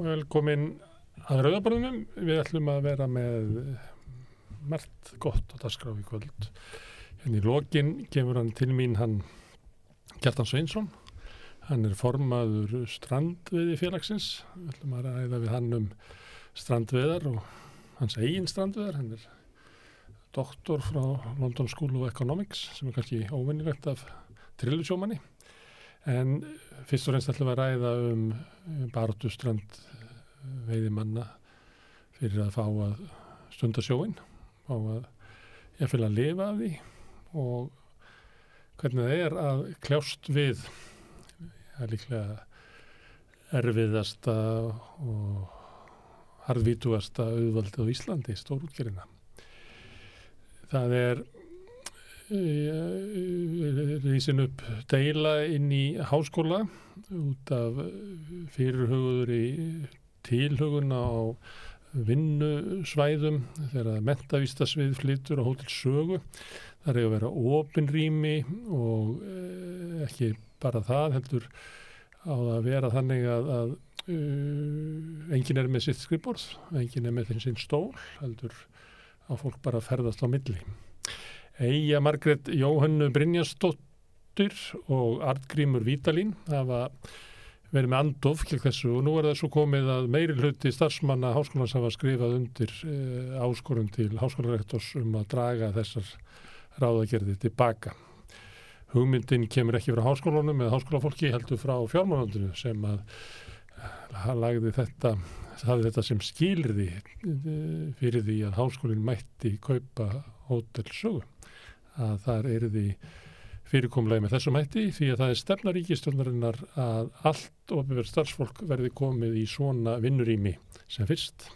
Velkomin að Rauðaborðunum. Við ætlum að vera með margt gott á dagskrá í kvöld. Hérna í lokin kemur hann til mín hann Gjartan Sveinsson. Hann er formaður strandveði félagsins. Við ætlum að ræða við hann um strandveðar og hans eigin strandveðar. Hann er doktor frá London School of Economics sem er kannski óvinnilegt af trillusjómanni. En fyrst og reynst ætlum við að ræða um baróttu strand veiðimanna fyrir að fá að stunda sjóin fá að ég fylg að lifa af því og hvernig það er að kljást við. Það er líklega erfiðasta og harðvítugasta auðvaldið á Íslandi, stórútgerina það er rýsin upp deila inn í háskóla út af fyrirhugur í tilhuguna á vinnusvæðum þegar mentavístasvið flyttur á hótel sögu. Það er að vera opinrými og ekki bara það heldur á að vera þannig að, að uh, enginn er með sitt skrifborð, enginn er með þinn sinn stól, heldur að fólk bara ferðast á milli. Eija Margret Jóhannu Brynjastóttir og Artgrímur Vítalín hafa verið með andof til þessu og nú er það svo komið að meiri hluti starfsmanna háskólans hafa skrifað undir uh, áskorun til háskólarektors um að draga þessar ráðagerði tilbaka. Hugmyndin kemur ekki frá háskólanum eða háskólafólki heldur frá fjármánandinu sem að uh, lagði þetta, þetta sem skilriði uh, fyrir því að háskólinn mætti kaupa hótelsögu að þar er því fyrirkomlega með þessum hætti því að það er stefnaríkistjórnarinnar að allt ofið starfsfólk verði komið í svona vinnurými sem fyrst.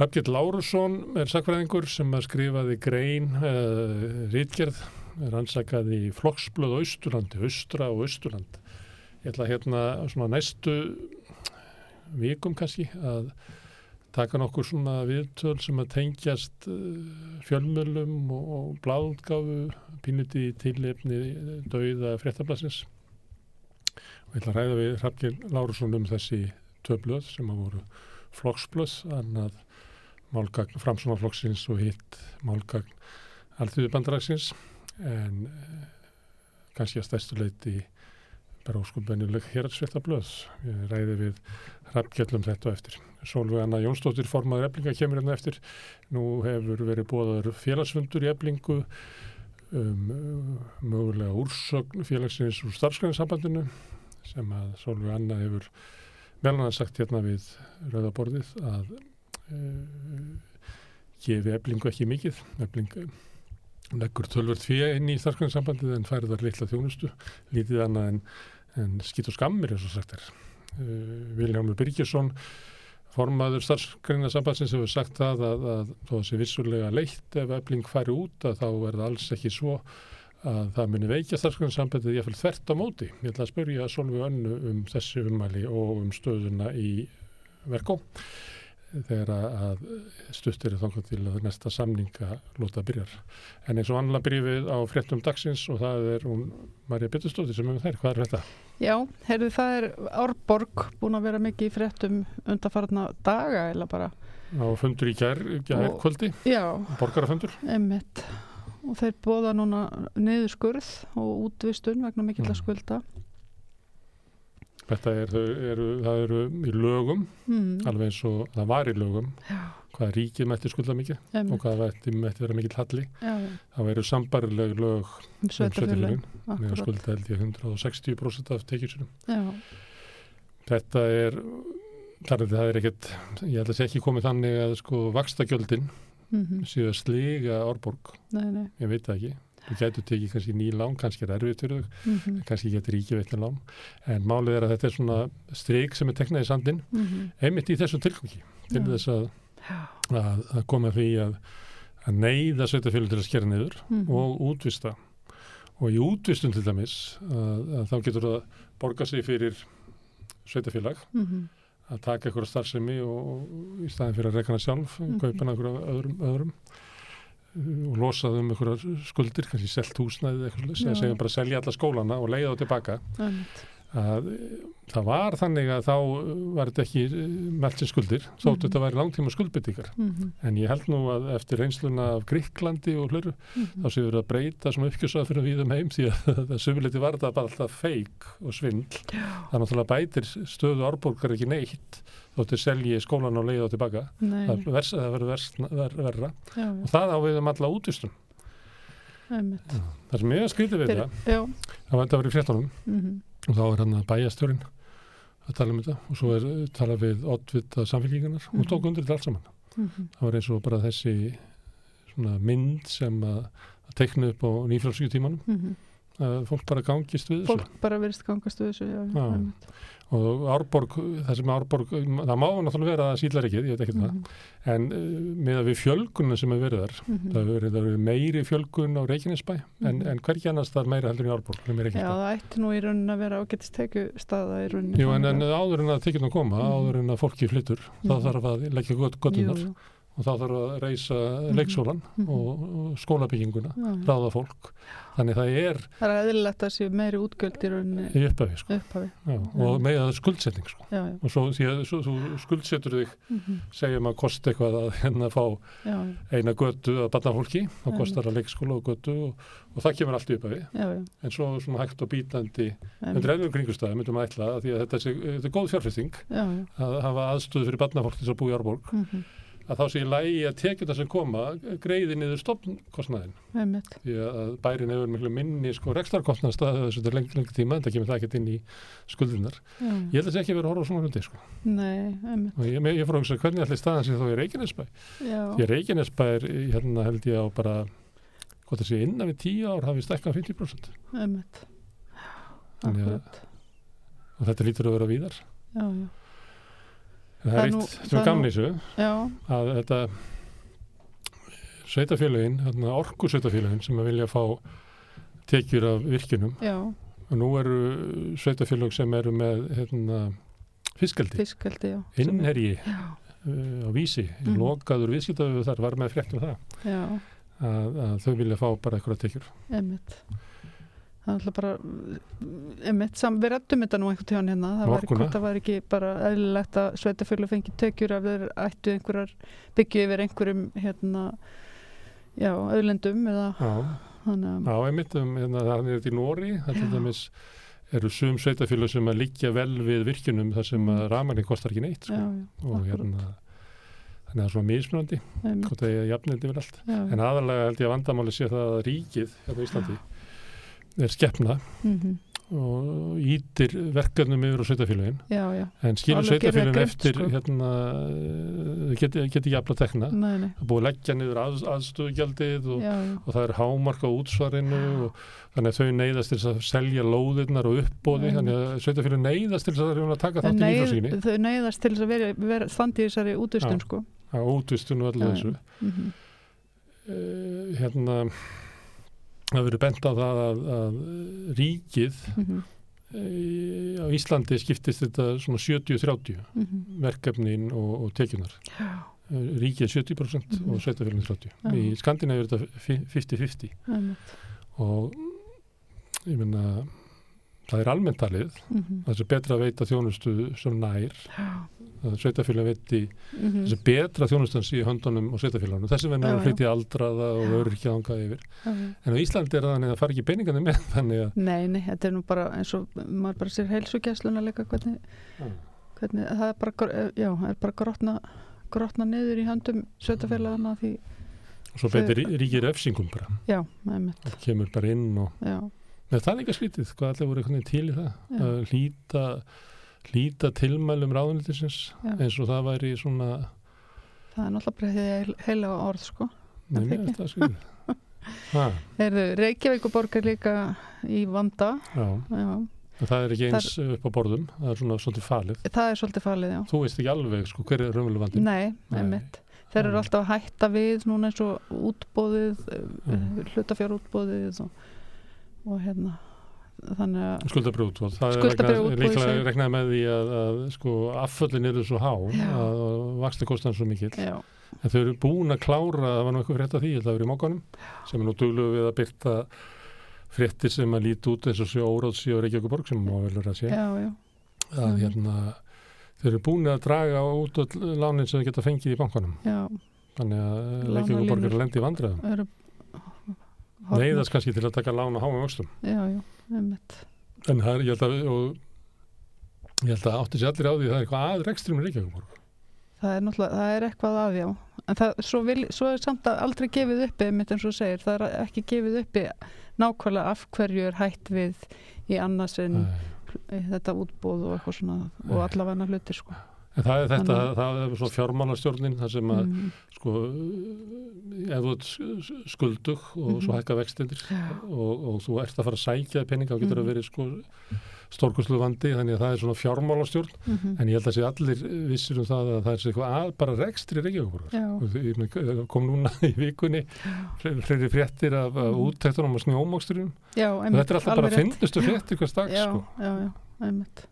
Rafgjörn Lárusson er sakfræðingur sem að skrifaði grein uh, rítgerð, er ansakaði flokksblöð Austurlandi, Austra og Austurland. Ég ætla hérna svona næstu vikum kannski að taka nokkur svona viðtöl sem að tengjast fjölmjölum og, og bláðgáfu pínuti tilefni dauða fréttablasins og ég ætla að ræða við Hrafnir Lárusson um þessi töflöð sem að voru flokksblöð annað málgagn framsunarflokksins og hitt málgagn alþjóðu bandaragsins en kannski að stæstu leiti bara óskubennileg hérartsvéttablöð ég ræði við Hrafngjallum þetta eftir. Sólveg Anna Jónsdóttir formaður eblinga kemur hérna eftir. Nú hefur verið bóðaður félagsfundur í eblingu um, mögulega úrsögn félagsins úr starfskræðinsambandinu sem að Sólveg Anna hefur meðlan að sagt hérna við rauðaborðið að uh, gefi eblingu ekki mikið. Eblingu leggur tölvört fyrir inn í starfskræðinsambandið en færið þar litla þjónustu. Lítið annað en, en skitt og skammir eins og sagt er uh, Viljámur Byrkjesson formaður starfsgreinasambansins hefur sagt það að, að þó að sé vissulega leitt ef efling færi út að þá er það alls ekki svo að það muni veikja starfsgreinarsambandið ég fylg þvert á móti. Ég ætla að spörja Solveig Önnu um þessi umæli og um stöðuna í verkó þegar að stuttir þangað til að næsta samninga lóta byrjar. En eins og annað byrjum á fréttum dagsins og það er hún Marja Bittustóttir sem er með þær. Hvað er þetta? Já, heyrðu það er Árborg búin að vera mikið í fréttum undarfarna daga eða bara. Á fundur í kær, kær kvöldi? Já. Borgarafundur? Emmitt. Og þeir bóða núna niður skurð og útvistun vegna mikill að skulda. Þetta er, eru, það eru í lögum, mm. alveg eins og það var í lögum, Já. hvað ríkið mætti skulda mikið Emme. og hvað mætti, mætti vera mikill halli. Það veru sambarileg lög um sveitafjörlun, með að skulda held ég 160% af tekjusunum. Þetta er, þar er það er ekkert, ég held að það sé ekki komið þannig að sko vakstagjöldin mm -hmm. að sliga orðborg, nei, nei. ég veit það ekki. Þú getur tekið kannski ný lán, kannski er erfið þau, Mm -hmm. kannski getur ríkið veitin lán. En málið er að þetta er svona streik sem er teknað í sandin, Mm -hmm. einmitt í þessum tilgangi, til þess að, að, að koma því að, að neyða sveitafjölu til að skera niður Mm -hmm. og útvista. Og í útvistun til dæmis, að, að þá getur það borga sig fyrir sveitafélag, Mm -hmm. að taka eitthvað starfsemi og, og í staðin fyrir að reyna sjálf, Mhm. kaupa eitthvað öðrum, öðrum og losað um einhverjar skuldir, kannski selt húsnæðið eitthvað, Já. sem segjum bara selja alla skólana og leiða þá tilbaka. Að eh, það var þannig að þá eh, var þetta ekki meldt sem skuldir, þótt Mhm. þetta væri langtíma skuldbyttingar. mhm, En ég held nú að eftir reynsluna af Gríklandi og hlöru, mhm. þá séu verið að breyta svona uppgjörsað fyrir við um heim því að það sumiliti var þetta bara alltaf feik og svindl. Það náttúrulega bætir stöðu árborgar ekki neitt þóttir selji skólan á leið og tilbaka. Nei, Það, það verður ver, verra. já, Og það á við um alla útvistum. Það sem ég skrítið við Já, það var þetta verið í fréttunum mhm, og þá er hann að bæjastjórin að tala um þetta og svo er uh, talað við oddvita samfélkingarnar og Mhm. tók undir þetta allt saman. mhm, Það var eins og bara þessi mynd sem að, að teikna upp á nýfrálsvíutímanum mhm. að fólk bara gangist við þessu Fólk bara verist gangast við þessu, já, Já. Og Árborg, það sem Árborg það má náttúrulega vera að síðlar ekki, ég veit ekki það Mhm, en uh, með að við fjölgunum sem hefur verið þar mhm. hefur verið, það hefur verið meiri fjölgun á Reykjanesbæ en, Mhm. en hvergi annars það er meira heldur en í Árborg en Já, það ætti nú í raunin að vera ágætist tekju staða í rauninni. Jú, en, en áður en að tekjum að koma, Mhm. áður en að fólki flyttur þá Mhm. þarf að leggja gottunar Jú, jú. Og þá þarf að reysa Mhm. leikskólan Mhm. og, og skólabygginguna Já, já. ráða fólk þannig það er Það er eðlilegt að séu meiri útgjöld í upphafi sko. upphafi. Já, og með að skuldsetning sko. Já, já. og svo því að svo, þú skuldsetur þig mhm, segjum að kosti eitthvað að hérna fá Já, já, eina götu að batna fólki þá kostar að leikskóla og götu og, og það kemur allt í upphafi en svo svona hægt og bítandi undir eðlum kringustæði myndum að ætla að því að þetta er, þetta er góð fjárfesting Já, já. að hafa aðstöðu fyrir batnafólk til að búa í Árborg mhm, að þá sé í lægi að tekjum það sem koma greiði niður stofnkostnaðin því að bærin hefur miklu minni sko rekstarkostnað staðið þessu til lengi, lengi tíma en það kemur það ekkert inn í skuldunar já. ég held að það sé ekki verið að horfa svona hluti sko. Og ég, ég fór að hugsa hvernig ætli staðan sé þá í Reykjanesbæ? Því Reykjanesbæ er hérna held ég á bara hvort það sé innan við tíu ár hafi stekkað 50% einmitt. Þannig að- þetta lítur að vera víðar. Já, já. Það Það er eitt það sem er Já, að þetta sveitafélögin, hérna orkusveitafélögin sem að vilja fá tekjur af virkjunum já, og nú eru sveitafélög sem eru með hérna, fiskaldi, fiskaldi, er- innherji uh, á vísi, Mhm. lokaður viðskiptafið þar var með fréttum það. Já, að, að þau vilja fá bara eitthvað tekjur. Einmitt. Það er alltaf bara, einmitt, sam, við rættum þetta nú einhvern tíðan hérna, það var, hvort það var ekki bara eðlilegt að sveitafjölu fengi tekjur ef þeir ættu einhverjar, byggju yfir einhverjum, hérna, já, auðlendum eða Já, já einmitt um, hérna, það er þetta í Nóri til Já. dæmis eru sum sveitafélög sem að liggja vel við virkjunum þar sem að rafmagnin kostar ekki neitt já, sko. já, og akkurat. hérna þannig að það er svona mismunandi hvort það er jafnildi yfir allt. Já, en aðalega held ég að vandamáli sé það að ríkið hérna á Íslandi er skeppna mhm, og ítir verkefnum yfir á já, en skilur greitt, eftir sko. hérna geti, ekki afla tekna. Nei, nei, það búið leggja niður að, aðstöðugjaldið og, já, já, og það er hámark á útsvarinu og þannig að þau neyðast til að selja lóðirnar og uppbóði þannig að sveitafélögin neyðast til að, að taka þátt í nýfrásíkinni þau neyðast til að vera, vera standi í þessari útvistun, sko. útvistun og já. þessu. Mm uh, hérna það verið bent á það að, að ríkið -hmm. e, á Íslandi skiptist þetta svona 70-30 Mhm. verkefnin og, og tekjunar Eh, ríkið er 70% Mhm. og sveitafélagin 30 Já. í Skandinavíu er þetta fi- 50-50 einmitt. og ég meina það er almenntalið Mhm. það er betra að veita þjónustu sem nær. Já, að sveitafélag veiti mhm. þessi betra þjónustans í höndunum og sveitafélagunum þessum að já. flytja aldraða og öryrkja ánga yfir. Já. en á Íslandi er það þannig að það fara ekki peningandi með þannig að Nei, nei, þetta er nú bara eins og maður bara sér heilsugjæsluna líka hvernig, hvernig það er bara, já, er bara grotna, grotna niður í höndum sveitafélagana því, og svo rí- ríkir refsingum bara. Já, og kemur bara inn og já, Nei, það er líka skrítið, hvað allir voru til í það að hlýta hlýta tilmælum ráðunitisins Já. eins og það væri svona það er náttúrulega bara því heila orð, sko. Nei, mér finnst það Heyrðu, Reykjavíkuborg er líka í vanda, já, já, það er ekki eins upp á borðum það er svona svolítið falið. Það er svolítið falið, já. þú veist ekki alveg sko hver er raunveruleg vandinn Nei, einmitt. Þeir eru alltaf að hætta við núna eins og útbóðið, Mm. hlutafjárútbóðið og, og hérna, þannig að, skuldabrjóð og það er Skuldabréfaútboð, vegna- líklega segir. regnaði með því að, að sko afföllin eru svo há Já. að vaxti kostan svo mikill. Já, en þau eru búin að klára, það var nú eitthvað frétt af því, það var í mókanum sem er nú duglugu við að byrta fréttir sem að líti út eins og sé óráðsí og Reykjavíkuborg sem má vel vera að sé. Já, já, að hérna þeir eru búin að draga út lánin sem þeir geta fengið í bankanum. Þannig að Lánalínur. Reykjavíkuborg er að lendi í vandræðum. Eru neyðast kannski til að taka lán á háum vöxtum. Já, já, einmitt. En það er, ég held að og, ég held að átti sér allir á því að það er eitthvað að rekstrum í Reykjavíkuborg það er náttúrulega, það er eitthvað að já. En það, svo, vil, svo er samt að aldrei gefið uppi einmitt eins og segir, það er ekki gefið uppi nákvæmlega af hverju er hætt við í annars en Nei. þetta útbóð og eitthvað svona og Nei. allavega hlutir sko en það er þetta, Þannig- það er svo fjármálastjórnin það sem að mm, sko, ef þú ert skuldug og Mhm. svo hækka vextindir já, og, og þú ert að fara að sækja peninga og getur að verið sko, stórkurslu vandi þannig að það er svona fjármálastjórn. Mm en ég held að sé allir vissir um það að það er eitthvað að bara rekstri já, meina, kom núna í vikunni fle- fleiri fréttir af, Mhm. úttektunum og já, einmitt þetta er alltaf bara fyndustu fréttir hvers dag já, sko. já, já, einmitt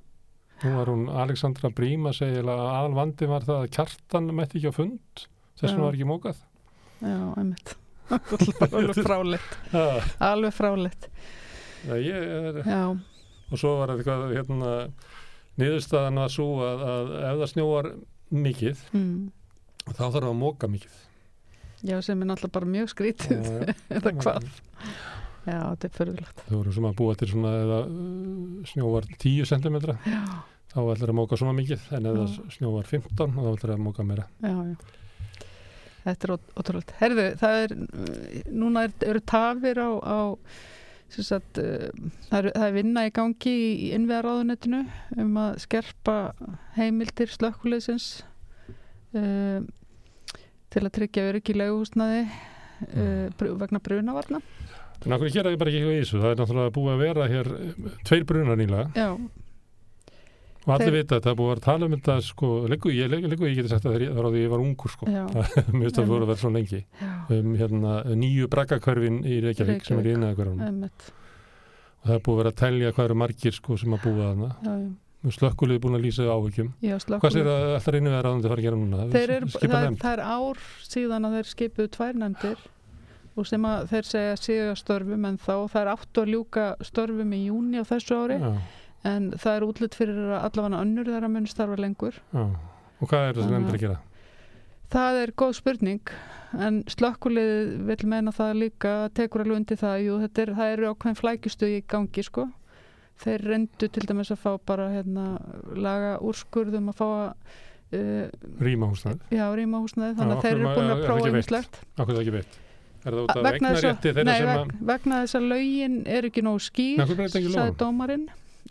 nú var hún Alexandra Brím að segja að aðal vandi var það að kjartan mætti ekki á fund. Þess Já. vegna var ekki mókað. Já, einmitt. Alveg fráleitt. Alveg fráleitt. Ég er já, og svo var eitthvað hérna, niðurstaðan var svo að, að ef það snjóar mikið mm, þá þarf að móka mikið. Já, sem er náttúrulega bara mjög skrítið. Já, já. eða hvað? Já, þetta er förðulegt þau voru sem að búa til svona eða snjóvar 10 cm já, þá ætlar að móka svona mikið en ef Já. snjóvar 15 þá ætlar að móka meira já, já Þetta er ót- ótrúlegt. Herðu, það er, núna er, eru tafir á, á sagt, uh, það, er, það er vinna í gangi í, innviðaráðunetinu um að skerpa heimildir slökkuleysins uh, til að tryggja öryggi í leguhúsnaði uh, br vegna brunavarna. En okkur gera þið bara ekki eitthvað í þessu? Það er náttúrulega búið að vera hér um, tveir brunar nýlega. Já, og allir Þeir- vita að það er búið að tala um þetta sko, liggu ég, liggu ég geti sagt að það var á því ég var ungur sko. Finnst það voru að vera svo lengi. Um hérna nýju braggakörfin í Reykjavík sem er í Reykjavík. einmitt. og það er búið að vera að telja hvað eru margir sko sem að búa þarna. Slökkulið búin að lýsa áhyggjum. Já hvað sér að alltaf reynum við að ráðandi fara að gera núna? Þeir eru, skipa það, er- það er ár síðan að þeir skipuðu tvær nefndir og sem að þeir segja séu að störfum en þá það er áttu að ljúka störfum í júni á þessu ári já, en það er útlitt fyrir að allavega önnur þeirra mun starfa lengur. Já. og hvað er þessi Þannig nefndir að gera? Það er góð spurning en slökkulið vil meina það líka tekur alveg undir það jú, þetta er, það eru ákveðin flækistuð í gangi sko. Þeir reyndu til dæmis að fá bara hérna, laga úrskurðum að fá að uh, rýma húsnæð, já, rýma húsnaði Já, þannig af að þeir eru búin að það prófa einslegt okkur það ekki veitt er það út af vegnarétti þeirra nei, sem að vegna þess að lögin er ekki Nei, skýr lögum? dómarinn.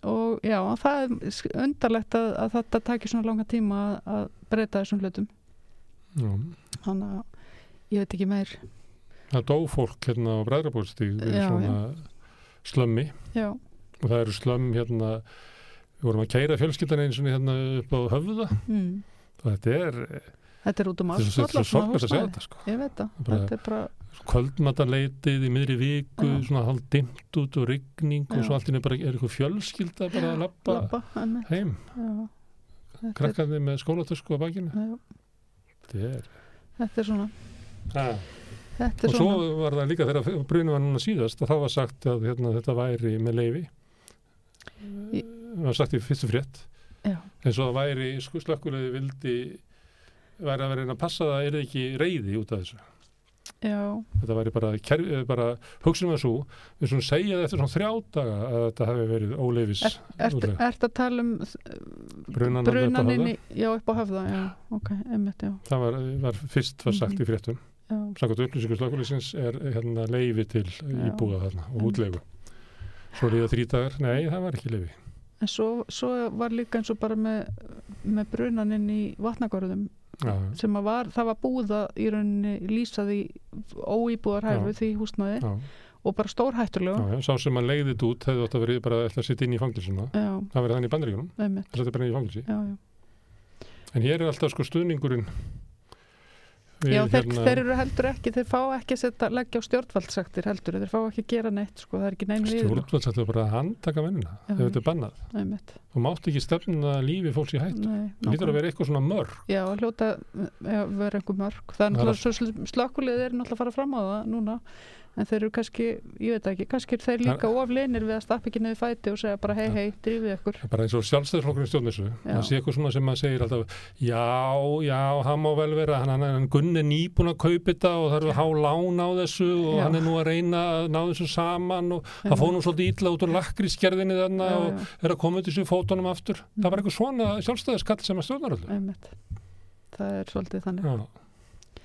Og já, það er undarlegt að, að þetta takir svona langa tíma að, að breyta þessum hlutum. Já. þannig að ég veit ekki meir. Það dó fólk hérna á bræðrabúrstíð við Já, svona slömmi. Já, og það eru slömm hérna við vorum að keira fjölskyldan eins og hérna upp á höfða. Mm. og þetta er, þetta er út um allt þetta er svo sorgast að segja þetta sko. ég veit það, þetta er bara kvöldmataleitið í miðri viku Já. svona hálf dimmt út og rigning og svo allt í henni bara er eitthvað fjölskylda bara að lappa einmitt, heim? Er, krakkarnir með skólatösku á bakinu? Þetta er þetta er svona. Ha. þetta og er svo svona. var það líka þegar brunum var núna síðast og þá var sagt að hérna, þetta væri með leifi Í- það var sagt í fyrstu frétt. Já, en svo það væri slökkulegði vildi væri að vera að passa að það er ekki reyði út af þessu já, þetta væri bara, ker, bara hugsunum að svo við svona segja þetta eftir svona þrjá daga að þetta hefði verið óleifis Er- ert að tala um Brunan alveg upp á brunan inn höfða? í, já, upp á höfða já, ok, einmitt, já, það var, var fyrst var sagt Mhm. í fréttum. Já. Samkvæmt upplýsingu slökkulegsins er hérna leifi til íbúða þarna og Mhm. útlegu svo líða þrý dagar, nei það var ekki leifi En svo, svo var líka eins og bara með, með brunan inn í vatnagörðum já, sem að var, það var búið að í rauninni lýsaði óýbúðar hæfu Já. því húsnaði já, og bara já, sá sem að leiði þetta út hefði að verið bara að að sitja inn í fangilsuna það verið þannig í bandaríkunum, einmitt, það setja bara inn í fangilsi já, já. en hér er alltaf sko stuðningurinn Já, þeir, hérna- þeir eru heldur ekki, þeir fá ekki að setja, leggja á stjórnvaldsektir heldur, þeir fá ekki að gera neitt, sko, það er ekki neinn við. stjórnvald ætla bara að handtaka mennina Já. ef þetta er bannað Einmitt, þú mátt ekki stefna lífi fólks í hættu það lítur að vera eitthvað svona mörg Já, hljóta já, vera einhver mörg. Það er er náttúrulega, slökkulið er náttúrulega að fara fram á það núna, en þeir eru kannski, ég veit það ekki kannski er þeir líka oflinir við að stappa ekki niður fæti og segja bara hei hei, drífið ykkur. Það bara eins og sjálfstæðisflokkurinn stjórn þessu Já. það sé eitthvað svona sem maður segir alltaf já, já, hann má vel vera. Hann, hann, hann Gunn er nýbúin að kaupa þetta og það eru há lán á þessu og Já. hann er nú að reyna að ná þessu saman og það fór nú svolítið illa út úr lakrískerðinni þarna Já, og já. er að koma þessu fótunum aftur. Það var eitthvað svona sjálfstæðiskall sem að stjórnar það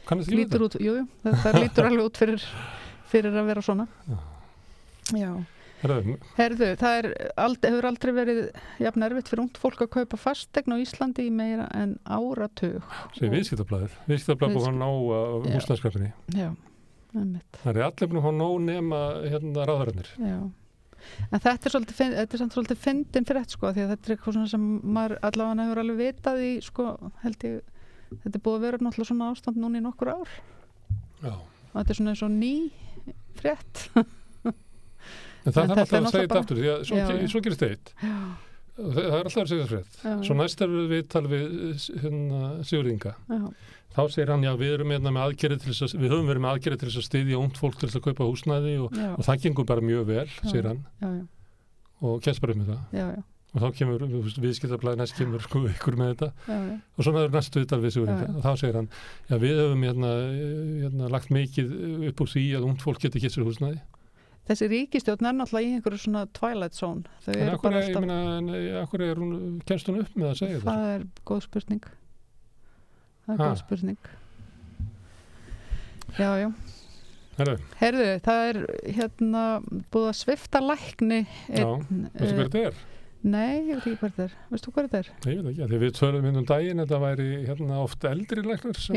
þannig. Lítur út, jú, jú, það, það lítur alveg út fyrir, fyrir að vera svona. Já. þetta herðu það er, ald, hefur aldrei verið jafn erfitt fyrir ungt fólk að kaupa fastegn á Íslandi í meira en áratug. Segir viðskiptablaður viðskiptablaður búið að ná að Já. húsnæðskrafni já, einmitt. Það er allir að fá nóg nema hérna ráðararnir Já, en þetta er svolítið, þetta er samt svolítið fyndin fyrir þetta sko, því að þetta er eitthvað svona sem maður allavega hefur alveg vitað í sko, held ég, þetta er búið að vera náttúrulega svona ástand núna í nokkur ár. Já. og þetta er svona eins og ný frétt. En það þetta er alltaf að segja þetta aftur því að svo, Já, já. svo gerist eitt. Það er alltaf að segja það frétt svo næst er við tal við hérna, Sigurðinga þá segir hann já við erum hérna að við höfum verið með aðgerið til þess að styðja ungt fólk til þess að kaupa húsnæði og, og það gengur bara mjög vel segir hann. Og kemst bara já, já, og þá kemur viðskiptablaði næst kemur sko ykkur með þetta. Já, já. og svona er næstu viðtal við já. og þá segir hann já við höfum hérna, hérna lagt mikið upp úr því að ungt fólk geti kett sér húsnæði. Þessi ríkistjórn er náttúrulega í einhverju svona twilight zone. Þau eru bara alltaf, akkur er hún, kemst hún upp með að segja það það er góð spurning. Það er Ha. góð spurning. Já, já. Herru, Herðu, það er hérna búið að svifta lækni Já, veistu eh, hver þetta er? Nei, ég veit ekki hvað þetta er. Veistu hvað þetta er? Ég veit ekki, því við tölum inn um daginn þetta væri hérna oft eldri læknar sem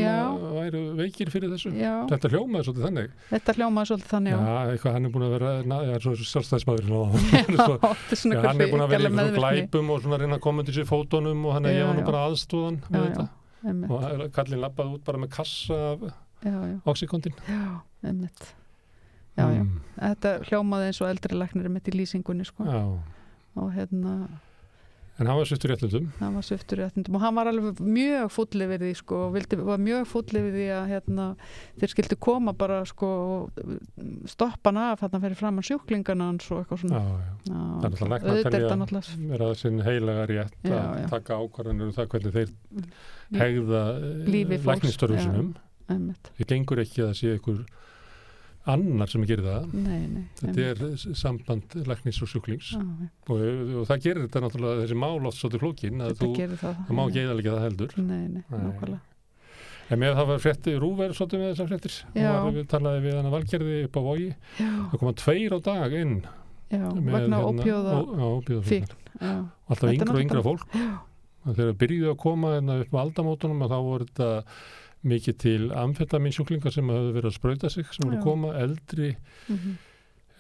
væru veikir fyrir þessu. Já, þetta hljómaði svolítið þannig. Þetta hljómaði svolítið þannig já, já. eitthvað hann er búin að vera na, já, svo sjálfstæðismadur Já, þetta er svona já, hann er búin að vera í meðvirkni. einhverjum glæpum og svona reyna að koma til sér fótunum og hann er ég var nú bara aðstóðan með já, þetta og kallin Mm, og og hérna, en hann var sviftur réttundum hann var sviftur í ættindum og hann var alveg mjög fúllið við því sko og vildi, var mjög fúllið við því að hérna, þeir skildu koma bara sko og stoppa hann af þarna fyrir framann sjúklingana hans og eitthvað svona. Já. Já, er læknar auðvitað er telja- vera það sinn heilaga rétt Já, að taka ákvarðanir um það hvernig þeir Líf- hegða lífi fólks, læknistörfum já. sinum einmitt, það gengur ekki að sé einhver annar sem gerir það. Nei, nei þetta er samband læknis og sjúklings. Já, og, og það gerir þetta náttúrulega þessi mál oft svolítið flókin að þú, það. það má eða það heldur. Nei, nei, nákvæmlega. En með það var frétti, Rúver svolítið með þessar fréttir. Og við talaði við hann að valgerði upp á vogi. Það koma tveir á dag inn já, vegna ópjóða ó- já, ópíóða fíkn Já, alltaf yngra og yngra fólk. Já, og þegar byrjuðu að koma hérna upp á aldamótunum og þá voru þetta mikið til amfetaminsjúklingar sem hafðu verið að sprauta sig sem voru að koma eldri mhm,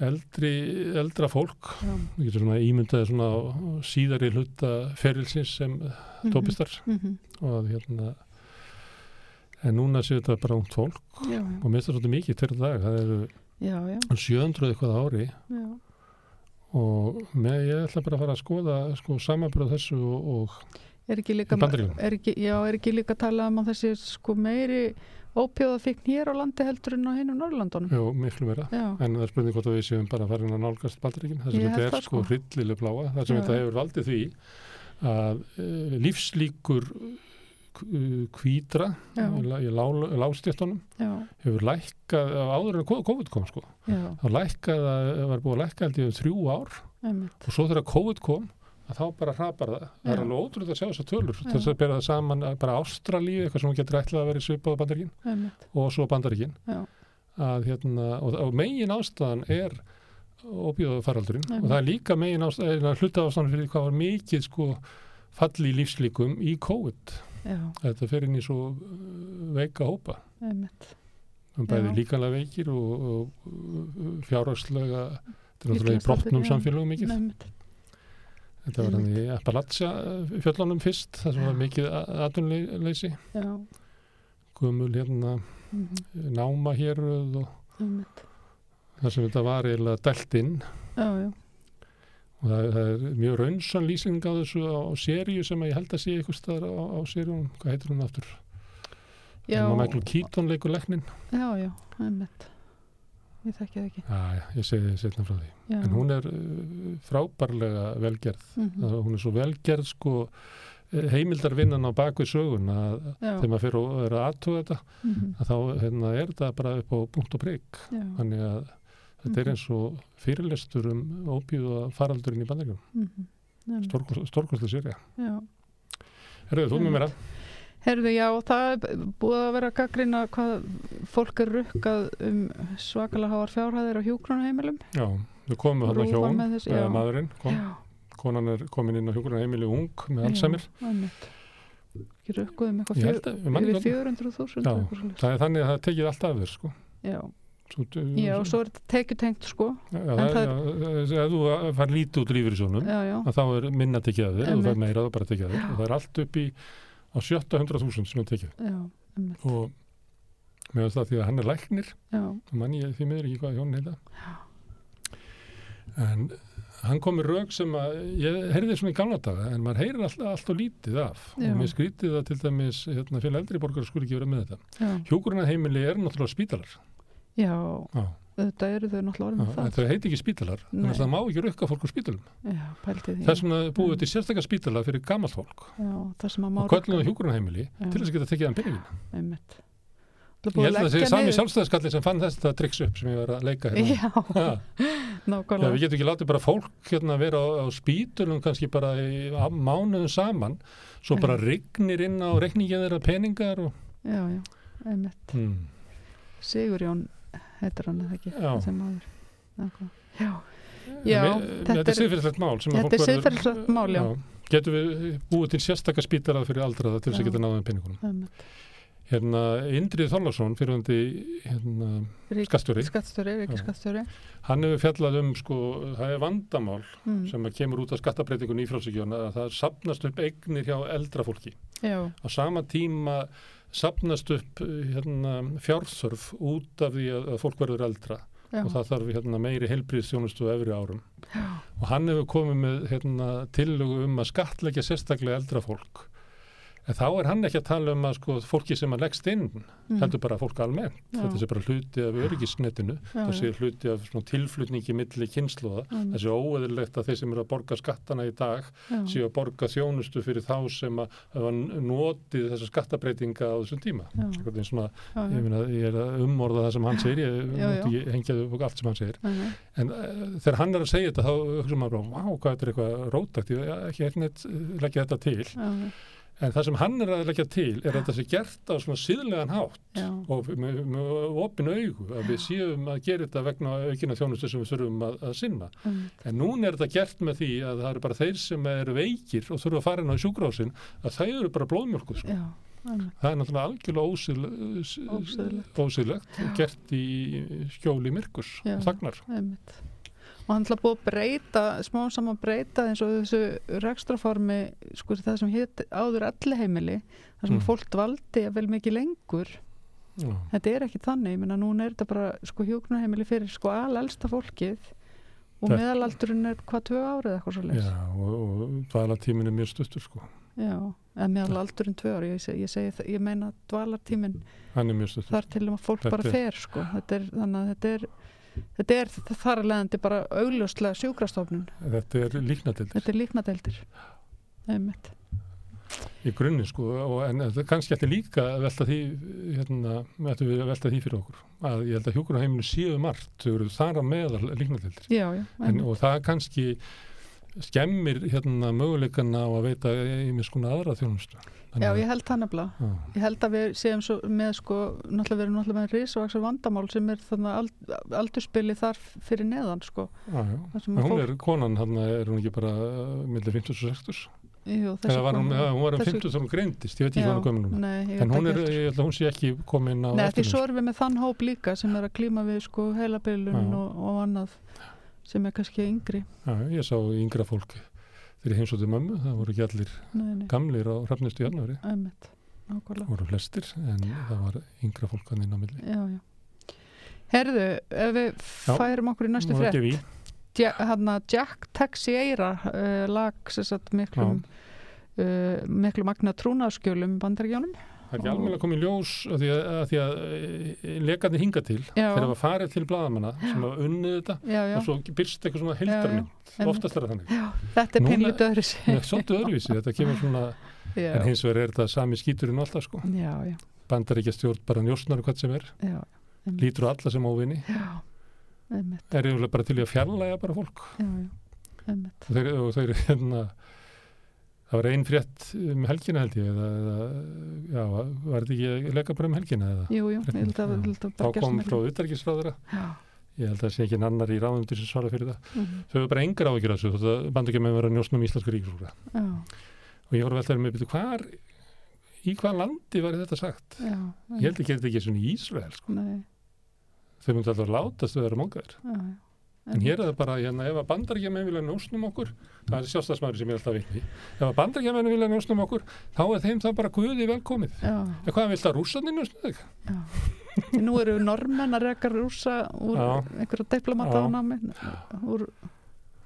eldri, eldra fólk. Við getum svona ímyndaði svona síðari hluta ferilsins sem mhm, tópistar mhm, og að hérna en núna séu þetta bara ungt fólk. Já, og mér finnst svolítið mikið fyrir dag. Það eru já, já, 700 eitthvað ári. Já, og með, ég ætla bara að fara að skoða sko, samanbröð þessu og, og Er ekki líka, er ekki, já, er ekki líka að tala um að þessi sko meiri ópjóðafíkn hér á landi heldur en á hinu Norrlandunum? jú, miklu meira. Já, en það er spurning hvort að við séum bara að fara inn að nálgast Baldaríkin, það sem þetta er það, sko sko. hryllileg bláa, það sem þetta hefur valdið því að e, lífslíkur kvítra Já. í lá- lágstjættunum já, hefur lækkað á áður en COVID kom sko. Já, þá lækkað að var búið að lækka held ég um þrjú ár. Einmitt, og svo þegar COVID kom að þá bara hrapar það. Það er alveg ótrúlega að sjá þessar tölur. Já. þess að bera það saman bara Ástralíu eitthvað sem hún getur ætlað að vera í svipað bandaríkin. Einmitt, og svo bandaríkin. Já, að hérna og, og megin ástæðan er óbjöðu faraldurinn Nei. og það er líka megin ástæðan hluta ástæðan fyrir hvað var mikið sko falli í lífslíkum í COVID. Já, þetta fer inn í svo uh, veika hópa. Um bæði líkanlega veikir og, og, fjárhagslega þetta er náttúrulega í brotnum samfélögum mikið. Einmitt, þetta var hann í Appalachia fjöllunum fyrst það sem var mikið aðunleysi já, gömul hérna mhm, náma hér og einmitt, þar sem þetta var eiginlega dælt inn. Já, já, og það, það er mjög raunsan lýsing á þessu á, á seríu sem ég held að sé eitthvað staðar á, á seríunum, hvað heitir hún aftur? já, Sem að Michael Keaton leikur leknin já, já, einmitt, ég þekki það ekki Já, já, ég segi þið setna frá því. já. En hún er uh, frábærlega velgerð. Mhm. Það, hún er svo velgerð sko heimildarvinnan á bakvið sögun að þegar maður fyrir að vera aðtuga þetta mhm, að þá hérna, er þetta bara upp á punkt og prigg. Þannig að þetta er Mhm. eins og fyrirlestur um óbjöða faraldurinn í einmitt, Stórkostlega sér, já. Herðu, þú með mér að? Herðu, já, það er búið að vera að gaggrina hvað fólk er rukkað um svakalega háar fjárhæðir á hjúgrunarheimilum. Já, við komum hann Rúfan hjón, með þessu, eða já. maðurinn kom. Já, Konan er komin inn á hjúgrunarheimili ung með Alzheimer. Já, einmitt. Ekki rukkuð um eitthvað að- yfir alveg. 400.000 Já. Það er þannig að það tekið allt af þér, sko. Já, Svo, já, og svo er þetta tekjutengt sko. Já, það, er, ef þú fær lítið út lífur í Já, já, að þá er minna tekið af þér, er Einmitt. meira, er bara tekið af þér. Það er allt upp í á 700.000 sem er tekið. já. Og með það því að hann er læknir, Já, þá mann ég því miður ekki hvað hjónin heita. En hann kom með rauk sem að, ég heyrði svona í gamla daga, en maður heyrir alltaf allt og lítið af. Já. Og mér skrítið að til dæmis, hérna, fyrir eldri borgar skuli ekki vera með þetta. já, Hjúgrunarheimili er náttúrulega spítalar. já, Já, þetta eru þau náttúrulega orðin það. þau heiti ekki spítalar, þannig að það má ekki rukka fólk á spítalum. Já, pælti því. Þess vegna búið til sérstakar spítala fyrir gamalt fólk Já, það sem að má og köllum það hjúgrunarheimili til þess að geta tekið hann peningin. Einmitt. Það er Ég held að það sé sami sjálfstæðiskalli sem fann þetta tricks upp sem ég var að leika hérna. Já, Já, nákvæmlega. við getum ekki látið bara fólk hérna vera á, á spítulum kannski bara í á- mánuðum saman svo bara rignir inn á reikningið þeirra peningar og, Já, já, einmitt. hmm, Sigurjón heitir hann eða ekki, Já. þessi maður. Já, Já, Við- þetta þetta er er- siðferðislegt mál sem þetta er siðferðislegt mál, já. Getum við búið til sérstakar spítalað fyrir aldraða til þess að Já. geta náðum peningunum. Hérna, Indrið Þorlarsson, fyrirhundi hérna, Rík- skastjóri, Skattstjóri, ekki Já. skattstjóri. hann hefur fjallað um, sko, það er vandamál Mm. sem kemur út af skattabreitingun í frálsíkjóna að það sapnast upp eignir hjá eldra fólki. Já, Á sama tíma sapnast upp eh, hérna, fjárþörf út af því að, fólk verður eldra já, og það þarf hérna, meiri heilbríðstjónustu á efri árum. já, Og hann hefur komið með hérna, tillögu um að skatleggja sérstaklega eldra fólk. En þá er hann ekki að tala um að sko, fólki sem að leggst inn, mm. heldur bara fólk almennt. Já. Þetta sé bara hluti af öryggisnetinu, það sé hluti af tilflutningi milli kynnslóða. Einmitt. Það sé óeðilegt að þeir sem eru að borga skattana í dag já, séu að borga þjónustu fyrir þá sem að hafa notið þessa skattabreitinga á þessum tíma. Svona, ég, meina, ég er að umorða það sem hann segir, ég ekki hengjaðu upp allt sem hann segir. já, En uh, þegar hann er að segja þetta þá hugsa maður bara, vá, hvað þetta er eitthvað rótakt, ég ekki ekki eh, leggja þetta til. En það sem hann er að leggja til er að þetta sé gert á svona síðlegan hátt já, og með, með opin augu að við séum að gera þetta vegna aukina þjónustu sem við þurfum að, að sinna. einmitt. En núna er þetta gert með því að það eru bara þeir sem eru veikir og þurfa að fara inn á sjúkrásin að það eru bara blóðmjölkuð. Sko. Það er náttúrulega algjörlega ósýðlegt, gert í skjóli myrkus og þagnar. einmitt. Og hann ætla búið að breyta, smá saman breyta eins og þessu rekstraformi, sko það sem hétt áður allir heimili, þar sem Mm. fólk dvaldi vel mikið lengur. Já. Þetta er ekki þannig, ég meina núna er þetta bara sko hjúknarheimili fyrir sko alelsta fólkið og Þetta- meðalaldurinn er hvað tvö árið eitthvað svo leys. Já, og, og dvalartíminn er mjög stuttur sko. Já, eða meðalaldurinn tvö ári, ég, ég, segi, það- ég meina dvalartíminn Hann er mjög stuttur. þar til að fólk Þetta bara er- fer sko. Þetta er, þannig að þetta er, þetta er þar að leiðandi bara augljóslega sjúkrastofnun. Þetta er líknatildir Þetta er líknadeildir. Einmitt. í grunni sko en kannski eftir líka að velta því hérna, ættum við að velta því fyrir okkur að ég held að hjúkurnaheiminu séu margt þau eru þar að meðal líknatildir Já, já. en, einmitt. og það kannski skemmir hérna möguleikana á að veita einmis konar aðra þjónustu. Já, ég held nefnilega. Já, Ég held að við séum svo með sko, náttúrulega við erum náttúrulega með risavaksar vandamál sem er þannig ald, aldurspili þar fyrir neðan sko. já, já. Að hún fólk- er konan hann er hún ekki bara uh, millir 50 og 60 Jú, var hún, hún var um þessi- 50 þegar hún greindist, ég veit ekki hvað hún er gömur núna. En hún er, ég held að hún sé ekki komin á Nei, því svo erum við með þann hóp líka sem er að klíma við sko heilabilun og, og annað sem er kannski yngri. Já, ég sá yngra fólk þegar heimsóttu mömmu, það voru ekki allir Nei, nei, gamlir á hrafnistu einmitt, nákvæmlega. voru flestir en það var yngra fólk inn á milli. Já, já. Herðu, ef við Já. færum okkur í næstu Nú er frétt, ekki við. hann að Jack Texiera uh, lag sem sagt miklum uh, miklu magna trúnaðskjölum bandaríkjónum Það er ekki alveg að koma í ljós að því að, að, því að e, lekarnir hinga til þegar það farið til blaðamanna sem var unnið þetta já, já, og svo byrst eitthvað svona heldarmynd oftast er það þannig. Já, þetta er Núna- pinlítið öðru Nei, svolítið öðruvísi, þetta kemur svona en hins vegar er þetta sami skíturinn alltaf sko. Já, já, bandar ekki að stjórn bara njósnar hvað sem er. Lítur á alla sem einmitt, er yfirlega bara til í að fjarlæga bara fólk. Já, já, einmitt, og þeir, og þeir hérna það var ein frétt um helgina held ég eða, eða já, var þetta ekki leika bara um helgina eða? Jú, jú, ég held að, held að þá kom með- frá utarkisráðara já, ég held að það sé ekki annar í ráðundur sem svara fyrir það. Mhm, þau hefur bara engar af þessu að bandu ekki með að vera að njósna um íslensku ríkisúra og ég voru að veltaði með hvar í hvað landi var þetta sagt? Já, ég held ekki að þetta ekki svona í Ísrael sko. þau myndi alltaf látast þau vera mongaður en hér er það bara, hérna, ef að bandaríkjamenn vilja njósnum okkur, það er sjálfstæðsmaður sem ég er alltaf vitni, ef að bandaríkjamenn vilja njósnum okkur, þá er þeim það bara guði velkomið. já, En hvað vilt að rússarnir njósnum þig? já nú eru normenn að reka rúsa úr Já. einhverja diplomata Já. á námi úr,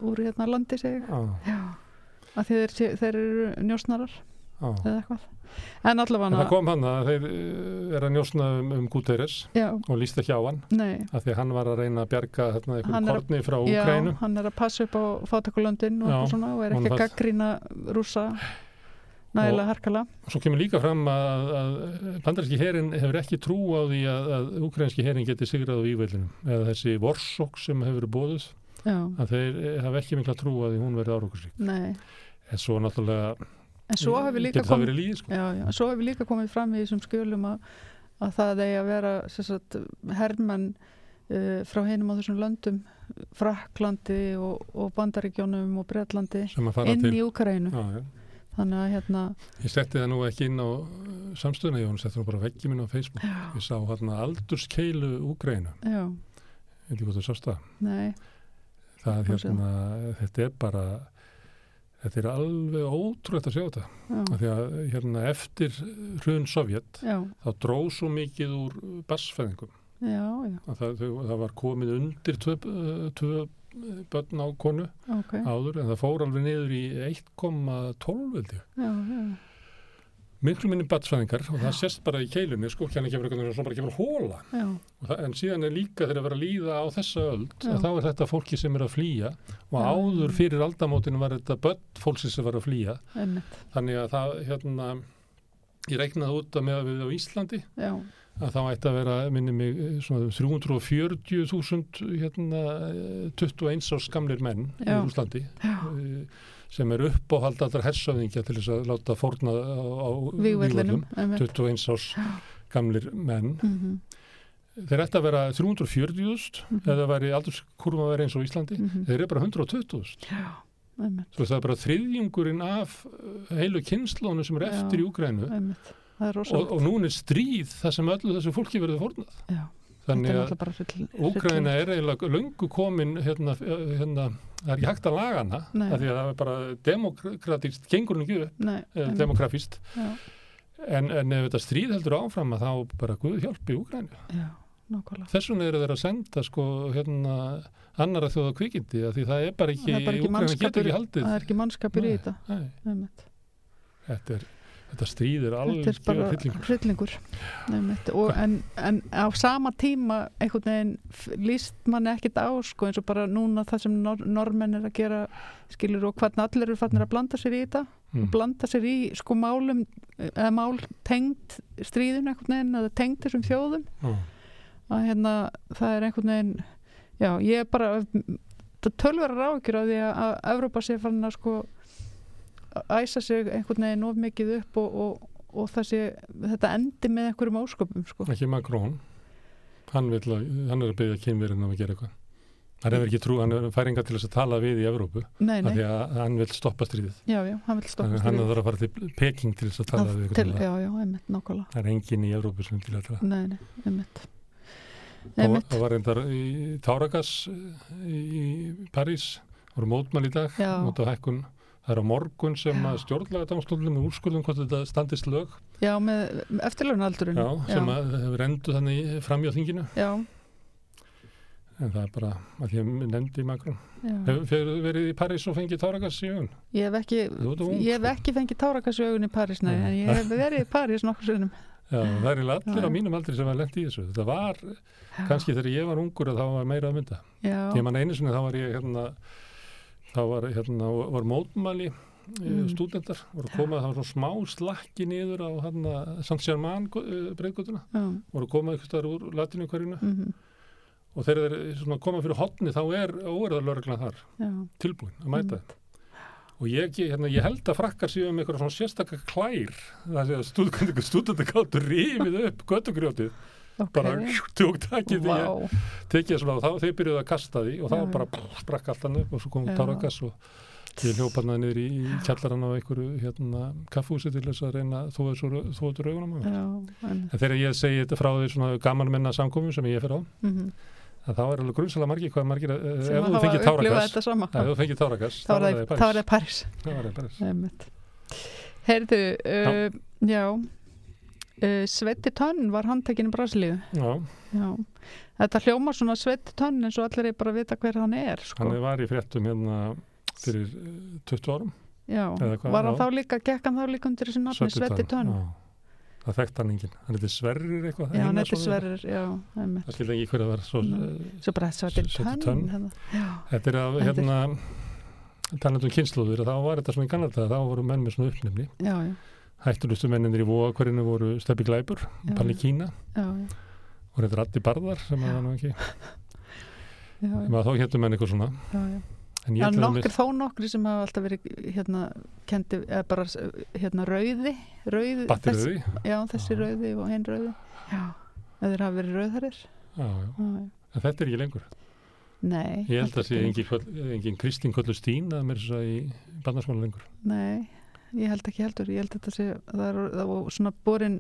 úr hérna landi já, að þeir, þeir eru njósnarar. Eða eitthvað. En En allavega það kom hann að þeir uh, er að njósna um, um Guterres já, og líst ekki á hann, nei, af því að hann var að reyna að bjarga þarna Hann einhverjum er að- korni frá já, Úkrænu. hann er að passa upp á fátakulöndin og, eitthvað svona, og er ekki að gaggrína rúsa nægilega harkala Og svo kemur líka fram að, að bandaríski herin hefur ekki trú á því að, að úkrænski herin geti sigrað á vývelinum eða þessi vorsók sem hefur bóðuð að þeir eh, hafa ekki mikla trú á því hún verið árákursík. nei. En svo náttúrulega en svo hefur líka líði sko. hefur líka komið fram í þessum skjölum að, að það eigi að vera sagt, hermenn uh, frá hinum á þessum löndum Fraklandi og, og Bandaríkjónum og fara inn til í Úkraínu. Já, já. þannig að hérna ég setti það nú ekki inn á samstöðuna ég setti það bara veggi minn á Facebook. Já, ég sá hérna aldurskeilu Úgrænu já, ég veit ekki hvað þú sást það. Nei, það hérna, þetta er bara þetta er alveg ótrúlegt að sjá þetta. Því að hérna eftir hrun Sovjet já, þá dróð svo mikið úr bassfæðingum já, já, að það, það var komið undir tvö, eh, tvö börn á konu ok. áður en það fór alveg niður í 1,12 held ég. Já, já, miklu minni batsfæðingar og það sést bara í keilunni sko, hérna kemur einhvern veginn svona bara kemur hóla Og það, en síðan er líka þegar að vera að líða á þessa öld þá er þetta fólki sem er að flýja. Og Já. áður fyrir aldamótinu var þetta börn fólksins sem var að flýja. Einmitt. Þannig að það hérna ég reiknaði út að með að við á Íslandi já, að þá ætti að vera, minni mig, svona 340.000 hérna, eh, 21 árs gamlir menn í Já. Úslandi já, sem er uppáhald allar hersöfðingja til þess að láta fórna á, einmitt. 21 árs gamlir menn. Mhm, þeir ætti að vera 340.000 Mhm. eða væri aldurskurfa að vera eins og Íslandi. Mhm, þeir eru bara 120.000 já, svo það er bara þriðjungurinn af uh, heilu kynnslónu sem er Já. eftir í Úgrænu það og, og núna er stríð þar sem öllu þessu fólki verður fórnað. Já, þannig að hryllilegt. er eiginlega löngu komin hérna, hérna, það er ekki hægt að laga hana af því að það er bara demokratist, gengur hún ekki upp, eh, já, en, en ef þetta stríð heldur áfram að þá bara Guð hjálpi Úgrænu þess vegna eru þeir að senda sko hérna annara þjóða kvikindi því það er bara ekki, ekki Úgræna getur ekki haldið. það er ekki mannskapur í þetta. þetta, er, þetta stríð þetta bara algjör hryllingur og, en, en á sama tíma einhvern veginn líst manni ekkit á sko, eins og bara núna það sem nor normenn er að gera skilur og hvernig allir eru fannir að blanda sér í þetta mm. blanda sér í sko málum eða mál tengd stríðun einhvern veginn eða tengd þessum þjóðum Já. að hérna það er einhvern veginn já ég er bara það tölverðar áhyggjur á því að, Evrópa sé fann að sko æsa sig einhvern veginn of mikið upp og, og, og sé þetta endi með einhverjum ásköpum sko. Ekki Makrón hann, hann er að byggja kynverðin um að gera eitthvað. Hann hefur ekki trú, hann er færinga til þess að tala við í Evrópu nei af nei, því að hann vil stoppa stríðið. Já já, hann vil stoppa að hann stríðið. þarf að fara til Peking til þess að tala Að- við til, já já, einmitt, nákvæmlega. Það er enginn í Evrópu sem til að tala nei nei, einmitt. Einmitt, það var reyndar í Táragas í, París voru mótmæl í dag Já. mót á hækkun það er á morgun sem Já. að stjórnlega dámstólum með úrskuldum hvort þetta standist lög já með eftirlaunaldurinn já, sem að hefur endu þannig framjá þinginu já, en það er bara að ég nefndi já. Hefur verið í París og fengið táragas í augun? Ég hef ekki, ég hef sko. ekki fengið tárakassu augun í París, nei, en ég hef verið í París nokkur sinnum. Já, það er í allir Já, á já. mínum aldri sem var lent í þessu. Þetta var, Já. kannski þegar ég var ungur að þá var meira að mynda. Já, Ég man einu sinni þá var ég hérna, þá var, hérna, var mótmæli mm. Mm. stúdendar, voru að koma, það var svona smá slakki niður á hérna Saint Germain breyðgötuna, já, voru að koma eitthvað úr latinu hverjunu mhm, og þegar þeir svona koma fyrir hotni þá er óerðar lögreglan þar já, tilbúin að mæta þetta. Og ég, hérna, ég held að frakkar séu um eitthvað svona sérstakka klær, það sé að gáttu rífið upp göttugrjótið, ok. bara tjók takið því ég Vá, tekið svona og þá þeir byrjuðu að kasta því og þá Já, já. bara sprakk allt hann upp og svo kom Já. táragas og ég hljópaði niður í, kjallarann á einhverju hérna kaffúsi til þess að reyna á mér. já, en, En þegar ég segi þetta frá því svona gaman menna samkomum sem ég fer á, mhm, að þá er alveg grunnsalega margir hvað margir, uh, ef þú þetta sama. ef þú fengið táragas, Þá var það þá París. Það var það París. Heyrðu, uh, já, uh, Sveti Tönn var handtekinn í Brasilíu. Já, Já, þetta hljómar svona Sveti Tönn eins og allir er bara að vita hver hann er, sko. hann var í fréttum hérna fyrir uh, 20 árum. Já, var hann já. þá líka, gekk hann þá líka undir þessu nafni Sveti Tönn? Það þekkt hann enginn. Hann heitir Sverrir eitthvað. Já, hann eða- Sverrir, já, einmitt. Það skildi ekki hverja það var svo, Nei. uh, Svo bara Sveti Tönn. Hérna. Þetta er að, hérna, talandi um kynnslóður, þá var þetta svona í Kanada, þá voru menn með svona uppnefni. já, já, Hættulustu menninir í Vóa hverjunu voru Steppi Já. Palli Kína, og þetta Ratti Barðar sem að það nú ekki, að þá héttu menn eitthvað svona. já, já. En ég til nokkur, dæmis, þó nokkri sem hafa alltaf verið hérna, kendi, bara hérna rauði, rauði batteriði, Já, þessi rauði og hinn rauði. Já, eða þeir hafa verið rauðarir. já, já, Já, já. en þetta er ekki lengur. Nei. Ég held að heldur sé engin, Kristín Kollu Stín að mér þess að í bandarsmála lengur. Nei, ég held ekki heldur. Ég held að þetta sé, það er, það var svona borin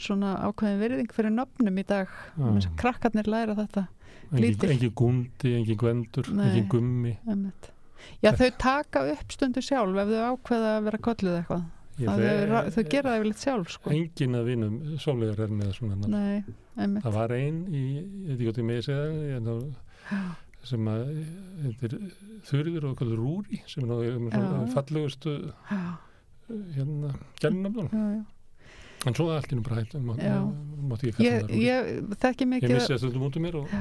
svona ákveðin virðing fyrir nöfnum í dag. Já. Krakkarnir læra þetta. Engin Gundi, engin Gvendur, Nei. engin Gummi. Einmitt. Já, þau taka upp stundu sjálf ef þau ákveða að vera kolluð eitthvað. Það þau, þau gera það yfirleitt sjálf, sko. Engin að vinum sólegar er með svona. Nei. Það var ein í, ég veit ekki hvort ég með segja það, sem að þurður og Rúri sem er náttúrulega fallegustu já, hérna já. En svo er allt innum bara hægt, Ég, það Rúri. ég þekki Ég mikið missi þetta út um mér og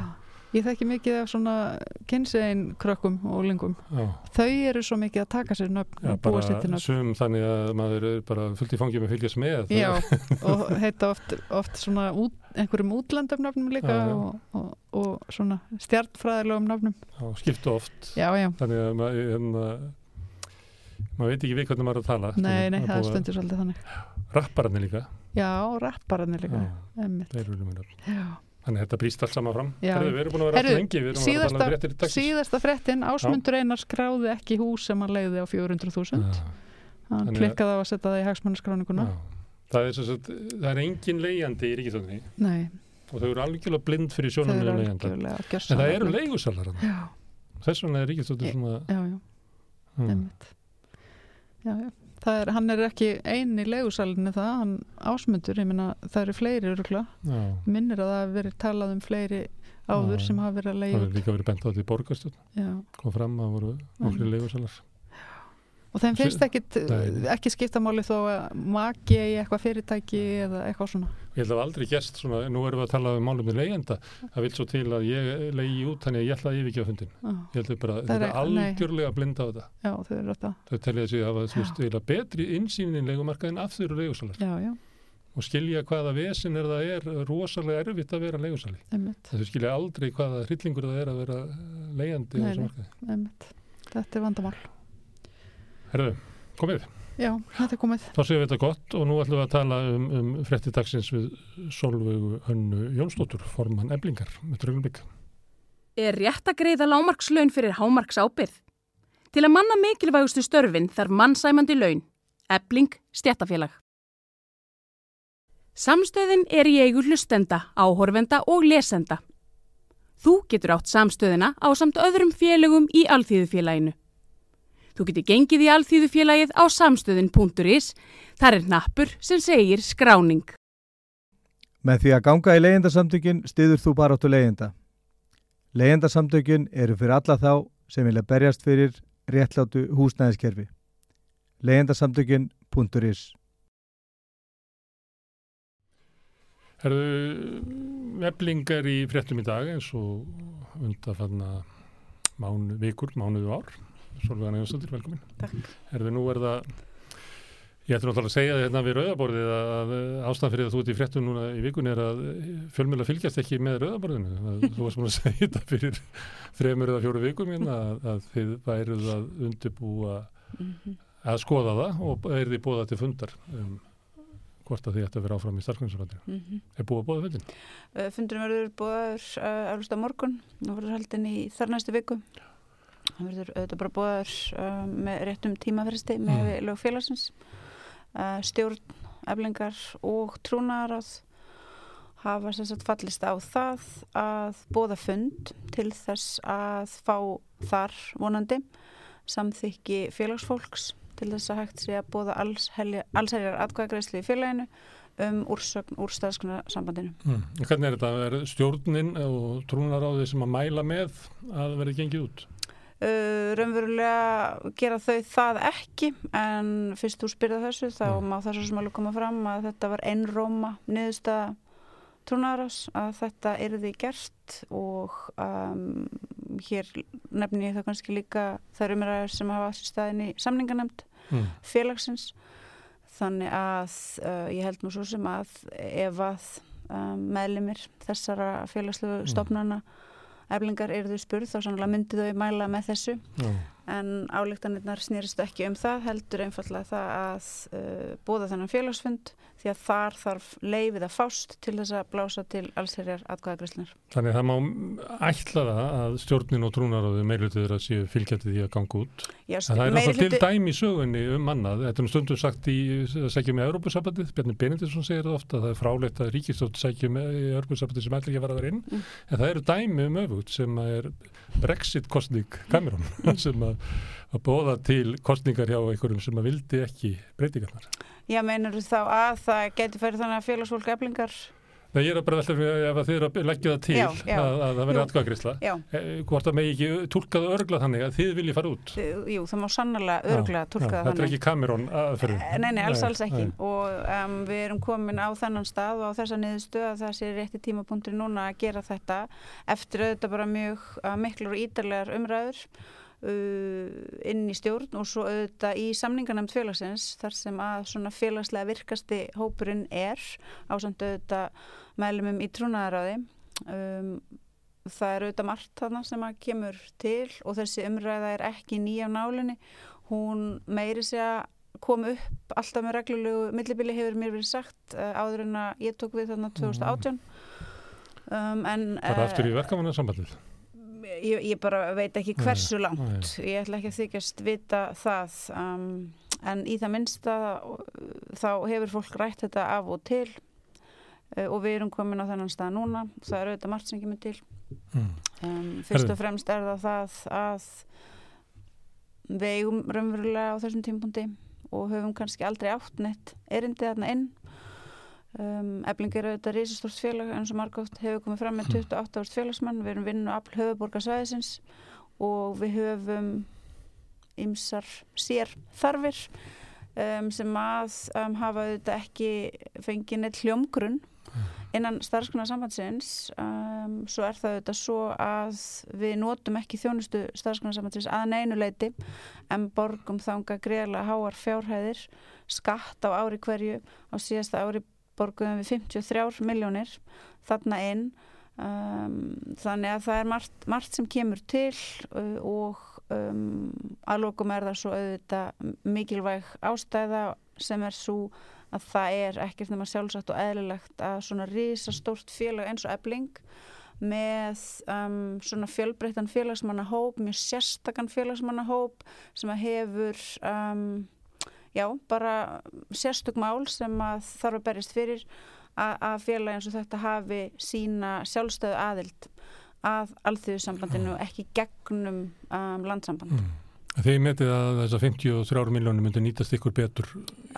ég þekki mikið af svona kynsegin krökkum og lingum. já, Þau eru svo mikið að taka sér nöfn já, bara sum þannig að maður er bara fullt í fangi með að fylgjast með. Já, og heita oft, oft svona út, einhverjum útlendum nöfnum líka Já. Og, og, og svona stjartfræðilegum nöfnum. Skiptu oft. Þannig að maður, hérna, maður veit ekki við hvernig maður er að tala. nei, nei, það stundur svolítið þannig. Rappararnir líka. Já, rappararnir líka. Já. Þannig að þetta brýst allt saman fram. Herðu, við erum búin að vera alltaf lengi, við erum vera að tala um síðasta- fréttir í dagsins. Síðasta fréttin, Ásmundur Einar skráði ekki hús sem hann leiði á 400.000. Já. Hann klikkaði á að setja það í hagsmannaskráninguna. Já. Það er, sagt, það er engin leigjandi í ríkistöndinni Nei, og þau eru algjörlega blind fyrir sjónum með algjörlega En það eru. Já, Þess vegna er ríkistöndin svona... já, já. Hmm. Já, já. Það er, hann er ekki eini leigusalinu það, hann ásmundur ég meina, það eru fleiri örugla minnir að það verið talað um fleiri áður Já. sem hafa verið að Það leiða hefur líka verið bent á þetta í borgarstjórn. Kom fram að voru nokkri leigusalar. Og þeim finnst ekkit Nei. ekki skiptamáli þó að maki í eitthvað fyrirtæki eða eitthvað svona Ég held að aldrei gest svona, nú erum við að tala um málum með leigjanda. Það vil svo til að ég leigi út, þannig að ég ætla að yfirgefa fundin. já, Ég held að bara, Það þetta er- er algjörlega blind á þetta. já þau eru þetta Þau telja þessi að veist, eiginlega betri insýnin leigumarkaðin af þeirra leigusalar. já, já, Og skilja hvaða vesin er það er rosalega erfitt að vera leigusali. einmitt, Þau skilja aldrei hvaða hryllingur það er að vera einmitt þetta er vandamál Herðu, komið. já, þetta er komið Þá séum við þetta gott og nú ætlum við að tala um, um frétti dagsins við Solveigu Hönnu Jónsdóttur, formann eblingar, með drögnblik. Er rétt að greiða lámarkslaun fyrir hámarks ábyrð? Til að manna mikilvægustu störfin þarf mannsæmandi laun. Ebling stjættafélag. Samstöðin er í eigu hlustenda, áhorfenda og lesenda. Þú getur átt samstöðina á samt öðrum félögum í alþýðufélaginu. Þú getur gengið í alþýðufélagið á samstöðin.is. Þar er nappur sem segir skráning. Með því að ganga í leyendasamtökin stiður þú bara áttu leyenda. Leyendasamtökin eru fyrir alla þá sem vilja berjast fyrir réttlátu húsnæðiskerfi. Leyendasamtökin.is Herðu, eflingar í fréttum í dag eins og undanfanna mánu, vikur, mánuðu ár. Solveig Nægjansdóttir, velkomin. Takk. Herðu, nú er það, ég ætti náttúrulega að segja þetta við rauðaborðið að ástæðan fyrir að þú ert í fréttum núna í vikunni er að fjölmjöla fylgjast ekki með rauðaborðinu. Þú varst múin að segja þetta fyrir þremur eða fjóru vikum hérna að, að þið væruð að undirbúa Mhm. að skoða það og er því bóða til fundar um hvort að þið ætti að vera áfram í starfsgrunnsalandinu. Mhm. Er búið að bóða fundin? Uh, Fundurinn verður búaður uh, eflust á morgun og verður haldin í þar næstu viku. Það verður auðvitað bara búaður uh, með réttum tímafristi með Mm. mm. lög félagsins. Uh, stjórn, eflingar og trúnaðaráð hafa sagt fallist á það að bóða fund til þess að fá þar vonandi samþykki félagsfólks til þess að hægt sé að bóða allsherjar atkvæðagreisli í félaginu um úrsögn úr staðskunnarsambandinu. Mm. Hvernig er þetta? Er stjórnin og trúnaráði sem að mæla með að verði gengið út? Uh, raunverulega gera þau það ekki en fyrst þú spyrða þessu þá Mm. má það svo sem alveg koma fram að þetta var einróma niðurstaða trúnaðarás að þetta yrði gert og um, hér nefni ég það kannski líka þær umræður sem hafa staðin í samninganemnd Mm. félagsins þannig að uh, ég held nú svo sem að ef að um, meðlimir þessara félagslegu Mm. Eflingar eru þau spurð þá sannlega myndi þau mæla með þessu Já. en álíktanirnar snýrist ekki um það heldur einfallega það að uh, bóða þennan félagsfund því að þar þarf leifið að fást til þess að blása til allsherjar atkvæðagreyslunar. Þannig að það má ætla það að stjórnin og trúnaráði meirlutir að séu fylgjandi því að ganga út. Já, það er náttúrulega til dæmi í sögunni um annað. Þetta er nú stundum sagt í að sækja með Európusabandið. Bjarni Benediktsson segir það ofta að það er frálegt að ríkistótt sækja með Európusabandið sem ætla ekki að vera þar inn. Mm. En það eru dæmi um öfugt sem er Brexit-kostning Cameron sem að, að bóða til kostningar hjá einhverjum sem að vildi ekki breytingarnar. Já, meinar þá að það geti færið þannig að félagsfólk eflingar Nei, ég er að bara velta fyrir ef að þið eru að leggja það til Já, já. Að, að það verði atkvæðagrisla. Já, Hvort það megi ekki túlkað og örgla þannig að þið viljið fara út. jú, það má sannlega örglega Já, tólka það Þetta er ekki Cameron aðferðin. Eh, Nei, nei, alls, alls ekki nei. og um, við erum komin á þennan stað og á þessa niðurstöð að það sé rétti tímapunktur núna að gera þetta eftir auðvitað bara mjög uh, miklur og ídarlegar umræður inn í stjórn og svo auðvitað í samningarnæmt félagsins þar sem að svona félagslega virkasti hópurinn er á samt auðvitað meðlumum í trúnaðaráði um, það er auðvitað margt þarna sem að kemur til og þessi umræða er ekki nýja á nálinni. Hún meiri sig að koma upp alltaf með reglulegu millibili hefur mér verið sagt uh, áður en að ég tók við þarna 2018 um, en Bara eh, aftur í verkamannasambandið. Ég, ég bara veit ekki hversu langt. ég ætla ekki að þykjast vita það um, en í það minnsta uh, þá hefur fólk rætt þetta af og til uh, og við erum komin á þennan stað núna. Það er auðvitað margt sem kemur til. Mm. um, fyrst Herðu. og fremst er það það að við eigum raunverulega á þessum tímpundi og höfum kannski aldrei átt neitt erindi þarna inn um, Efling er auðvitað risastórt félag eins og margótt hefur komið fram með 28 ást félagsmann við erum vinnu afl höfuborgarsvæðisins og við höfum ymsar sér þarfir um, sem að um, hafa auðvitað ekki fengið neitt hljómgrunn innan starfskunarsambandsins um, svo er það auðvitað svo að við notum ekki þjónustu starfskunarsambandsins að neinu leiti en borgum þanga greiðlega háar fjárhæðir skatt á ári hverju á síðasta ári borguðum við 53 miljónir þarna inn. Um, þannig að það er margt, margt sem kemur til uh, og um, að lokum er það svo auðvitað mikilvæg ástæða sem er svo að það er ekkert nema sjálfsagt og eðlilegt að svona risastórt félag eins og ebling með um, svona fjölbreyttan félagsmannahóp, mjög sérstakann félagsmannahóp sem að hefur um, já, bara sérstök mál sem að þarf að berjast fyrir að, að félag eins og þetta hafi sína sjálfstöðu aðild að alþjóðsambandinu ekki gegnum um, landsamband Mm. Þið metið að þessar 53 miljónum myndi nýtast ykkur betur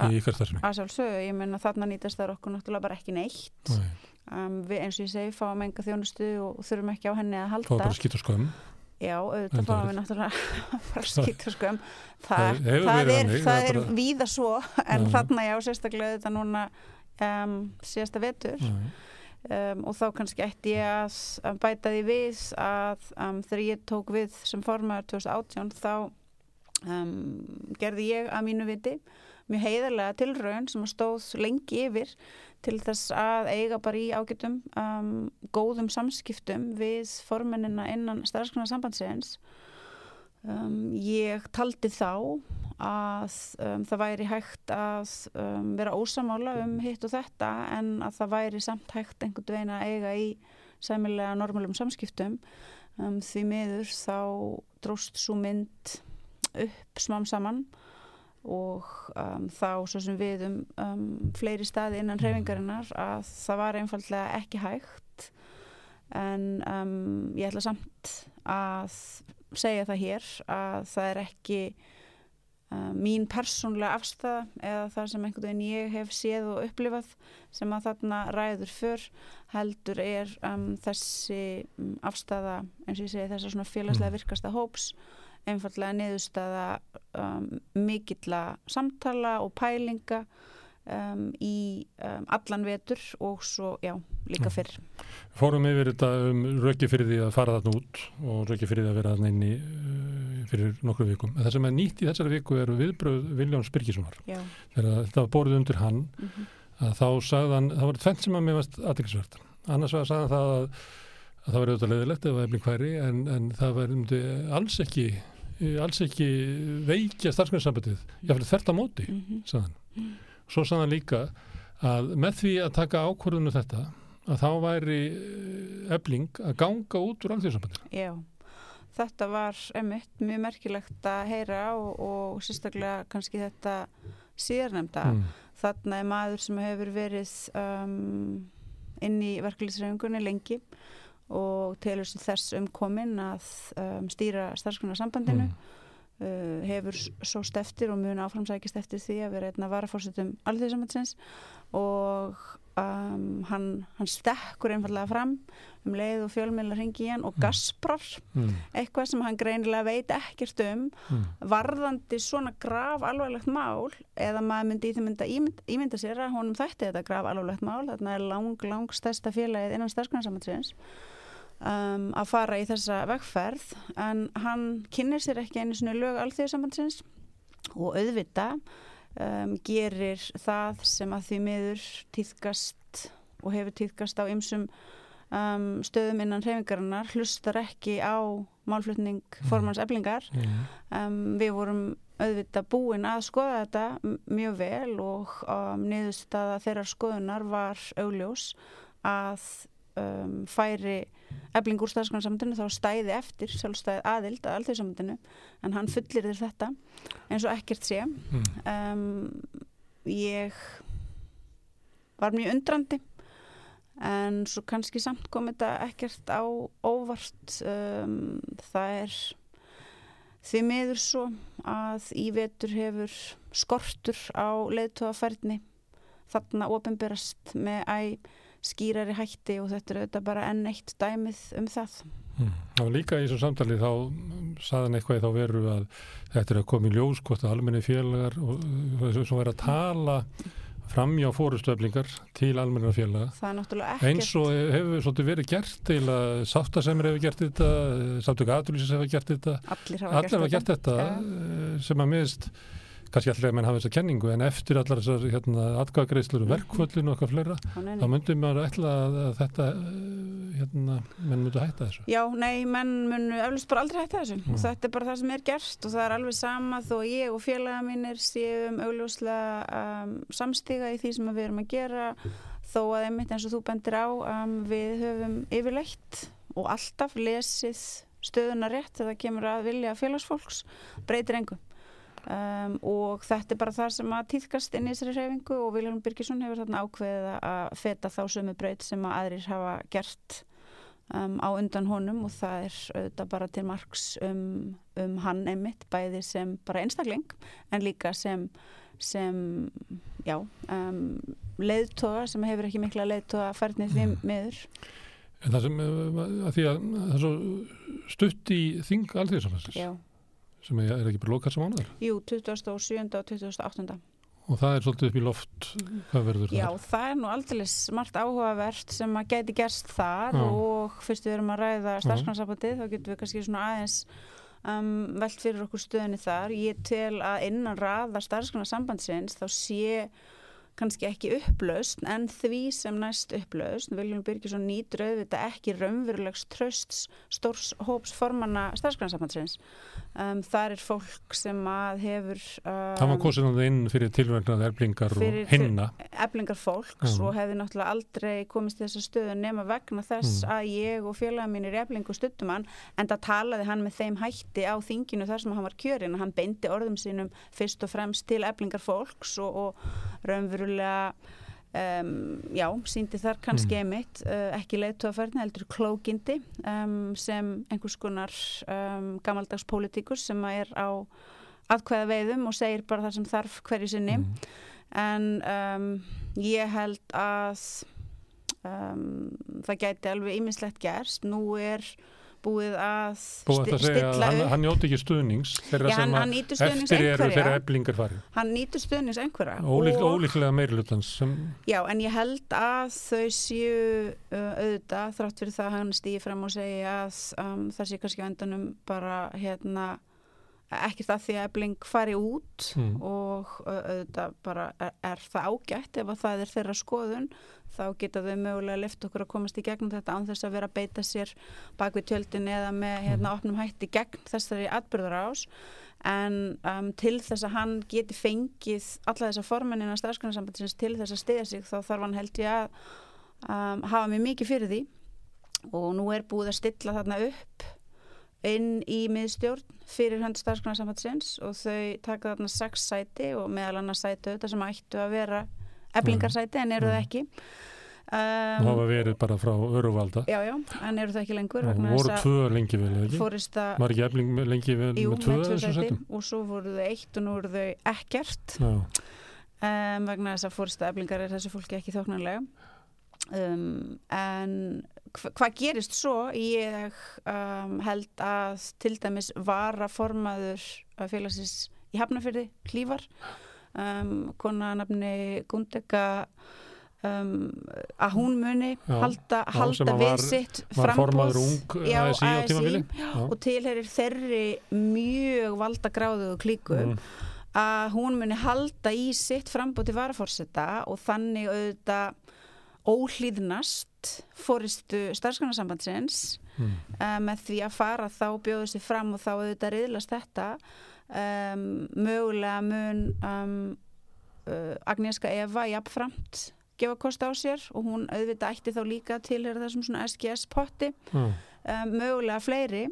A- í ykkar starfsemi. að sjálfsögðu, ég menna þarna nýtast það okkur náttúrulega bara ekki neitt Nei. um, við eins og ég segi fáum enga þjónustu og þurfum ekki á henni að Fá halda bara skýt og skömm. Já, auðvitað fáum við náttúrulega bara skýtur sko það, Það er, það er bara- víða svo en þarna já, sérstaklega auðvitað núna um, síðasta vetur. Um, og þá kannski ætti ég að, bæta því við að um, þegar ég tók við sem formaður 2018 þá um, gerði ég að mínu viti mjög heiðarlega tilraun sem stóð lengi yfir til þess að eiga bara í ágætum um, góðum samskiptum við formennina innan starfskona sambandsins um, ég taldi þá að um, það væri hægt að um, vera ósamála um hitt og þetta en að það væri samt hægt einhvern veginn að eiga í sæmilega normálum samskiptum. Um, því miður þá dróst svo mynd upp smám saman og um, þá svo sem við um, um fleiri staði innan hreyfingarinnar að það var einfallega ekki hægt en um, ég ætla samt að segja það hér að það er ekki uh, mín persónlega afstæða eða það sem einhvern veginn ég hef séð og upplifað sem að þarna ræður fyrr heldur er um, þessi um, afstæða eins og ég segi þessar svona félagslega Mm. virkasta hóps einfallega niðurstaða um, mikilla samtala og pælinga um, í um, allan vetur og svo, já, líka Mm. fyrr Fórum yfir þetta um röki fyrir því að fara þarna út og röki fyrir því að vera þarna inni uh, fyrir nokkru vikum. En það sem er nýtt í þessari viku eru viðbröð Viljáns Birgissonar. Þegar þetta var borðið undir hann mm að þá sagði hann, það var tvent sem að mér varst aðeinsvert. Annars var að sagði hann það að, að það var auðvitað leðilegt ef það efling hværi en, en það var um alls ekki alls ekki veikja starfsgrænsambandið, jáfnveg þvert á móti -hmm. sagði hann. Svo sagði hann líka að með því að taka ákvörðunu þetta að þá væri ebling að ganga út úr alþjóðsambandinu. Já, þetta var einmitt mjög merkilegt að heyra og, og sérstaklega kannski þetta síðarnemda. Mm. Þarna er maður sem hefur verið um, inn í verkefliðsreyfingunni lengi og telur sér þess umkomin að um, stýra starfsgrunarsambandinu. Mm. Uh, hefur svo steftir og mun áframsækist eftir því að vera einna varafórsetum alþjóðsambandsins og um, hann, hann stekkur einfallega fram um leið og fjölmiðla ringi í hann og Mm. gasprar Mm. eitthvað sem hann greinilega veit ekkert um Mm. varðandi svona graf alvarlegt mál eða maður myndi í því mynda ímynda, ímynda sér að honum þætti þetta graf alvarlegt mál þarna er lang, lang stærsta félagið innan starfsgrunarsambandsins um, að fara í þessa vegferð en hann kynir sér ekki einu svona lög alþjóðsambandsins og auðvita um, gerir það sem að því miður týðkast og hefur týðkast á ymsum um, stöðum innan hreyfingarinnar hlustar ekki á málflutning formans eblingar um, við vorum auðvitað búin að skoða þetta mjög vel og um, niðurstaða þeirrar skoðunar var augljós að um, færi ebling úr staðskonarsamöndinu þá stæði eftir sjálfstæði aðild að alþjóðsamöndinu en hann fullir þér þetta eins og ekkert sé Mm. um, ég var mjög undrandi en svo kannski samt kom þetta ekkert á óvart um, það er því miður svo að í vetur hefur skortur á leiðtóðafærni þarna ofinberast með æ skýrari hætti og þetta er auðvitað bara enn eitt dæmið um það Mm. Var líka í þessu samtali þá saði hann eitthvað í þá veru að þetta er að koma í ljós hvort að almenni félagar og þess að vera að tala framjá fórustöflingar til almenna félaga það er náttúrulega ekkert eins og hefur svolítið verið gert til að sáttasemur hefur gert þetta samtök aðlýsins hefur gert þetta allir hafa allir hafa gert þetta Ja. eh, sem að miðst kannski allir að menn hafa þessa kenningu en eftir allar þessar hérna, atkvæðagreislur og verkvöllin og eitthvað fleira þá myndum maður ætla að, þetta eh, hérna, menn myndu hætta þessu. Já, nei, menn munu eflust bara aldrei hætta þessu. Mm. og þetta er bara það sem er gert og það er alveg sama þó ég og félaga mínir séum augljóslega um, samstiga í því sem við erum að gera þó að einmitt eins og þú bendir á um, við höfum yfirleitt og alltaf lesið stöðuna rétt þegar það kemur að vilja félagsfólks breytir engu um, og þetta er bara það sem að týðkast inn í þessari hreyfingu og Vilhelm Birgisson hefur þarna ákveðið að feta þá sömu breyt sem að aðrir hafa gert um, á undan honum og það er auðvitað bara til marks um, um hann einmitt bæði sem bara einstakling en líka sem, sem já, um, leiðtoga sem hefur ekki mikla leiðtoga færnið því Mm. miður En það sem, uh, að því að það er svo stutt í þing alþjóðsamhansins Já. Sem er, er ekki bara lokað sem ánaður Jú, 27. og 28. og það er svolítið upp í loft hvað verður Já, það? það er nú aldrei smart áhugavert sem að geti gerst þar Já. og fyrst við erum að ræða starfsgrannsambandið þá getum við kannski svona aðeins um, velt fyrir okkur stöðinni þar. Ég tel að innan raða starfsgrannarsambandsins þá sé kannski ekki upplaust en því sem næst upplaust Viljum Byrkisson nýtur auðvitað ekki raunverulegs trösts stórs hóps formanna starfsgrannarsambandsins um, þar er fólk sem að hefur um, Það var kosið náttúrulega inn fyrir tilverknað erblingar Fyrir- og hinna eflingar fólks Já. og hefði náttúrulega aldrei komist í þessa stöðu nema vegna þess Mm. að ég og félaga mínir eflingu stuttum hann en það talaði hann með þeim hætti á þinginu þar sem hann var kjörinn hann beindi orðum sínum fyrst og fremst til eflingar fólks og, og raunverulega Um, já, síndi þar kannski einmitt uh, ekki leiðtóðaferðni, heldur klókindi um, sem einhvers konar um, gamaldags pólitíkus sem er á aðkvæða veiðum og segir bara það sem þarf hverju sinni. Mm. en ég held að það gæti alveg ýmislegt gerst. Nú er búið að segja að hann, upp. hann njóti ekki stuðnings þeirra Já, hann- hann stuðnings eftir eru þeirra eblingar farin hann nýtur stuðnings einhverja Ólík, og- Ólíklega meirihlutans sem Já, en ég held að þau séu uh, auðvitað þrátt fyrir það að hann stýði fram og segja að um, það sé kannski á endanum bara hérna ekkert að því að ebling fari út Mm. og auðvitað bara er, er það ágætt. Ef að það er þeirra skoðun þá geta þau mögulega lift okkur að komast í gegnum þetta án þess að vera að beita sér bak við tjöldin eða með hérna opnum hætti gegn þessari atbyrðarás en um, til þess að hann geti fengið alla þessa formenina starfsgrunarsambandsins til þess að stiða sig þá þarf hann held ég að um, hafa mig mikið fyrir því. Og nú er búið að stilla þarna upp inn í miðstjórn fyrir hönd starfsgrunarsambandsins og þau taka þarna sex sæti og meðal annars sæti auðvitað sem ættu að vera eblingarsæti en eru það Mm. ekki. Um, hafa verið bara frá öruvalda Já, já, en eru það ekki lengur og voru tvö lengi vel ekki? Var ekki ebling lengi vel Jú, með tvö með tvö sæti. og svo voru þau eitt og nú eru þau ekkert. Um, vegna þess að fórista eblingar er þessu fólki ekki þóknarlega um, en hvað gerist svo? Ég um, held að til dæmis vara formaður af félagsins í Hafnafyrði, Hlífar um, kona nafni Gundega um, að hún muni Já, halda, halda við sitt ung Já, ASI. tímabili Já. og tilherir þeirri mjög valdagráðu klíku Mm. að hún muni halda í sitt frambóð til varafórseta og þannig auðvitað óhlýðnast fóristu starfsgrunarsambandsins Mm. uh, með því að fara þá bjóðu sér fram og þá auðvitað riðlast þetta um, mögulega mun um, uh, Agnieszka Eva jafnframt gefa kost á sér og hún auðvitað ætti þá líka til þessum svona SGS potti um, mögulega fleiri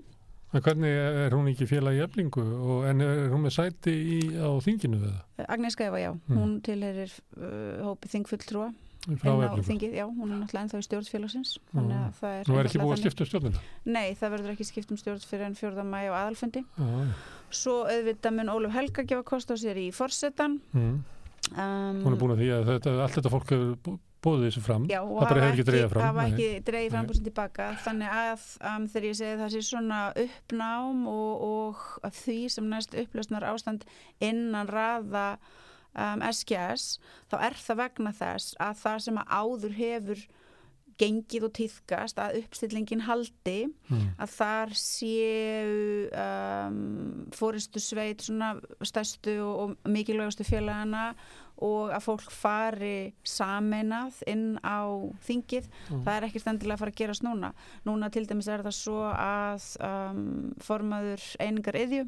En hvernig er hún ekki félag í eblingu og, en er hún með sæti í, á þinginu við það? Agnieszka Eva, já, Mm. hún tilherir uh, hópi þingfulltrúa Þingið, já, hún er náttúrulega ennþá í stjórnfélagsins er Nú er ekki búið að skipta stjórnina? Nei, það verður ekki skipt um stjórn fyrir enn 4. mæ á aðalfundi. Já. Svo auðvitað mun Óluf Helga gefa kost á sér í forsetan Mm. um, Hún er búin að því að þetta, allt þetta fólk hefur bú- búið þessu fram. Já, og það hafa ekki dreigað fram. hafa ekki dreigið frambúsin tilbaka. Þannig að um, þegar ég segi það sé svona uppnám og, og því sem næst upplösnar ástand innan raða um, SGS þá er það vegna þess að það sem að áður hefur gengið og týðkast að uppstillingin haldi Mm. að þar séu um, fóristu sveit svona stærstu og, og mikilvægastu félagana og að fólk fari sameinað inn á þingið, Mm. það er ekkert endilega að fara að gerast núna. Núna til dæmis er það svo að um, formaður einingar yðju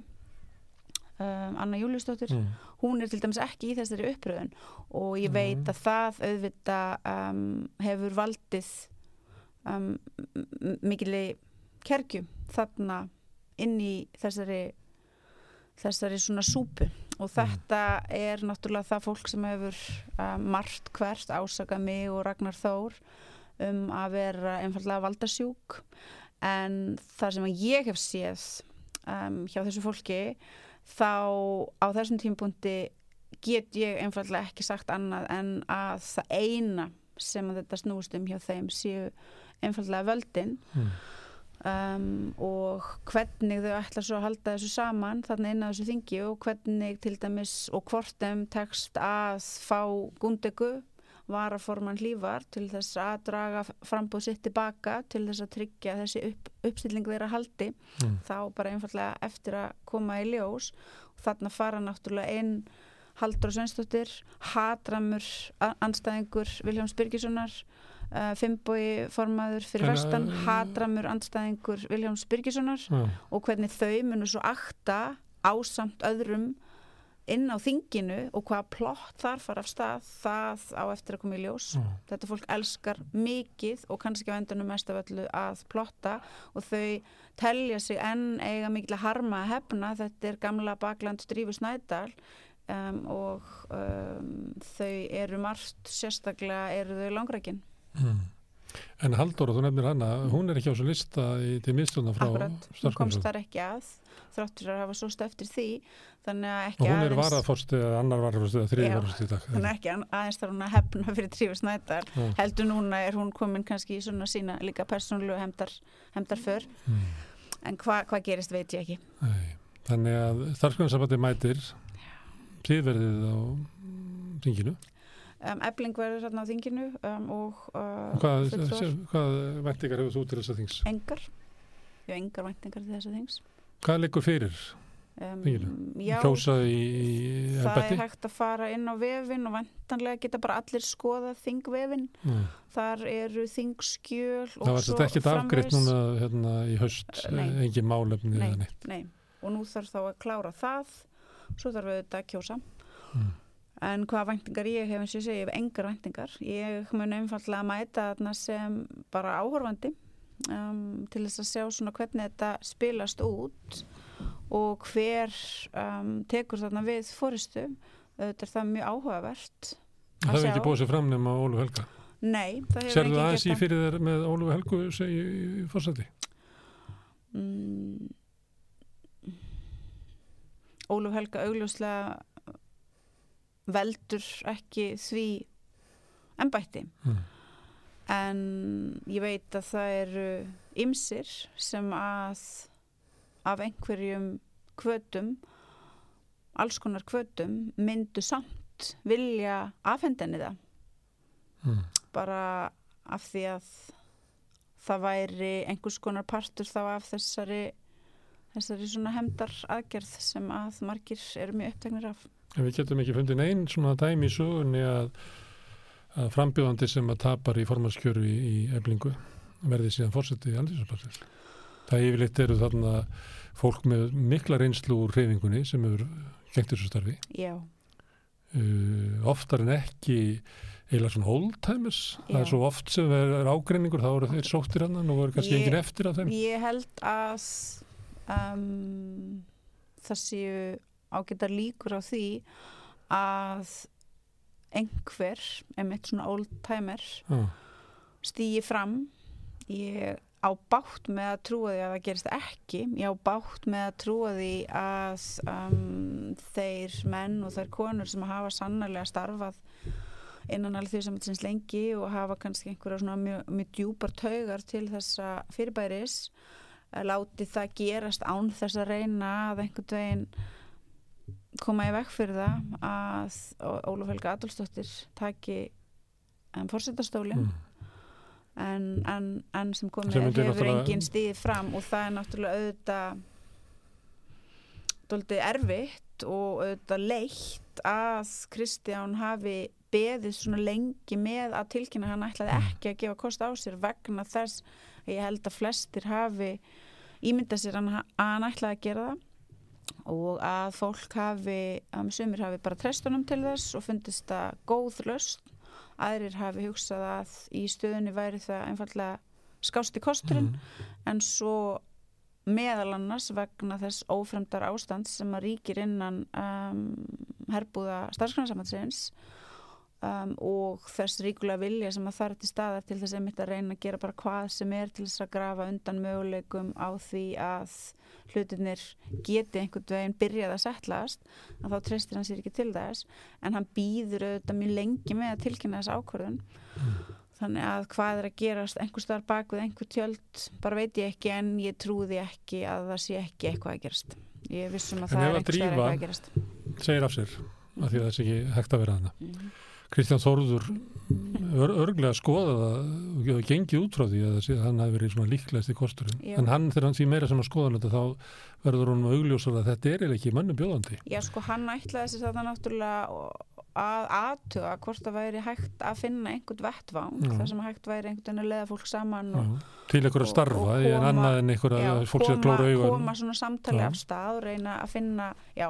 um, Anna Júliusdóttir Mm. hún er til dæmis ekki í þessari uppröðun og ég Mhm. veit að það auðvitað um, hefur valdið um, m- m- mikili kergju þarna inn í þessari þessari svona súpu og þetta er náttúrulega það fólk sem hefur um, margt hvert ásaka mig og Ragnar Þór um að vera einfallega valdasjúk en það sem ég hef séð um, hjá þessu fólki þá á þessum tímpunkti get ég einfallega ekki sagt annað en að það eina sem að þetta snúst um hjá þeim séu einfallega völdin Mm. um, og hvernig þau ætla svo að halda þessu saman þarna inn á þessu þingi og hvernig til dæmis og hvort þeim tekst að fá gundegu varaforman hlífar til þess að draga frambúð sitt tilbaka til þess að tryggja þessi upp, uppstilling þeirra haldi Mm. þá bara einfallega eftir að koma í ljós og þarna fara náttúrulega inn Haldur og Sveinsdóttir Hatramur a- andstæðingur Viljáms Birgissonar uh, Fimboi formaður fyrir vestan uh, Hatramur andstæðingur Viljáms Birgissonar Já. og hvernig þau munu svo akta ásamt öðrum inn á þinginu og hvaða plott þar fara af stað það á eftir að koma í ljós Já. þetta fólk elskar mikið og kannski á endanum mest af öllu að plotta og þau telja sig enn eiga mikil að harma að hefna þetta er gamla bakland Drífu Snædal um, og um, þau eru margt sérstaklega eru þau langrækin Mm. En Halldóra, þú nefnir hana, hún er ekki á svo lista í, til miðstjóna frá akkurat, hún komst þar ekki að þráttur að hafa sóst eftir því þannig að Og ekki hún er aðeins varaforsti eða annar varaforsti eða þriði Já. varaforsti í dag. hún er ekki aðeins þar hún að hefna fyrir Já. heldur núna er hún komin kannski í svona sína líka persónulegu hemdar, hemdar för Mm. en hvað hva gerist veit ég ekki Nei. Þannig að starfskonumsabandi mætir síðverðið á mm, þinginu. Um, Ebling verður hérna á þinginu um, og uh, Hvað, fulltrúar. hvað væntingar hefur þú til þess að þings? engar hef engar væntingar til þess að þings Hvað liggur fyrir? um, já, það er hægt að fara inn á vefin og vantanlega geta bara allir skoða þingvefin Mm. þar eru þingskjöl Það var þetta ekkert framvegis. núna hérna, í haust, Nei. engin málefni Nei. Nei, og nú þarf þá að klára það svo þarf auðvitað að kjósa Mm. En hvaða væntingar ég hef eins og ég segi, ég hef engar væntingar ég mun einfallega að mæta þarna sem bara áhorfandi um, til þess að sjá svona hvernig þetta spilast út og hver um, tekur þarna við fóristu auðvitað er það mjög áhugavert Það hefur ekki búið sér fram nema Ólu Helga. Nei, það hefur Serðu enginn aðeins í gert það. fyrir þér með Ólu Helgu segi fórsætti? mm, Óluf Helga augljóslega veldur ekki því embætti Mm. en ég veit að það eru ymsir sem að af einhverjum kvötum alls konar kvötum myndu samt vilja afhendenni það Mm. bara af því að það væri einhvers konar partur þá af þessari þessari svona hemdar aðgerð sem að margir eru mjög uppteknir af við getum ekki fundið einn svona dæmi í sögunni að, að frambjóðandi sem að tapar í formanskjöru í, í eblingu verði síðan fórsætti í andlýsarspartið. Það yfirleitt eru þarna fólk með mikla reynslu úr hreyfingunni sem hefur gengt þessu starfi. já, Uh, oftar en ekki eiginlega svona old-timers. Það er svo oft sem er, er ágreiningur, þá eru þeir sóttir hann og eru kannski engin eftir af þeim. ég held að um, það séu ágæta líkur á því að einhver, einmitt svona old timer Já. stýi fram ég á bátt með að trúa því að það gerist ekki ég á bátt með að trúa því að um, þeir menn og þær konur sem hafa sannarlega starfað innan alveg því sem lengi og hafa kannski einhverja svona mjög, mjög djúpar taugar til þessa fyrirbæris að láti það gerast án þess að reyna að einhvern veginn koma í veg fyrir það að Ólaf Helga Adolfsdóttir taki um, fórsetastólinn Mm. en, en, en sem komið Sem hefur náttúrulega- engin stíð fram og það er náttúrulega auðvitað dóldi erfitt og auðvitað leitt að Kristján hafi beðið svona lengi með að tilkynna. Hann ætlaði ekki að gefa kost á sér vegna þess að ég held að flestir hafi ímyndað sér að hann ætlaði að gera það og að fólk hafi, um, sumir hafi bara trestunum til þess og fundist það góð löst aðrir hafi hugsað að í stöðunni væri það einfallega skásti kosturinn Mm. en svo meðal annars vegna þess ófremdar ástand sem að ríkir innan um, herbúða starfsgrunarsamhansins um, og þess ríkulega vilja sem að það er til staðar til þess að mitt að reyna að gera bara hvað sem er til þess að grafa undan möguleikum á því að hlutinir geti einhvern veginn byrjað að settlast að þá treystir hann sér ekki til þess. En hann býður auðvitað mjög lengi með að tilkynna þess ákvörðun. Þannig að hvað er að gerast einhver starf bak við einhver tjöld bara veit ég ekki en ég trúði ekki að það sé ekki eitthvað að gerast. Ég vissum að En það er að eitthvað að gerast. segir af sér af því að það er ekki hægt að vera hana Mhm. Kristján Þórður ör, örglega skoða það og gengið út frá því að hann hafi verið svona líklegast í kosturinn. Já. en hann þegar hann sé meira sem að skoða þetta þá verður hún augljósar að þetta er eiginlega ekki mönnum bjóðandi. Já, sko, hann ætlaði sér þetta náttúrulega að aðtuga hvort það væri hægt að finna einhvern vettvang þar sem hægt væri einhvern veginn að leiða fólk saman og, til einhverja og- starfa og en koma- annað en einhverja fólk sem að klóra augun. koma svona samtali af stað og reyna að finna, já,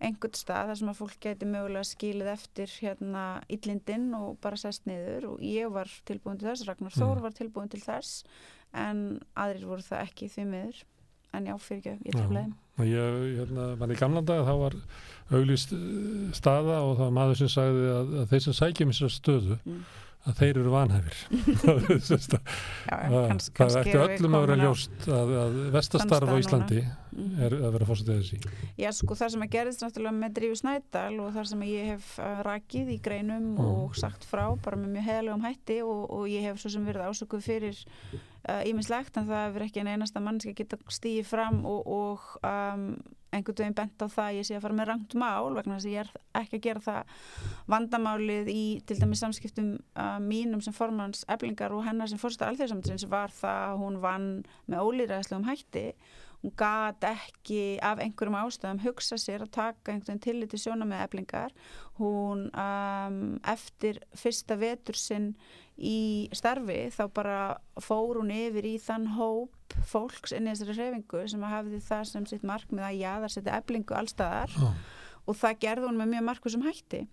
einhvern stað þar sem að fólk geti mögulega skilið eftir hérna illindin og bara sest niður og ég var tilbúin til þess, Ragnar Þór Mm. var tilbúin til þess en aðrir voru það ekki því miður en já, fyrir ekki, ég treflaði ég, hérna, mann í gamla daga þá var auglýst eh, staða og það var maður sem sagði að, að þeir sem sækjum þessar stöðu Mm. Að þeir eru vanhæfir. Það það ætti öllum að vera ljóst að, að vestastarf á Íslandi er að vera fórsetið þessi Já, sko, það sem að gerðist náttúrulega með Drífu Snædal og þar sem ég hef uh, rakið í greinum Mm. og sagt frá bara með mjög heðalegum hætti og, og ég hef svo sem verið ásökuð fyrir ímislegt en það hefur ekki en einasta mannski geta stíði fram og, og um, einhvern veginn bent á það að ég sé að fara með rangt mál vegna þess að ég er ekki að gera það vandamálið í til dæmis samskiptum uh, mínum sem formans eblingar og hennar sem fórsta alþjóðsamtins var það að hún vann með ólýræðslegum hætti. Hún gat ekki af einhverjum ástæðum hugsa sér að taka einhvern veginn tilliti sjóna með eblingar hún um, eftir fyrsta vetur sinn í starfi þá bara fór hún yfir í þann hóp fólks inn í þessari hreyfingu sem hafði það sem sitt markmið að jaðar setja eblingu allstaðar Já. og það gerði hún með mjög markvisum hætti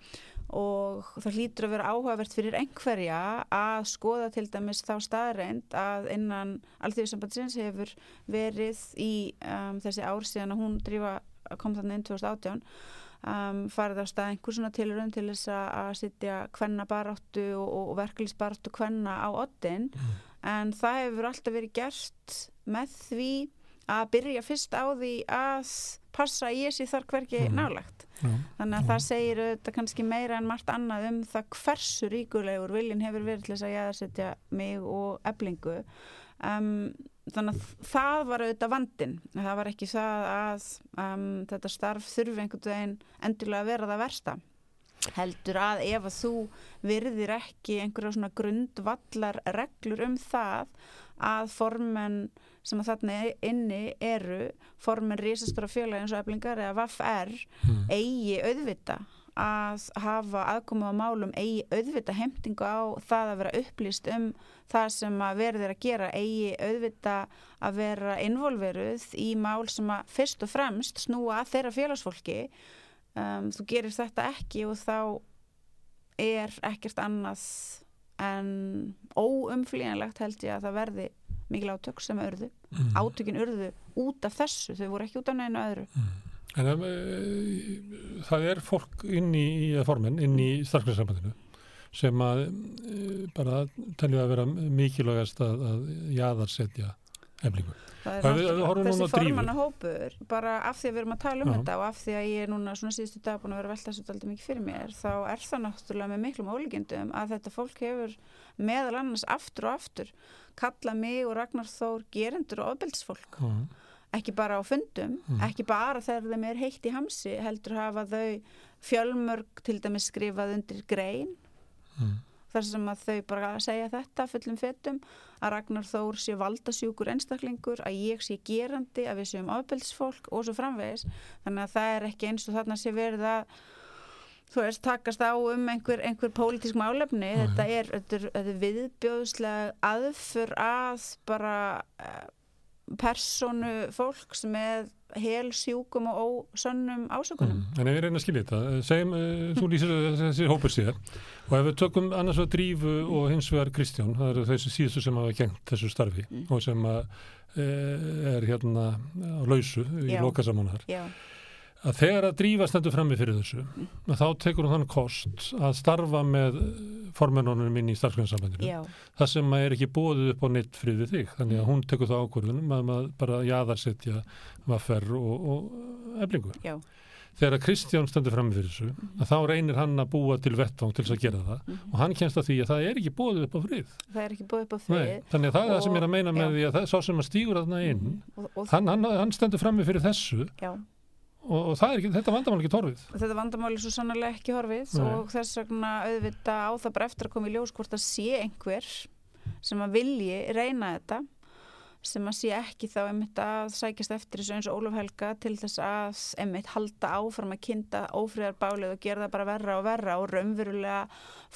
og það hlýtur að vera áhugavert fyrir einhverja að skoða til dæmis þá staðreind að innan alþjóðsambandsins hefur verið í um, þessi ár síðan að hún drífa kom þannig inn 2018 um, farið á stað einhver svona tilurinn til þess að sitja kvenna baráttu og, og verkefliðsbaráttu kvenna á oddin en það hefur alltaf verið gert með því að byrja fyrst á því að passa ég sé þar hvergi Mhm. nálagt Já. þannig að það segir auðvitað kannski meira en margt annað um það hversu ríkulegur viljin hefur verið til þess að ég að setja mig og eblingu um, þannig að það var auðvitað vandin það var ekki það að um, þetta starf þurfi einhvern veginn endilega að vera það versta heldur að ef að þú virðir ekki einhverja svona grundvallar reglur um það að formenn sem að þarna inni eru formenn risastóra fjöla eins og eflingar eða VFR Mm. eigi auðvita að hafa aðkomu á málum eigi auðvita heimtingu á það að vera upplýst um það sem að verður að gera eigi auðvita að vera involveruð í mál sem að fyrst og fremst snúa að þeirra félagsfólki. Um, þú gerir þetta ekki og þá er ekkert annað en óumflýjanlegt held ég að það verði mikil átök sem urðu. Mm. átökin urðu út af þessu þau voru ekki út af neinu öðru En um, e, það er fólk inn í, eða formenn, inn í starfsgrænsambandinu sem að e, bara telja að vera mikilvægast að, að jaðarsetja eflingu. Er þessi á Drífu. formanna hópur bara af því að við erum að tala um Já. þetta og af því að ég er núna svona síðustu dag búin að vera að velta þessu daldið mikið fyrir mér þá er það náttúrulega með miklum ólíkindum að þetta fólk hefur meðal annars aftur og aftur kalla mig og Ragnar Þór gerendur og ofbeldisfólk Mm. Ekki bara á fundum, Mm. ekki bara þegar þeim er heitt í hamsi heldur hafa þau fjölmörg til dæmis skrifað undir grein Mm. þar sem að þau bara segja þetta fullum fetum að Ragnar Þór sé valdasjúkur einstaklingur, að ég sé gerandi að við séum ofbeldisfólk og svo framvegis þannig að það er ekki eins og þarna sé verið að þú veist, takast á um einhver, einhver pólitísk málefni, Nei. þetta er, er, er viðbjóðslega aðfur að bara uh, personu fólks með hel sjúkum og ósönnum ásökunum Mm. En ef við reynum að skilja þetta, segjum, uh, þú lýsir þessi hópur sér og ef við tökum annars vegar Drífu og hins vegar Kristján, það eru þessi síðustu sem hafa gengt þessu starfi Mm. og sem að, e, er hérna á lausu í lokasamánar. Já, að þegar að drífa stendur frammi fyrir þessu að þá tekur hún þann kost að starfa með formennunum inn í starfsgrænsambandinu það sem að er ekki bóðið upp á neitt frið við þig. Þannig að hún tekur það ákvörðunum að maður bara jaðarsetja vaffer og, og eflingu. Já, þegar að Kristján stendur frammi fyrir þessu að þá reynir hann að búa til vettvang til þess að gera það. Mhm. og hann kemst að því að það er ekki bóðið upp á frið. Það er ekki búið upp á Nei, frið þannig að það er það sem er að meina Og- með já. því að það og, og, er ekki, þetta vandamál ekki torfið og þetta vandamál er svo sannarlega ekki horfið Nei. og þess vegna auðvitað á það bara eftir að koma í ljós hvort að sé einhver sem að vilji reyna þetta sem að sé ekki þá einmitt að sækjast eftir þessu eins og Ólaf Helga til þess að einmitt halda áfram að kynda ófríðar bálið og gera það bara verra og verra og raunverulega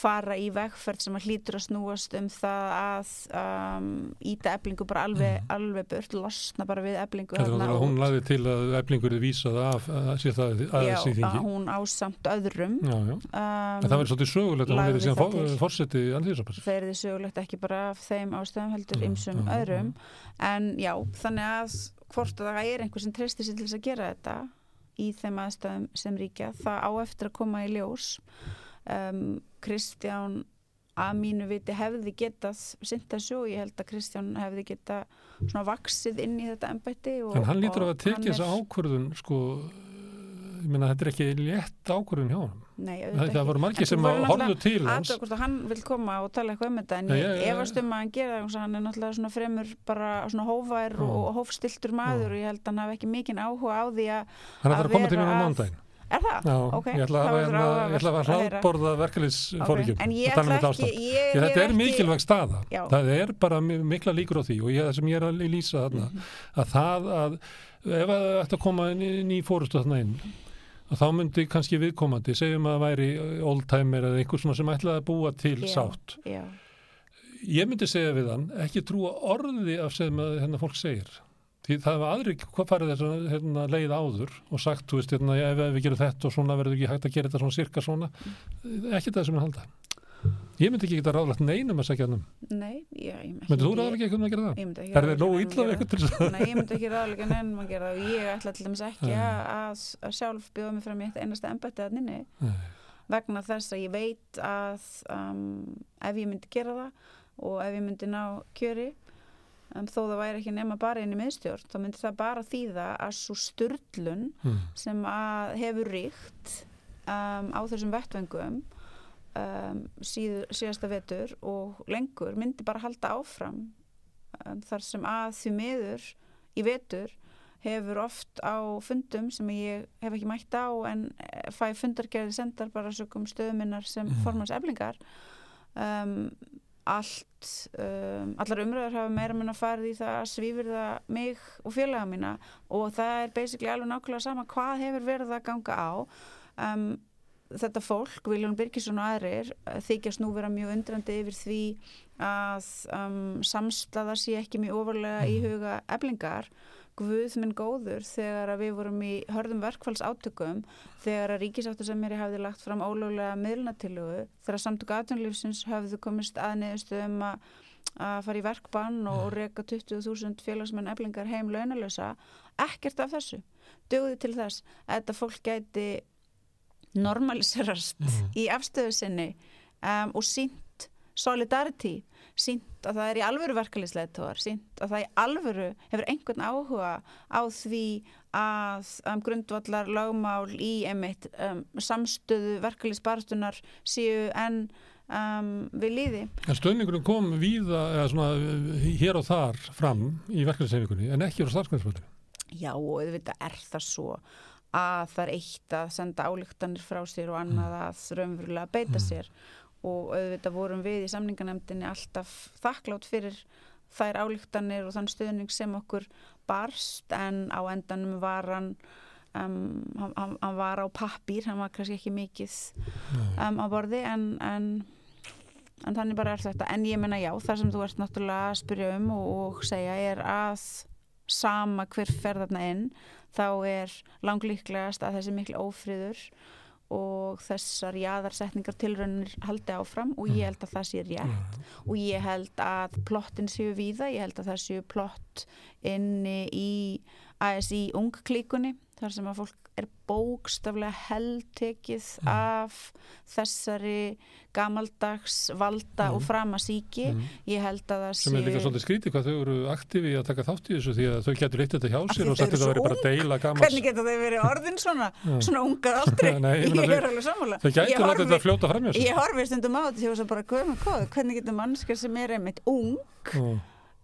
fara í vegferð sem að hlýtur að snúast um það að um, íta eblingu bara alveg, alveg burt, losna bara við eblingu náttúrulega að hún laði til að eflingur er vísað af að sé það Já, aðeins í að þingi hún ásamt öðrum. Já, já, um, en það verður svolítið sögulegt að hún það til. síðan fórseti alþjóðsabærs það er því sögulegt ekki bara af þeim ástæðum heldur En já, þannig að hvort að það er einhver sem treystir sér til þess að gera þetta í þeim aðstæðum sem ríkja það á eftir að koma í ljós. Um, Kristján að mínu viti hefði getað og ég held að Kristján hefði getað svona vaksið inn í þetta embætti og, En hann lítur og að er- þessa ákvörðun sko, ég meina þetta er ekki létt ákvörðun hjá hann Nei, það, það voru þú sem horfðu til hans aðtöða hvort að hann vil koma og tala eitthvað um þetta en ég já, já. efast um að hann gera það hann er náttúrulega svona fremur bara svona hófær Já. og hófstiltur maður og ég held að hann hafi ekki mikinn áhuga á því að hann ætlar að koma til vera mín á mándaginn er það? Já, ok, ég ætla að hérna- ætla heyra. hraðborða verkefliðsfóringjum Ok, en ég og ætla um þetta ekki ég, Ég, þetta er ekki- mikilvæg staða. Já. Það er bara mi- mikla líkur á því og ég, það sem ég er að lýsa þarna, Mhm. að það að ef að það ætti að koma ný fórustu þarna inn, að þá myndi kannski viðkomandi, segjum að það væri oldtimer eða einhver svona sem ætlaði að búa til Já. sátt. já, Ég myndi segja við hann, ekki trúa orði af sem að hérna, fólk segir. Því það var aðri hvað farið þess að hérna, leið áður og sagt, þú veist, hérna, ef, við gerum þetta og svona verður ekki hægt að gera þetta svona sirka svona. Ekki það sem hann halda. Ég myndi ekki geta ráðlegt neinum að segja hann um. nei ég, Myndi þú ég- ráðlega ekki eitthvað að gera það? ég myndi ekki Er þið nógu neinum illa að við eitthvað til þess að... Nei, ég myndi ekki ráðlega nefnum að gera það og ég ætla til dæmis ekki að, að, að sjálf bjóða mig fram í eitt einasta embætti að nynni vegna þess að ég veit að um, ef ég myndi gera það og ef ég myndi ná kjöri um, þó það væri ekki nema bara inn í miðstjórn þá myndi það bara þýða að svo styrlun Mm. sem að hefur ríkt um, á þessum vettvengum um, síð, síðasta vetur og lengur myndi bara halda áfram um, þar sem að því miður í vetur hefur oft á fundum sem ég hef ekki mætt á en eh, fæ fundargerði sendar bara sökum stöðuminnar sem Mhm. formans eflingar um, allt um, allar umröður hafa meira minna farið í það að svífurða mig og félaga mína og það er basically alveg nákvæmlega sama hvað hefur verið að ganga á um, þetta fólk, Viljón Birkisson og aðrir eh, þykjast nú vera mjög undrandi yfir því að um, samslaða sé ekki mjög ofarlega í huga eblingar Guð minn góður þegar að við vorum í hörðum verkfalls átökum þegar að ríkisáttur sem mér hafði lagt fram ólöglega miðlunatilugu þegar samtök atvinnulífsins hafðu komist að neðustu um að, að fara í verkbann og reka 20.000 félagsmenn eblingar heim launalösa ekkert af þessu. Dögði til þess að þetta fólk gæti normaliserast Mhm. í afstöðu sinni um, og sínt solidarity sínt að það er í alvöru verkefliðsleitóar sínt að það í alvöru hefur einhvern áhuga á því að um, grundvallar lögmál í einmitt um, samstöðu verkefliðsbarstunar séu en um, við líði En stöðningurinn kom víða, eða svona hér og þar fram í verkefnisefingunni en ekki á starfsgrænsföldu. Já og auðvitað er það svo að það er eitt að senda álíktanir frá sér og annað að raunverulega beita sér. Og auðvitað vorum við í samninganemdini alltaf þakklátt fyrir þær álíktanir og þann stöðning sem okkur barst en á endanum var hann um, hann, hann- var á pappír, hann var kannski ekki mikið um, á borði en, en en þannig bara er þetta. En ég menna já, það sem þú ert náttúrulega að spyrja um og, og segja er að sama hver fer þarna inn þá er langlíklegast að þessi miklu ófriður og þessar jaðarsetningar tilraunir haldi áfram og ég held að það sé rétt. Og ég held að plottin séu víða, ég held að það séu plott inni í ASI ungklíkunni þar sem að fólk er bókstaflega heldtekið Mm. af þessari gamaldags valda Mm. og framasíki Mm. ég held að það sem er líka sé svolítið skrítið hvað þau eru aktífi að taka þátt í þessu því að þau getur leitt þetta hjá sér og sagt þetta svo veri bara að deila gamals hvernig geta þau verið orðin svona svona ungar aldrei Nei, ég ég, meina, er alveg sammála þau Ég að horfi- þetta að fljóta fram hjá ég sér horfi stundum á þetta hvernig getur mannskja sem er einmitt ung.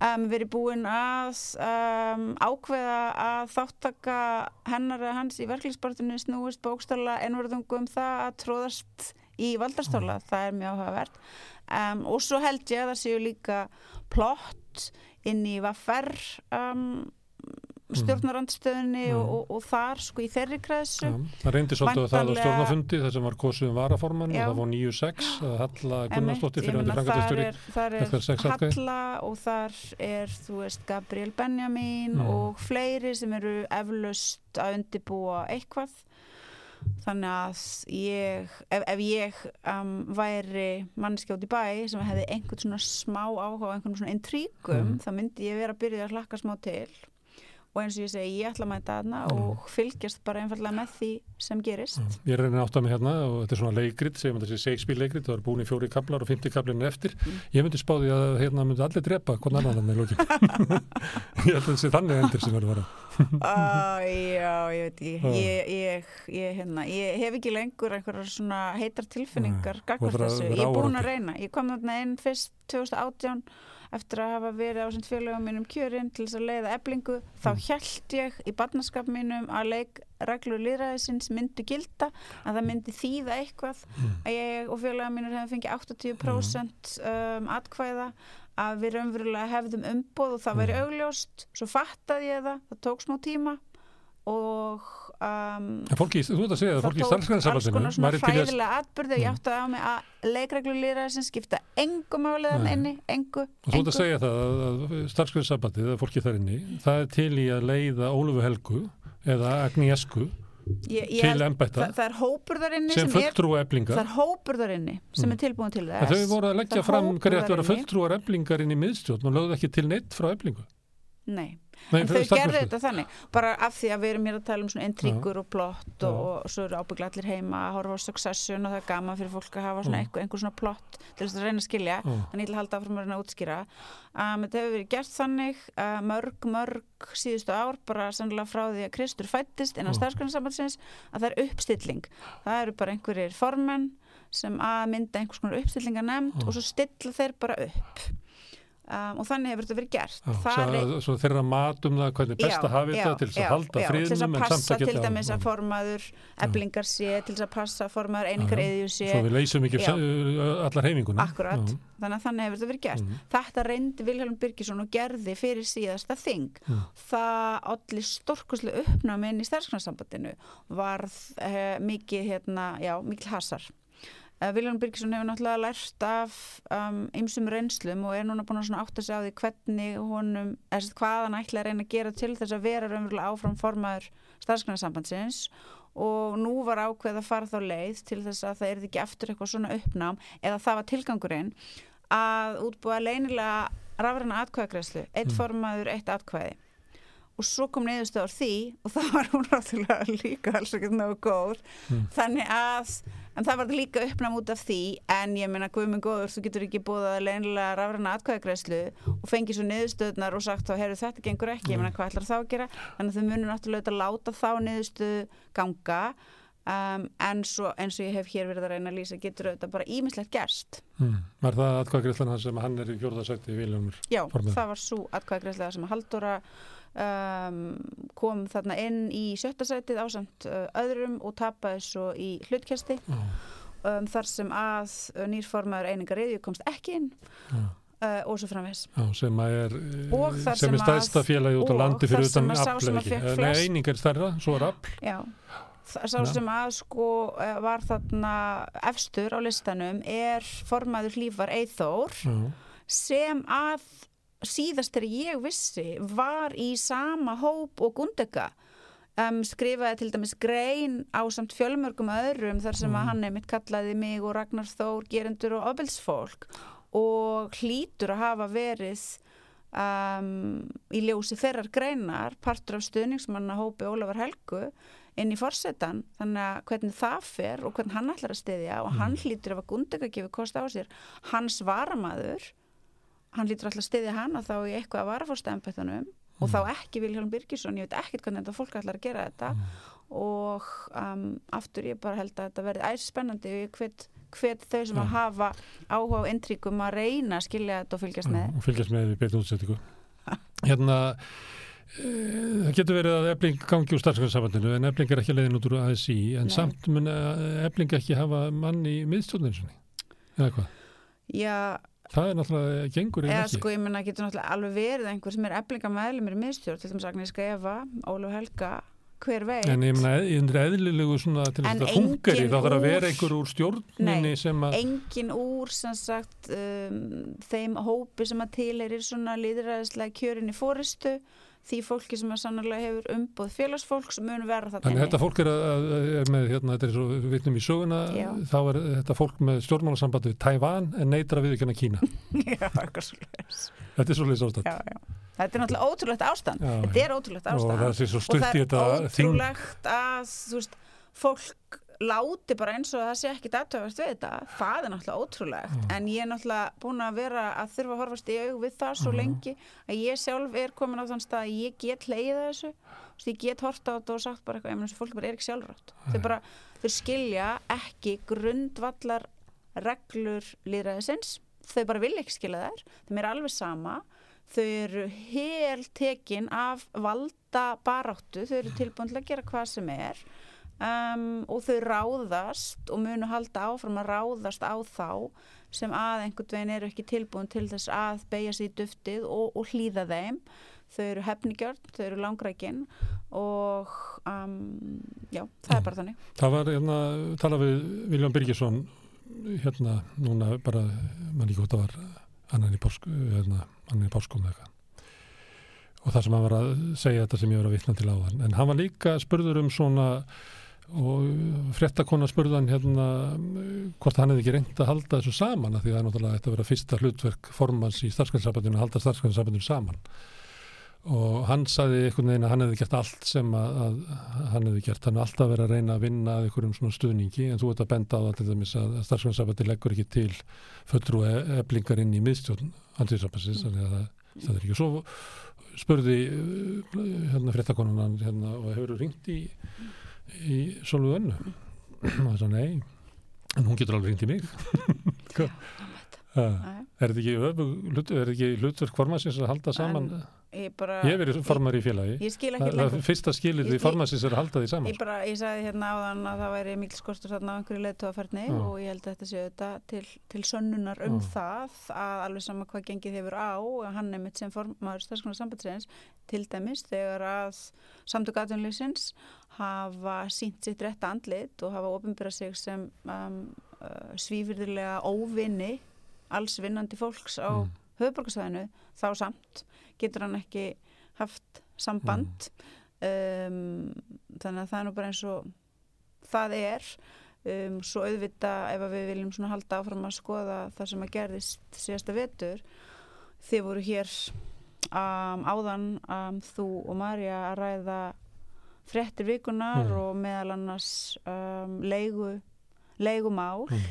Um, verið búin að um, ákveða að þáttaka hennar eða hans í verklingsbortinu snúist bókstala einverðungum um það að tróðast í valdarstóla, það er mjög áhugavert. Um, og svo held ég að það séu líka plott inn í vaffer um, stjórnarandstöðinni Mm. og, og, og þar sko í þeirri kreðsu Já, það reyndi svolítið á það Væntanlega- stjórnafundi þar sem var kosið um varaforman og það var 9-6 að Halla Gunnarsdóttir fyrir er, er atkvæði. Halla og þar er þú veist Gabriel Benjamin Já. og fleiri sem eru eflaust að undibúa eitthvað þannig að ég ef, ef ég um, væri mannskjótt í bæ sem hefði einhvern svona smá áhuga einhvern svona intríkum Mm. þá myndi ég vera að byrja að hlakka smá til og eins og ég segi, ég ætla að mæta þarna Mm. og fylgjast bara einfallega með því sem gerist Já, Ég reynir átt að mig hérna og þetta er svona leikrit, segjum þetta sé Shakespeare leikrit, það er búin í fjóri kablar og fymti kablin er eftir. Mm. Ég myndi spáði að hérna myndi allir drepa hvern annan með lókin. ég held að þetta sé þannig endur sem verður að vera. Uh, já, ég veit Já. ég, ég, ég, hérna, ég hef ekki lengur einhverjar svona heitar tilfinningar Nei, gagvart þessu, ég er búin að reyna ég kom þarna inn fyrst 2018 eftir að hafa verið á sem félögum mínum kjörin til þess að leiða eblingu þá Mm. hjælt ég í barnaskap mínum að leikreglur líðræðisins myndu gilda að það myndi þýða eitthvað Mm. að ég og félögum mínur hefði fengið 80% um, atkvæða að við raunverulega hefðum umboð og það væri Mm. augljóst svo fattaði ég það, það tók smá tíma og um, fólki, þú ert að segja að það fólki í tók alls starfsgrænsafaldinu konar svona og Mm. ég átti á mig að leikreglur líðræði sem skipta engu máliðan Nei. inni, engu, Og þú ert að segja það að, að starfsgrænsafaldið, að fólki þar inni, það er til í að leiða Ólufu Helgu eða Agniesku ég, ég til embætta það, það er hópur þar inni sem sem, er fulltrúa það eblingar. er hópur þar inni sem Mm. er tilbúin til þess þau voru að leggja Það fram að vera þar inni. fulltrúar eblingar inn í miðstjórn og lögðu ekki til neitt frá eblingu. Nei, Nei, en þau gerðu þetta þannig bara af því að við erum hér að tala um svona intrigur og plott og, og svo eru ábyggla allir heima að horfa á Succession og það er gaman fyrir fólk að hafa svona einhver, einhver svona plott til þess að reyna að skilja. Þannig ég til að halda áfram að reyna að útskýra. Um, þetta hefur verið gert þannig uh, mörg, mörg síðustu ár bara sannlega frá því að Kristur fættist innan starfsgrunarsambandsins að það er uppstilling. Það eru bara einhverjir formenn sem að mynda einhvers konar uppstillinga nefnd og svo stilla þeir bara upp um, og þannig hefur þetta verið gert. Já, Það er- svo, svo þeirra mat um það hvernig best að hafa þetta til þess að halda já, til þess friðnum að passa til dæmis að formaður eblingar sé, til þess að passa að formaður einingar Já, já. eðju sé. Svo við leysum ekki uh, allar heiminguna akkurat, þannig að þannig hefur þetta verið gert. Mhm. þetta reyndi Vilhelm Birgisson og gerði fyrir síðasta þing. Já. það allir stórkuslu uppnáminn í starfsgrannsambandinu varð uh, mikið hérna, já, mikil hasar uh, Vilhelm Birgisson hefur náttúrulega lært af um, ymsum reynslum og er núna búin að átta sig á því hvernig honum, eða hvað hann ætla að reyna að gera til þess að vera raunverulega áfram formaður starfsgrannssambandsins og nú var ákveð að fara þá leið til þess að það er ekki eftir eitthvað svona uppnám eða það var tilgangurinn að útbúa leynilega rafræna atkvæðagreðslu, eitt Mm. formaður, eitt atkvæði og svo kom niðurstöður því og það var hún náttúrulega líka alls ekkert náðu góð Mm. þannig að, en það var líka uppnám út af því, en ég meina guðminn góður, þú getur ekki búið að leynilega rafræna atkvæðagreðslu og fengið svo niðurstöðnar og sagt þá, heyrðu þetta gengur ekki, ég meina hvað ætlar þá að gera þannig að þau munur náttúrulega að láta þá niðurstöðu ganga um, en svo eins og ég hef hér verið að reyna að lýsa getur auðvitað bara ímislegt gerst Mm. Var það atkvæðgreifslan hans sem hann er í fjórðarsætti í Viljumur? Já, Formaður. það var svo atkvæðgræslega sem að Halldóra um, kom þarna inn í sjötta sætið ásamt uh, öðrum og tapaði svo í hlutkesti. Já, um, þar sem að uh, nýrformaður einingar reyðju komst ekki inn. Já, uh, og svo framvegs. já, sem er eh, er stæðsta félagi út á landi fyrir utan að sá afl sem eða að ekki. fékk Nei, flest- eining er stærra, svo er afl. Sá sem að sko uh, var þarna efstur á listanum er formaður hlífar Eithór Já, sem að síðast þegar ég vissi var í sama hóp og Gundega um, skrifaði til dæmis grein á samt fjölmörgum öðrum þar sem Mm. að hann einmitt kallaði mig og Ragnar Þór gerendur og ofbelsfólk og hlýtur að hafa verið um, í ljósi þeirrar greinar partur af stuðningsmanna hópi Ólafar Helgu inn í forsetan þannig að hvernig það fer og hvernig hann ætlar að stiðja og hann hlýtur ef að Gundega gefur kost á sér. Hans varamaður hann lítur alltaf að stiðja hana þá í eitthvað að varafórstæðanbættanum og þá ekki Vilhelm Birgisson, ég veit ekkert hvernig þetta fólk ætlar að gera þetta. Og um, aftur ég bara held að þetta verði æs spennandi og ég hvet, hvet þau sem að hafa áhuga á intryggum að reyna að skilja þetta og fylgjast með. og fylgjast með í beinu útsettingu hérna e, það getur verið að ebling gangi úr starfsgrænsafandinu en ebling er ekki leiðin út úr ASI en Nei. samt mun ebling ekki hafa mann í miðstjórninu sinni eða hvað? Já, það er náttúrulega gengur eða ekki. sko ég menna getur náttúrulega alveg verið einhver sem er eflinga meðlumir í miðstjórn til dæmis Agnieszka Eva, Ólaf Helga hver veit? En ég meina, eð- í eðlilegu svona til þess að fungari, engin þá þarf að vera einhver úr stjórninni Nei, sem að, engin úr sem sagt um, þeim hópi sem að tileirir svona líðræðislega kjörin í fóristu því fólki sem að sannarlega hefur umboð félagsfólks mun vera það þannig að þetta fólk er, að, að- er með, hérna, þetta er svo við vitnum í söguna, Já. þá er þetta fólk með stjórnmálasambandi við Tævan en neytar að viðkjöna Kína. Já, eitthvað svoleiðis. Þetta er svo leys ástand. já, já. Þetta er náttúrulega ótrúlegt ástand Já, þetta er ótrúlegt Og ástand það sé svo og það er ótrúlegt að þú veist, fólk láti bara eins og það sé ekki datöfast við þetta. Það er náttúrulega ótrúlegt. En ég er náttúrulega búin að vera að þurfa að horfast í aug við það svo lengi að ég sjálf er komin á þann stað að ég get leiða þessu. Veist, ég get horta á þetta og sagt bara eitthvað þessu fólk bara er ekki sjálfrátt. Þau bara, þau skilja ekki grundvallar reglur líðræðisins þau bara vilja ekki skilja þær. Þeim er alveg sama. Þau eru hel tekin af valda baráttu, þau eru tilbúin til að gera hvað sem er um, og þau ráðast og munu halda áfram að ráðast á þá sem að einhvern veginn eru ekki tilbúin til þess að beigja sér í duftið og, og hlýða þeim þau eru hefnigjörn, þau eru langrækin og um, já, það er bara þannig Það var, hérna, tala við Viljón Birgisson, hérna, núna bara, mann ekki hvort það var annan í pásk, hérna, eitthvað. Og það sem hann var að segja þetta sem ég var að vitna til áðan. En hann var líka spurður um svona, og fréttakona spurðan hérna hvort hann hefði ekki reynd að halda þessu saman því það er náttúrulega þetta að vera fyrsta hlutverk formans í starfsgrænsabandinu að halda starfsgrænsabandinu saman. Og hann saði einhvern veginn að hann hefði gert allt sem að, að hann hefði gert, hann hefði alltaf verið að reyna að vinna að einhverjum svona stuðningi en þú ert að benda á það til dæmis að starfsgrænsabandi leggur ekki til fulltrú eblingar inn í miðstjórn andriðsabansins, þannig að í Önnu. Og það er nei. En hún getur alveg ringt í mig er þetta ekki, er hlutverk formansins að halda saman? Ég bara ég hef verið formar í félagi. ég skil ekki lengur. fyrsta skilið því formansins er að halda því saman. Ég bara, ég sagði hérna áðan að það væri mikil skortur þarna á einhverju leiðtóðaferni Já. og ég held að þetta sé þetta til, til sönnunar um Já. það að alveg sama hvað gengið hefur á að hann er mitt sem formaður stafskonar sambandsreins til dæmis þegar að samtök aðvunleysins hafa sínt sitt rétta andlit og hafa ofinbyrra sig sem um, uh, svífyrðilega óvinni alls vinnandi fólks á Mm. höfuborgarsvæðinu þá samt getur hann ekki haft samband um, þannig að það er nú bara eins og það er um, svo auðvita ef við viljum svona halda áfram að skoða það sem að gerðist síðasta vetur þið voru hér um, áðan um, þú og Marja að ræða fréttir vikunar Mm. og meðal annars um, leigu leigumál Mm.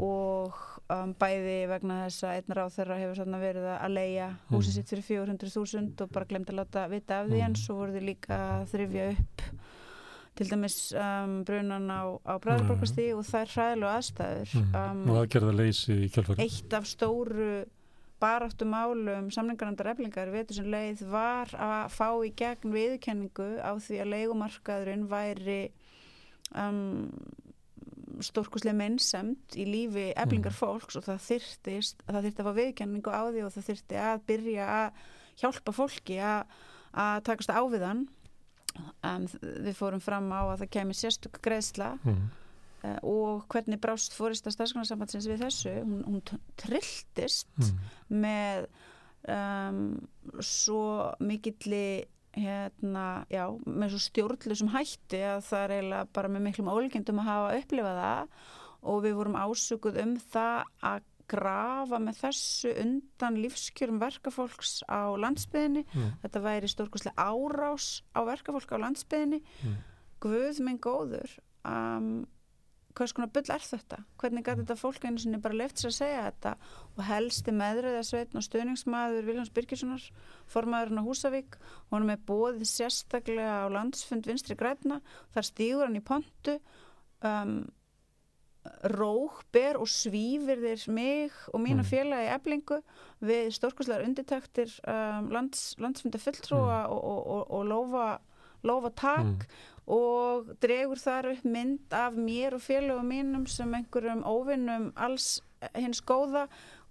og um, bæði vegna þess að einn ráð þeirra hefur verið að leia húsið Mm. sitt fyrir 400.000 og bara glemt að láta vita af því en Mm. svo voru þið líka að þrifja upp til dæmis um, brunan á, á bræðarborgastíð og það er hræðilegu aðstæður um, og aðgerða leysi í kjálfari eitt af stóru baráttu málum samningarandar eflingar vetur sem leið var að fá í gegn viðurkenningu á því að leigumarkaðurinn væri um, stórkuslega mennsemt í lífi eflingar fólks og það þyrtist það þyrti að fá viðurkenningu á því og það þyrti að byrja að hjálpa fólki að, að takast á við hann um, við fórum fram á að það kemur sérstök greiðsla mm. uh, og hvernig brást fórista starfskonarsambandsins við þessu hún, hún trilltist Mm. með um, svo mikilli hérna, já, með svo stjórnlusum hætti að það er eiginlega bara með miklum ólíkjendum að hafa upplifað það og við vorum ásökuð um það að grafa með þessu undan lífskjörum verkafólks á landsbyðinni Mm. þetta væri stórkostlega árás á verkafólk á landsbyðinni Mm. Guð minn góður um, hvers konar bull er þetta? Hvernig gæti þetta fólk einu sinni bara lefði sér að segja þetta? Og helsti meðröða sveitn og stuðningsmaður Viljáns Birgissonar formaðurinn á Húsavík honum er bóðið sérstaklega á landsfund vinstri græna þar stígur hann í pontu. Um, rók, ber og svífir þér mig og mína Mm. félagi eblingu við stórkoslegar undirtektir um, lands, landsfundi fulltrúa og, og, og, og lofa, lofa tak. Mm. Og dregur þar upp mynd af mér og félögum mínum sem einhverjum óvinnum alls hins góða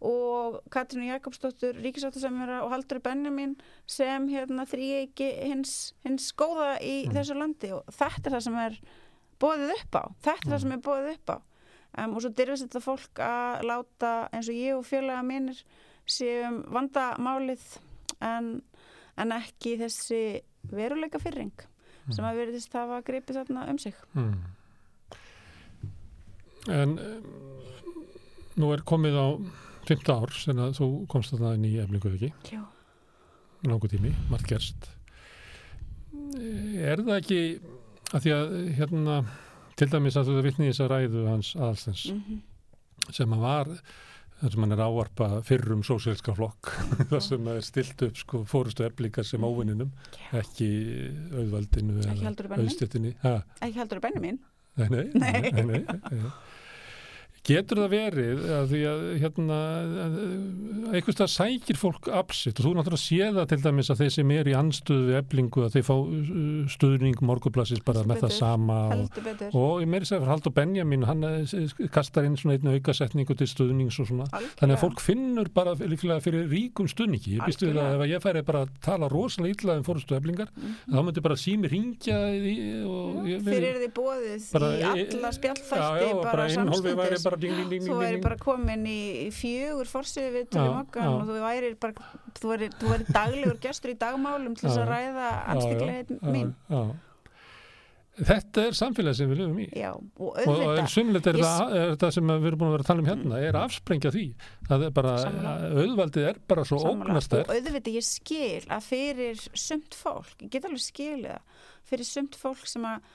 og Katrínu Jakobsdóttur ríkisáttasemjara og Haldur Benjamin sem hérna þrýegi hins, hins góða í Mm. þessu landi. Og þetta er það sem er bóðið upp á. Þetta er það sem er bóðið upp á. Um, og svo dyrfist þetta fólk að láta eins og ég og félaga mínir séum vandamálið en, en ekki þessi veruleika fyrring sem að veriðist hafa gripið þarna um sig Mm. En um, nú er komið á 15 ár sen að þú komst þarna inn í eflingu ekki, Já. langu tími, margt gerst. Er það ekki að því að hérna til dæmis að þú vittni í þess að ræðu hans aðalstens Mm sem að var þar sem hann er ávarpa fyrrum sósíalska flokk þar sem er stilt upp sko fórustu eflingar sem óvinninum ekki auðvaldinu eða ha, ekki heldur Nei, nei, Nei. nei, nei, nei. Getur það verið að því að hérna einhvers það sækir fólk absitt og þú náttúrulega sé það til dæmis að þeir sem er í anstöðu við eflingu að þeir fá uh, stuðning morguplassis bara Sem með það betur. sama og, heldur og ég meiri segja fyrir Haldur Benjamin hann eh, kastar inn svona einu aukasetningu til stuðnings og svona Algjörlega. Þannig að fólk finnur bara líklega fyrir ríkum stuðningi. Ég býst við að ef ég færi bara að tala rosalega illa um fórustu eflingar, þá myndi bara sími ringja ég fyrir því bara- í alla og bara bara ding, ding, ding, þú ding, væri ding. bara komin í fjögur forsýðu við mokkan já. og þú væri bara þú væri, þú væri daglegur gestur í dagmálum til þess að ræða já, anstíklegheit já, mín já. Þetta er samfélag sem við lifum í. já, og Og auðvitað sumleitt er, það, er það sem við erum búin að vera að tala um hérna, er afsprengja því. Er bara, auðvaldið er bara svo Sammála. ógnastær. og auðvitað ég skil að fyrir sumt fólk, ég get alveg skilið það fyrir sumt fólk sem að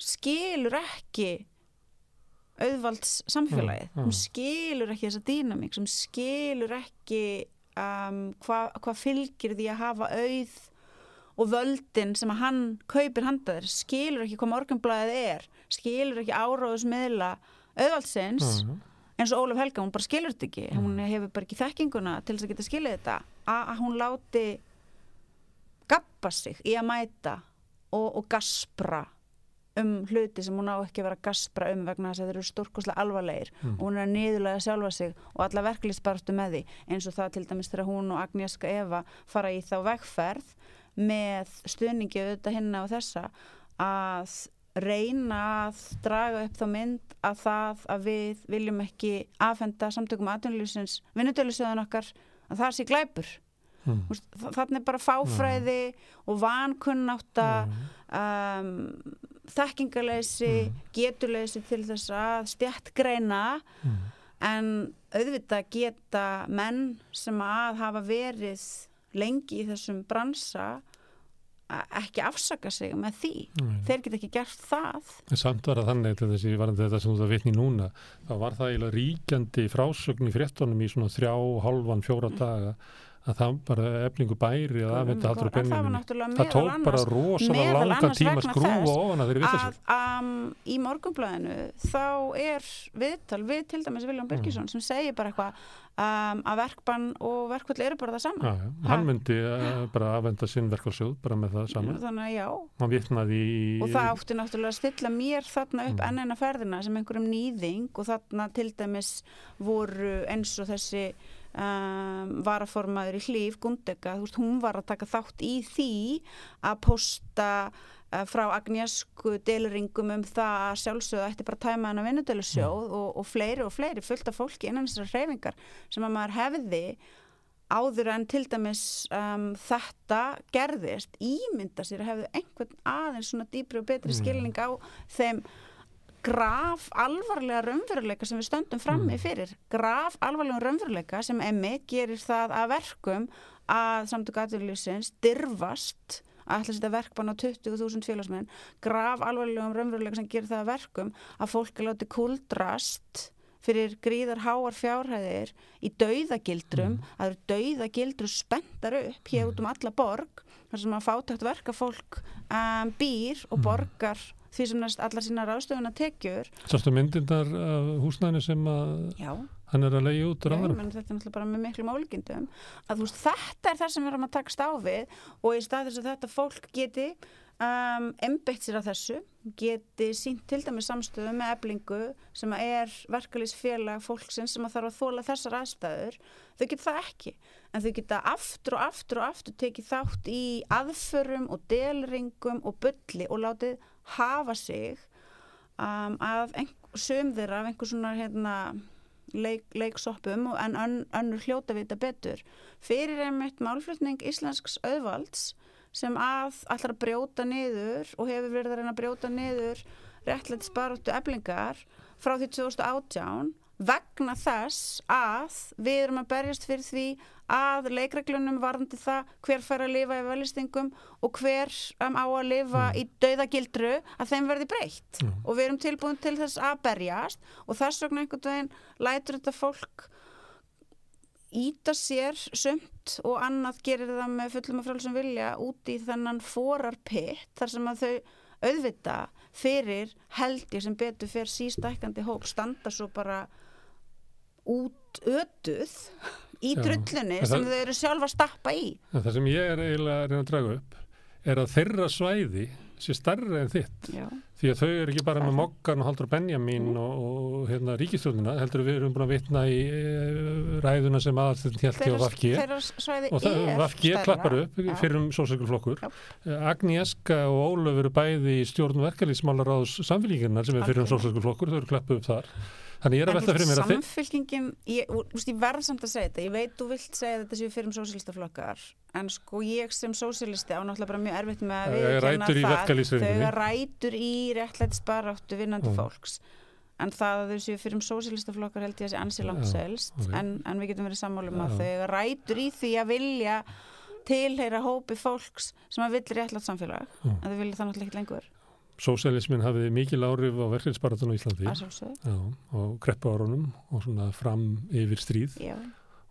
skilur ekki auðvalds samfélagið. Mm, mm. sem skilur ekki þessa dýnamík sem skilur ekki um, hvað hva fylgir því að hafa auð og völdin sem að hann kaupir handaðir, skilur ekki hvað morgunblæðið er, skilur ekki áráðusmiðla auðvaldsins Já, eins og Ólaf Helga, hún bara skilur þetta ekki. Hún hefur bara ekki þekkinguna til þess að geta skilið þetta. Að hún láti gappa sig í að mæta og, og gaspra um hluti sem hún á ekki að vera gaspra um vegna þess að þeir eru stórkoslega alvarlegir Mm. og hún er að niðurlega sjálfa sig og alla verklisbarstu með því eins og það til dæmis þegar hún og Agnieszka Eva fara í þá vegferð með stuðningi auðvitað hinna og þessa að reyna að draga upp þá mynd að það að við viljum ekki afhenda samtökum atvinnulífsins vinnudölusöðun okkar að það sé glæpur Mm. Þú veist, þa- þarna er bara fáfræði og vankunnátta um, þekkingaleysi Mm. getuleysi til þess að stjættgreina Mm. en auðvitað geta menn sem að hafa verið lengi í þessum bransa ekki afsaka sig með því Nei. þeir geta ekki gert það En samt var það þannig til þessi varandi þetta sem þú það vitni núna þá var það eiginlega ríkjandi frásögn í fréttonum í svona þrjá, hálfan, fjóra daga að það bara eflingu bæri að afvenda haldur benninni náttúrulega það tók bara rosalega annars tíma skrúa ofan að þeirri vita að um, í morgunblæðinu þá er viðtal við til dæmis Viljón Mm. Birgisson sem segir bara eitthvað um, að verkbann og verkvöld eru bara það sama Já, já. Hann myndi uh, bara afvenda sinn verkvælsjóð bara með það saman. þannig að já í... og það átti náttúrulega að stilla mér þarna upp Mm. enn eina ferðina sem einhverjum nýðing og þarna til dæmis voru eins og þessi um, varaformaður í hlýf Gundega, þú veist, hún var að taka þátt í því að posta uh, frá Agnesku deliringum um það að sjálfsögðu ætti bara að tæma hennar vinnudelusjóð og, og fleiri og fleiri fullt af fólki innan þessar hreyfingar sem að maður hefði áður en til dæmis um, þetta gerðist ímynda sér að hefðu einhvern aðeins svona dýpri og betri Mm. skilning á þeim graf alvarlega raunveruleika sem við stöndum frammi Mm. fyrir graf alvarlega raunveruleika sem emmi gerir það að verkum að samtök aðurlýsins dyrfast að ætla að setja verkbann á 20.000 félagsmenn graf alvarlegum raunveruleika sem gerir það að verkum að fólk er látið kuldrast fyrir gríðar háar fjárhæðir í dauðagildrum Mm. að dauðagildru spenntar upp hér út um alla borg þar sem að fátækt verka fólk um, býr og Mm. borgar því sem næst allar sína ráðstöfuna tekjur. Sástu myndindar af húsnæðinu sem að já, hann er að leiði út Já, menn, þetta er náttúrulega bara með miklum ólíkindum. Að þú veist, þetta er það sem við erum að takast á við og í stað þess að þetta fólk geti um, embeitt sér að þessu geti sínt til dæmis samstöðu með eblingu sem að er verkalýsfélag fólksins sem að þarf að þóla þessar aðstæður þau geta það ekki. En þau geta aftur og aftur og aftur tekið þátt í aðförum og delringum og bulli og látið hafa sig um, af söm þeirra af einhver svona hérna leik, leiksoppum en ön, önnur hljóta vita betur. Fyrir einmitt málflutning íslensks auðvalds sem að allar að brjóta niður og hefur verið að reyna að brjóta niður réttlætt sparóttu eblingar frá því 2018 vegna þess að við erum að berjast fyrir því að leikreglunum varðandi það hver fær að lifa í velistingum og hver um, á að lifa í dauðagildru að þeim verði breytt Mm. og við erum tilbúin til þess að berjast og þess vegna einhvern veginn lætur þetta fólk íta sér sumt og annað gerir það með fullum og frálsum vilja út í þennan forarpitt þar sem að þau auðvita fyrir held ég sem betur fyrir sístækandi hóp standa svo bara út ötuð í drullunni sem þau eru sjálfa að stappa í. Það sem ég er eiginlega að reyna að draga upp er að þeirra svæði sé starra en þitt. Já, því að þau eru ekki bara með. Moggan og Haldur Benjamin og, og hérna ríkistjórnina heldur við erum búin að vitna í e, ræðuna sem aðalstundin hjálti á Vafki og það Vafki klappar upp Já. fyrir um sósökulflokkur Já. Agnieska og Ólöf eru bæði í stjórn verkalýsmálar á samfélíkinnar sem er fyrir um sósökulflokkur, þau eru klappu upp þar þannig ég er að velta fyrir mér að þeir samfylkingin, ég, ég verð samt að segja þetta ég veit þú vilt segja þetta séu fyrir um sósílistaflokkar en sko ég sem sósílisti á náttúrulega bara mjög erfitt með að viðurkenna rætur í það. þau rætur í réttlætt sparáttu vinnandi Mm. fólks en það að þau séu fyrir um sósílistaflokkar held ég að sé ansi langt Já, selst ok. en, en við getum verið sammálum að Já. þau rætur í því að vilja tilheyra hópi fólks sem að vill réttlætt samfélag Mm. en þau vilja það náttúrulega ekki lengur sósælismin hafiði mikil áhrif á verkefnisbaratunum í Íslandi. Já, og kreppu árunum og svona fram yfir stríð já,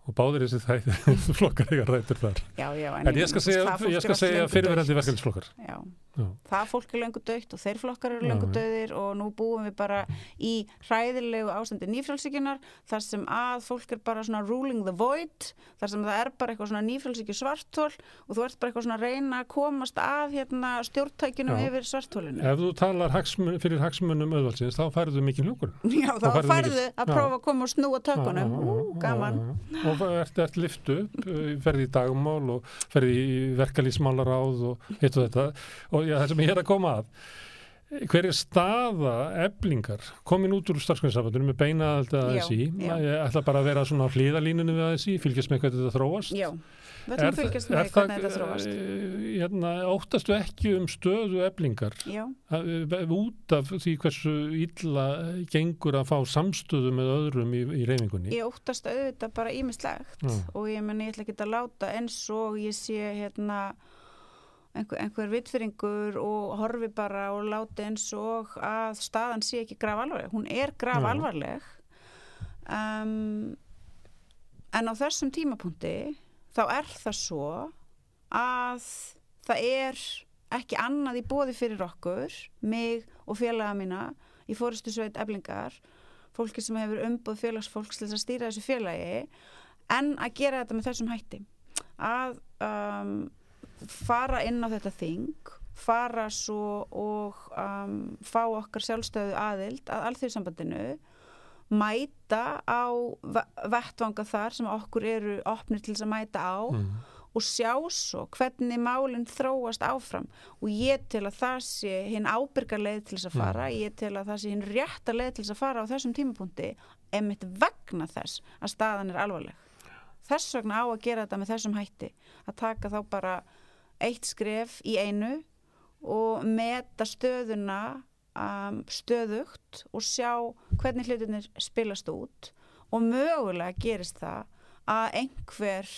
og báðir þessi þætti flokkar eiga rættur þar. já, já En ég skal segja, segja löngu fyrirverandi dautt. verkefnisflokkar. Já, Já. það fólk er löngu dögt og þeir flokkar eru Já, löngu já. döðir og nú búum við bara í hræðilegu ástandi nýfrálsíkjunar þar sem að fólk er bara svona ruling the void, þar sem það er bara eitthvað svona nýfrálsíkju svartól og þú ert bara eitthvað svona að reyna að komast að hérna stjórntækjunum Já. yfir svartólinu. Ef þú talar hagsmun, fyrir hagsmunum auðvaldsins, þá færðu mikið hljókur. Já, þá færðu færðu að Já. prófa að koma og snúa tökunum. Ú, gaman. Og ert, ert liftu uh, ferði í dagmál og ferði í verkalýsmálaráð og og já, það sem ég er að koma að, hver er staða eblingar komin út úr starfsgrunnssafandunum með beina alltaf aðeins í ég ætla bara að vera svona á hlýðalínunum við aðeins í fylgjast með hvernig þetta þróast. Já, við ætlum að fylgjast með hvernig þetta þróast. eh, hérna, óttastu ekki um stöðu eblingar Já, að- eh, út af því hversu illa gengur að fá samstöðu með öðrum í, í reyfingunni ég óttast auðvitað bara ímislegt og ég menn ég ætla ekki að láta eins og ég sé hérna einhver, einhver vitfyringur og horfi bara og láti eins og að staðan sé ekki graf alvarleg hún er graf alvarleg um, en á þessum tímapunkti þá er það svo að það er ekki annað í bóði fyrir okkur mig og félaga mína í fórustu sveit eblingar fólki sem hefur umboð félagsfólks til að stýra þessu félagi en að gera þetta með þessum hætti. Að um, fara inn á þetta þing fara svo og um, fá okkar sjálfstöðu aðild að alþjóðsambandinu mæta á ve- vettvanga þar sem okkur eru opnir til þess að mæta á mm. og sjá svo hvernig málinn þróast áfram. Og ég tel að það sé hinn ábyrgar leið til þess að fara. Ég tel að það sé hinn rétta leið til þess að fara á þessum tímapunkti emitt vegna þess að staðan er alvarleg. Þess vegna á að gera þetta með þessum hætti. Að taka þá bara eitt skref í einu og meta stöðuna um, stöðugt og sjá hvernig hlutinir spilast út. Og mögulega gerist það að einhver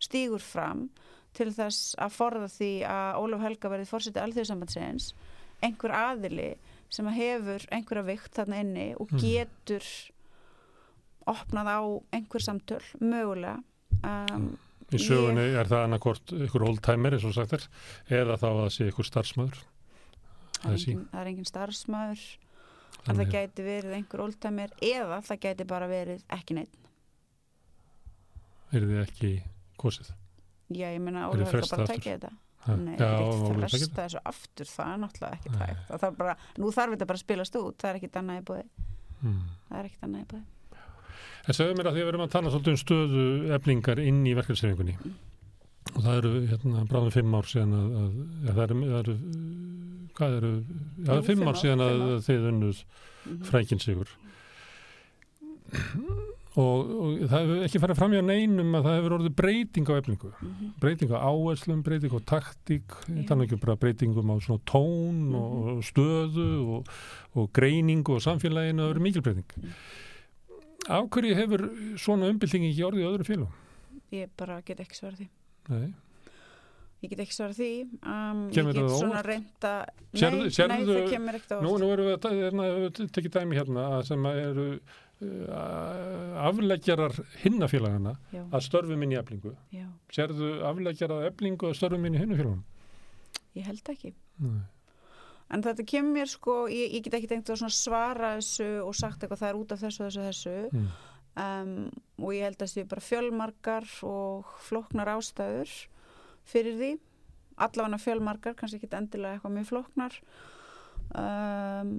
stígur fram til þess að forða því að Ólaf Helga verið fórsetið alþjóðsambandsins einhver aðili sem að hefur einhverja vikt þarna inni og Mhm. getur opnað á einhver samtöl, mögulega. Um, Í sögunni er það annarkort ykkur oldtimer eins og sagt er eða þá að það sé ykkur starfsmöður. það, er er engin, það er engin starfsmæður en það Þannig- gæti verið einhver oldtimer eða það gæti bara verið ekki neitt Er þið ekki kosið? Já, ég meina Er Helga frestað bara aftur? tækja þetta Ha, Nei, já, það er ekki Sækir. fresta þessu aftur það er náttúrulega ekki tækt það þarf bara, nú þarf þetta bara að spilast út það er ekkit annað í búið Hmm. það er ekkit annað í búið En segðu mér að því að við erum að tala svolítið um stöðu eflingar inn í verkefnsreifingunni og það eru hérna bráðum fimm ár síðan að, að ja, það, eru, eru hvað eru, já, Jú, fimm ár síðan að, að þið unnuð Mhm. frækinn sigur og, og það hefur ekki farið fram hjá neinum að það hefur orðið breyting á eflingu Mhm. breyting á áherslum, breyting á taktík Já. þannig ekki bara breytingum á svona tón Mhm. og stöðu og, og greiningu og samfélaginu það verður mikil breyting Mhm. Af hverju hefur svona umbylting ekki orðið í öðru félagum? ég bara get ekki svarað því Nei. ég get ekki svarað því um, Kemur það óvart? reynda nei, Sérðu- nei, sérðu- það kemur ekkert á Nú, óvart. nú erum við að hérna, tekið dæmi hérna sem að eru uh, afleggjarar hinnafélagana að störfum inn í eflingu. já, Sérðu afleggjarar eflingu að störfum inn í hinnafélagum? ég held ekki Nei. En þetta kemur mér sko ég, ég get ekki tengt að svara þessu og sagt eitthvað það er út af þessu þessu þessu Mm. um, og ég held að það séu bara fjölmarkar og flóknar ástæður fyrir því allavega fjölmarkar, kannski ekki endilega eitthvað mjög flóknar um,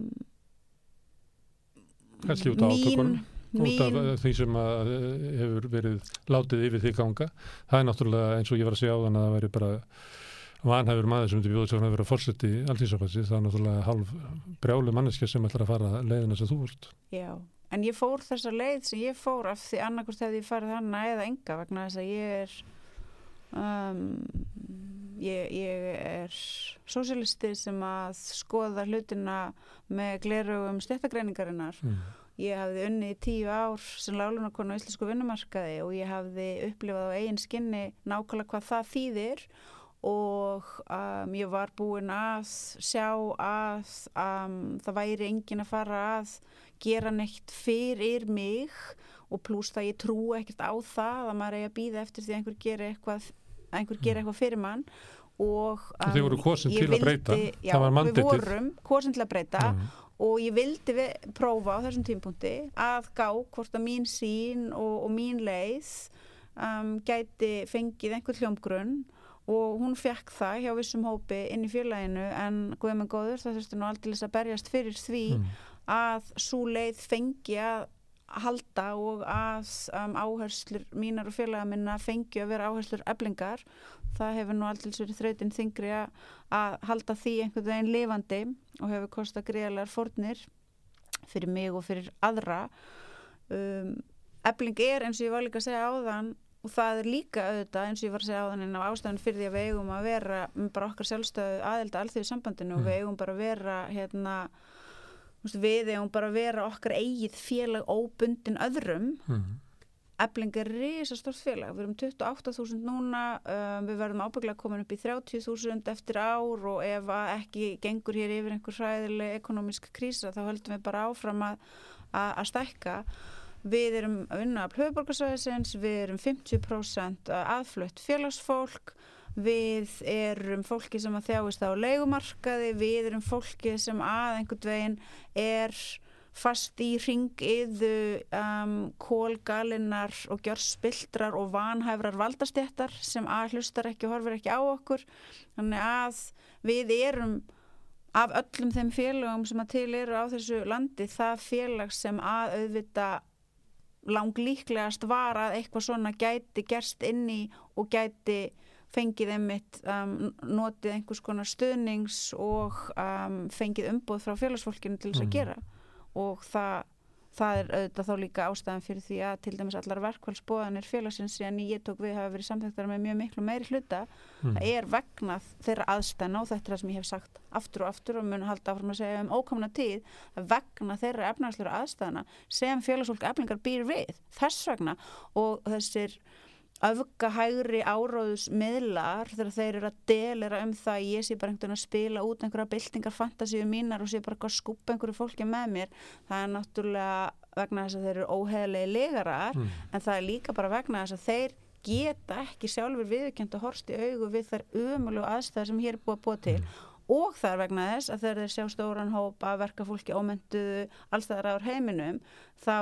Kannski út af átökunum? út af mín því sem að eh, hefur verið látið yfir því ganga. Það er náttúrulega eins og ég var að segja á þann að það væri bara vanhæfur maður sem myndi bjóða sig að vera fórseti alltíðsafætsi. Það er náttúrulega halv brjálu manneskja sem ætlar að fara leiðina sem þú vart. já, en ég fór þessa leið sem ég fór af því annarkvort hefði ég farið hana eða enga vegna þess að ég er um, ég, ég er sósíalisti sem að skoða hlutina með glerugum stjættagreiningarinnar Mm. Ég hafði unnið í tíu ár sem lálunarkonu á íslensku vinnumarkaði og ég hafði upplifað á eigin skinni nákvæmlega hvað það þýðir og um, ég var búin að sjá að um, það væri engin að fara að gera neitt fyrir mig og pluss það ég trú ekkert á það að maður eigi að býða eftir því að einhver gera eitthvað, að einhver gera eitthvað fyrir mann og Og þið voru kosin til að breyta. já, Það var við mandatið. vorum kosin til að breyta Mm. og ég vildi við, prófa á þessum tímpunkti að gá hvort að mín sín og, og mín leið um, gæti fengið einhver hljómgrunn og hún fekk það hjá vissum hópi inn í félaginu en guðum en góður það þurfti nú aldrei að berjast fyrir því Mm. að svo leið fengi að halda og að um, áherslur mínar og félaga minna fengi að vera áherslur eblingar það hefur nú aldrei verið þrautin þingri að halda því einhvern veginn lifandi og hefur kostað greiðlegar fórnir fyrir mig og fyrir aðra um, ebling er eins og ég var líka að segja áðan og það er líka auðvitað eins og ég var að segja áðan en á ástæðan fyrir því að við eigum að vera bara okkar sjálfstöðu aðelda alþjóðu sambandinu og Mm. við eigum bara að vera hérna við eigum bara að vera okkar eigið félag óbundin öðrum Mm. Ebling er risastórt félag, við erum 28.000 núna, um, við verðum ábygglega komin upp í 30.000 eftir ár og ef ekki gengur hér yfir einhver hræðileg ekonomisk krísa þá höldum við bara áfram að, að, að stækka. Við erum að vinna af hlöfuborgarsvæðisins, við erum 50% aðflutt félagsfólk, við erum fólki sem að þjáist á leigumarkaði, við erum fólki sem að einhvern veginn er fast í ringiðu um, kólgalinnar og gjör spiltrar og vanhæfrar valdastjættar sem að hlustar ekki og horfir ekki á okkur. Þannig að við erum af öllum þeim félagum sem að til eru á þessu landi það félag sem að auðvita lang líklegast var að eitthvað svona gæti gerst inn í og gæti fengið einmitt um, notið einhvers konar stuðnings og um, fengið umboð frá félagsfólkinu til þess að Mm. gera og það, það er auðvitað þá líka ástæðan fyrir því að til dæmis allar verkvælsbóðanir félagsins síðan ég tók við hafa verið samþektar með mjög miklu meiri hluta Mm. það er vegna þeirra aðstæðna og þetta er það sem ég hef sagt aftur og aftur og mun halda áfram að segja um ókomna tíð er vegna þeirra efnagslega aðstæðna sem félagsfólk eflingar býr við þess vegna og þessir öfgahægri áróðus miðlar þegar þeir eru að delera um það að ég sé bara einhvern veginn að spila út einhverja byltingar fantasíu mínar og sé bara að skupa einhverju fólki með mér það er náttúrulega vegna þess að þeir eru óheðilegi legarar Mm. en það er líka bara vegna þess að þeir geta ekki sjálfur viðurkjönd að horst í augu við þær umölu aðstæðar sem hér er búið að búa til og það er vegna þess að þegar þeir sjá stóran hóp að verka fólki ómentuðu allstæðar ár heiminum þá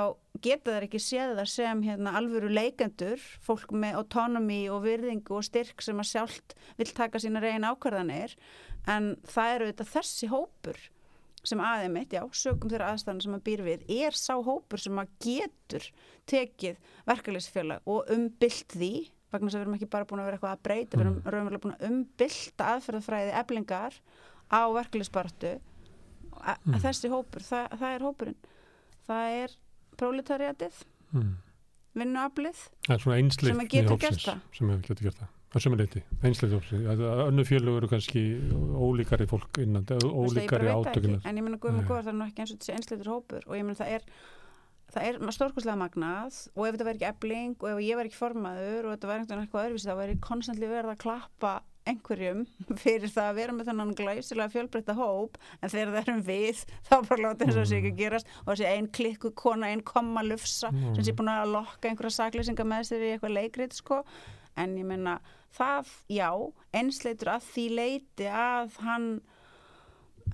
geta þeir ekki séð það sem hérna, alvöru leikendur, fólk með autonomy og virðingu og styrk sem að sjálft vil taka sína reygin ákvarðanir. En það eru þetta þessi hópur sem aðeins mitt, já, sögum þeirra aðstæðan sem að býr við, er sá hópur sem að getur tekið verkefliðsfjöla og umbylt því vegna þess að við erum ekki bara búin að vera eitthvað að breyta við erum raunverulega búin að umbylta aðferðafræði eblingar á verkefliðsbartu mm. þessi hópur, það, það er hópurinn það er proletariatið Mm. vinnuaflið Sem að hópsins gert það. sem hefur getur gert það. Það sem er leiti, einsleitni hópsins. Önnu fjölu eru kannski ólíkari fólk innan, ólíkari átökunar. en ég meina guðum og góðar það er nú ekki eins og þessi einsleitur hópur og ég meina það er það er stórkostlega magnað og ef þetta væri ekki ebling og ef ég væri ekki formaður og þetta veginn eitthvað öðruvísi þá væri konstantli verið að klappa einhverjum fyrir það að vera með þennan glæsilega fjölbreytta hóp. En þegar það erum við þá bara láta þess að það sé ekki að gerast og þessi ein klikku kona, ein komma lufsa sem sé búin að lokka einhverja saklýsinga með sér í eitthvað leikrit sko. En ég meina það, já, einsleitur að því leiti að hann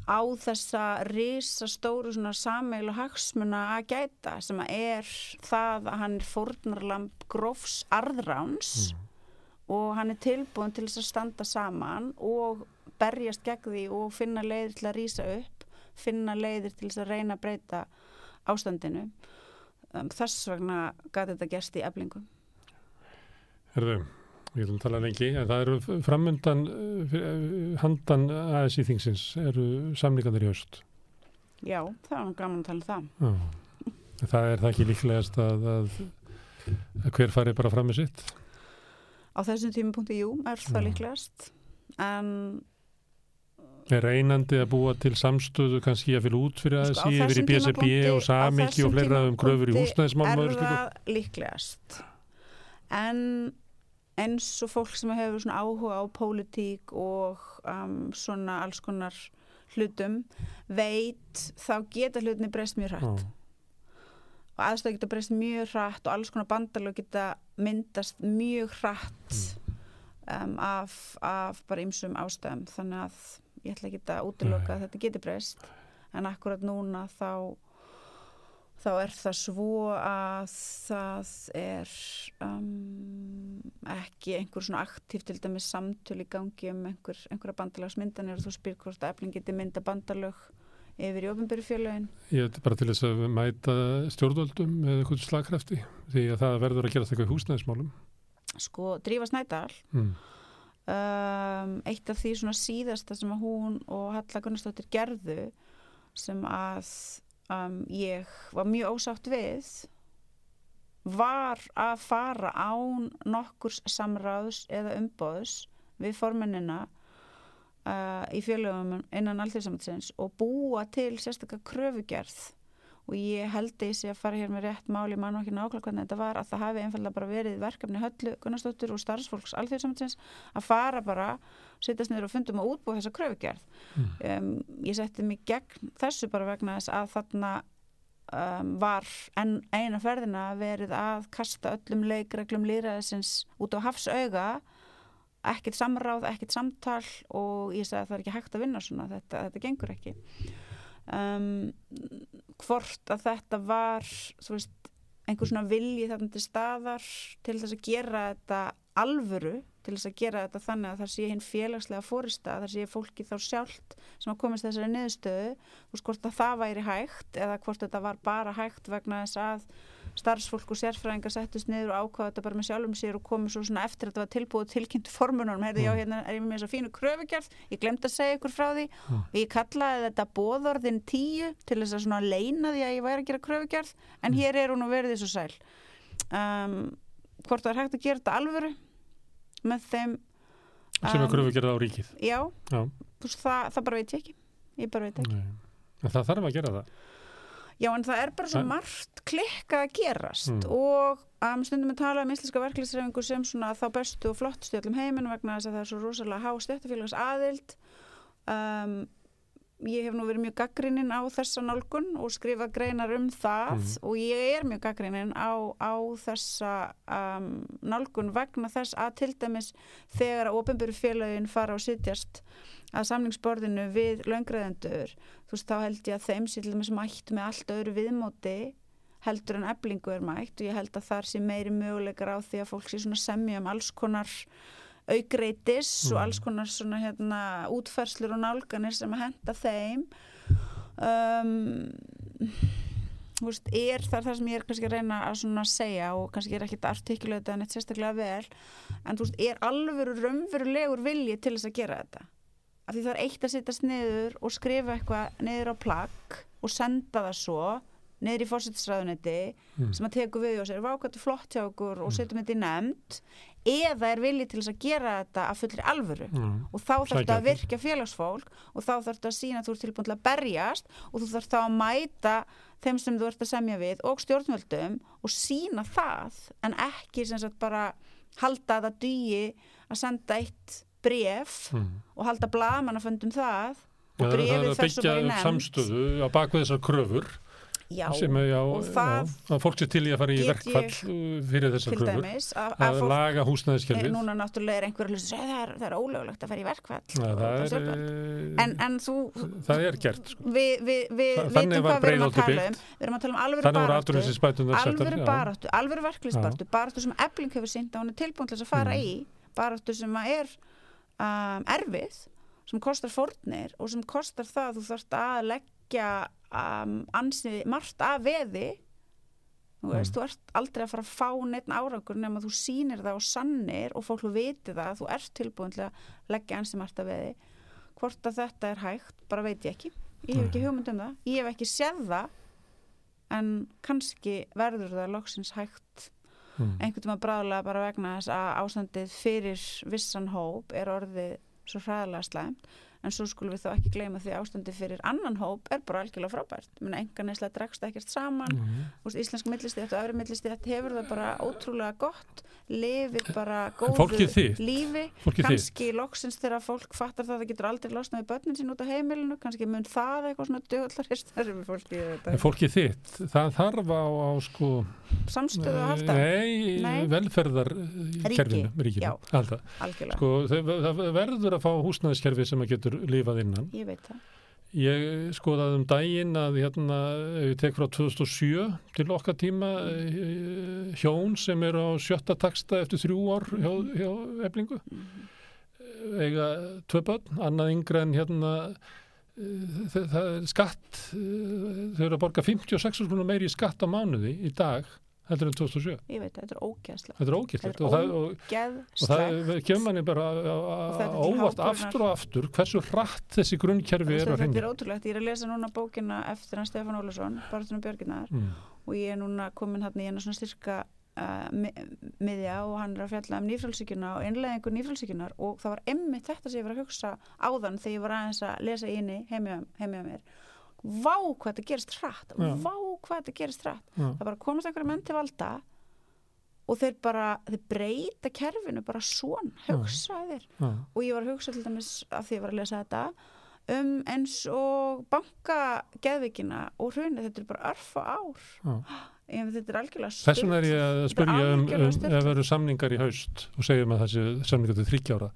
á þessa risastóru svona sameil og hagsmuna að gæta sem að er það að hann er fórnarlamb grófs arðráns og hann er tilbúin til þess að standa saman og berjast gegn því og finna leiðir til að rýsa upp finna leiðir til þess að reyna að breyta ástandinu. Um, þess vegna gæti þetta gerst í eflingum Herðu, við viljum tala lengi, en það eru framöndan handan aðeins í þingsins, eru samlingarnir í haust. já, það er nú gaman að tala um það Já. Það er það ekki líklegast að, að, að hver fari bara fram með sitt. á þessum tímapunkti, jú, er það Já. líklegast en Er reynandi að búa til samstöðu kannski að fylg út fyrir Sko, á aðeins yfir í þessum BSB og á Samiki þessum og fleira um kröfur í húsnæðismálum og er öðru slíku? það líklegast en eins og fólk sem hefur svona áhuga á pólitík og um, svona alls konar hlutum veit þá geta hlutinni breyst mjög hrætt Já. og aðstöð geta breyst mjög hrætt og alls konar bandalög geta myndast mjög hrætt um, af, af bara ymsum ástæðum. Þannig að ég ætla ekki að útiloka að þetta geti breyst. En akkurat núna þá þá er það svo að það er um, ekki einhver svona aktív til dæmis samtöl í gangi um einhver, einhverja bandalagsmyndanir og þú spyr hvort að efling geti mynda bandalög yfir í ofinbyrju félögin Ég er bara til þess að mæta stjórnvöldum með eitthvað slagkrafti því að það verður að gera eitthvað í húsnæðismálum. sko Drífa Snædal Mm. um, eitt af því svona síðasta sem að hún og Halla Gunnarsdóttir gerðu sem að um, ég var mjög ósátt við var að fara án nokkurs samráðs eða umbóðs við formennina uh, í fjölöfum innan allþjóðsamtsins og búa til sérstaklega kröfugerð og ég held sé að fara hér með rétt máli mann og ekki nákvæmlega hvernig þetta var að það hafi einfallega bara verið verkefni höllu Gunnarsdóttir og starfsfólks alþjóðsamtins að fara bara, sittast niður og fundum að útbúa þessa kröfugerð. Um, ég setti mig gegn þessu bara vegna þess að þarna um, var en eina ferðina verið að kasta öllum leikreglum lýraðisins út á hafsauga. Ekkert samráð, ekkert samtal og ég sagði að það er ekki hægt að vinna svona þetta, þetta gengur ekki um, hvort að þetta var veist, einhver svona vilji þarna til staðar til þess að gera þetta alvöru til þess að gera þetta þannig að það sé hinn félagslega fórista, það sé fólki þá sjálft sem að komast þessari niðurstöðu veist hvort að það væri hægt eða hvort þetta var bara hægt vegna þess að starfsfólk og sérfræðingar settust niður og ákvaða þetta bara með sjálfum sér og komu svo svona eftir að þetta var tilbúið tilkynntu formunum, heyrði já hérna er ég með þess að fínu kröfugjörð, ég glemt að segja ykkur frá því. Og ég kallaði þetta bóðorðin tíu til þess að svona leina því að ég væri að gera kröfugjörð en hér er hún og verið svo sæl. Um, hvort það er hægt að gera þetta alvöru með þeim sem er um, kröfu gerða á ríkið. já, Já. það, það bara veit ég ekki. Ég bara veit ekki. Það þarf að gera það. Já, en það er bara svo margt klikka að gerast Mm. og um, stundum við tala um íslenska verkefliðsreifingu sem svona þá bestu og flottustu í öllum heiminn vegna þess að það er svo rosalega há stjættafélags aðild. Um, ég hef nú verið mjög gaggrinnin á þessa nálgun og skrifað greinar um það Mm. og ég er mjög gaggrinnin á, á þessa um, nálgun vegna þess að til dæmis þegar að ofinbyrju félagin fara og sitjast að samlingsborðinu við löngreðendur þú veist, þá held ég að þeim sér til dæmis mætt með allt öðru viðmóti heldur en eblingu er mætt og ég held að þar sé meiri möguleikar á því að fólk sé svona semja um alls konar aukreitis og Mm. alls konar svona hérna útferslur og nálganir sem að henda þeim. Um, veist, er það það sem ég er kannski að reyna að segja og kannski er ekkit artikuleita en eitt sérstaklega vel en þú veist, er alvöru raunverulegur vilji til þess að gera þetta af því það er eitt að sittast niður og skrifa eitthvað niður á plagg og senda það svo niður í fórsettisræðunetti Mm. sem að teku við og sér vákvættu flott hjá okkur og Mm. setjum þetta í nefnd eða er vilji til þess að gera þetta að fullri alvöru Mm. og þá þarf þetta að virkja félagsfólk og þá þarf þetta að sína að þú ert tilbúin til að berjast og þú þarf þá að mæta þeim sem þú ert að semja við og stjórnvöldum og sína það en ekki sem sagt bara halda að það dugi að senda eitt bref Mm. og halda blamanaföndum það Já, og það er brefið að fer svo byggja bara í nefnd. samstöðu á baku þessar kröfur já, sem er, já, og það já, að fólk sé til í að fara í verkfall fyrir þessar kröfur dæmis að, að að laga er, húsnæðiskerfið núna náttúrulega er einhverju hluti það er, það er ólögulegt að fara í verkfall. Og það, það er, eh, en, en þú það er gert sko. við Þa- vitum þannig var að Breiðholtið tala byggt. um við erum að tala um alvöru baráttu. alvöru baráttu, alvöru verklisbaráttu baráttu sem ebling hefur sínt að hún er tilbúin til þess að fara Mm. í. Baráttu sem að er um, erfið sem kostar fórnir og sem kostar það að þú þarft að leggja um, ansið margt af veði. Þú veist, Mm. þú ert aldrei að fara að fá neitt árangur nema þú sýnir það og sannir og fólk viti það að þú ert tilbúin til að leggja ansið margt af veði. Hvort að þetta er hægt, bara veit ég ekki. Ég hef ekki hugmynd um það, ég hef ekki séð það en kannski verður það loksins hægt mm. einhvern veginn bráðlega bara vegna þess að ástandið fyrir vissan hóp er orðið svo hræðilega slæmt en svo skulum við þá ekki gleyma því að ástandið fyrir annan hóp er bara algjörlega frábært. Enga neysla dregst ekkert saman. Mm. Úst, íslensk millistétt og öfri millistétt hefur það bara ótrúlega gott. Lifir bara góðu fólkið lífi. Fólkið kannski loksins þegar fólk fattar það að það getur aldrei losnað við börnin sín út á heimilinu. Kannski mun það eitthvað svona dögullarist þar sem fólki en þetta. Fólkið þitt, það þarf á, á sko, samstöðu að halda? Nei, Nei. velferðarkerfinu ríkinu, já. halda. Algjörlega, sko, það verður að fá húsnæðiskerfi sem að getur lifað innan. Ég veit það. Ég skoðaði um daginn að hérna, ef ég tek frá 2007 til okkar tíma eh, hjón sem eru á sjötta taksta eftir þrjú ár hjá, hjá eblingu eiga tvö börn, annað yngra en hérna eh, það, er skatt eh, þau eru að borga 56 grunum meiri skatt á mánuði í dag heldur en 2007. ég veit þetta er ógæðslega Þetta er Þetta er og, það- og, það kemur manni bara þetta óvart aftur og aftur hversu hratt þessi grunnkerfi er að þetta hreinja. er ótrúlegt, ég er að lesa núna bókina eftir hann Stefán Ólason, Barðunum Björginar Mm. og ég er núna komin hann í eina svona styrka uh, mi miðja og hann er að fjalla um nýfrálsíkjuna og innleðingur nýfrálsíkjunar og það var emmitt þetta sem ég var að hugsa áðan þegar ég var aðeins að lesa í inni heimja mér vá hvað þetta gerist hratt Já. vá hvað þetta gerist hratt. Já. það bara komast einhverja menn til valda og þeir bara, þeir breyta kerfinu bara svona, Já. hugsaðir og ég var að hugsa til dæmis af því ég var að lesa þetta um eins og bankageðvikina og hrunið, þetta er bara örfa ár. En þetta er algjörlega Þess vegna er ég að spyrja um, um ef veru samningar í haust og segjum að þessi samningar til þryggjára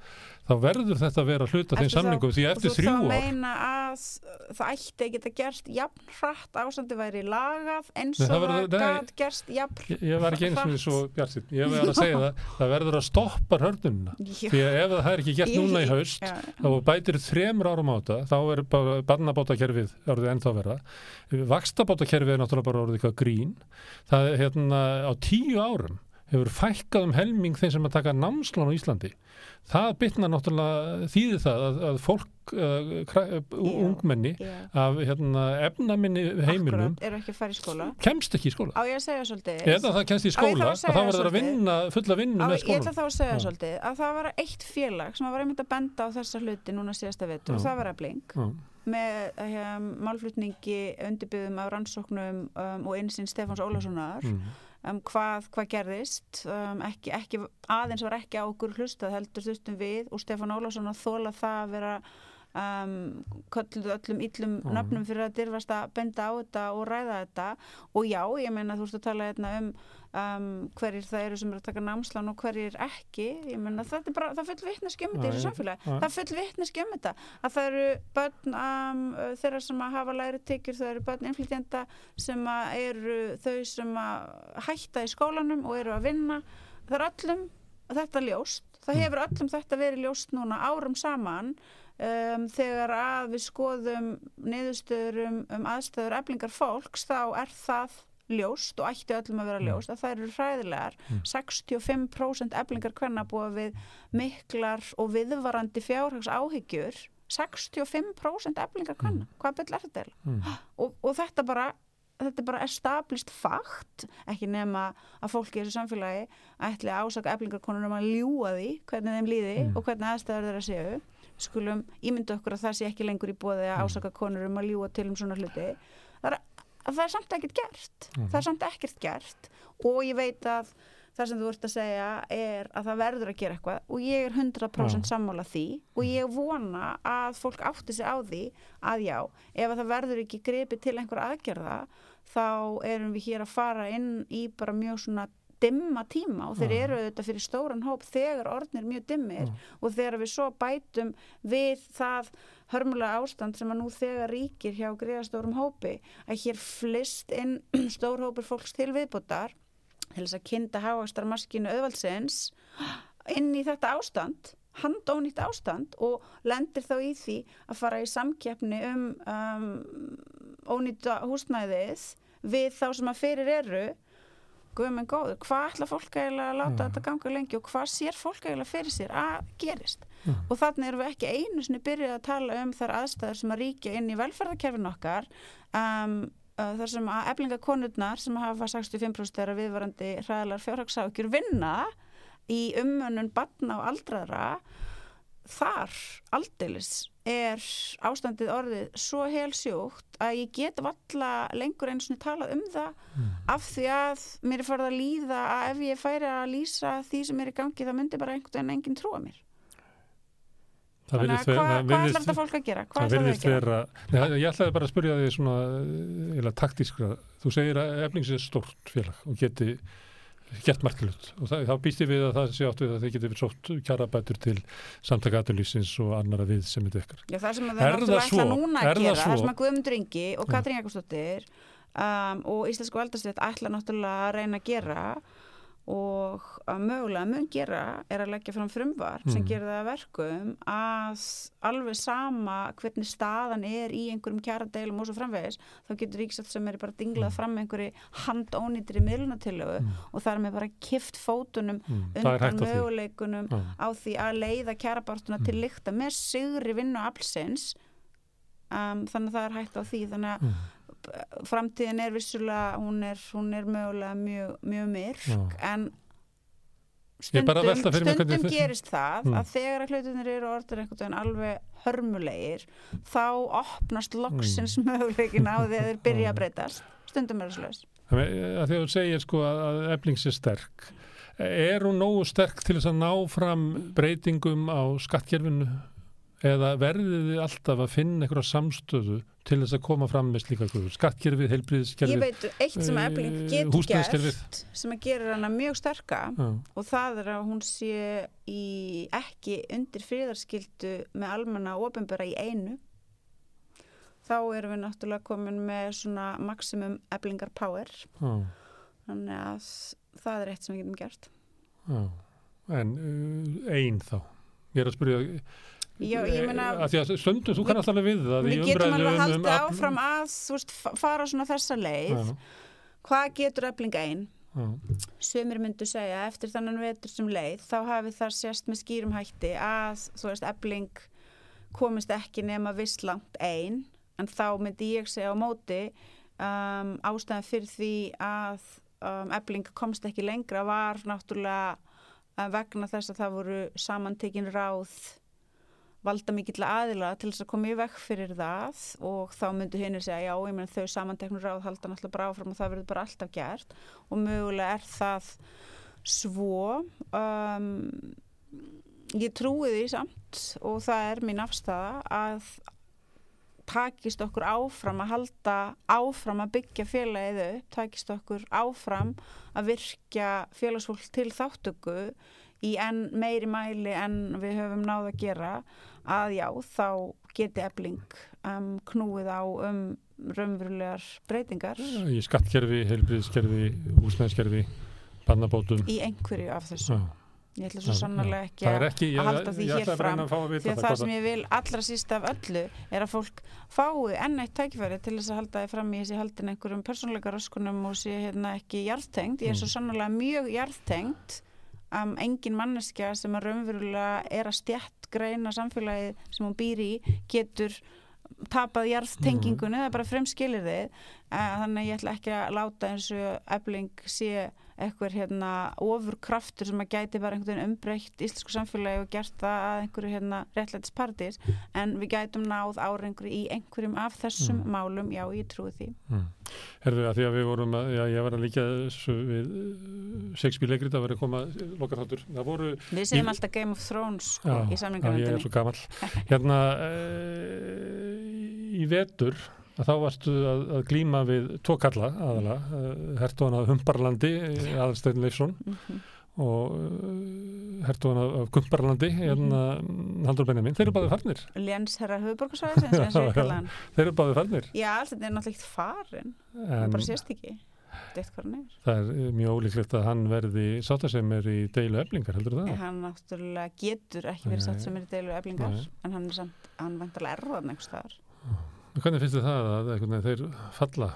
þá verður þetta að vera hluta þeim þá- samningum því eftir þú þrjú þá ár. meina að það ætti að geta gerst jafn hratt ásandi væri lagað eins og það verður- gat gerst jafn ég, ég var ekki eins og hratt. svo bjartinn ég var að segja það, það verður að stoppa hörnununa Já. því að ef það er ekki gert núna í haust þá bætir þremur árum á þetta þá er bara barnabótakerfið orðið ennþá verða vakstabótakerfið er náttúrulega bara orðið eitthvað grín. Það er hérna á tíu árum hefur fækkað um helming þeim sem að taka námslán á Íslandi. Það bytna náttúrulega þýðir það að, að fólk uh, kra, uh, Já. ungmenni Já. af hérna, efnaminni að skóla? kemst ekki í skóla. Á ég að segja svolítið? Eða það kemst í skóla að segja þá verður að vinna fulla vinnu með ég ætla þá að segja svolítið að það var eitt félag sem var einmitt að benda á þessa hluti núna síðasta vetur og það var að blink Já. með um, málflutningi undirbyggðum af rannsóknum um, og einsinn Stefáns Ólafssonar. Mm. Um, hvað, hvað gerðist um, ekki, ekki, aðeins var ekki á okkur hlustað heldur þurftum við og Stefán Ólafsson að þóla það að vera um, kölluðu öllum illum Mhm. nöfnum fyrir að dyrfast að benda á þetta og ræða þetta og já, ég meina þú veist að tala hérna um um, hverjir það eru sem eru að taka námslán og hverjir ekki. Ég meina það er bara, það full vitneski um þetta í þessu samfélagi, já. það full vitneski um þetta. Að það eru börn um, þeirra sem að hafa læri tekjur, það eru börn innflytjenda sem að eru þau sem að hætta í skólanum og eru að vinna. Það er öllum þetta ljóst. Það Mm. hefur öllum þetta verið ljóst núna árum saman um, þegar að við skoðum niðurstöður um, um aðstöður eflingar fólks þá er það ljóst og ætti öllum að vera Mm. ljóst að það eru hræðilegar Mm. 65% eflingar hvenna búa við miklar og viðvarandi fjárhags áhyggjur 65% eflingar hvenna hvað byll er þetta? Mm. og, og þetta bara þetta er bara established fakt ekki nema að fólki í þessu samfélagi ætli að ásaka eflingarkonur um að ljúa því hvernig þeim líði Mm. og hvernig aðstæður þeirra séu skulum ímynda okkur að það sé ekki lengur í bóði að Mm. ásaka konur um að ljúa til um svona hluti það er, það er samt ekkert gert Mhm. það er samt ekkert gert og ég veit að það sem þú ert að segja er að það verður að gera eitthvað og ég er 100% Já. sammála því og ég vona að fólk átti sig á því að já, ef að það verður ekki gripið til einhver aðgerða þá erum við hér að fara inn í bara mjög svona dimma tíma og þeir Já. eru auðvitað fyrir stóran hóp þegar orðnir mjög dimmir Já. og þegar við svo bætum við það hörmulega ástand sem að nú þegar ríkir hjá greiðastórum hópi að hér flist inn stór hópur fólks til viðbútar til þess að kynda háastar maskinu auðvaldsins inn í þetta ástand handónýtt ástand og lendir þá í því að fara í samkeppni um, um ónýta húsnæðið við þá sem að fyrir eru guðmenn góður, hvað ætla fólk eiginlega að láta Já. þetta ganga lengi og hvað sér fólk eiginlega fyrir sér að gerist Já. og þannig erum við ekki einu sinni byrjuð að tala um þar aðstæður sem að ríkja inn í velferðarkerfin okkar um, uh, þar sem að eflingakonurnar sem hafa 65% þeirra viðvarandi hræðilegar fjárhagsákjur vinna í umönnun batna og aldraðra þar aldeilis er ástandið orðið svo helsjúkt að ég get valla lengur einu sinni talað um það Mm. af því að mér er farið að líða að ef ég færi að lýsa því sem er í gangi það myndi bara einhvern veginn enginn trúa mér Það Þannig að hvað, ætlar virðist- þetta fólk að gera? Hvað Það það að gera? vera, ég ætlaði bara að spyrja því svona eða taktískra, þú segir að eflings er stort félag og geti gert markilut og það, þá býst ég við að það sé áttu að þið geti sótt kjarabætur til samtaka aturlýsins og annara við sem þetta ykkar. Já, það sem Er það það náttúrulega ætla núna Er að gera, það sem að Guðmundur Ingi og. Katrín Jakobsdóttir um, og Íslensku valdarsveit ætla náttúrulega að reyna að gera og að mögulega mun gera er að leggja fram frumvar sem Mm. gerir það að verkum að alveg sama hvernig staðan er í einhverjum kjaradeilum og svo framvegis þá getur ríksætt sem er bara dinglað Mm. fram einhverju handónýtri miðlunatillögu Mm. og það er með bara kift fótunum Mm. Undan hægt á því. möguleikunum á því að leiða kjarabartuna til Mm. lykta með sigri vinnu aflsins um, þannig að það er hægt á því þannig að. Framtíðin er vissulega hún er, hún er mögulega mjög, mjög myrk Já. en stundum, stundum gerist það Mm. að þegar að hlutinir eru orður einhvern veginn alveg hörmulegir þá opnast loksins möguleikin á því að þeir byrja að breytast. Stundum er það slös því að þú segir sko að, að eflings er sterk er hún nógu sterk til þess að ná fram breytingum á skattkerfinu eða verðið þið alltaf að finna einhverja samstöðu til þess að koma fram með slíka guður skattkerfið, ég heilbríðiskerfið veit eitt sem eh, efling getur gert sem að gera hana mjög sterka Já, og það er að hún sé í ekki undir friðarskildu með almenna ofinbera í einu. Þá erum við náttúrulega komin með svona maximum eblingar power. Já, þannig að það er eitt sem við getum gert. Já. en uh, ein þá. Ég er að spyrja Já, ég meina, að því að stundum þú kannast alveg við það við getum alveg um- haldið um áfram að veist, fa- fara svona þessa leið. Já, hvað getur ebling ein? Já, Sumir myndu segja að eftir þannig vetur sem leið þá hafi það sérst með skýrum hætti að veist ebling komist ekki nema viss langt ein en þá myndi ég segja á móti um, ástæðan fyrir því að um, ebling komst ekki lengra var náttúrulega uh, vegna þess að það voru samantekin ráð valda mikill aðila til þess að koma í vekk fyrir það og þá myndu henni segja já, ég menn þau samanteknur ráð halda náttúrulega bara áfram og það verður bara alltaf gert. Og mögulega er það svo um, ég trúi því samt og það er mín afstæða að takist okkur áfram að halda áfram að byggja félagið upp, takist okkur áfram að virkja félagsfólk til þáttöku í enn meiri mæli en við höfum náð að gera að já, þá geti ebling um, knúið á um raunverulegar breytingar Í skattkerfi, heilbriðskerfi, húsnæðskerfi, bannabótum. í einhverju af þessu. Já. Ég ætla svo sannarlega ekki ekki, að halda því hér fram, því að það. það sem ég vil allra síst af öllu er að fólk fái enn eitt tækifæri til þess að halda því fram í þessi haldin einhverjum persónleika röskunum og sé hérna ekki jarðtengt. Ég er svo Mm. sannarlega mjög jarðtengt um, engin manneskja sem að raunverulega er að stjætt greina samfélagið sem hún býr í getur tapað jarðtengingunni, það er bara fremskilir þið þannig að ég ætla ekki að láta eins og ebling sé eitthvað hérna ofurkraftur sem að gæti bara einhvern veginn umbreytt íslensku samfélagi og gert það að einhverju hérna réttlætis partís en við gætum náð árengri í einhverjum af þessum Mm. málum, já ég trúi því Mm. Herðu að því að við vorum að, já, ég var að líka þessu við Shakespeare leikrit að vera að koma lokar þáttur. Það voru, Við Í- alltaf Game of Thrones sko, já, í já, ég er svo gamall. Hérna, uh, í vetur, að þá varstu að, að glíma við tvo kalla aðala, uh, hertóðan af Humbarlandi, aðalstegn Leifsson Mhm. og uh, hertóðan af, Gumbarlandi, hérna Haldur Benjamin, þeir eru báðið farnir. Léns herra höfuborgarsvæðis eins og ég kalla hann Þeir eru báðið farnir. Já, allt þetta er náttúrulega ekkert farin hann bara sést ekki hann það er eh, mjög ólíklegt að hann verði sátta sem er í deilu eflingar, heldur það? En hann náttúrulega getur ekki verið Nei. satt sem er í deilu eflingar Nei. en hann er samt, hann vantarlega erðan einhvers staðar En Hvernig finnst þið það að veginn þeir falla?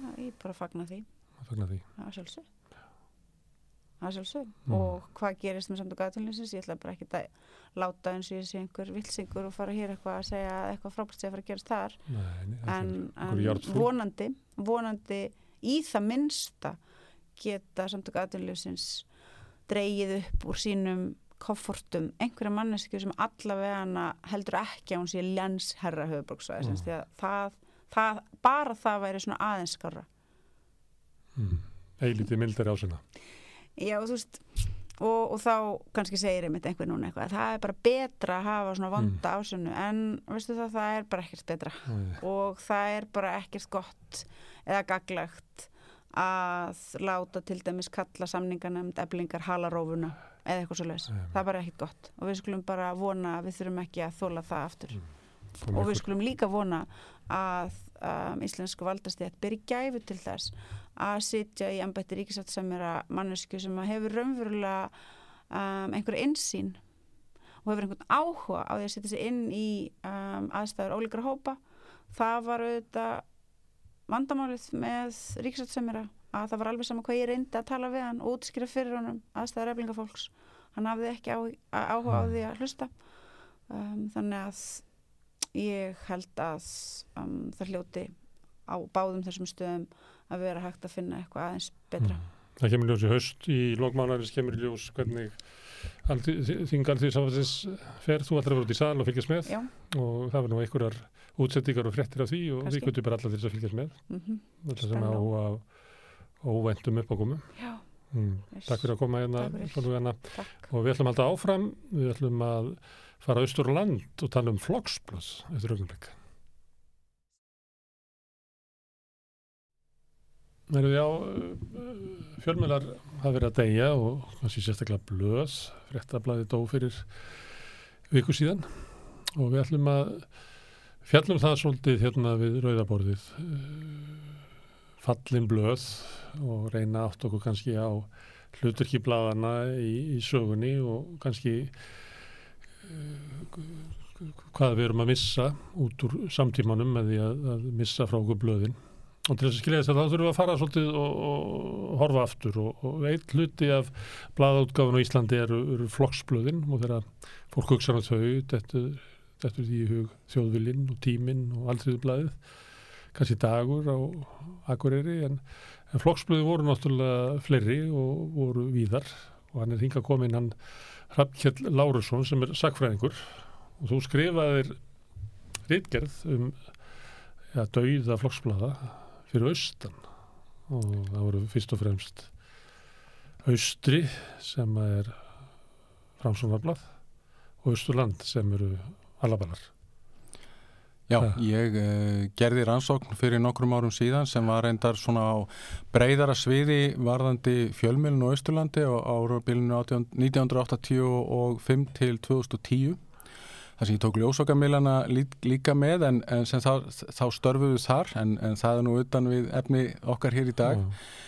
Já, Ég bara fagna því, að fagna því? það var sjálfsög Það var sjálfsög Mm. og hvað gerist með samt og gætunlýsins ég ætla bara ekki að láta eins og ég sé einhver vilsingur og fara hér eitthvað að segja að eitthvað frábært að fara að gerast þar. Nei, en, er en vonandi vonandi í það minnsta geta samtök aðdunljósins dreigið upp úr sínum koffortum einhverja mannesku sem allavega heldur ekki að hún sé lensherra höfuborgsvæðisins Mm. bara það væri svona aðeins skára Mm. Eilítið mildari ásina. já þú veist og, og þá kannski segir einmitt einhver núna eitthvað það er bara betra að hafa svona vonda ásönu en veistu það, það er bara ekkert betra og það er bara ekkert gott eða gaglegt að láta til dæmis kalla samningarnefnd eblingar halarófuna eða eitthvað svo. Nei. Það er bara ekkert gott og við skulum bara vona að við þurfum ekki að þóla það aftur. Kom Og við skulum líka vona að um, íslensku valdastétt byrja gæfu til þess að sitja í embætti ríkisátt sem er að mannesku sem að hefur raunverulega um, einhverja insýn og hefur einhvern áhuga á því að setja sig inn í um, aðstæður ólíkra hópa það var auðvitað vandamálið með ríkisáttsemmira að það var alveg sama hvað ég reyndi að tala við hann og útskýra fyrir honum aðstæður eflingafólks hann hafði ekki á, áhuga á því að hlusta. Um, þannig að ég held að um, það hljóti á báðum þessum stöðum að vera hægt að finna eitthvað aðeins betra. Mm. Það kemur ljós í haust í lókmánarins kemur ljós hvernig þingar því samfansins fer. Þú allra verið út í sal og fylgjast með. Já. og það verður nú einhverjar útsettingar og fréttir af því og Kannski. við kvötum bara alla þess að fylgjast með. Mm alltaf sem á Spennandi. að óvæntum uppákomu. Já, mm. Takk fyrir að koma hérna. Takk. og við ætlum alltaf áfram. Við ætlum að fara austur land og tala um flokksblöð eftir augnablik. Erum við á fjölmjölar hafa verið að deyja og kannski sérstaklega blöð fréttablaði dó fyrir viku síðan. Og við ætlum að fjallum það svolítið hérna við rauðaborðið fallin blöð og reyna átt okkur kannski á hluturki bladana í, í sögunni og kannski uh, hvað við erum að missa út úr samtímanum með því að, að missa frá okkur blöðin. Og til þess að skilja þess að þá þurfum við að fara svolítið og, og horfa aftur og, og eitt hluti af blaðátgáfun á Íslandi eru, eru flokksblöðin og þegar fólk hugsa á þau þetta er því hug þjóðvillin og tíminn og aldriðublaðið kannski dagur á Akureyri en, en flokksblöði voru náttúrulega fleiri og voru víðar. Og hann er hinga komin hann Hrafnkjell Lárusson sem er sakfræðingur og þú skrifaðir rítgerð um ja, dauða flokksblada fyrir austan. Og það voru fyrst og fremst austri sem er framsónarblad og austurland sem eru allaballar Já, ég uh, gerði rannsókn fyrir nokkrum árum síðan sem var reyndar svona á breyðara sviði varðandi fjölmjölun og Östurlandi á árabilinu 1985 til 2010 þar sem ég tók ljósokamilana líka með en, en sem þá, þá störfuðu þar en, en það er nú utan við efni okkar hér í dag. Já.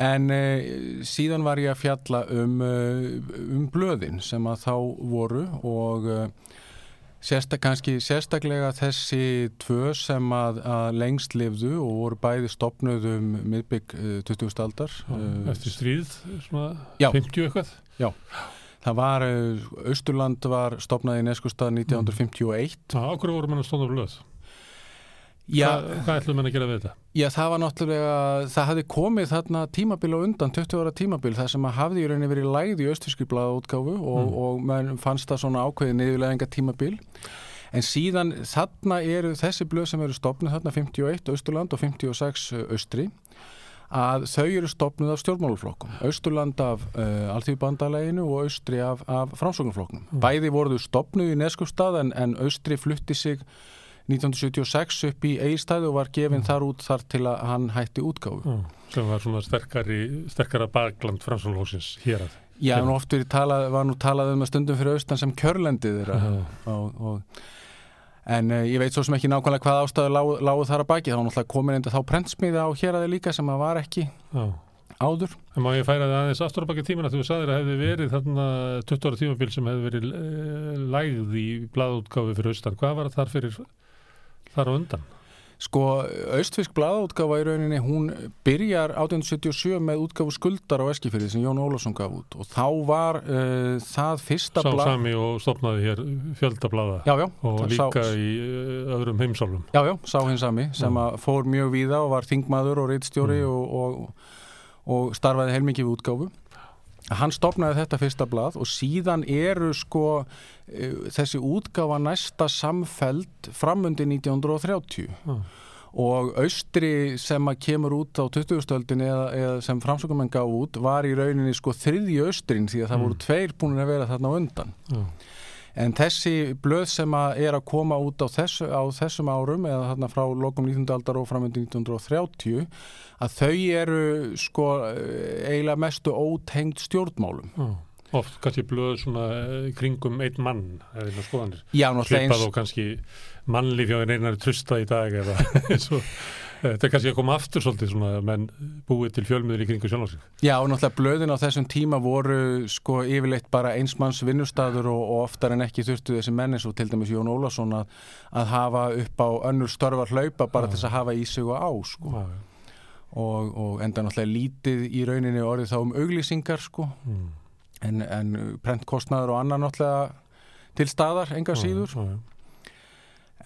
En uh, síðan var ég að fjalla um, uh, um blöðin sem að þá voru og uh, sérsta, kannski sérstaklega þessi tvö sem að, að lengst lifðu og voru bæði stopnuð um miðbygg uh, 20. aldar. uh, eftir stríð svona Já. 50 eitthvað Það var, uh, Austurland var stopnað í Neskustad 1951. Já, okkur voru menn að stóna blöð Já, Hva, hvað ætlum menn að gera við þetta? Já, það var náttúrulega, það hafði komið þarna tímabil á undan, 20 ára tímabil, það sem hafði í rauninni verið lægð í austfískri blaðaútgáfu og, Mm. og mann fannst það svona ákveðið niðurleðinga tímabil. En síðan þarna eru þessi blöð sem eru stopnuð þarna 51 Austurland og 56 Austri að þau eru stopnuð af stjórnmáluflokkum. Austurland af uh, Alþjóðbandaleginu og Austri af, af framsóknarflokknum. Mm. Bæði voruðu stopnuð í Neskustad en, en Austri flutti sig 1976 upp í eigistæði og var gefinn Mm. þar út þar til að hann hætti útgáfu. Já, sem var svona sterkari, sterkara bakland fransónlóksins hér að Já, nú oft talað, var nú talað um að stundum fyrir austan sem kjörlendið þeirra en uh, ég veit svo sem ekki nákvæmlega hvað ástæðu lágu, lágu þar að baki, þá var náttúrulega komin enda þá prentsmiða á hér að þið líka sem að var ekki Já. áður. En má ég færa það aðeins aftur á baki tímina þú sagðir að hefði verið þarna 20 ára tímabil sem hefði verið e, lægð í blaðútgáfi fyrir austan. Hvað var þar fyrir þar á undan? Sko, austfisk blaðaútgáfa í rauninni, hún byrjar 1877 með útgáfu skuldar á Eskifyrði sem Jón Ólafsson gaf út og þá var uh, það fyrsta Sá blað... sami og stopnaði hér fjöldablaða Já, já, og líka sá, í e, öðrum heimsálfum. Já, já, sá hins sami sem að fór mjög víða og var þingmaður og reitstjóri Mm. og, og, og starfaði heilmikið við útgáfu. Hann stopnaði þetta fyrsta blað og síðan eru sko eh, þessi útgáfa næsta samfeld framundi 1930 Já. og austri sem að kemur út á 20-stöldin eða, eða sem framsökumenn gaf út var í rauninni sko þriðji austrin því að það Mm. voru tveir búin að vera þarna undan. Já. En þessi blöð sem að er að koma út á, þessu, á þessum árum eða þarna frá lokum 19. aldar og framöndi 1930 að þau eru sko eiginlega mestu ótengt stjórnmálum. Já. Oft kannski blöð svona e, kringum einn mann eða einn skoðanir. Já, náttúrulega Svipað eins, og kannski mannlíf hjá einn einari trusta í dag eða eins og þetta er kannski að koma aftur svolítið svona menn búið til fjölmiður í kringu sjálfsvík. já, og náttúrulega blöðin á þessum tíma voru sko yfirleitt bara einsmanns vinnustadur og, og oftar en ekki þurftu þessi menn eins og til dæmis Jón Ólafsson að, að hafa upp á önnur störfar hlaupa bara Já. til þess að hafa í sig og á sko. og, og enda náttúrulega lítið í rauninni orðið þá um auglýsingar sko Mm. en, en prentkostnaður og annar náttúrulega til staðar, enga síður Já, já.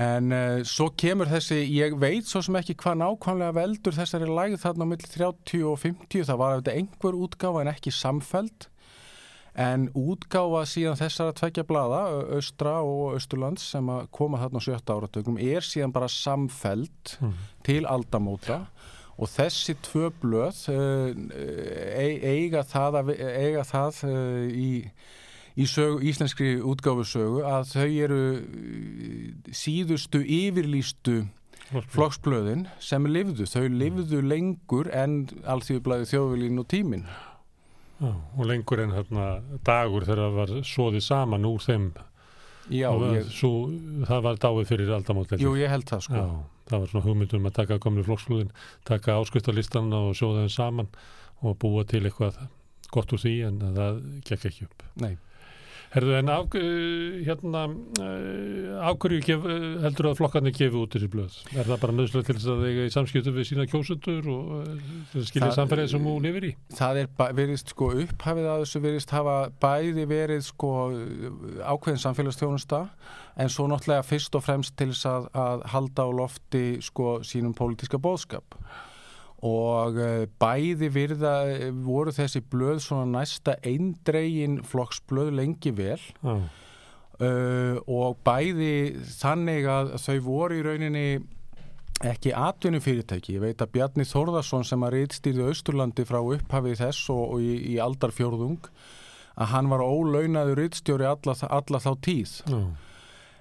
En uh, svo kemur þessi, ég veit svo sem ekki hvað nákvæmlega veldur þessari lægð þarna á milli 30 og 50 það var þetta einhver útgáfa en ekki samfeld en útgáfa síðan þessara tveggja blada, Ö- Austra og Austurlands sem koma þarna á sjötta áratögnum er síðan bara samfeld Mm. til aldamóta. Og þessi tvö blöð uh, eiga það, að, eiga það uh, í, í sögu, íslenskri útgáfusögu að þau eru uh, síðustu yfirlýstu flokksblöðin sem lifðu. Þau lifðu lengur en alþjóðblæði þjóðvilín og tíminn. Já, og lengur en hérna dagur þegar það var svoðið saman úr þeim Já, og ég, svo, það var dáið fyrir ég. jú, ég held það sko. Já, það var svona hugmyndum að taka komlu flokksflúðin, taka áskriftarlistan og sjóða þeim saman og búa til eitthvað gott úr því en það gekk ekki upp. Nei. Herðu, en af, uh, hérna, uh, af hverju gef, uh, heldur að flokkarnir gefi út þessi blöð? Er það bara nöðslega til þess að þeir samskiptu við sína kjósundur og skilja samfélagið sem hún lifir í? Það er verið sko upphafið að þessu verið hafa bæði verið sko ákveðin samfélagsþjónusta en svo náttúrulega fyrst og fremst til þess að, að halda á lofti sko sínum pólitíska bóðskap og uh, bæði virða voru þessi blöð svona næsta eindregin flokksblöð lengi vel Já, uh, og bæði þannig að þau voru í rauninni ekki atvinnu fyrirtæki. Ég veit að Bjarni Þórðarsson sem að reytstýrði Austurlandi frá upphafið þess og, og í, í aldarfjörðung að hann var ólaunaður reytstjóri alla, alla þá tíð. Já.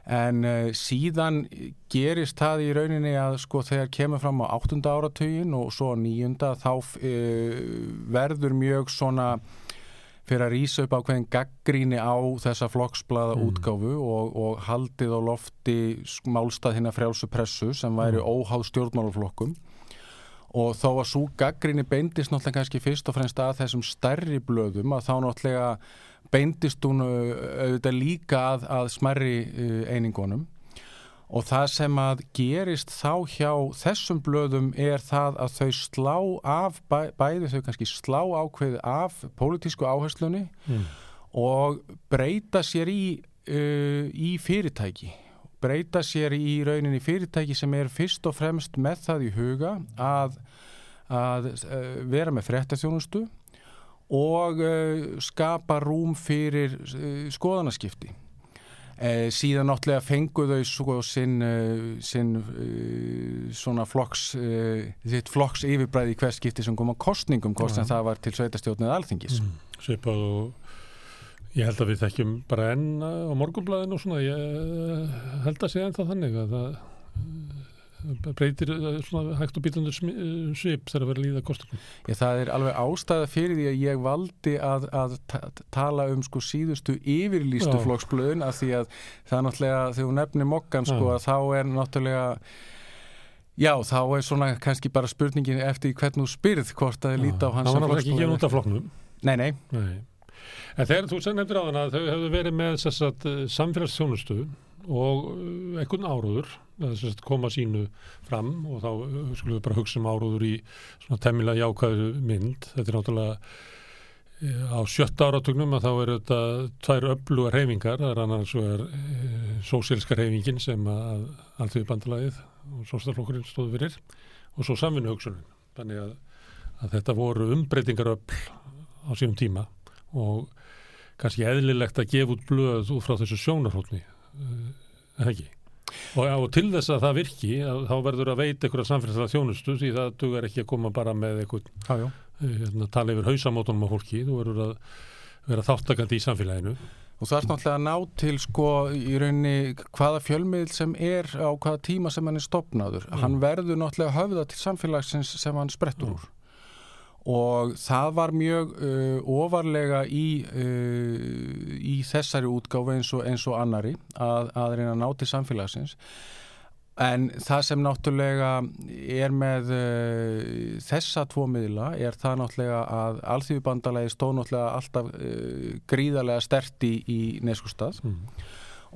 En uh, síðan gerist það í rauninni að sko þegar kemur fram á áttunda áratugin og svo nýjunda þá uh, verður mjög svona fyrir að rýsa upp á hvernig gaggríni á þessa flokksblaða Mm. útgáfu og, og haldið á lofti málstað hérna frjálsu pressu sem væri Mm. óháð stjórnmálaflokkum og þó að svo gaggríni beindist náttúrulega kannski fyrst og fremst að þessum stærri blöðum að þá náttúrulega beindist hún uh, auðvitað líka að, að smerri uh, einingunum og það sem að gerist þá hjá þessum blöðum er það að þau slá af, bæ, bæði þau kannski slá ákveði af pólitísku áherslunni Mm. og breyta sér í, uh, í fyrirtæki breyta sér í rauninni fyrirtæki sem er fyrst og fremst með það í huga að, að uh, vera með fréttaþjónustu og uh, skapa rúm fyrir uh, skoðanaskipti. Eh, síðan náttúrulega fengu þau sko sinn, sinn svona flokks uh, þitt flokks yfirbræði hvers skipti sem kom á kostningum hvort sem það var til sveitastjórnið alþingis. Mm. Svipað og ég held að við þekkjum bara enn á morgunblæðinu og svona, ég eh, held að sé ennþá þannig að það eh, breytir eh, svona hægt og býtundur svip þegar að vera að líða kostningum. Ég, það er alveg ástæða fyrir því að ég valdi að, að ta- tala um sko síðustu yfirlýstu Já. flokksblöðun af því að það er náttúrulega þegar þú nefnir mokkan sko Já. að þá er náttúrulega já þá er svona kannski bara spurningin eftir hvernig þú spyrð hvort að þið líta á hans Það var náttúrulega ekki gefn út af flokknum. Nei, nei, Nei. En þegar þú nefndir á þann að þau hefðu verið með að samfélagsþjónustu og eh, einhvern áróður koma sínu fram og þá eh, skulum við bara hugsa um áróður í svona temmilega jákvæðu mynd. Þetta er náttúrulega eh, á sjötta áratugnum að þá eru þetta tvær öflugar reyfingar, það er annars vegar e, sósílska reyfingin sem að allþjóðu bandalagið og sóstaflokkurinn stóðu fyrir og svo samvinnuhugsunin. Þannig að, að þetta voru umbreytingaröfl á sínum tíma og kannski eðlilegt að gefa út blöð út frá þessu sjónarhóttni uh, ekki og, og til þess að það virki að, þá verður að veita einhverja samfélagslega þjónustu því það dugar ekki að koma bara með einhvern uh, hérna, tala yfir hausamótunum á fólki þú verður að vera þáttakandi í samfélaginu Og það er náttúrulega að ná til sko í rauninni hvaða fjölmiðl sem er á hvaða tíma sem hann er stopnaður. Mm. Hann verður náttúrulega höfða til samfélagsins sem hann sprettur úr. Og það var mjög uh, ofarlega í, uh, í þessari útgáfu eins og, eins og annari að, að reyna að ná til samfélagsins. En það sem náttúrulega er með uh, þessa tvo miðla er það náttúrulega að alþjóðbandalagi stóð náttúrulega alltaf uh, gríðarlega sterti í, neskustad mm.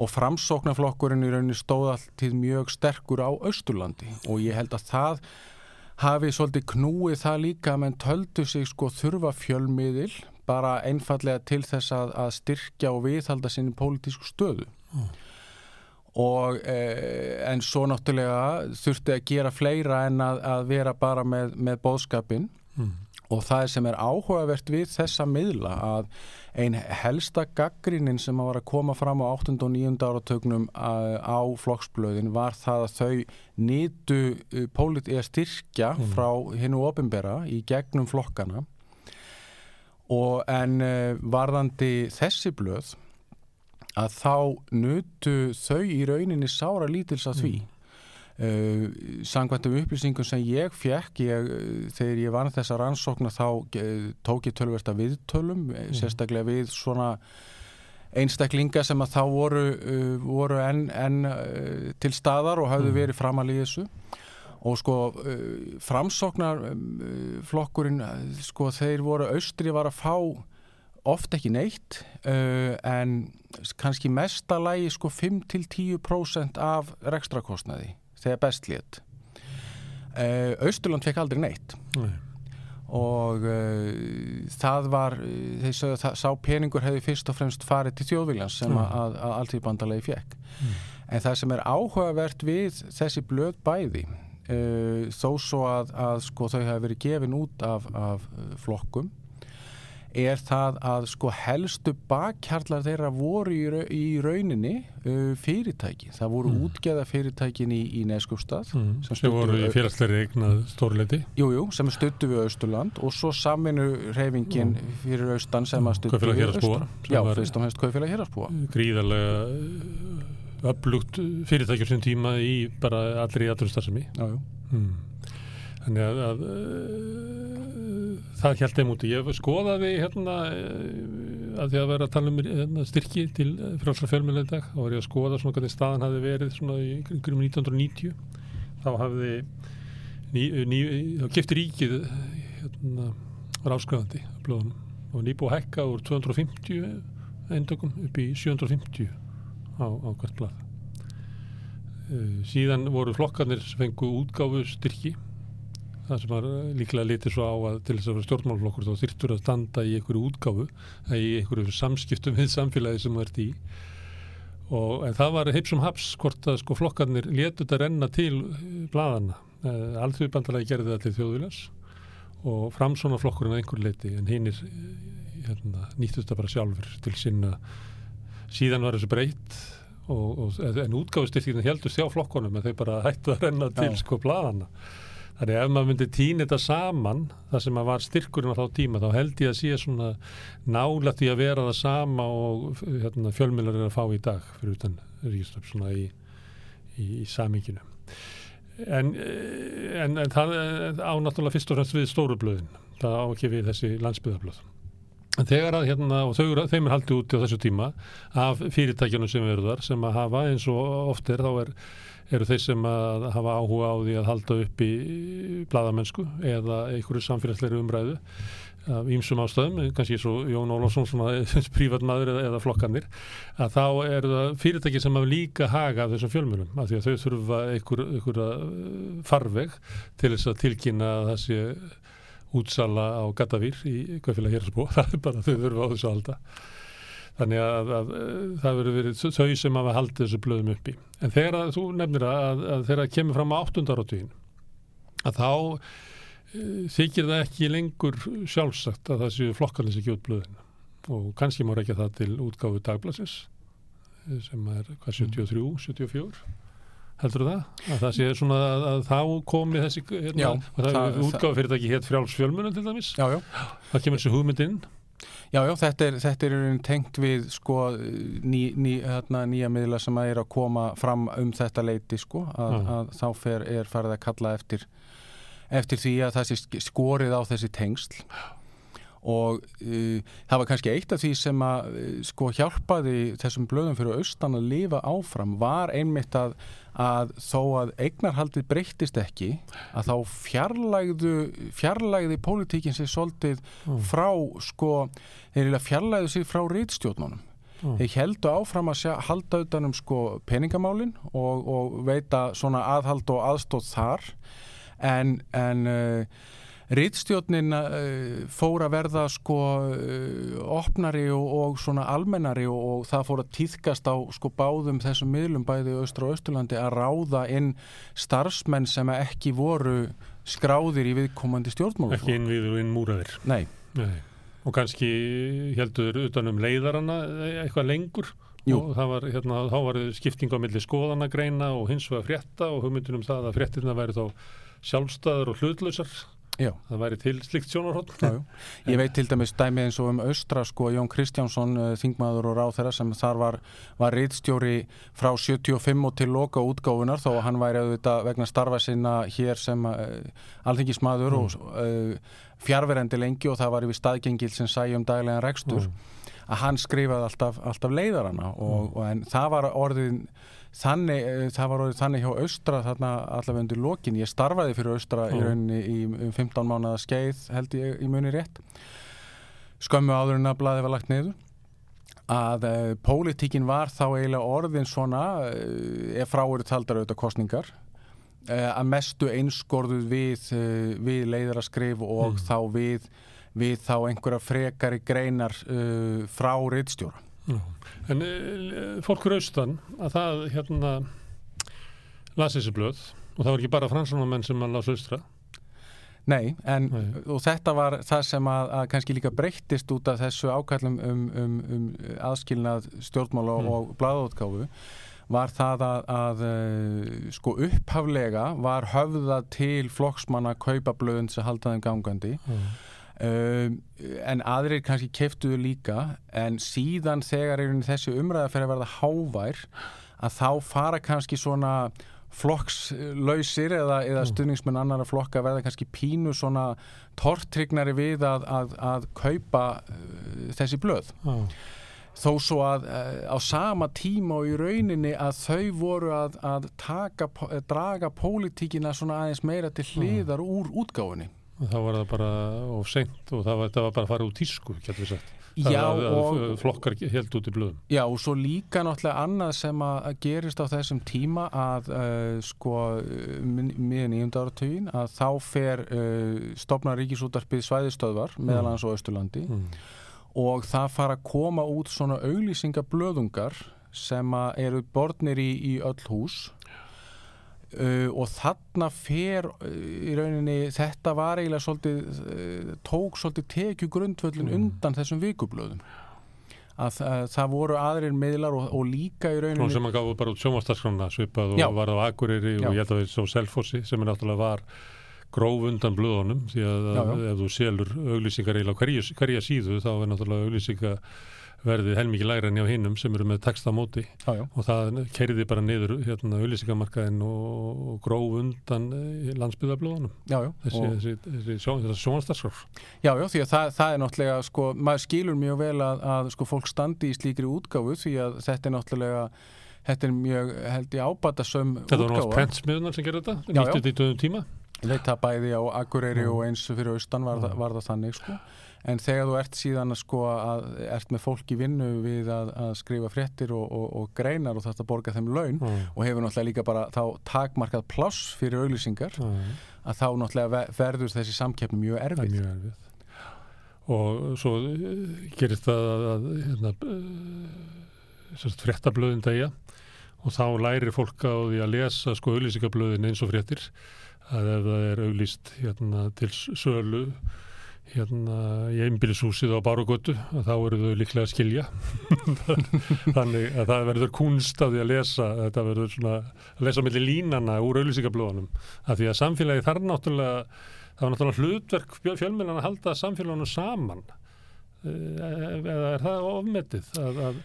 og framsóknarflokkurinn í rauninni stóð alltið mjög sterkur á Austurlandi og ég held að það hafi svolítið knúið það líka menn töldu sig sko þurfa fjölmiðil bara einfallega til þess að, að styrkja og viðhalda sinni pólitísku stöðu. Og eh, en svo náttúrulega þurfti að gera fleira en að, að vera bara með, með bóðskapin Mm. Og það sem er áhugavert við þessa miðla að ein helsta gaggrinin sem að var að koma fram á 8. og 9. áratögnum á, flokksblöðin var það að þau nýtu pólit eða styrkja Mm. frá hinnu ofinbera í gegnum flokkana og en uh, varðandi þessi blöð að þá nutu þau í rauninni sára lítils að því Uh, sangvænt um upplýsingum sem ég fekk ég, uh, þegar ég vann þessa rannsókna þá uh, tók ég tölversta viðtölum mm. sérstaklega við svona einstaklinga sem að þá voru, uh, voru enn en, til staðar og hafðu Mm. verið framalí þessu og sko framsóknar flokkurinn uh, sko þeir voru austri var að fá oft ekki neitt uh, en kannski mesta lægi sko 5-10% af rekstrakostnaði þegar best létt uh, Austurland fekk aldrei neitt Nei. og uh, það var sögðu að sá peningur hefði fyrst og fremst farið til þjóðviljans sem Mm. að, að, að alltíðbandalegi fekk Mm. en það sem er áhugavert við þessi blöð bæði uh, þó svo að, að sko, þau hafa verið gefin út af, af flokkum er það að sko helstu bakkjarlar þeirra voru í, ra- í rauninni uh, fyrirtæki. Það voru Mm. útgeða fyrirtækin í, í Neskjöpstað mm, sem voru í félagsleiri eignað stórleiti Jú, jú, sem stuttu við Austurland og svo saminu reyfingin fyrir Austan sem að stuttu við Héraðsbúa, Austur. sem Já, fyrst og hefst Kaufélag Héraðsbúa. gríðarlega öflugt fyrirtækjur sem tíma í bara allri aðrunstarfsemi Já, jú. Hmm. Þannig að, að það held þeim úti. Ég skoðaði hérna uh, að því að vera að tala um hérna, styrki til frálsra fjölmjöla í dag. Þá var ég að skoða svona hvernig staðan hafi verið svona í kringum 1990. Þá hafði ný, ný, þá kefti ríkið hérna, af blöðunum og nýbúið að hækka úr 250 eindökum upp í 750 á, á hvert blað. Uh, síðan voru flokkarnir sem fengu útgáfu styrki það sem var eh, líklega litið svo á að til þess að vera stjórnmálflokkur þá þyrftur að standa í einhverju útgáfu eða í einhverju samskiptum við samfélagi sem ert í. Og en það var heipsum haps hvort að sko flokkarnir létu þetta renna til bladana uh, alþjóðbandalagi gerði það til þjóðviljans og framsóna flokkurinn að einhverju leiti en hinnir hérna, nýttu þetta bara sjálfur til sinna. Síðan var þessu breytt og, og, en útgáfustyrkina heldust hjá flokkonum en þau bara hættu að renna til Já. sko bladana þannig ef maður myndi týna þetta saman það sem að var styrkurinn á þá tíma þá held ég að sé svona nála því að vera það sama og hérna, fjölmjölar er að fá í dag fyrir utan ríkistöp svona í, í, í saminginu en, en, en það eh, á náttúrulega fyrst og fremst við stóru blöðin. Það á ekki við þessi landsbyðablöð þegar að hérna, og þau, þeim er haldið úti á þessu tíma af fyrirtækjunum sem eru þar sem að hafa eins og oft er þá er, eru þeir sem að hafa áhuga á því að halda upp í bladamennsku eða einhverju samfélagsleiri umræðu af ýmsum ástæðum, kannski svo Jón Ólafsson svona prívatmaður eða, eða flokkanir að þá eru það fyrirtæki sem hafa líka haga af þessum fjölmjölum af því að þau þurfa einhver, einhver farveg til þess að tilkynna sé útsala á Gatavýr í Kaufélag Hérarsbú, það er bara þau þurfa á þessu að halda þannig að, að, að það verður verið þau sem hafa haldið þessu blöðum uppi. En þegar að, þú nefnir að, að þegar það kemur fram á áttundarautugin að þá e, þykir það ekki lengur sjálfsagt að það séu flokkarnir sem gjóð blöðin. Og kannski má rekja það til útgáfu dagblassins eh, sem er hvað 73, 74 heldur það? Að það sé svona að, að þá komi þessi hérna, Já, það, það- útgáfu fyrirtæki hétt frjáls fjölmunum til dæmis? Já, já. það kemur þessi hugmynd inn Já, já, þetta er, þetta er tengt við sko ný, ný, hérna, nýja miðla sem að er að koma fram um þetta leiti sko að, Já. að þá fer, er farið að kalla eftir eftir því að það sé sk- skorið á þessi tengsl og uh, það var kannski eitt af því sem að uh, sko hjálpaði þessum blöðum fyrir austan að lifa áfram var einmitt að, að þó að eignarhaldið breyttist ekki að þá fjarlægðu fjarlægði pólitíkin sér svolítið Mm. frá sko, þeir fjarlægðu sig frá rítstjórnunum Mm. þeir heldu áfram að sjá, halda utanum sko peningamálin og, og veita svona aðhald og aðstóð þar en, en uh, rítstjórnin uh, fór að verða sko uh, opnari og, og svona almennari og, og það fór að týðkast á sko báðum þessum miðlum bæði austra og austurlandi að ráða inn starfsmenn sem ekki voru skráðir í viðkomandi stjórnmálum ekki innviður og innmúraðir. Nei, Nei. og kannski heldur utan um leiðarana eitthvað lengur? Jú. og það var, hérna, þá var skipting á milli skoðanagreina og hins vegar frétta og hugmyndin um það að fréttirna væri þá sjálfstæður og hlutlausar já. Það væri til slikt já. Ég veit til dæmis dæmi eins og um austra sko Jón Kristjánsson, uh, þingmaður og ráþæra sem þar var, var reitstjóri frá 75 og til loka útgáfunar þó að hann væri auðvitað vegna starfa sinna hér sem uh, alþingismadur og uh, fjárverendi lengi og það var yfir staðgengil sem sæjum daglegan rekstur að hann skrifaði alltaf, alltaf leiðarana og, og en það var orðin þannig, eh, það var orðið þannig hjá austra þarna allavega undir lokin ég starfaði fyrir austra í Mm. rauninni í um 15 mánuða skeið held ég í muni rétt skömmu áður en að blaði var lagt niður að uh, pólitíkin var þá eiginlega orðin svona uh, ef frá eru taldar auðvitað kostningar uh, að mestu einskorðuð við, við leiðaraskrif og Mm. þá við, við þá einhverja frekari greinar frá rittstjóra. En e, fólkur austan að það hérna las þessi blöð og það var ekki bara fransunamenn sem að las austra Nei, en Nei. og þetta var það sem að, að kannski líka breyttist út af þessu ákallum um, um, um aðskilnað stjórnmála Mm. og bladótgáfu var það að, að uh, sko upphaflega var höfða til flokksmanna kaupablöðun sem halda þeim gangandi um, en aðrir kannski keftuðu líka en síðan þegar þessi umræða fyrir að verða hávær að þá fara kannski svona flokkslausir eða, eða Mm. stuðningsmenn annara flokka verða kannski pínu svona tortryggnari við að, að, að kaupa uh, þessi blöð Já. þó svo að uh, á sama tíma og í rauninni að þau voru að, að taka, draga pólitíkina svona aðeins meira til hliðar úr útgáfunni Og þá var það bara of seint og það var, það var bara að fara út tísku, getur við sagt. Já, að, að, og, flokkar held út í blöðum. Já, og svo líka náttúrulega annað sem að gerist á þessum tíma að uh, sko miðan í áratugin að þá fer uh, stopnar ríkisútarpið svæðistöðvar meðal hans á Östurlandi Mm. og það fara að koma út svona auglýsingablöðungar sem að eru borðnir í, í öll hús uh, og þarna fer uh, í rauninni þetta var eiginlega svolítið uh, tók svolítið tekju grundvöllin Mm. undan þessum vikublöðum að, að það voru aðrir miðlar og, og líka í Nú rauninni sem að gáðu bara út sjónvastarskrona svipað og Já. var á Akureyri Já. og ég held að við svo Selfossi sem er náttúrulega var gróf undan blöðunum því að, Já, að já. ef þú selur auglýsingar eiginlega á hverja, síðu þá er náttúrulega auglýsinga verðið helmikið lægra en hjá hinnum sem eru með texta á móti já, já, og það kerði bara niður hérna auglýsingamarkaðin og, og gróf undan eh, já. þessi, þessi, þessi sjón, sjónvastarskrona Já, já, því að það, það er náttúrulega, sko, maður skilur mjög vel að, að sko, fólk standi í slíkri útgáfu því að þetta er náttúrulega, þetta er mjög, held ég, ábatasöm Þetta var náttúrulega útgáfa. pentsmiðunar sem gerði þetta, Já, já. nýttið þetta í döðum tíma Ég veit það bæði á Akureyri Já. og eins fyrir austan var, Já. var það þannig, sko. En þegar þú ert síðan að sko að ert með fólk í vinnu við að, að skrifa fréttir og, og, og greinar og þetta borga þeim laun Já, og hefur náttúrulega líka bara þá takmarkað pláss fyrir auglýsingar já. að þá náttúrulega ve- verður þessi samkeppni mjög er erfið. mjög erfið. Og svo eh, gerist það að, að hérna, uh, fréttablöðin degja og þá lærir fólk á því að lesa sko auglýsingablöðin eins og fréttir að ef það er auglýst hérna, til sölu hérna í einbýlishúsið á Bárugötu þá eru þau líklega að skilja. Þannig að það verður kunst af því að lesa þetta verður svona að lesa milli línana úr auglýsingablöðunum af því að samfélagi þarf náttúrulega það var náttúrulega hlutverk fjölmjölan að halda samfélagunum saman. Eh, eða er það ofmetið að, að,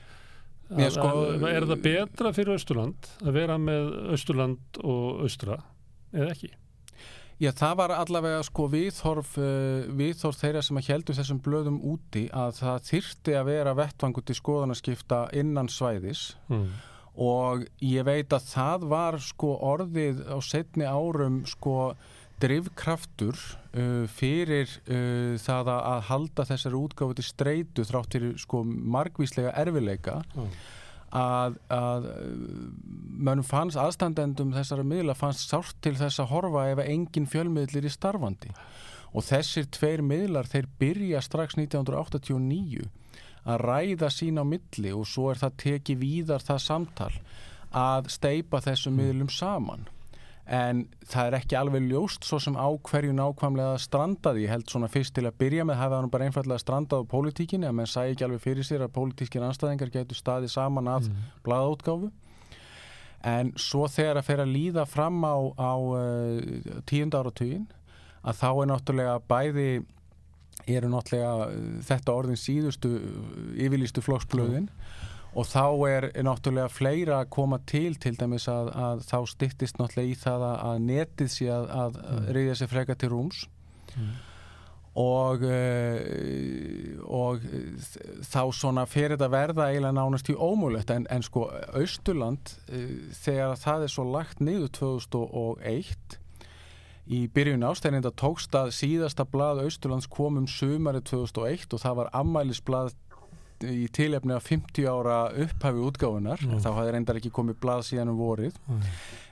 Mér að, sko- að er það betra fyrir Östurland að vera með Östurland og Östra eða ekki? Já, það var allavega sko viðhorf, uh, viðhorf þeirra sem að heldur þessum blöðum úti að það þyrti að vera vettvangur til skoðanaskipta innan svæðis Mm. og ég veit að það var sko orðið á setni árum sko drivkraftur uh, fyrir uh, það að, halda þessari útgáfu til streitu þrátt fyrir sko margvíslega erfileika Já. Að, að mönnum fannst aðstandendum þessara miðla fannst sárt til þess að horfa ef engin fjölmiðlir í starfandi. Og þessir tveir miðlar þeir byrja strax 1989 að ræða sín á milli og svo er það tekið víðar það samtal að steipa þessum miðlum saman en það er ekki alveg ljóst svo sem á hverju nákvæmlega strandaði, ég held svona fyrst til að byrja með hafa hann bara einfallega strandað á pólitíkinni að menn sæði ekki alveg fyrir sér að pólitískin anstæðingar getur staðið saman að Mm. blaðaútgáfu. En svo þegar að fer að líða fram á, á uh, tíunda áratugin að þá er náttúrulega bæði eru náttúrulega uh, þetta orðin síðustu uh, yfirlýstu flokksblöðin og þá er, náttúrulega fleira að koma til til dæmis að, að þá styttist náttúrulega í það að, að netið sé að, að Mm. reyðja sér freka til rúms Mm. og uh, og þá svona fer þetta verða eiginlega nánast í ómúlegt en, en sko Austurland uh, þegar það er svo lagt niður 2001 í byrjun ástæðinda tókst að síðasta blað Austurlands kom um sumari 2001 og það var ammælisblað í tilefni af 50 ára upphafi útgáfunar, Mm. þá hafði reyndar ekki komið blað síðan um vorið Mm.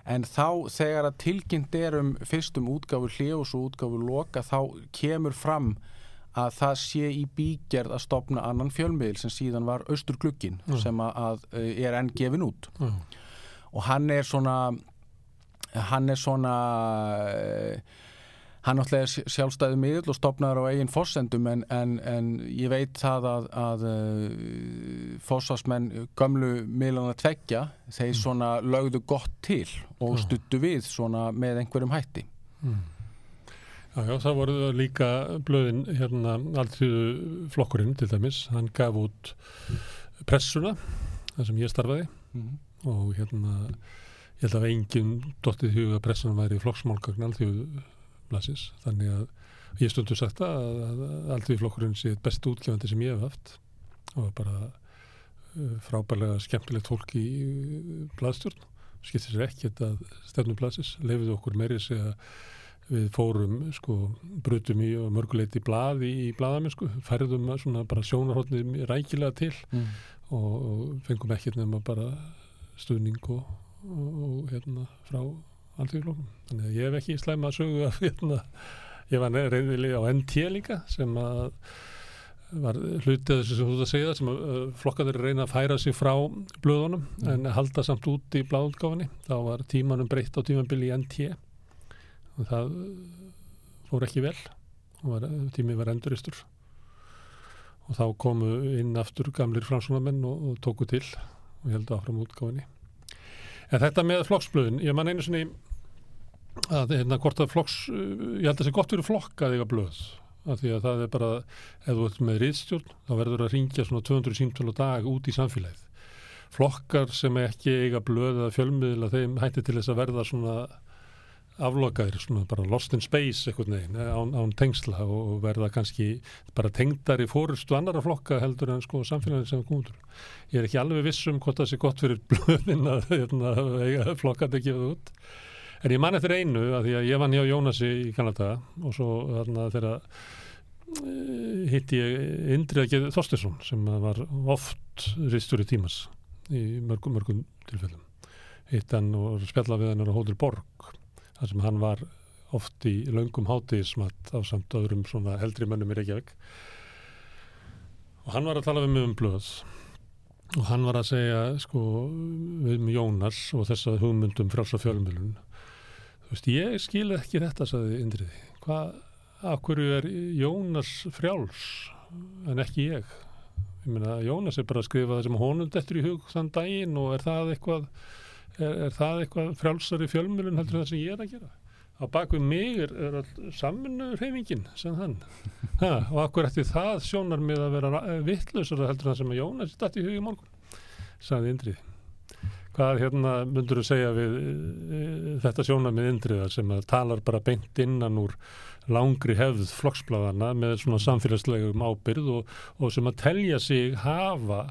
en þá þegar að tilkynnt er um fyrstum útgáfu hljóðs og útgáfu loka þá kemur fram að það sé í bígerð að stopna annan fjölmiðil sem síðan var Östurglukkin Mm. sem að, að eh, er enn gefin út og hann er svona hann er svona eh, hann náttúrulega er sjálfstæðu miðl og stopnar á eigin fossendum en, en, en ég veit það að, að uh, fossasmenn gömlu miðlana tveggja þeir svona lögðu gott til og stuttu við svona með einhverjum hætti. Mm. Já, já, það voru líka blöðin hérna alltíðu flokkurinn til dæmis, hann gaf út pressuna, þar sem ég starfaði. Mm. og hérna ég held að enginn dottið í huga að pressan væri flokksmálgagn alltíðu blasins, þannig að ég stundu sagt að, að, að alltíðu flokkurinn sé best útgefandi sem ég hef haft. Og bara uh, frábærlega skemmtilegt fólk í uh, blaðstjórn. Skiptir sér ekkert að stefnum blaðsins, lefiðu okkur meiri segja við fórum, sko, brutum í og mörguleiti blað í, í blaðamennsku, færðum svona bara sjónarhóttnið rækilega til Mm. og, og fengum ekkert nema bara stuðning og, og, og hérna frá alltíðflokkum. Þannig að ég hef ekki slæma sögu að hérna, ég var reynilega á NT líka sem að var hlutið þessu sem þú ert að segja sem uh, flokkaður reyna að færa sig frá blöðunum en halda samt út í bláðutgáfinni þá var tímanum breytt á tímanbili í NT og það uh, fór ekki vel. Var, tími var enduristur og þá komu inn aftur gamlir fransunamenn og, og tóku til og heldur áfram útgáfinni en þetta með flokksblöðin ég man einu sinni að hérna hvort að flokks ég held að það sé gott fyrir flokk að eiga blöð af því að það er bara ef þú ert með riðstjórn þá verður að ringja svona 200 símtölu dag út í samfélagið flokkar sem ekki eiga blöð eða fjölmiðla þeim hætti til þess að verða svona aflokaðir, svona bara lost in space eitthvað neginn, án, án tengsla og verða kannski bara tengdar í fórustu annara flokka heldur en sko samfélagin sem komur. Ég er ekki alveg viss um hvort það sé gott fyrir blöðin að hérna, eiga flokkat ekki við út. En ég man eftir einu að því að ég vann hjá Jónasi í Kanada og svo þarna þegar eh, hitti ég Indriða Þorstinsson sem var oft ristur í tímas í mörgum, mörgum tilfellum. Hitt hann og spjalla við hann á Hótel Borg þar sem hann var oft í löngum hátíðismat á samt öðrum svona eldri mönnum í Reykjavík og hann var að tala við mig um blöð og hann var að segja sko við um Jónas og þessa hugmyndum frálsa fjölmjölun þú veist ég skil ekki þetta sagði Indriði. Hvað, af hverju er Jónas frjáls en ekki ég? Ég meina Jónas er bara að skrifa það sem honum dettur í hug þann daginn og er það eitthvað er, er það eitthvað frjálsari fjölmjölun heldur það sem ég er að gera? Á bakvið mig er, er all saminu hreyfingin sem hann. Ha, og akkur eftir það sjónar með að vera vittlausara heldur það sem Jónas dætt í hug í morgun? Sagði Indrið hvað hérna myndur þú segja við e, þetta sjónar með Indriðar sem talar bara beint innan úr langri hefð flokksbladana með svona samfélagslegum ábyrð og, og sem að telja sig hafa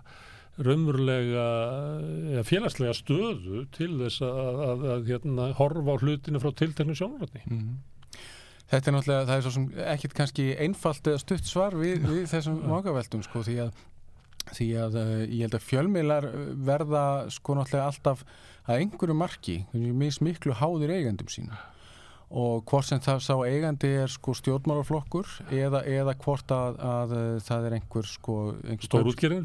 raunverulega ja, félagslega stöðu til þess að, að, að, að hérna, horfa á hlutinu frá tilteknu sjónarotni. Mm. Þetta er náttúrulega, það er svo sem ekkit kannski einfalt eða stutt svar við, við þessum vangaveltum sko því að, því að uh, ég held að fjölmiðlar verða sko náttúrulega alltaf að einhverju marki, mis miklu háðir eigandum sína og hvort sem það sá eigandi er sko stjórnmálaflokkur eða, eða hvort að, að það er einhver sko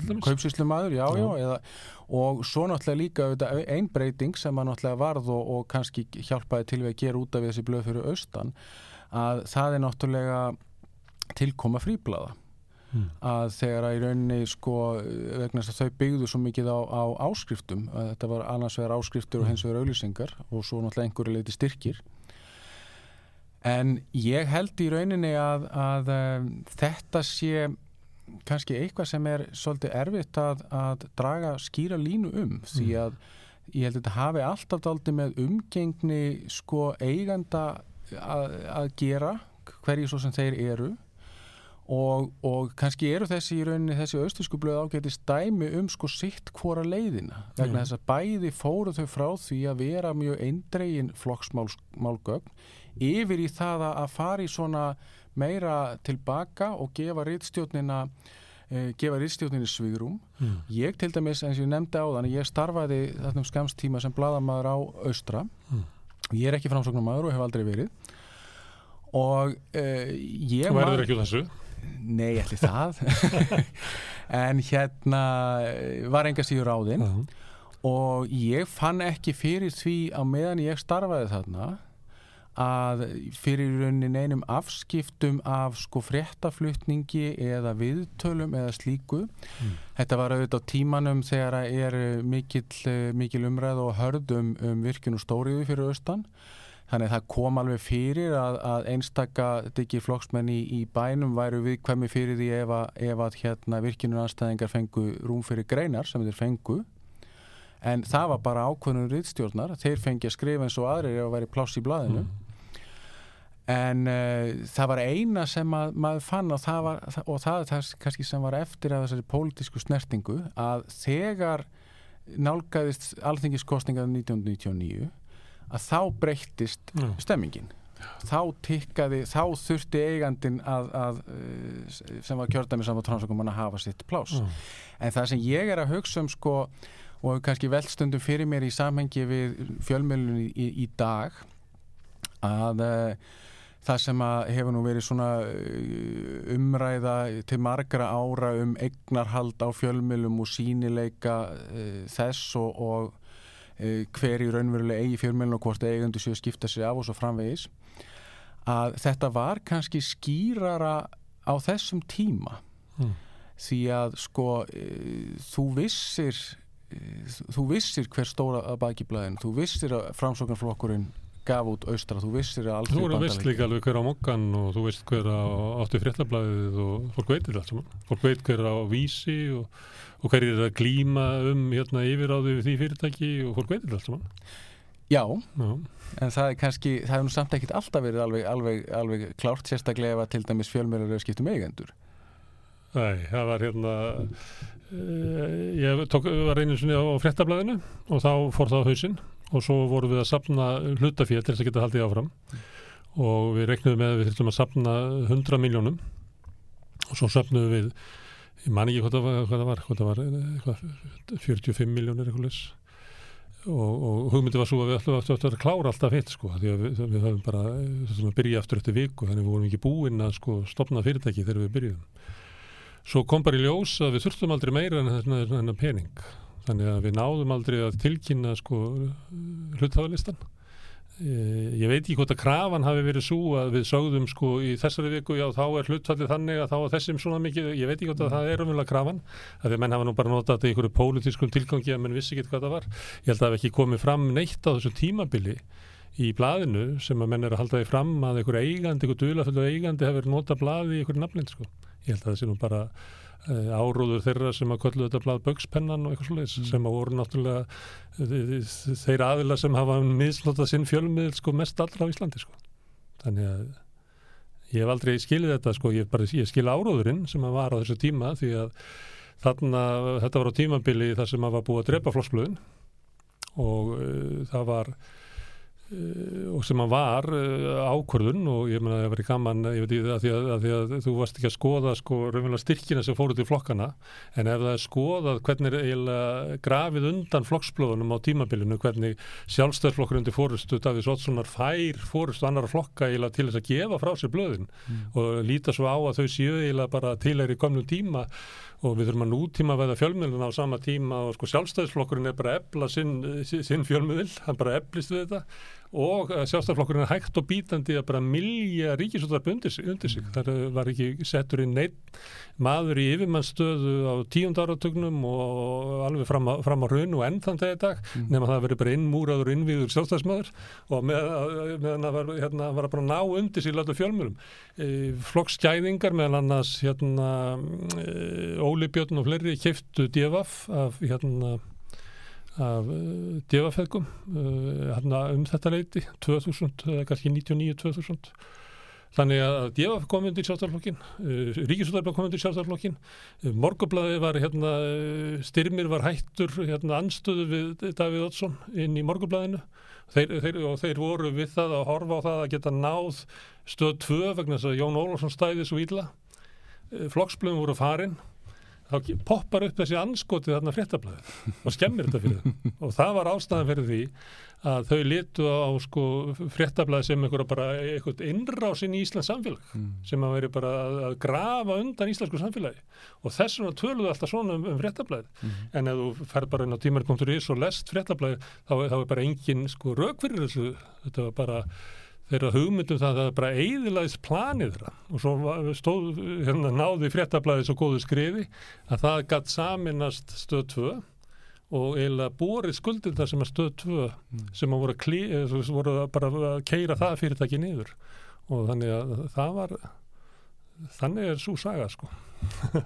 dæmis? Kaupsíslu maður, já, já, Já. eða, og svo náttúrulega líka auðvitað, ein breyting sem að náttúrulega varð og, og kannski hjálpaði til við að gera út af þessi blöð fyrir austan að það er náttúrulega tilkoma fríblaða Mm. að þegar að í rauninni sko vegna þess að þau byggðu svo mikið á, á áskriftum, að þetta var annars vegar áskriftur og hins vegar auðlýsingar og svo náttúrulega einhverju leiti styrkir en ég held í rauninni að, að um, þetta sé kannski eitthvað sem er svolítið erfitt að, að draga skýra línu um því að ég held að þetta hafi alltaf daldi með umgengni sko eiganda að, að gera hverju svo sem þeir eru og, og kannski eru þessi í rauninni þessi austurskú blöð ágæti stæmi um sko sitt hvora leiðina vegna þess að bæði fóru þau frá því að vera mjög eindregin flokksmálgögn yfir í það að í svona meira tilbaka og gefa rittstjórnina uh, gefa rittstjórnina svigrum Mm. ég til dæmis eins og ég nefndi á þann ég starfaði þarna um skamstíma sem bladamaður á Austra Mm. ég er ekki framsóknarmaður og hef aldrei verið og uh, ég Þú man- verður ekki úr þessu. Nei, ætli það en hérna eh, var enga síður ráðinn Já. og ég fann ekki fyrir því á meðan ég starfaði þarna að fyrir raunin einum afskiptum af sko fréttaflutningi eða viðtölum eða slíku Mm. þetta var auðvitað á tímanum þegar er mikil, mikil umræð og hörð um, um virkun og stóriðu fyrir austan þannig að það kom alveg fyrir að, að einstaka diggi flokksmenn í, í bænum væru viðkvæmi fyrir því ef að, ef að hérna, virkinu anstæðingar fengu rúm fyrir greinar sem þeir fengu en það var bara ákvörnum riðstjórnar þeir fengi að skrifa eins og aðrir ef að væri pláss í blaðinu Mm. en uh, það var eina sem að, maður fann og það var og það er það kannski sem var eftir af þessari pólitísku snertingu að þegar nálgæðist alþingiskostningar 1999 að þá breyttist stemmingin. Þá tikkaði, þá þurfti eigandin að, að uh, sem var kjördæmi saman transakum að hafa sitt plás Já. en það sem ég er að hugsa um sko og kannski veldstundum fyrir mér í samhengi við fjölmjölun í, í, dag að uh, það sem að hefur nú verið svona uh, umræða til margra ára um eignarhald á fjölmjölum og sínileika uh, þess og, og hver í raunverulega eigi fjölmjölun og hvort eigundu séu skipta sér af og svo framvegis að þetta var kannski skýrara á þessum tíma Mm. því að sko uh, þú vissir uh, þú vissir hver stóra að baki blæðin þú vissir að framsóknarflokkurinn gaf út austra, þú vissir að Þú aldrei voru veist líka alveg hver á mokkan og þú veist hver á átti fréttablaðið og fólk veitir allt saman. Fólk veit hver á vísi og, og hver er að glíma um hérna yfiráðu við því fyrirtæki og fólk veitir allt saman. Já, Já, en það er kannski það hefur nú samt ekkit alltaf verið alveg, alveg, alveg klárt sérstaklega ef að til dæmis fjölmjörður er skiptum eigendur Nei, það var hérna uh, ég tók, var einu sinni á fréttablaðinu og þá fór það á hausinn og svo vorum við að sapna hlutafél til þess að geta haldið áfram. Og við reiknum með að við þurftum að sapna 100 miljónum og svo sapnum við ég man ekki hvað það var, hvað það var, hvað það var eh, hvað, 45 miljónir eitthvað leys og, og hugmyndi var svo að við ætlum að, að, að klára alltaf hitt sko, því að við, við höfum bara að byrja aftur eftir viku þannig við vorum ekki búin að sko stopna fyrirtæki þegar við byrjuðum. Svo kom bara í ljós að við þurftum aldrei meira en þennan pening. Þannig að við náðum aldrei að tilkynna sko hlutafalistan. Ég veit ekki hvort að krafan hafi verið svo að við sögðum sko í þessari viku, já þá er hlutfallið þannig að þá er þessum svona mikið, ég veit ekki hvort að það er umvöla krafan, að því að menn hafa nú bara notað þetta í einhverju pólitískum tilgangi að menn vissi ekki hvað það var. Ég held að það hef ekki komið fram neitt á þessu tímabili í blaðinu sem að menn er að halda því fram að einhver eigandi, einhver dulaföldu eigandi hefur notað blaði í einhverju nafnind sko. Ég held að það sé nú bara áróður þeirra sem að köllu þetta blað bögspennan og eitthvað svoleiðis Mm. sem að voru náttúrulega uh, þeir aðila sem hafa mislotað sinn fjölmiðl sko mest allra á Íslandi sko. Þannig að ég hef aldrei skilið þetta sko, ég, bara, ég skil áróðurinn sem að var á þessu tíma því að þarna, þetta var á tímabili þar sem að var búið að drepa flóksblöðin og uh, það var og sem að var uh, ákvörðun og ég meina að það var í gaman ég veit ekki að því að, að því að þú varst ekki að skoða sko raunverulega styrkina sem fóru til flokkana. En ef það er skoðað hvernig er eiginlega grafið undan flokksblöðunum á tímabilinu hvernig sjálfstæðsflokkur undir fórustu Davís Oddssonar fær fórustu annara flokka eiginlega til þess að gefa frá sér blöðin og líta svo á að þau séu eiginlega bara tilæri komnum tíma og við þurfum að nútíma veða fjölmiðluna á sama tíma og sko sjálfstæðisflokkurinn er bara að ebla sinn, sinn fjölmiðl, hann bara eblist við þetta og eh, sjálfstæðisflokkurinn er hægt og bítandi að bara milja ríkisúttarp undir, sig- undir sig. Það var ekki settur inn neitt maður í yfirmannstöðu á tíund áratugnum og alveg fram á, fram á raun og enn þann þegar dag nema það verið bara innmúraður innvíður sjálfstæðismæður og með, meðan það var, hérna, var að bara ná undir sig lötu fjölmjölum. E, Flokksgæðingar meðal annars hérna, e, Óli Björn og fleiri kiftu djefaf af hérna af uh, djefafeðgum uh, hérna um þetta leiti 2000, eða kannski 99-2000 þannig að djefaf kom undir sjálfstæðarflokkin uh, Ríkisúttarflokk kom undir sjálfstæðarflokkin Morgublaði var hérna styrmir var hættur hérna anstöðu við Davíð Oddsson inn í Morgublaðinu þeir, þeir, og þeir voru við það að horfa á það að geta náð stöð 2 vegna þess að Jón Ólafsson stæði svo ítla flokksblöðum voru farin þá poppar upp þessi anskotið þarna fréttablaði og skemmir þetta fyrir þeim og það var ástæðan fyrir því að þau litu á sko fréttablaði sem einhverja bara eitthvað innrásinn í Íslands samfélag sem að veri bara að, að grafa undan íslensku samfélagi. Og þess vegna töluðu alltaf svona um, um fréttablaði en ef þú fer bara inn á tímar.is og lest fréttablaði þá, þá er bara engin sko rauk fyrir þessu. Þetta var bara þeirra hugmyndum það að það er bara eiðilaðis planið þeirra. Og svo stóð, hérna, náði fréttablaði svo góðu skrifi að það gatt saminast stöð 2 og eiginlega borið skuldir þar sem að stöð 2 sem að voru, eh, voru bara að keira það fyrirtæki niður. Og þannig að það var þannig er svo saga sko.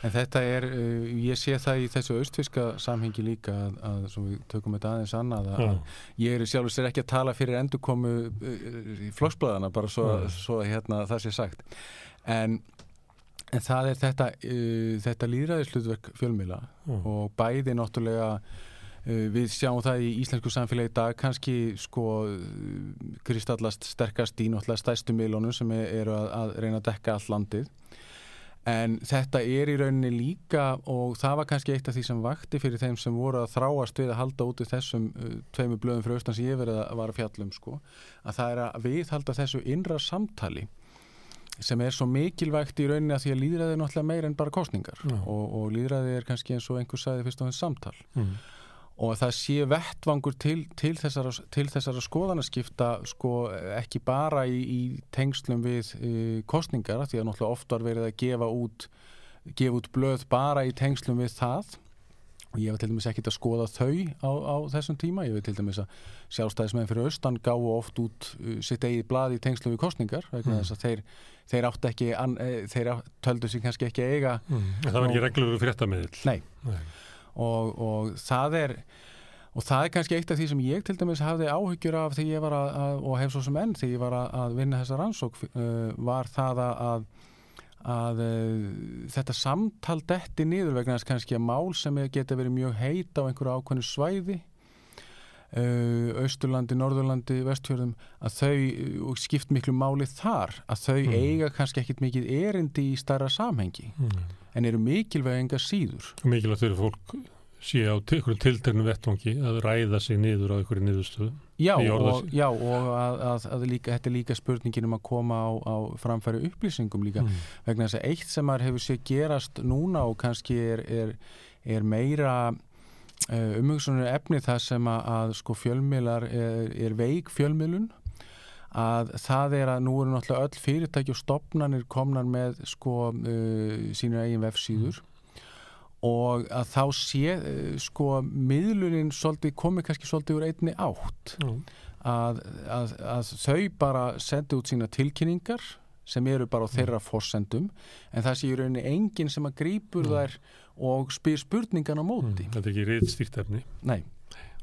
En þetta er, uh, ég sé það í þessu austfiska samhengi líka að, að við tökum þetta aðeins annað að, að ég er sjálfur sér ekki að tala fyrir endurkomu uh, í flokksblæðana bara svo, svo hérna, það sé sagt. En, en það er þetta, uh, þetta líðræðislutverk fjölmila og bæði náttúrulega við sjáum það í íslensku samfélagi í dag. Kannski sko uh, kristallast sterkast í náttúrulega stæstu miðlunum sem er- eru að, að reyna að dekka allt landið. En þetta er í rauninni líka og það var kannski eitt af því sem vakti fyrir þeim sem voru að þráast við að halda út í þessum uh, tveimur blöðum fyrir austan sem ég verið að vara fjallum sko, að það er að viðhalda þessu innra samtali sem er svo mikilvægt í rauninni að því að líðræði er náttúrulega meira en bara kostningar og, og líðræði er kannski eins og einhver sagði fyrst og þess samtal. Mm. Og að það sé vettvangur til, til, þessara, til þessara skoðanaskipta sko ekki bara í, í tengslum við uh, kostningar því að náttúrulega oft var verið að gefa út gefa út blöð bara í tengslum við það og ég var til dæmis ekkit að skoða þau á, á þessum tíma, ég veit til dæmis að sjálfstæðismenn fyrir austan gáðu oft út uh, sitt eigið blað í tengslum við kostningar Mm. þess að þeir, þeir átt ekki an, e, þeir töldu sig kannski ekki eiga Mm. Það var ekki reglur fréttamiðl Nei. Nei. Og, og það er og það er kannski eitt af því sem ég til dæmis hafði áhyggjur af þegar ég var að, að og hef svo sem enn þegar ég var að, að vinna þessa rannsók uh, var það að, að, að uh, þetta samtal detti niður vegna þess kannski að mál sem geta verið mjög heit á einhverju ákveðnu svæði uh, Austurlandi, Norðurlandi, Vestfjörðum að þau, uh, skipt miklu máli þar, að þau Mm. eiga kannski ekkit mikið erindi í stærra samhengi Mm. En eru mikilvæg enga síður mikilvægt fyrir fólk sé á einhverjum tilteknum vettvangi að ræða sig niður á einhverju niðurstöðu Já, og, já, og að, að, að líka, þetta er líka spurningin um að koma á, á framfæri upplýsingum líka. Mm. vegna þess að eitt sem maður hefur sér gerast núna og kannski er, er, er meira uh, umhugsunir efni það sem að, að sko fjölmiðlar er, er veik fjölmiðlun að það er að nú eru náttúrulega öll fyrirtæki og stopnarnir komnar með sko uh, sínur eigin vefsíður og að þá sé uh, sko miðlunin komið kannski svolítið úr einni átt Já. að, að, að þau bara sendi út sína tilkynningar sem eru bara á þeirra forsendum en það sé í rauninni enginn sem að grípur Mm. þær og spyr spurningan á Mm. móti þetta er ekki riðstýrt efni Nei,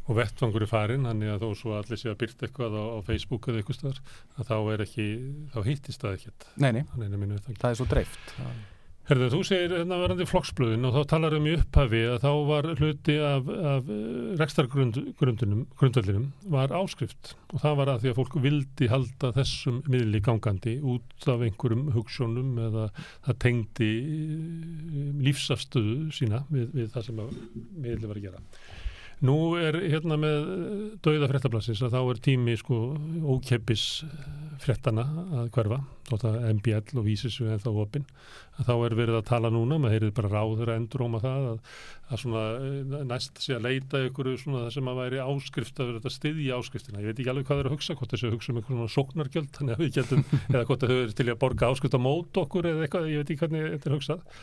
og vettvangur er farin þannig að þó svo allir sé að byrta eitthvað á, á Facebook eða eitthvað staðar að þá er ekki, þá hittist það ekkert nei, nei, þannig er mínu vettvangi. Það er svo dreift. Herðu, þú segir hérna verandi flokksblöðin og þá talar um í upphafi að þá var hluti af, af rekstargrundunum, grundvallinum var áskrift og það var að því að fólk vildi halda þessum miðli gangandi út af einhverjum hugssjónum eða það tengdi eh, lífsafstöðu sína við, við það sem miðli var að gera. Nú er hérna með dauða fréttablasins að þá er tími sko ókeppis fréttana að hverfa, þótt að MBL og vísis við ennþá opinn, að þá er verið að tala núna, maður heyrið bara ráður að endróma það að, að svona eh, næst sé að leita ykkur svona það sem að væri áskrift að vera þetta styðja áskriftina. Ég veit ekki alveg hvað það er að hugsa, hvort þessu hugsa um einhvern svona sóknargjöld, þannig að við getum, eða hvort þau eru til að borga áskrift á mót okkur eða eitthvað, ég veit ekki hvernig þetta er hugsað.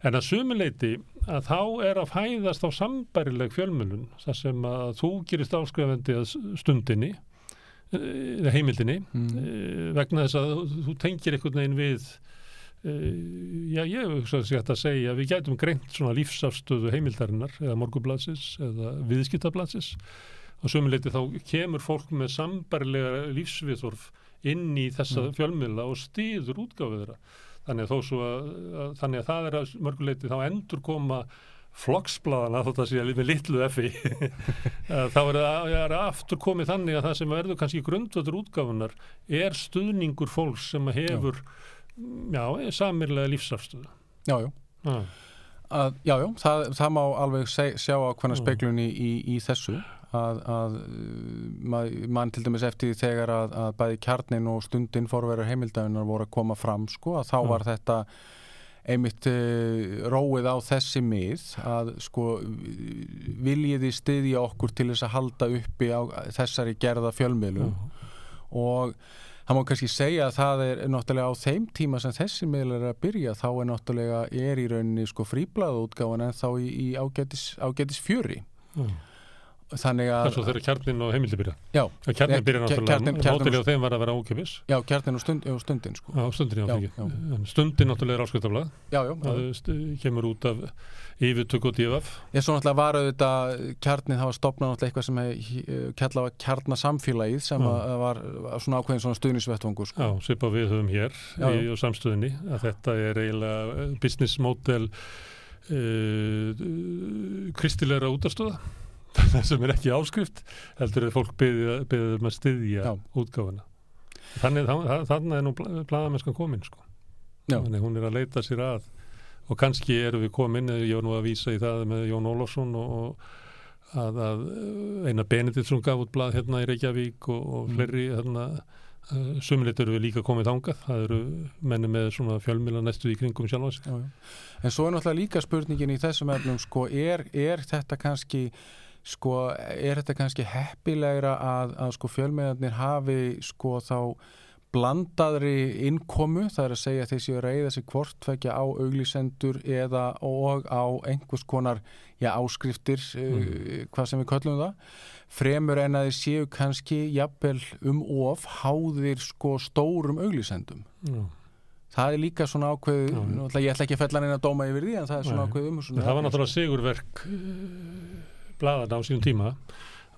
En að sumuleiti að þá er að fæðast á sambærileg fjölmjölun þar sem að þú gerist áskrifandi að stundinni eh, eða heimildinni mm. mm. vegna þess að þú- tengir einhvern veginn við eh, já ég hugsa að þetta að segja við gætum greint svona lífsafstöðu heimildarinnar eða morgubladsins eða viðskiptabladsins og sumuleiti þá kemur fólk með sambærilega lífsviðþorf inn í þessa Mm. fjölmiðla og stýður útgáfið þeirra þannig að þó svo að, að þannig að það er að mörguleiti þá endur koma flokksbladana þótt að sé með litlu effi þá er það aftur komið þannig að það sem verður kannski grundvöldur útgáfunar er stuðningur fólks sem hefur já, já samirlega lífsafstöðu. Já, já. Ah. að, Já, já, það, það má alveg sjá á hvernig speklun í, í, í þessu að, að mann man til dæmis eftir því þegar að, að bæði kjarnin og stundin fórverður heimildagunar voru að koma fram sko að þá Mm. var þetta einmitt uh, róið á þessi mið að sko viljiði styðja okkur til þess að halda uppi á þessari gerða fjölmiðlum og það má kannski segja að það er náttúrulega á þeim tíma sem þessi miðlar er að byrja þá er náttúrulega er í rauninni sko fríblaða útgáfan en þá í, í ágætis, ágætis fjöri Já. Þannig Það er að svo þegar kjarnin og heimildi byrja. já, kjarnin byrja Kjarnin- náttúrulega, kjarnin- á þeim var að vera ókipis. já, kjarnin og, stund, og stundin sko. Já, stundin Já, já, já. stundin náttúrulega er ásköldablað. já, já, Það st- kemur út af yfirtök og divaf. Ég svo náttúrulega var auðvitað kjarnið það var stopnað náttúrulega eitthvað sem kjalla var kjarnasamfélagið sem að, var svona ákveðin svona stuðnisvettvangur sko. Já, svipa við höfum hér í, samstöðinni að þetta er eiginlega eh, business model uh, kristilegra útastöða það sem er ekki áskrift heldur að fólk beðið um að styðja útgáfuna þannig þa- þannig er nú bladamennskan komin sko. Þannig hún er að leita sér að og kannski erum við komin ég var nú að vísa í það með Jón Ólafsson og, og að, að eina Benediktsson gaf út blað hérna í Reykjavík og, og Mm. fleiri hérna sumulit eru við líka komið þangað það eru menni með svona fjölmila næstu í kringum já. En svo er náttúrulega líka spurningin í þessum efnum sko, er, er þetta kannski sko, er þetta kannski heppilegra að, að sko fjölmiðarnir hafi sko þá blandaðri innkomu, það er að segja að þeir séu að reyða sig hvort tvekja á auglýsendur eða og á einhvers konar já, áskriftir, mm. hvað sem við köllum það, fremur en að þeir séu kannski jafnvel um of háðir sko stórum auglýsendum. Já. Það er líka svona ákveð, náttúrulega ég ætla ekki að fella neina dóma yfir því en það er svona Nei. ákveð um það var náttúrulega sigurverk blaðan á sínum tíma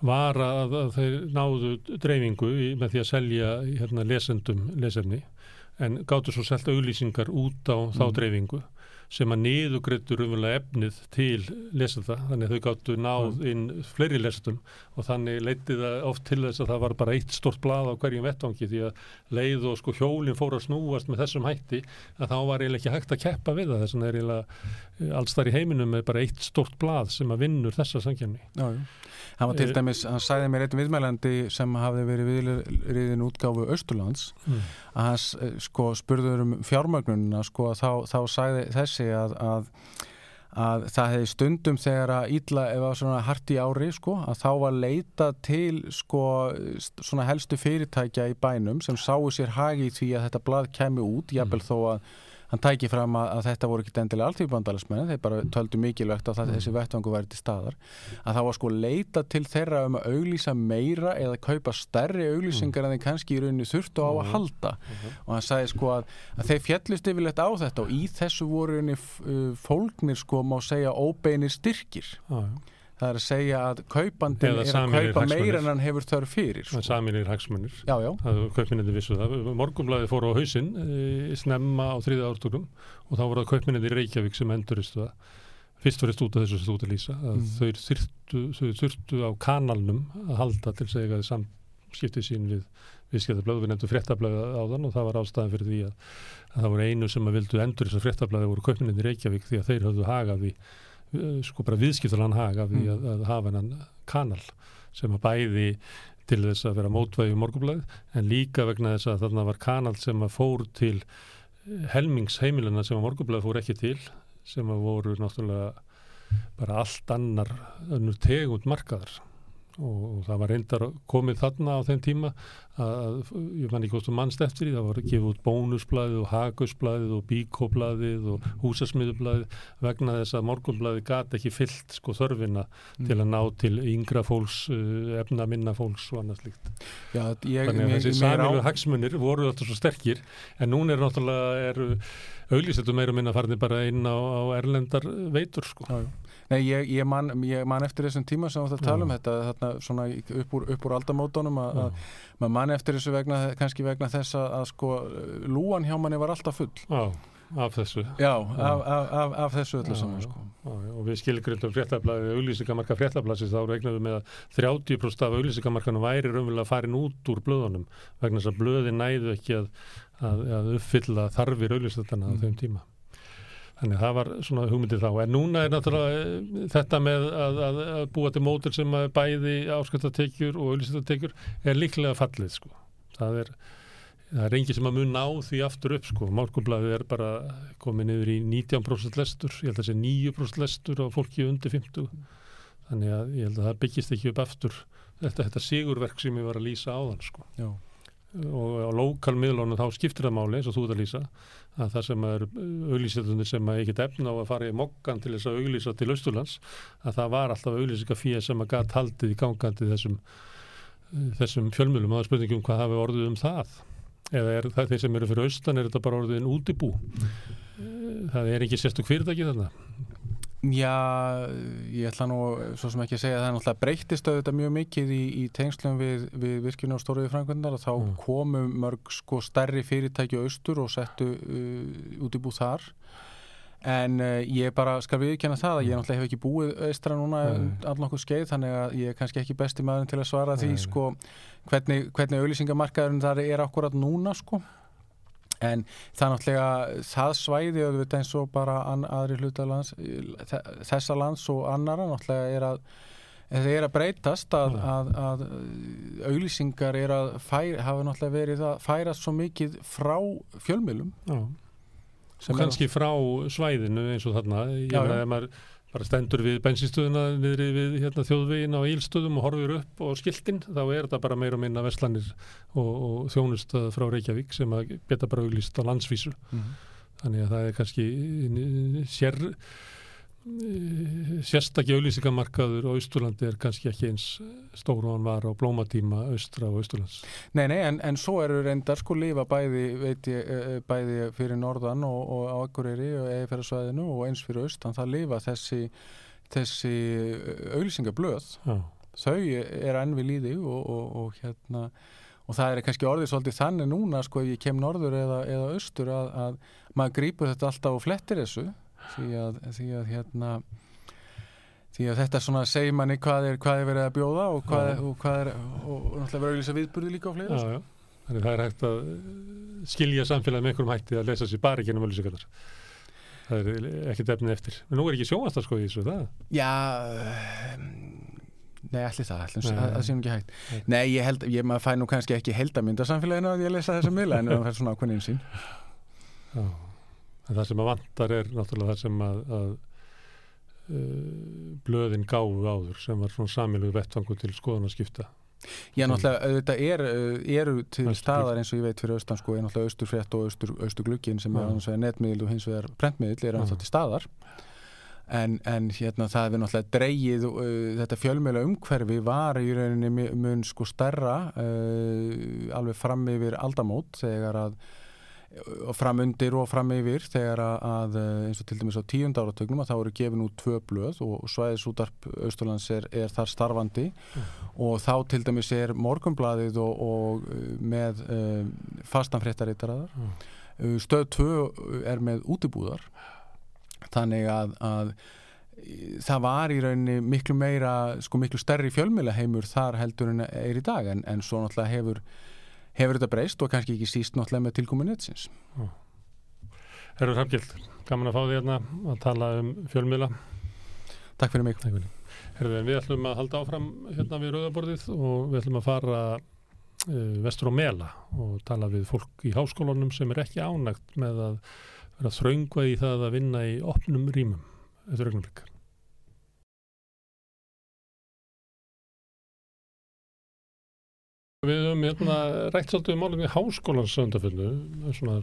var að, að þeir náðu dreifingu í, með því að selja hérna, lesendum lesefni en gáttu svo selt auglýsingar út á þá Mm. dreifingu sem að niðugreittur umverulega efnið til lesenda, þannig að þau gáttu náð inn fleiri lesendum og þannig leiti það oft til þess að það var bara eitt stort blað á hverjum vettvangi því að leið og sko hjólinn fór að snúast með þessum hætti að þá var eiginlega ekki hægt að keppa við það þess vegna er eiginlega alls þar í heiminum með bara eitt stort blað sem að vinnur þessa já. Hann var til Eh, dæmis, hann sagði mér einn viðmælandi sem hafði verið viðriðin útgáfu Östurlands Mm. að eh, sko spurður um fjármögnunina sko þá, þá sagði þessi að, að að það hefði stundum þegar að ítla ef að svona hart í ári sko að þá var leita til sko svona helstu fyrirtækja í bænum sem sáu sér hagi í því að þetta blað kemi út, jafnvel þó að hann tæki fram að, að þetta voru ekki endilega alltífbandalasmenn, þeir bara töldu mikilvægt að það, þessi vettvangu væri til staðar að það var sko leita til þeirra um að auglýsa meira eða kaupa stærri auglýsingar en þeir kannski í rauninni þurftu á að Mhm. halda. Og hann sagði sko að, að þeir fjallist yfirleitt á þetta og í þessu voru rauninni uh, fólknir sko má segja óbeinir styrkir. Já. Það er að segja að kaupandin er að kaupa meira en hann hefur þörf fyrir sko. saminir hagsmunir. kaupminniði vissu það. Morgunblæði fór á hausinn e, snemma á þriða ártúrum og þá voru það kaupminniði í Reykjavík sem enduristu það. Fyrst út af þessu að lýsa að Mm. þau, þyrtu, þau þurftu á kanalnum að halda til segja að samskipti sín við viðskiptablöðu, við nefndum fréttablaði á þann og það var ástæðan fyrir því að, að það voru einu sem að vildu endur þessar fréttablaði voru kaupminniði í Reykjavík því að þeir höfðu hagaði sko bara viðskiptalan haga við Mm. að, að hafa hennan kanal sem að bæði til þess að vera mótvægi morgunblæði en líka vegna þess að þarna var kanal sem að fór til helmingsheimilina sem að morgunblæði fór ekki til sem að voru náttúrulega bara allt annar önnur tegund markaðar og, það var reyndar komið þarna á þeim tíma að, ég man ekki hvort þú mannst eftir því, það var gefið út bónusblæðið og hagusblæðið og bíkóblæðið og húsasmiðublæðið vegna þess að morgunblæðið gat ekki fyllt sko þörfina Mm. til að ná til yngra fólks, uh, efna minna fólks og annað slíkt. já ég, Þannig að þessi mér á- samilu hagsmunir voru alltaf svo sterkir en núna er náttúrulega er auglýsetum meira minna farnir bara inn á, á erlendar veitur sko. Já, já. Nei, ég, ég, man, ég man eftir þessum tíma sem þú ætti að tala um þetta þarna, svona upp úr, upp úr aldamótonum að, að maður man eftir þessu vegna, kannski vegna þess að, sko, lúan hjá manni var alltaf full Já, af þessu. Já, af, af, af, þessu öllu saman sko. Og við skilgrindum fréttablaðið auglýsingamarka fréttablaðsins þá regnaðum við að 30% af auglýsingamarkanum væri raunverulega farin út úr blöðunum vegna þess að blöðin næðu ekki að, að, að uppfylla þarfir auglýsatana á Mm. þeim tíma. Þannig að það var svona hugmyndið þá. En núna er náttúrulega eh, þetta með að, að, að búa til mótur sem bæði áskriftatekjur og auglýsingatekjur er líklega fallið sko. Það er, er engi sem að mun ná því aftur upp sko. Málkumblaðið er bara komið niður í 19% lestur, ég held að það sé 9% lestur á fólki undir 50. Þannig að ég held að það byggist ekki upp aftur þetta, þetta sigurverk sem ég var að lýsa á þann sko. Já. Og á lokalmiðlunum þá skiptir það máli eins og þú ert að lýsa að það sem er auglýsendunir sem ekki efna á að fara í mokkan til þess að auglýsa til Östurlands að það var alltaf auglýsinga fyrir sem að gæt haldið í gangandi þessum, þessum fjölmjölum og það er spurningum hvað hafi orðið um það. Eða er það þeir sem eru fyrir austan er þetta bara orðið en útibú? Það er ekki sérstu fyrirtæki þannig Já, ég ætla nú svo sem ekki að segja að það er náttúrulega breyttist auðvitað mjög mikið í, í tengslum við, við virkjuna og stóruði framkvæmdar og þá mm. komu mörg sko stærri fyrirtæki austur og settu uh, út í búð þar en uh, ég bara skal viðkjanna það að ég náttúrulega hef ekki búið austra núna mm. allan okkur skeið þannig að ég er kannski ekki besti maður til að svara mm. því sko hvernig, hvernig auðlýsingamarkaðurinn þar er akkurat núna sko en það náttúrulega það svæði auðvitað eins og bara aðri hluta lands, þessa lands og annara náttúrulega er að það er að breytast að, að, að auglýsingar er að færa, hafa náttúrulega verið að færa svo mikið frá fjölmjölum og kannski frá svæðinu eins og þarna. Ég að maður bara stendur við bensinstöðuna niðri við hérna, þjóðvegin á ílstöðum og horfir upp og skiltinn, þá er þetta bara meira og minna verslanir og, og þjónustöð frá Reykjavík sem að geta bara auglýst á landsvísu mm -hmm. þannig að það er kannski sér sérstakki auðlýsingamarkaður á Ísturlandi er kannski ekki eins stóru hann var á blómatíma Östra og Ísturlands. Nei, nei, en, en svo eru reyndar sko lífa bæði, veit ég, e, e, bæði fyrir Norðan og, og á Akureyri og eða fyrir Svæðinu og eins fyrir Östan, það lífa þessi, þessi auðlýsingablöð, Já. þau er enn við líði og, og, og hérna og það er kannski orðið svolítið þannig núna sko ef ég kem norður eða, eða austur að, að maður grýpur þetta alltaf og flettir þessu því að, því að hérna því að þetta svona segir manni hvað er, hvað er verið að bjóða og hvað, er, og hvað er og náttúrulega verið að lýsa viðburði líka á fleira já, já. þannig það er hægt að skilja samfélagi með einhverjum hætti að lesa sér bara ekki um öllusikarnar það er ekkert efnið eftir. En nú er ekki sjóast að skoði þessu það? Já Nei, allir það, allir það, það séum ekki hægt. Nei, Nei ég held, ég maður fæ nú kannski ekki heldamynda samfélaginu að ég lesa þessa mila en það er svona ákveðin sín Já en það sem að vantar er náttúrulega það sem að, að uh, blöðin gáfu áður sem var svona samiluð vettfangu til skoðan að skipta Já, náttúrulega, þetta er, eru til Östur staðar eins og ég veit fyrir austan sko, er náttúrulega austur frétt og austur, austur glukkin sem ja. er annars vegar netmiðl og hins vegar prentmiðl er náttúrulega til staðar. En, en hérna það er náttúrulega dreyið uh, þetta fjölmjöla umhverfi var í rauninni mun sko stærra uh, alveg fram yfir aldamót þegar að og fram undir og fram yfir þegar að eins og til dæmis á tíund áratögnum að þá eru gefin út tvö blöð og svæðisútarp Östurlands er, er þar starfandi mm. og þá til dæmis er morgumbladið og, og með um, fastanfréttaritaraðar mm. stöð 2 er með útibúðar þannig að, að það var í rauninni miklu meira sko miklu stærri fjölmjöla heimur þar heldur en er í dag en, en svo náttúrulega hefur hefur þetta breyst og kannski ekki síst náttúrulega með tilkomin netsins. Herður Hafgild, gaman að fá því hérna að tala um fjölmiðla. Takk fyrir mig. Herður, við ætlum að halda áfram hérna við Rauðaborðið og við ætlum að fara uh, vestur á Mela og tala við fólk í háskólanum sem er ekki ánægt með að vera þraungvað í það að vinna í opnum rýmum. Er augnumlikar. Við höfum hérna rætt svolítið um málum í háskólans söndaföldu, svona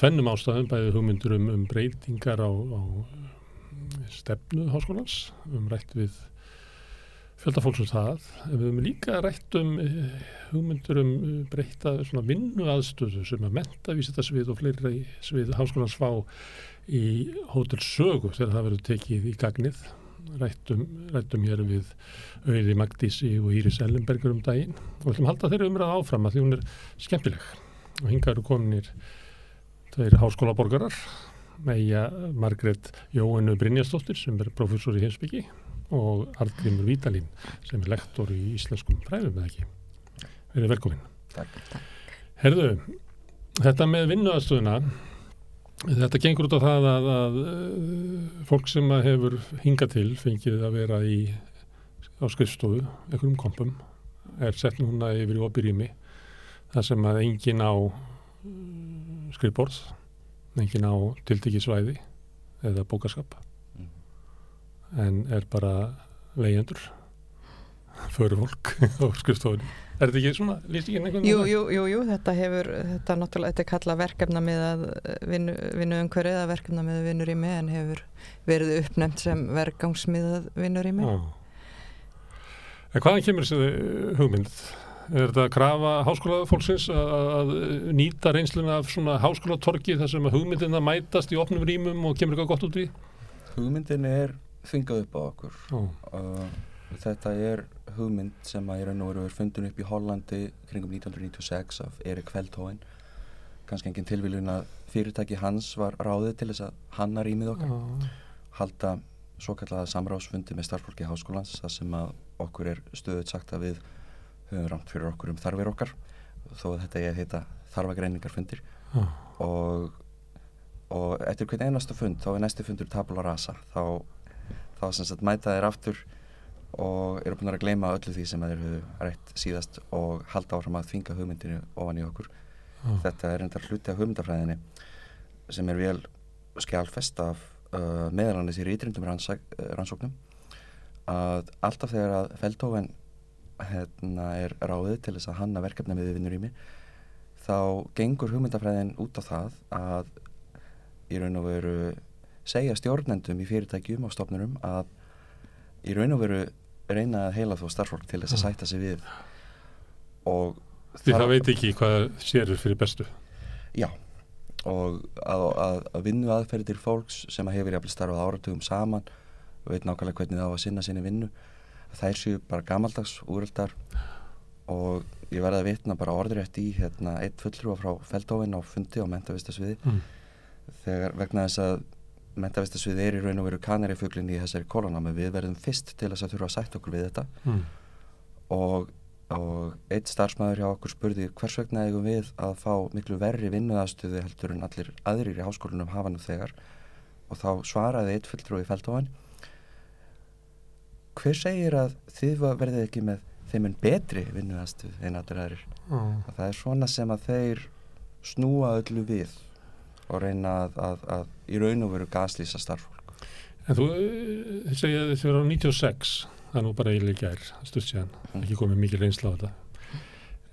tvennum ástæðum, bæðið hugmyndur um, um breytingar á, á stefnu háskólans, við höfum rætt við fjöldafólksum það, við höfum líka rætt um eh, hugmyndur um breyta svona vinnu aðstöðu sem að menta vísitarsvið og fleiri svið háskólans fá í hótel sögu þegar það verður tekið í gagnið rættum, rættum hér við auði Magdísi og Íris Ellenberger um daginn og við ætlum að halda þeirra umræða áfram að því hún er skemmtileg og hinga eru kominir þeir háskólaborgarar meia Margret Jóhannu Brynjastóttir sem er professor í hinsbyggi og Artgrimur Vítalín sem er lektor í íslenskum fræðum eða ekki. Verið velkominn. Takk, takk. Herðu, þetta með vinnuðastöðuna Þetta gengur út á það að, að fólk sem að hefur hinga til fengið að vera í á skrifstofu, einhverjum kompum er sett núna yfir í opirými þar sem að engin á skrifborð engin á tiltikisvæði eða bókaskap mm. en er bara leyendur fyrir fólk á skrifstofunni. Er þetta ekki svona, líst ekki einhvern Jú, jú, jú, jú, þetta hefur, þetta náttúrulega, þetta er kallað verkefna með að vinnu, vinnu umhverfið eða verkefna með vinnur í mig en hefur verið uppnefnt sem vergangsmiðað vinnur í mig. Já. En hvaðan kemur þessi hugmynd? Er þetta að krafa háskólafólksins að, að nýta reynsluna af svona háskólatorki þar sem að hugmyndina mætast í opnum rýmum og kemur eitthvað gott út í? Hugmyndin er þingað upp á okkur. Já. Uh, þetta er hugmynd sem að í raun og veru er fundin upp í Hollandi kringum 1996 af Erik Veldhoen kannski engin tilvílun að fyrirtæki hans var ráðið til þess að hanna rýmið okkar Já. halda svo kallaða samráðsfundi með starfsfólki háskólans þar sem að okkur er stöðut sagt að við höfum rámt fyrir okkur um þarfir okkar þó að þetta ég heita þarfagreiningarfundir Já. og og eftir hvern einasta fund þá er næsti fundur tabula rasa þá, þá sem sagt mæta þeir aftur og eru búin að gleyma öllu því sem þeir höfðu rætt síðast og halda áfram að þvinga hugmyndinu ofan í okkur Já. þetta er enda hluti af hugmyndafræðinni sem er vel skjálfest af uh, meðalannis í rýtrindum rannsóknum að alltaf þegar að Feldhofen hérna, er ráðið til þess að hanna verkefna með vinnur í mig þá gengur hugmyndafræðin út á það að í raun og veru segja stjórnendum í fyrirtækjum og stofnurum að í raun og veru reyna að heila þó starfsfólk til þess að sætta sig við og Því það veit ekki hvað sér fyrir bestu. Já, og að, að, að vinnu aðferðir fólks sem að hefur jafnvel starfað áratugum saman og veit nákvæmlega hvernig það á að sinna sinni vinnu þær séu bara gamaldags úröldar og ég verði að vitna bara orðrétt í hérna eitt fullrúa frá Feldóin á fundi á mentavistasviði Mm. þegar vegna þess að mentavistasviði er í raun og veru kanarifuglinni í þessari kólanámi við verðum fyrst til þess að þurfa að sætt okkur við þetta. Mm. og, og eitt starfsmæður hjá okkur spurði hvers vegna eigum við að fá miklu verri vinnuðastuði heldur en allir aðrir í háskólanum hafa nú þegar? Og þá svaraði eitt fulltrúi Feldóin hver segir að þið verðið ekki með þeim en betri vinnuðastuð en allir aðrir? Já. að það er svona sem að þeir snúa öllu við og reyna að, að, að í raun og veru gaslýsa starffólk En þú eh, segja að þið verður á 96, það er nú bara eiginlega gær, stutt síðan, ekki komið mikið reynsla á þetta.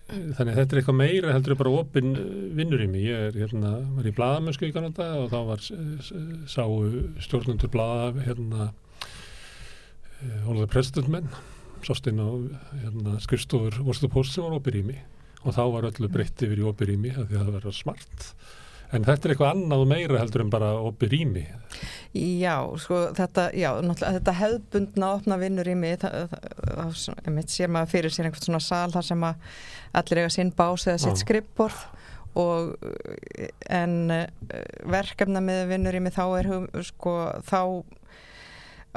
Þannig að þetta er eitthvað meira heldur bara opinn eh, vinnur í mig. Ég er hérna, var í bladamönsku í Kanada og þá var, eh, sáu stjórnundur blada hérna Ólaður Presidentmenn, sást inn á hérna, skrifstofur Vorstu Post sem var opið í mig og þá var öllu breytt yfir í opið í mig því að það verður smart. En þetta er eitthvað annað og meira heldur en bara opið mig. Já, sko þetta, já, þetta hefðbundna opna vinnur það mitt sér maður fyrir sér einhvern svona sal þar sem að allir eiga sinn bás eða sitt skrippborð og en uh, verkefna með vinnur mig þá er sko, þá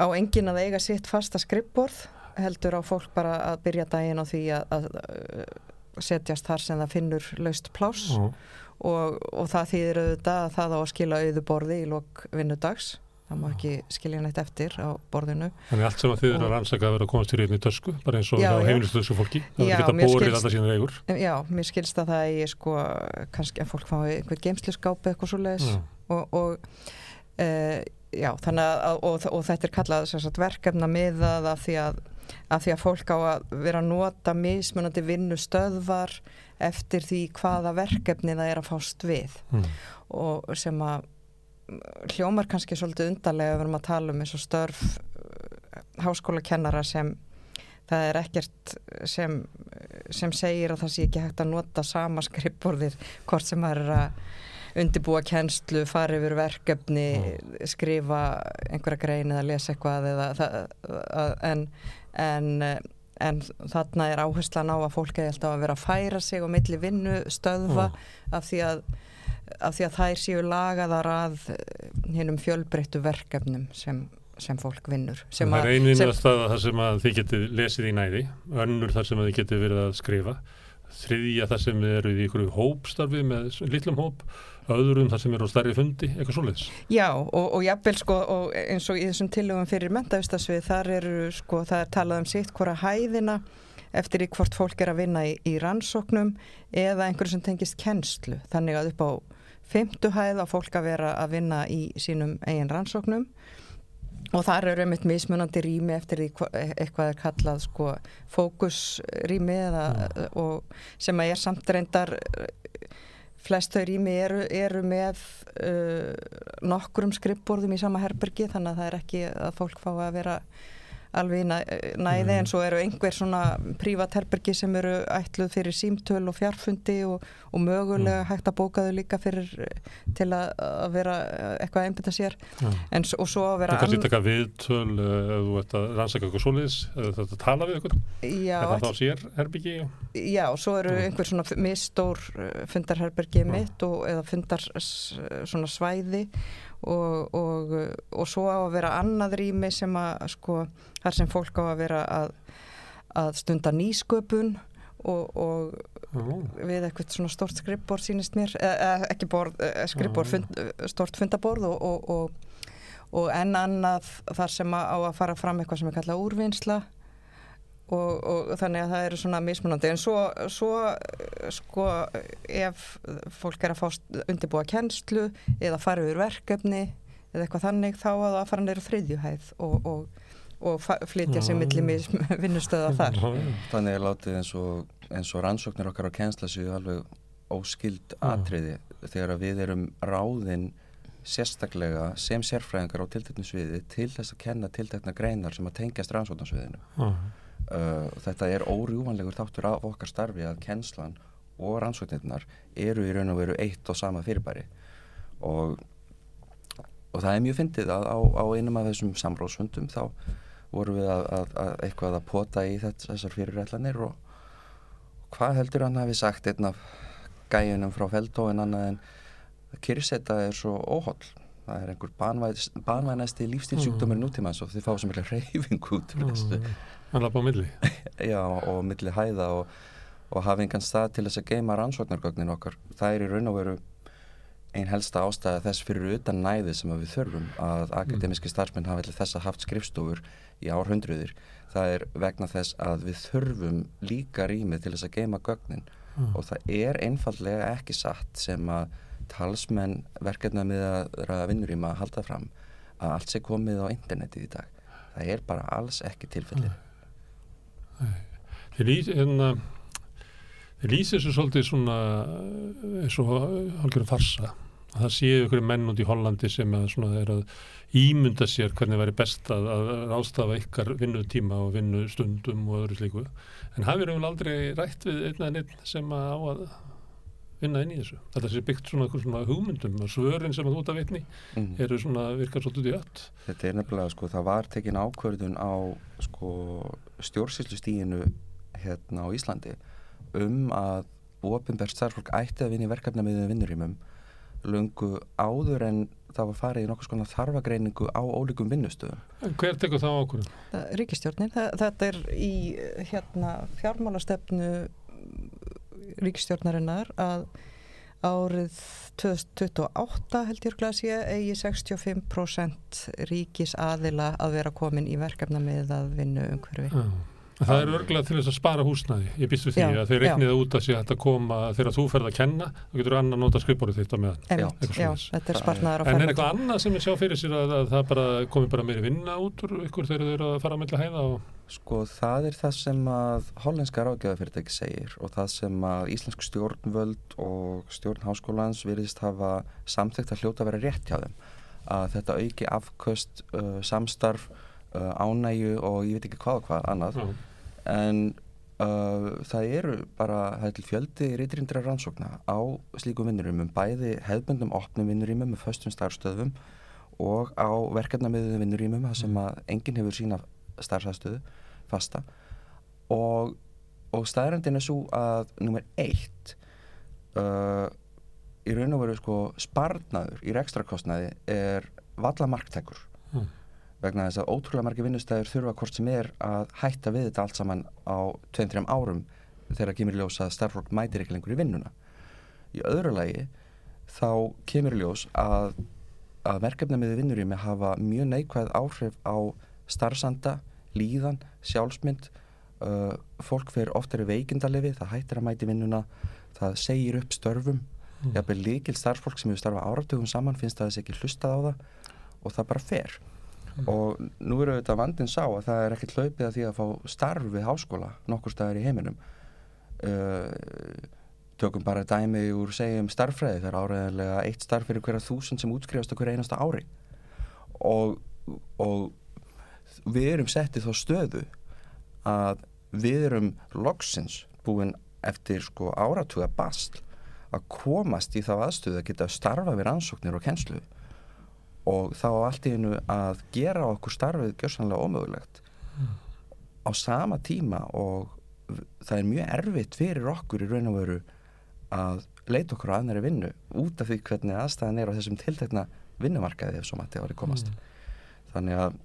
á enginn að eiga sitt fasta skrippborð heldur á fólk bara að byrja daginn á því að, að, að setjast þar sem það finnur laust pláss Já. Og, og það þýðir auðvitað að það á að skila auðu borði í lok vinnudags það má ekki skilja neitt eftir á borðinu Þannig allt sem að þið eru að rannsaka að vera að komast til reyni tösku, bara eins og Já, hjá já. heimilistöðsku fólki. Það er mér að bórið alltaf sína eigur. Já, mér skilst að það er sko kannski að fólk fái einhver geimsluskápi eitthvað svo leiðis og, og e, já, þannig að og, og þetta er kallað sagt, verkefna miðað af því að, að því að fólk á að vera að nota mismunandi vinnustöðvar eftir því hvaða verkefni það er að fást við Mm. og sem að hljómar kannski svolítið undarlega ef við erum að tala um eins og störf háskólakennara sem það er ekkert sem, sem segir að það sé ekki hægt að nota sama skrippborðið hvort sem maður er að undibúa kennslu, fara yfir verkefni skrifa einhverja grein eða lesa eitthvað eða, það, að, en, en, en þarna er áherslan á að fólk eða alltaf að vera að færa sig á milli vinnu stöðva af því að af því að þær séu lagaðar að hinnum fjölbreyttu verkefnum sem, sem fólk vinnur sem Það að- er einu sem- innastæða þar sem að þið getið lesið í næði, önnur þar sem að þið getið verið að skrifa, þriðja þar sem þið eru í ykkur hópstarfi með litlum hóp, öðrum þar sem eru á stærri fundi, eitthvað svoleiðis. Já, og, og jafnvel sko og eins og í þessum tillögum fyrir mentavistasvið þar eru sko, það er talað um sitt hvora hæðina eftir í hvort fólk er að vinna í, í rannsóknum eða einhverju sem tengist kennslu. Þannig að upp á fymtu hæð á fólk að vera að vinna í sínum eigin rannsóknum. Og þar eru einmitt mismunandi rými eftir því hva- eitthvað er kallað sko fókusrými eða, og sem að er samt reyndar flest þau rými eru, eru með uh, nokkrum skrippborðum í sama herbergi þannig að það er ekki að fólk fá að vera alveg næði en svo eru einhver svona prívat herbergi sem eru ætluð fyrir símtöl og fjarfundi og, og mögulega hægt að bóka þau líka fyrir til að, að vera eitthvað að einbytta sér. Já. en, og svo að vera er kannski taka viðtöl eh, ef þú ert að rannsaka eitthvað svoleiðis eða þetta tala við eitthvað, já, það þá sér herbyggi Já, og svo eru einhver svona misstór uh, fundarherbergi mitt og, eða fundar svona svæði og, og, og svo á að vera annað rými sem að sko, þar sem fólk á að vera að, að stunda nýsköpun og, og við eitthvað svona stort skrippborð sínist mér, ekki eh, skrippborð, Já. fund, eh, stort fundaborð og, og, og, og enn annað þar sem að á að fara fram eitthvað sem er kallað úrvinnsla og, og þannig að það eru svona mismunandi. En svo, svo eh, sko ef fólk er að fá undirbúa kennslu eða fara yfir verkefni eða eitthvað þannig þá að það fara neyru þriðjuhæð og, og, og flytja sér Já. milli mis- vinnustöða þar. Þannig er látið eins og, eins og rannsóknir okkar á kennsla séu alveg óskild atriði. Þegar að við erum ráðinn sérstaklega sem sérfræðingar á tilteknu sviði til þess að kenna tiltekna greinar sem að tengjast rannsóknarsviðinu. Uh, þetta er órjúvanlegur þáttur af okkar starfi að kennslan og rannsóknirnar eru í raun og veru eitt og sama fyrirbæri. Og, og það er mjög fyndið að á, á einum af þessum samráðsfundum þá vorum við að, að, að eitthvað að pota í þess, þessar fyrirætlanir og hvað heldur hann hafi sagt einn af gæjunum frá Feldó en annað en kyrseta er svo óholl. Það er einhver banvæð, banvænæsti lífstílsjúkdómur nútímans og þið fá sem vilja reyfingu út úr þessu hann lappa á milli já, og milli hæða og, og hafa engan stað til þess að geima rannsóknargögnin okkar. Það er í raun og veru ein helsta ástæða þess fyrir utan næði sem við þurfum að akademiski starfsmenn allir þess að haft skrifstofur í árhundruðir. Það er vegna þess að við þurfum líka rýmið til þess að geima gögnin og það er einfallega ekki satt sem að talsmenn verkefna með að vinnur í maður að halda fram að allt sé komið á internetið í dag. Það er bara alls ekki tilfellið. Þið lýs, hérna, þið lýsir þessu svolítið svona eh, eins og hálfgerðum farsa. Það séu ykkur menn út í Hollandi sem að svona er að ímynda sér hvernig væri best að, að rástafa ykkar vinnutíma og vinnustundum og öðru slíku. En hafið við aldrei rætt við einn eða einn sem að á að vinna inn í þessu. Þetta sé byggt svona, svona hugmyndum og svörin sem að ert að vitni Mm. eru svona virkar svolítið í öll. Þetta er nefnilega, sko, það var tekin ákvörðun á, sko, stjórnsýslustíginu hérna á Íslandi um að ofinbært starfsfólk ætti að vinna í verkefna með vinnurímum lungu áður en það var farið í nokkuð skona þarfagreiningu á ólíkum vinnustöðum. En hver tekur það ákvörðun? Það- Ríkisstjórnin, það, þetta er í hérna fjármálastefnu ríkistjórnarinnar að árið 2028 held ég að sé eigi 65% ríkis aðila að vera komin í verkefna með að vinna umhverfi. Já. Það er örgulega til þess að spara húsnæði. Ég býst við því Já, að þeir já. reiknið það út að sé að koma þegar þú ferð að kenna og getur annar nota skrifbórið. Einmitt, eitthvað já, svoleiðis. þetta er spartnaður En er eitthvað annað sem ég sjá fyrir sér að, að það bara komi bara meiri vinna út úr ykkur þegar þeir eru að fara að myndla hæða og Sko, það er það sem að hollenska ráðgjöðafyrirtæki segir og það sem að íslensk stjórnvöld og stjórn háskólans virðist hafa samþygt að hljóta að vera rétt hjá þeim. Að þetta auki afköst, uh, samstarf, uh, ánægju og ég veit ekki hvað og hvað annað. já, en uh, það eru bara, það er til fjöldi reytirindra rannsókna á slíkum vinnurýmum, bæði hefðbundum opnum vinnurýmum með föstum starfstöðum og á verkefnamiðum vinnurýmum það sem að enginn hefur sína starfstöðu fasta. Og, og staðrendin er svo að nummer eitt uh, í raun og veru sko sparnaður í rekstrakostnaði er valla marktækur Mm. Vegna þess að ótrúlega margir vinnustæður þurfa hvort sem er að hætta við þetta allt saman á 2-3 árum þegar kemur ljós að starffólk mætir ekki lengur í vinnuna. Í öðru lagi þá kemur ljós að, að verkefna með vinnurými hafa mjög neikvæð áhrif á starfsanda, líðan, sjálfsmynd. Uh, fólk fyrir oftar í veikindalefi, það hættir að mæti vinnuna það segir upp störfum. Mm. jafnvel líkil starfsfólk sem hefur starfað áratugum saman finnst að þessi ekki hlustað á það og það bara fer og nú eru þetta vandin sá að það er ekkert hlaupið að því að fá starf við háskóla nokkur staðar í heiminum. Uh, tökum bara dæmi úr segjum starffræði það er áræðilega eitt starf fyrir hverja þúsund sem útskrifast okkur einasta ári. Og, og við erum settið þá stöðu að við erum loksins búin eftir sko áratuga bastl að komast í þá aðstöðu að geta starfa við rannsóknir og kennslu og þá allt í hennu að gera okkur starfið gjörsanlega ómögulegt mm. á sama tíma og það er mjög erfitt fyrir okkur í raun og veru að leita okkur á annari vinnu út af því hvernig aðstæðan er á þessum tiltekna vinnumarkaði ef svo mætti árið komast mm. þannig að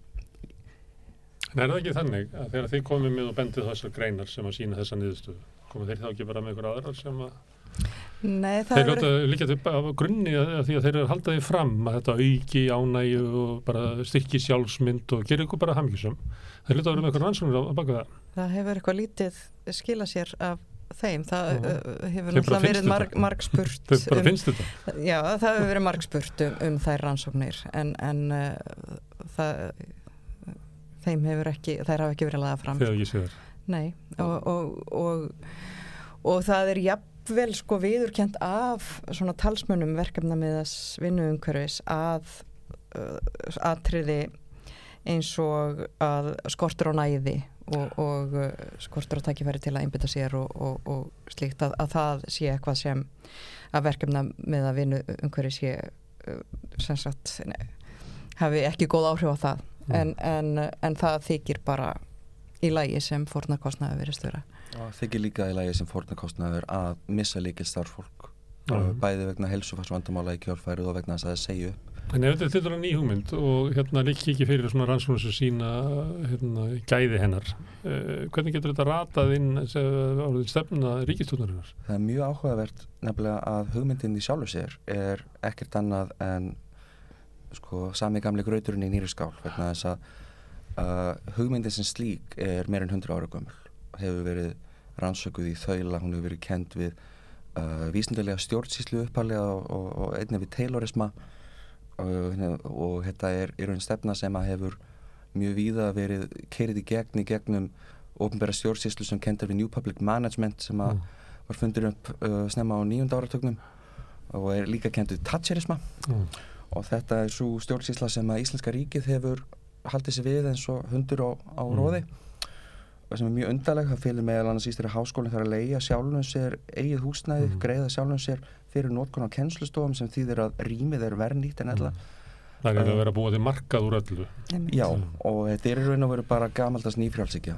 En er það ekki þannig að þegar þið komið með og bendið þessar greinar sem að sína þessa niðurstöðu komið þeir þá ekki bara með ykkur aðrar sem að Nei, þeir ljóta er... líka til á grunni að, að því að þeir eru haldaði fram að þetta auki ánægi og bara styrki sjálfsmynd og gerir ykkur bara hafmyggisum þeir ljóta að vera með ykkur rannsóknir á, baka það. Það hefur eitthvað lítið skila sér af þeim, það uh, hefur náttúrulega verið marg, marg spurt Þau bara um, finnst þetta? Já, það hefur verið marg spurt um, um þær rannsóknir. En, en uh, það þeim hefur ekki, þær hafa ekki verið laða fram Þegar ég sé þér Nei, og, og, og, og það er jafnvel sko viðurkjent af svona talsmönnum verkefna með þess vinnuumhverfis að uh, atriði eins og að skortur á næði og, og uh, skortur á takkifæri til að einbita sér og, og, og slíkt að, að það sé eitthvað sem að verkefna með að vinnu umhverju sé uh, sem sagt ne, hafi ekki góð áhrif á það. Mm. en, en, en það þykir bara í lægi sem fórnarkostnaður verið störa Þykir líka í lægi sem fórnarkostnaður að missa líkil starffólk mm. bæði vegna helsufarsvandamála í kjálfærið og vegna þess að það segju En ef þetta er ný hugmynd og hérna líki ekki fyrir svona rannsóknum sem sína hérna, gæði hennar, eh, hvernig getur þetta ratað inn stefna ríkistúnarinnar? Það er mjög áhugavert nefnilega að hugmyndin í sjálfu sér er ekkert annað en sko sami gamli grauturinn í nýri skál vegna þess að uh, hugmyndin sem slík er meirinn 100 ára gömul, hefur verið rannsökuð í þaula, hún hefur verið kend við uh, vísindarlega stjórnsíslu uppalega og, og, og einnig við taylorisma og, og þetta er í raun stefna sem að hefur mjög víða verið kerið í gegn í gegnum ofnbæra stjórnsýslu sem kendar við New Public Management sem að mm. var fundur upp uh, snemma á nýjunda áratögnum og er líka kenduð Thatcherisma mm. og þetta er svo stjórnsýsla sem að Íslenska ríkið hefur haldið sér við eins og hundur á, á mm. róði sem er mjög undarleg, það fylgir meðal annars ístæri háskólinn þar að leia sjálfum sér eigið húsnæði, mm. greiða sjálfum sér fyrir nótkun á kennslustofum sem þýðir að rýmið er verð nýtt en ella mm. Það er að vera búið til markað úr öllu Já, og þetta er raun og veru bara gamaldast nýfrálsíkja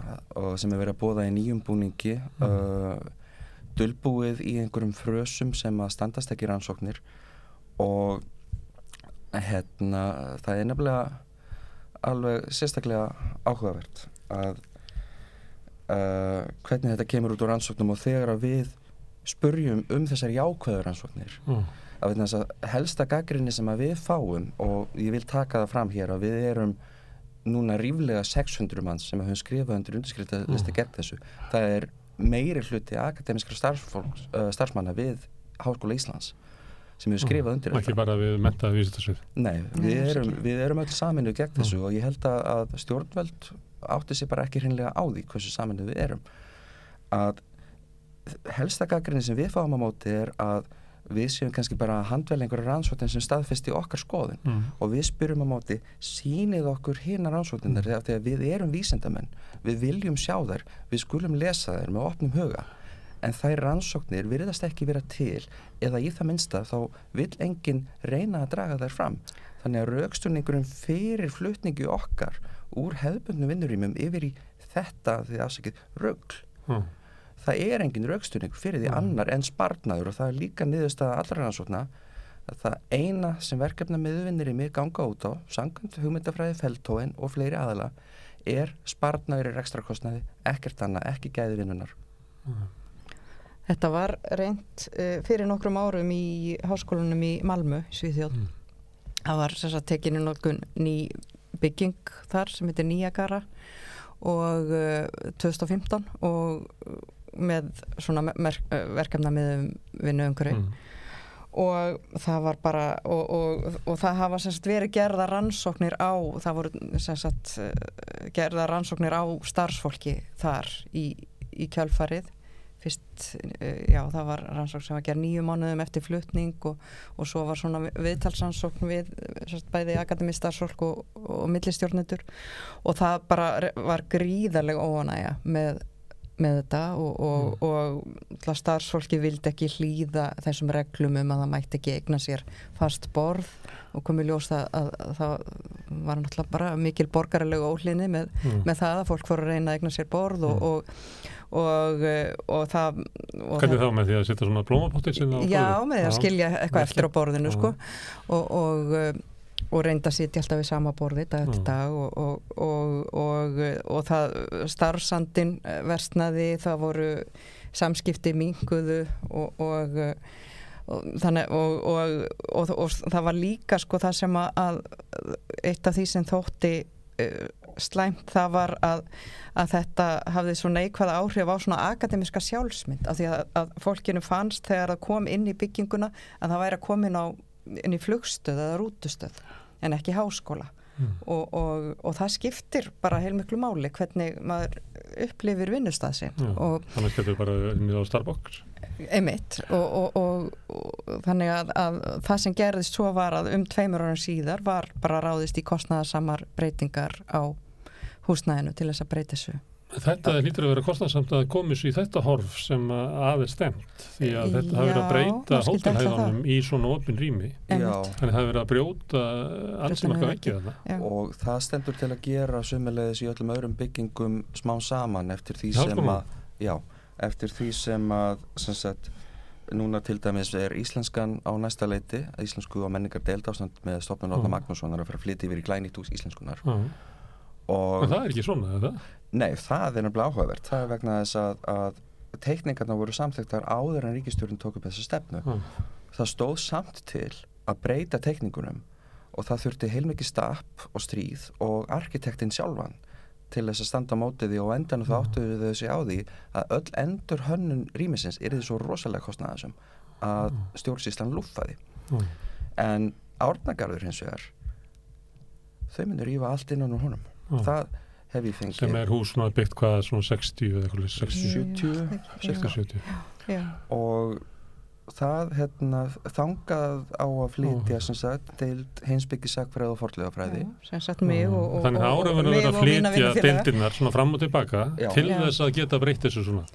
sem er verið að búða í nýjum búningi mm. uh, dölbúið í einhverjum frösum sem að standast ekki rannsóknir og hérna það er nefnilega alveg sérstaklega áhugavert að uh, hvernig þetta kemur út úr rannsóknum og þegar að við spurjum um þessar jákvæður rannsóknir mm. að þess að helsta gaggrinni sem að við fáum og ég vil taka það fram hér að við erum núna ríflega 600 manns sem höfum skrifað undir undirskrifta listi mm. gegn þessu það er meiri hluti akademiskra uh, starfsmanna við Háskóla Íslands sem hefur skrifað undir þetta. Ekki bara við mentaði vísitarsvið. Nei, við erum, við erum öll saminu gegn þessu mm. og ég held að stjórnveld átti sér bara ekki hreinlega á því hversu saminu við erum. Að helsta gaggrinni sem við fáum á móti er að við séum kannski bara að handvelja einhverja rannsóknin sem staðfesti okkar skoðin mm. og við spyrum á móti sínið okkur hinnar rannsóknin mm. þegar við erum vísendamenn, við viljum sjá þær við skulum lesa þær með opnum huga en þær rannsóknir virðast ekki vera til eða í það minnsta þá vil enginn reyna að draga þær fram þannig að raukstunningurum fyrir flutningi okkar úr hefðbundnum vinnurímum yfir í þetta því afsakið raugl mm það er engin rauksturning fyrir því mm. annar en spartnaður og það er líka niðurstaða allra rannsókna að það eina sem verkefna miðvinnir í mig ganga út á sangand hugmyndafræði feltóin og fleiri aðala er spartnaður í rekstrakostnaði ekkert annað, ekki gæði vinnunar mm. Þetta var reynd uh, fyrir nokkrum árum í háskólanum í Malmö, Svíþjóð mm. það var að tekinu nokkur ný bygging þar sem heitir Nýjagara og uh, 2015 og með svona verkefna með vinnu umhverju mm. og það var bara og, og, og það hafa sagt, verið gerða rannsóknir á það voru sagt, gerða rannsóknir á starfsfólki þar í, í kjálfarið fyrst, já það var rannsókn sem var gerð nýju mánuðum eftir flutning og, og svo var svona viðtalsrannsókn við sagt, bæði akademistarfsfólk og, og millistjórnendur og það bara var gríðarlega óanægja með með þetta og, og, mm. og starfsfólki vildi ekki hlýða þessum reglum um að það mætti ekki eigna sér fast borð og komið ljósta að, að, að það var náttúrulega bara mikil borgarlega óhlinni með, mm. með það að fólk fór að reyna að eigna sér borð og, mm. Og það Hvernig þá með því að setja svona blómapottir? Já, með því að skilja eitthvað eftir á borðinu sko. Og og reynda að sitja alltaf við sama borði dag eftir dag og, og, og, og það starfsandin versnaði, það voru samskipti minguðu og þannig og það var líka sko það sem að eitt af því sem þótti slæmt það var að, að þetta hafði svona neikvæða áhrif á svona akademiska sjálfsmynd af því að, að fólkinu fannst þegar það kom inn í bygginguna að það væri að koma inn á inn í flugstöð eða rútustöð en ekki háskóla mm. og, og, og það skiptir bara heilmiklu máli hvernig maður upplifir vinnustað sin Þannig getur bara unnið á Starbucks Einmitt. Og, og þannig að, að það sem gerðist svo var að um tveimur ára síðar var bara ráðist í kostnæðasamar breytingar á húsnæðinu til þess að breyta þessu. Þetta lítur að vera kostnarsamt að komis í þetta horf sem aðeins stemt því að þetta hafi verið að breyta hótelhæðanum í svona opin rými. Þannig að það hafi verið að brjóta alls sem eitthvað ekki þetta og það stendur til að gera sömulegis í öllum öðrum byggingum smá saman eftir því sem að já, eftir því sem að sem sagt, núna til dæmis er íslenskan á næsta leiti íslensku og menningar deild ástand með stopnun Óta Magnússonar að fara að flytja yfir í glænýtt hús íslenskunar og það er ekki svona, eða? Nei, það er nefnilega áhugavert. Það er vegna þess að, að teikningarna voru samþektar áður en ríkistjórn tók upp þessu stefnu. Mm. Það stóð samt til að breyta teikningunum og það þurfti heilmikið stapp og stríð og arkitektinn sjálfan til þess að standa á mótiði og endan það áttuðu þau sig á því að öll endur hönnun rýmisins er því svo rosalega kostnaðasum að stjórnsíslan lúfaði. Mm. En árnagarður hins vegar þau myndir rífa allt innan úr honum. Mm. Það hef ég fengið sem er hús svona byggt hvað svona 60 eða eitthvað 70 60-70 og það hérna, þangað á að flytja sem sagt til hinsbyggisakfræð og forlegafræði sem sagt mig og, og þannig að ára verður að flytja deildirnar svona fram og tilbaka Já. til Já. þess að geta breytt þessu svona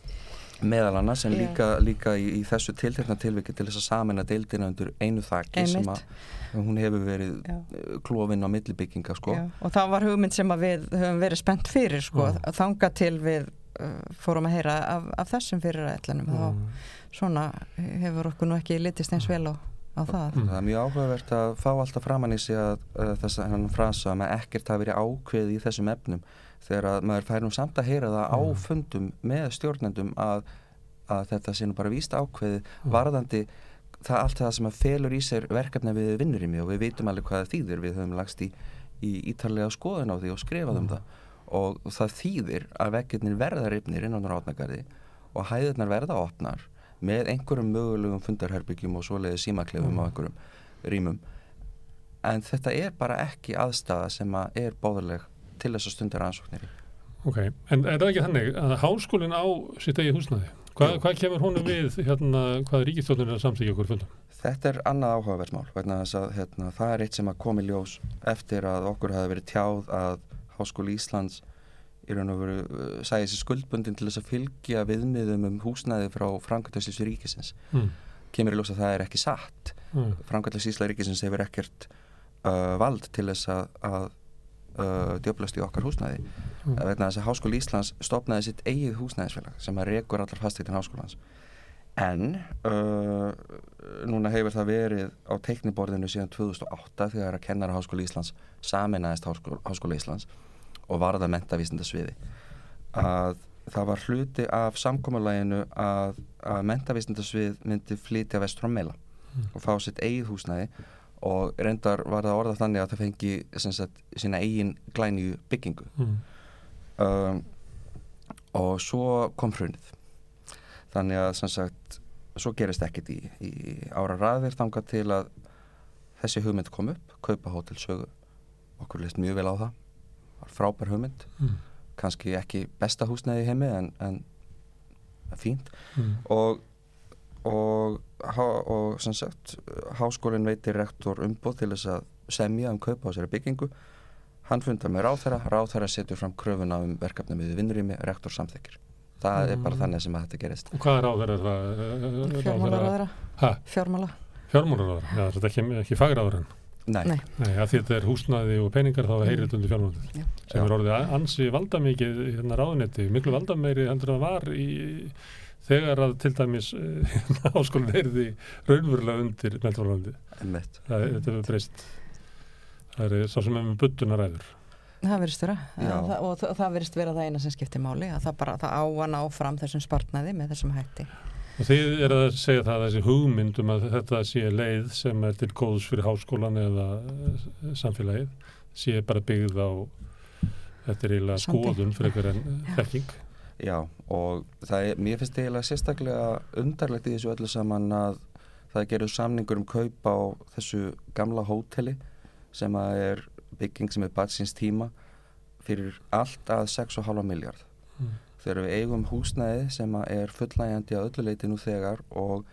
meðal annars en líka, líka í, í þessu tiltekna tilviki til þess að samena deildina undir einu þakki Einmitt. sem að hún hefur verið Já. Eh, klófin á millibygginga sko. og það var hugmynd sem við höfum verið spennt fyrir sko, að þanga til við uh, fórum að heyra af, af þessum fyrirætlanum mm. og svona hefur okkur nú ekki litist eins vel á, á það mm. Það er mjög áhugavert að fá alltaf framann í sig að uh, þess að hann frasa að ekkert hafi verið ákveð í þessum efnum þegar að maður fær nú samt að heyra það á mm. fundum með stjórnendum að, að þetta sé nú bara víst ákveði mm. varðandi það allt það sem að felur í sér verkefni við vinnur í mig og við veitum alveg hvað það þýðir við höfum lagst í, í ítarlega skoðun á því og skrifað um mm. það og það þýðir að vekkirnir verða ripnir innan átnagarði og hæðirnar verða opnar með einhverjum mögulegum fundarherbyggjum og svoleiði símaklefum mm. á einhverjum rýmum en þetta er bara ekki aðstæða sem að er bóðuleg til þess að stundar ansóknir Ok, en er það ekki þannig að háskólinn á sitt eigi húsnaði? Hva, hvað kemur honum við, hérna, hvað er ríkistóttunir að samþykja okkur fundum? Þetta er annað áhugaverðsmál, vegna þess að hérna, það er eitt sem að komi ljós eftir að okkur hafi verið tjáð að Háskóli Íslands í raun og veru uh, sæði sér skuldbundin til þess að fylgja viðmiðum um húsnaði frá Frankværtlæslis ríkisins. Mm. Kemur í ljós að það er ekki satt. Mm. Frankværtlæslis ríkisins hefur ekkert uh, vald til þess að, að uh, djöblast í okkar húsnæði mm. vegna þess að Háskóli Íslands stopnaði sitt eigið húsnæðisfélag sem að rekur allar fastegtin háskólans en uh, núna hefur það verið á teikniborðinu síðan 2008 þegar að kennara Háskóli Íslands saminæðist Háskóli Íslands og varða mentavísindasviði að það var hluti af samkómalæginu að, að mentavísindasvið myndi flytja vest frá meila mm. og fá sitt eigið húsnæði. Og reyndar var það orðað þannig að það fengi sagt, sína eigin glæni byggingu. Mm. um, og svo kom hrunið. Þannig að sagt, svo gerist ekkit í, í ára ræðir þanga til að þessi hugmynd kom upp, kaupa hótelsögu okkur leist mjög vel á það frábær hugmynd Mm. kannski ekki besta húsnæði í heimi en, en fínt Mm. og og, og sem sagt háskólinn veitir rektor umboð til þess að semja um kaupa á sér byggingu hann fundar með ráþæra ráþæra setur fram kröfuna um verkefni með vinnurými, rektor samþykir það er bara Mm. þannig sem að þetta gerist Og hvað er er það? fjármálaráðara Hæ? fjármála Fjármálaráður, já, þetta er ekki, ekki fagráður en. Nei, Nei. Nei, að því þetta er húsnæði og peningar þá heyrir þetta undir fjármálaráður. Já. Sem Já. er orðið ansi valdamikið hérna ráðunetti, miklu valdameiri hendur en það var í þegar að til dæmis uh, áskólinn heyrði raunverulega undir einmitt Þetta er breyst. Það er sá sem er með budduna ræður. það verist vera það, og það, það verist vera það eina sem skiptir máli að það bara það á að ná fram þessum spartnaði með þessum hætti Og þið er að segja það að þessi hugmynd um að þetta sé leið sem er til góðs fyrir háskólan eða eh, samfélagið sé bara byggð á þetta er eiginlega skoðun frekar en eh, þekking. Já, og það er, mér finnst eiginlega sérstaklega undarlegt í þessu öllu saman að það gerur samningur um kaup á þessu gamla hóteli sem að er bygging sem er batsins tíma fyrir allt að 6,5 miljard. Mm. Þegar við eigum húsnæði sem er fullægjandi að öllu leiti nú þegar og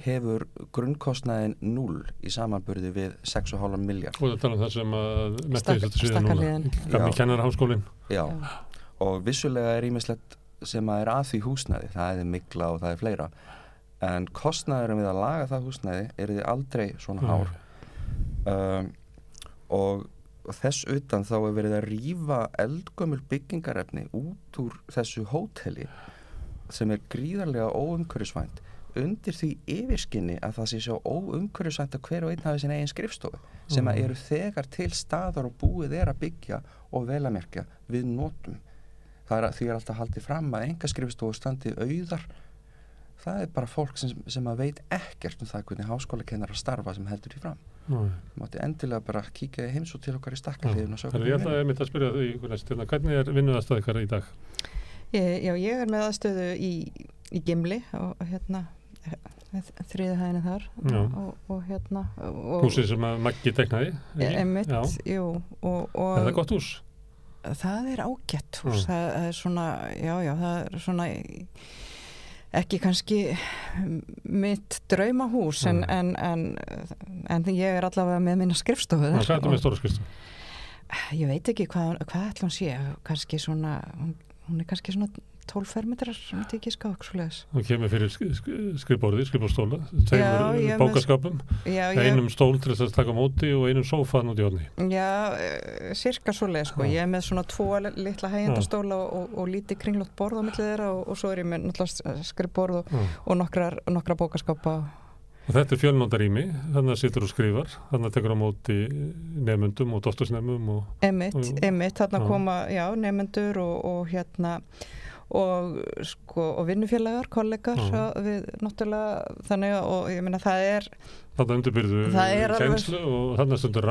hefur grunnkostnæðin 0 í samanburði við 6,5 miljard. Og það tala um það sem að Stak- þetta sviða núna. stakkarliðin. Gamli Já. kennarháskólinn. Já, og vissulega er ímislegt sem að er að því húsnæði, það er mikla og það er fleira en kostnæðurum við að laga það húsnæði eru því aldrei svona hár um, og þess utan þá er verið að rýfa eldgömmul byggingarefni út úr þessu hóteli sem er gríðarlega óumhverjusvænt undir því yfirskinni að það sé svo óumhverjusvænt að hver og einn hafi sinna eigin skrifstofu sem að Mhm. eru þegar til staðar og búið er að byggja og vel að merkja við notum það er að því er alltaf haldið fram að enga skrifstofu standi auðar það er bara fólk sem, sem að veit ekkert um það hvernig háskóla kennar að starfa sem heldur því fram. Mátti endilega bara kíkja í heimsó til okkar í stakkarliðin og sjá Þannig ég ætla við að mitt að spyrja því hérna, hvernig er vinnuðastað ykkar í dag? ég, Já, ég er með aðstöðu í, í Gimli og hérna þriði hæðinu þar Já. og, og hérna og, Húsið sem að Maggi teknaði? Emmitt, Já. jú og, og Er það gott hús? það er ágætt hús það, það er svona, já já það er svona ekki kannski mitt draumahús en, Nei. en, en, en ég er allavega með minna skrifstofu Það hvað er þetta með stóra skristu? ég veit ekki hvað, hvað hún sé kannski svona hún er kannski svona 12 fermetrar myndi ég ekki ská okkur svoleiðis Það kemur fyrir sk sk skrifborði, skrifborðstóla, Já, tveimur með- bókaskapum, einum stól til þess að taka móti og einum sófan út í hodni. já eh, cirka svoleiðis sko. Já. ég er með svona tvo litla hægjandastóla og, og, og lítið kringlótt borð á millið þeirra og, og svo er ég með náttúrulega skrifborð og, og nokkrar, nokkra bókaskápa Og þetta er fjölnóndarými, þannig að situr og skrifar, þannig að tekur á móti nefnundum og dóttursnefnum Jú. emmitt, þarna Já. koma, já, nefnendur og, og hérna og sko, og vinnufélagar, kollegar að við náttúrulega þannig og ég meina það er þannig undirbyrðu kænslu og þannig að stundur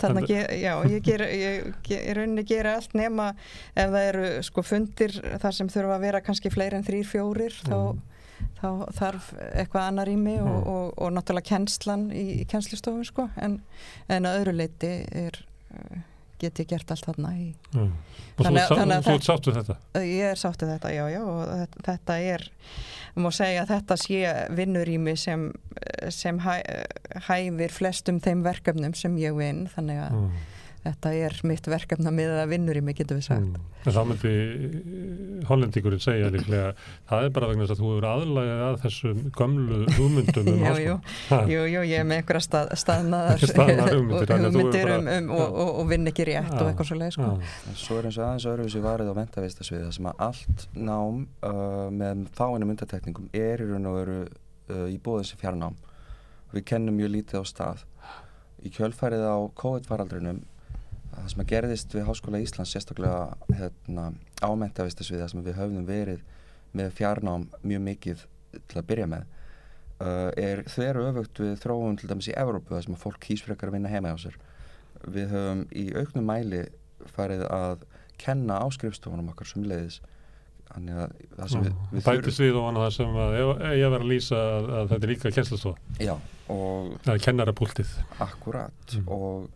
þannig Þetta- að, ge- já, ég ger í rauninni gera allt nema ef það eru sko fundir þar sem þurfa að vera kannski fleiri en þrýr, fjórir þá, þá þarf eitthvað annar í mig og, Já. og, og, náttúrulega kennslan í, í kennslustofun sko, en, en að öðru leiti er get ég gert allt þarna í. Og Þannig þú þannig að þú ert sátt við þetta. Ég er sáttið þetta, já, já, og þetta- er, má segja að þetta sé vinnurými sem, sem hæ, hæfir flestum þeim verkefnum sem ég vinn, þannig að Mm. Þetta er mitt verkefna með að vinnurými, getur við sagt. Mm. En þá myndi eh, hollendingurinn segja líklega það er bara vegna þess að þú hefur aðlagið að þessum gömlu hugmyndum um Jú, háskóla. jú, jú, jú, ég er með einhverja stað, staðnaðar Staðnaðar hugmyndir, hugmyndir er um, um, og, og, og vinn ekki rétt Já. og eitthvað svo leið, sko. En Svo er eins og aðeins öðruvísi varið á ventavistasviða sem að allt nám uh, með fáinum undatekningum er í raun og veru uh, í bóðin sem fjarnám. Við kennum mjög lítið á stað. Í kjölfærið á COVID-faraldrinum það sem að gerðist við Háskóla Íslands sérstaklega hérna, á mentavistasviða sem við höfðum verið með fjarnám mjög mikið til að byrja með uh, er þveru öfugt við þróun til dæmis í Evrópu þar sem að fólk kýs frekar að vinna heima á sér. Við höfum í auknum mæli farið að kenna á skrifstofunum okkar sem leiðis þannig að það sem við, við Bætist við og annað það sem að ég að vera að lýsa að, að þetta er líka kjenslustofa Já, og það kennarapúltið. Akkurat Mm. og,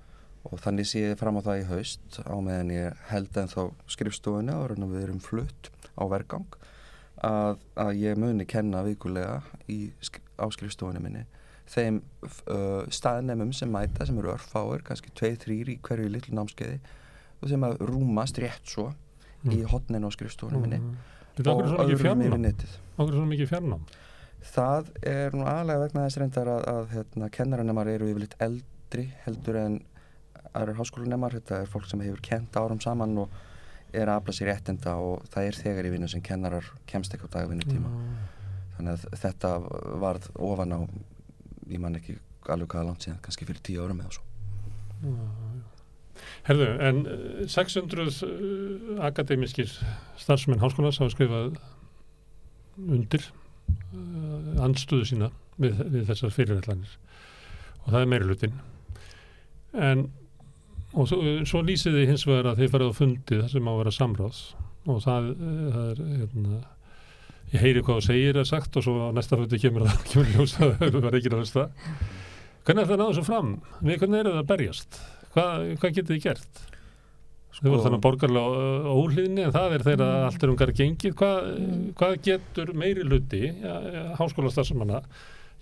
og þannig sé ég fram á það í haust á meðan ég held en þá skrifstofunni og raun og við erum flutt á vergang að, að ég muni kenna vikulega í, á skrifstofunni minni þeim uh, staðnemum sem mæta sem eru örfáir, kannski 2-3 í hverju litlu námskeiði og þeim að rúmast rétt svo í hotninu á skrifstofunni minni svona mikið öðrum yfir okkur er svona mikið fjarnám. Það er nú aðlega vegna þess reyndar að, að hérna, kennaranemar eru yfirleitt eldri heldur en aðrar háskólanemar, þetta er fólk sem hefur kent árum saman og er að afla sér réttinda og það er þegar í vinnu sem kennarar kemst ekki á dagvinni tíma. Þannig að þetta varð ofan á, ég man ekki alveg hvaða langt síðan, kannski fyrir tíu árum eða svo. Herðu, en eh, 600 uh, akademiskir starfsmenn háskólas hafa skrifað undir uh, andstöðu sína við, við þessar fyrirætlanir og það er meiri hlutin en og svo, svo lýsið þið hins vegar að þið farið á fundið það sem á að vera samráðs og það, eh, það er hérna, ég heyri hvað þú segir er sagt og svo á næsta fundi kemur það kemur ljós að það verður ekki að hlusta hvernig er það náðu svo fram? við hvernig er það að berjast? Hvað, hvað getið þið gert? Þið voru þannig borgarlega óhlýðni en það er þeirra Mm. allt er umgar gengið. Hvað, Mm. hvað getur meiri hluti ja, háskóla starfsamanna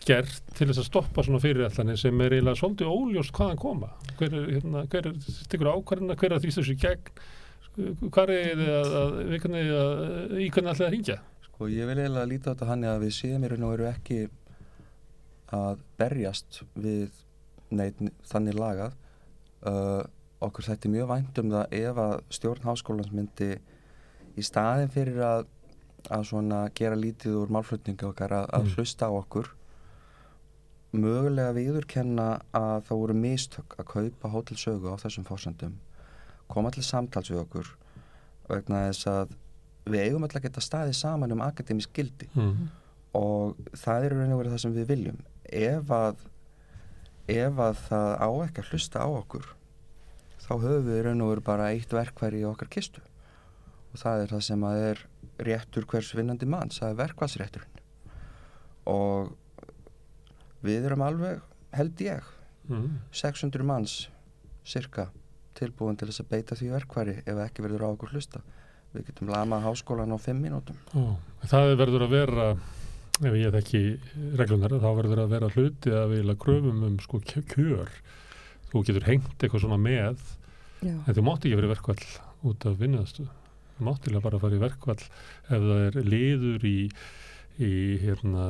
gert til þess að stoppa svona fyrirætlanir sem er eiginlega svolítið óljóst hvaðan koma? Hver er, hérna, hver er stikkur ákvarðina, hver er því þessu í gegn? Hvað er þið að, að, að, í hvernig ætlaði að ringja? Sko ég vil eiginlega líta á þetta hann að við séum í raun og veru ekki að berjast við neitt þannig lagað uh, okkur þetta mjög vænt um það ef að stjórn háskólans myndi í staðin fyrir að, að svona gera lítið úr málflutningu okkar að, að Mm. hlusta á okkur mögulega viðurkenna að það voru mistök að kaupa hótelsögu á þessum fórsendum koma til samtals við okkur vegna þess að við eigum alltaf að geta staðið saman um akademisk gildi. Mm. og það er raun og verið það sem við viljum. Ef að ef að það á ekki að hlusta á okkur þá höfum við og verið bara eitt verkværi í okkar kistu. Og það er það sem að er réttur hvers vinnandi manns, það er verkværsrétturinn og við erum alveg, held ég Mm. 600 manns cirka tilbúin til þess að beita því verkværi ef ekki verður á okkur hlusta við getum lamað háskólan á 5 mínútum Ó, það verður að vera ef ég þekki reglunar þá verður að vera hluti að við kröfum um sko kjö- kjör þú getur hengt eitthvað svona með Já. en þú mátt ekki verið verkvall út af vinnuðastu þú mátt ekki bara fara í verkvall ef það er liður í, í hérna,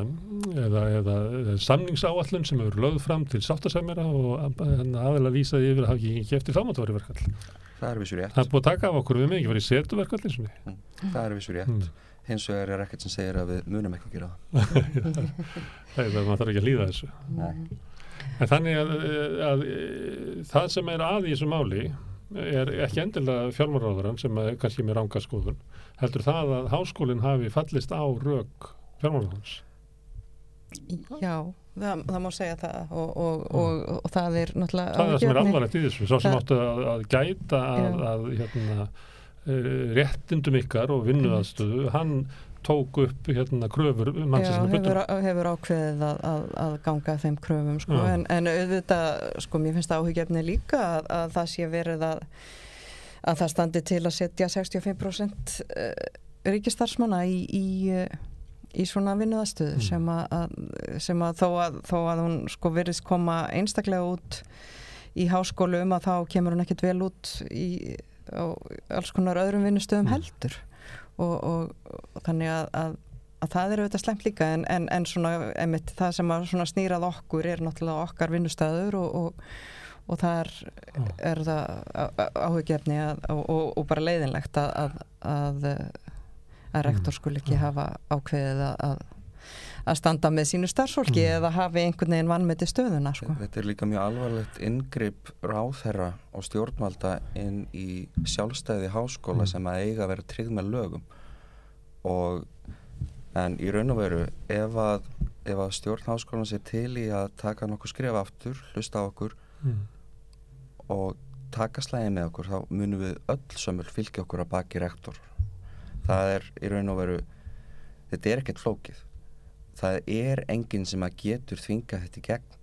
eða, eða, eða samningsáallun sem hefur lögð fram til sáttasemjara og aðeins lýsaði yfir að hafa ekki eftir þá máttu verið verkvall það er vissu rétt það er búið að taka af okkur við með ekki verið setu verkvall eins og við það er vissu rétt Mm. hins vegar er ekkert sem segir að við munum ekki gera það. Það er maður þarf ekki að líða þessu. Nei. En þannig að, að, að það sem er að í þessu máli er ekki endilega fjármálaráðurann sem kannski með ranga skoðun heldur það að háskólinn hafi fallist á rök fjármálaráðurans Já, það, það má segja það og, og, og, og það er náttúrulega það er það sem er alvarlegt í þessu svo sem Það- áttu að, að gæta að, Já. að hérna, eh, réttindum ykkar og vinnuðaðstöðu hann tók upp hérna kröfur Já, mannsins hefur, hefur ákveðið að, að, að ganga þeim kröfum sko. Já. en, en auðvitað, sko, mér finnst áhugjefni líka að, að það sé verið að að það standi til að setja 65% eh, ríkistarfsmanna í, í, eh, í svona vinnuðastöðu Mm. sem, að, sem að þó að þó að hún sko verðist koma einstaklega út í háskólum að þá kemur hún ekkit vel út í á alls konar öðrum vinnustöðum Mm. heldur og, og, og þannig að, að, að það er auðvitað slemt líka en, en, en svona einmitt það sem snýrað okkur er náttúrulega okkar vinnustöður og, og, og það er, er það áhugjefni og, og, og bara leiðinlegt að að, að, rektor skul ekki Já. hafa ákveðið að, að standa með sínu starfsfólki Mm. eða hafi einhvern veginn vannmeti stöðuna sko. þetta er líka mjög alvarlegt inngrip ráðherra og stjórnvalda inn í sjálfstæði háskóla Mm. sem að eiga að vera tryggð með lögum og en í raun og veru ef að, ef að stjórn háskólan sér til í að taka nokkuð skrif aftur, hlusta á okkur mm. og taka slæði með okkur þá munum við öll sömul fylgja okkur að baki rektor það er í raun og veru þetta er ekkert flókið. Það er enginn sem að getur þvinga þetta í gegn.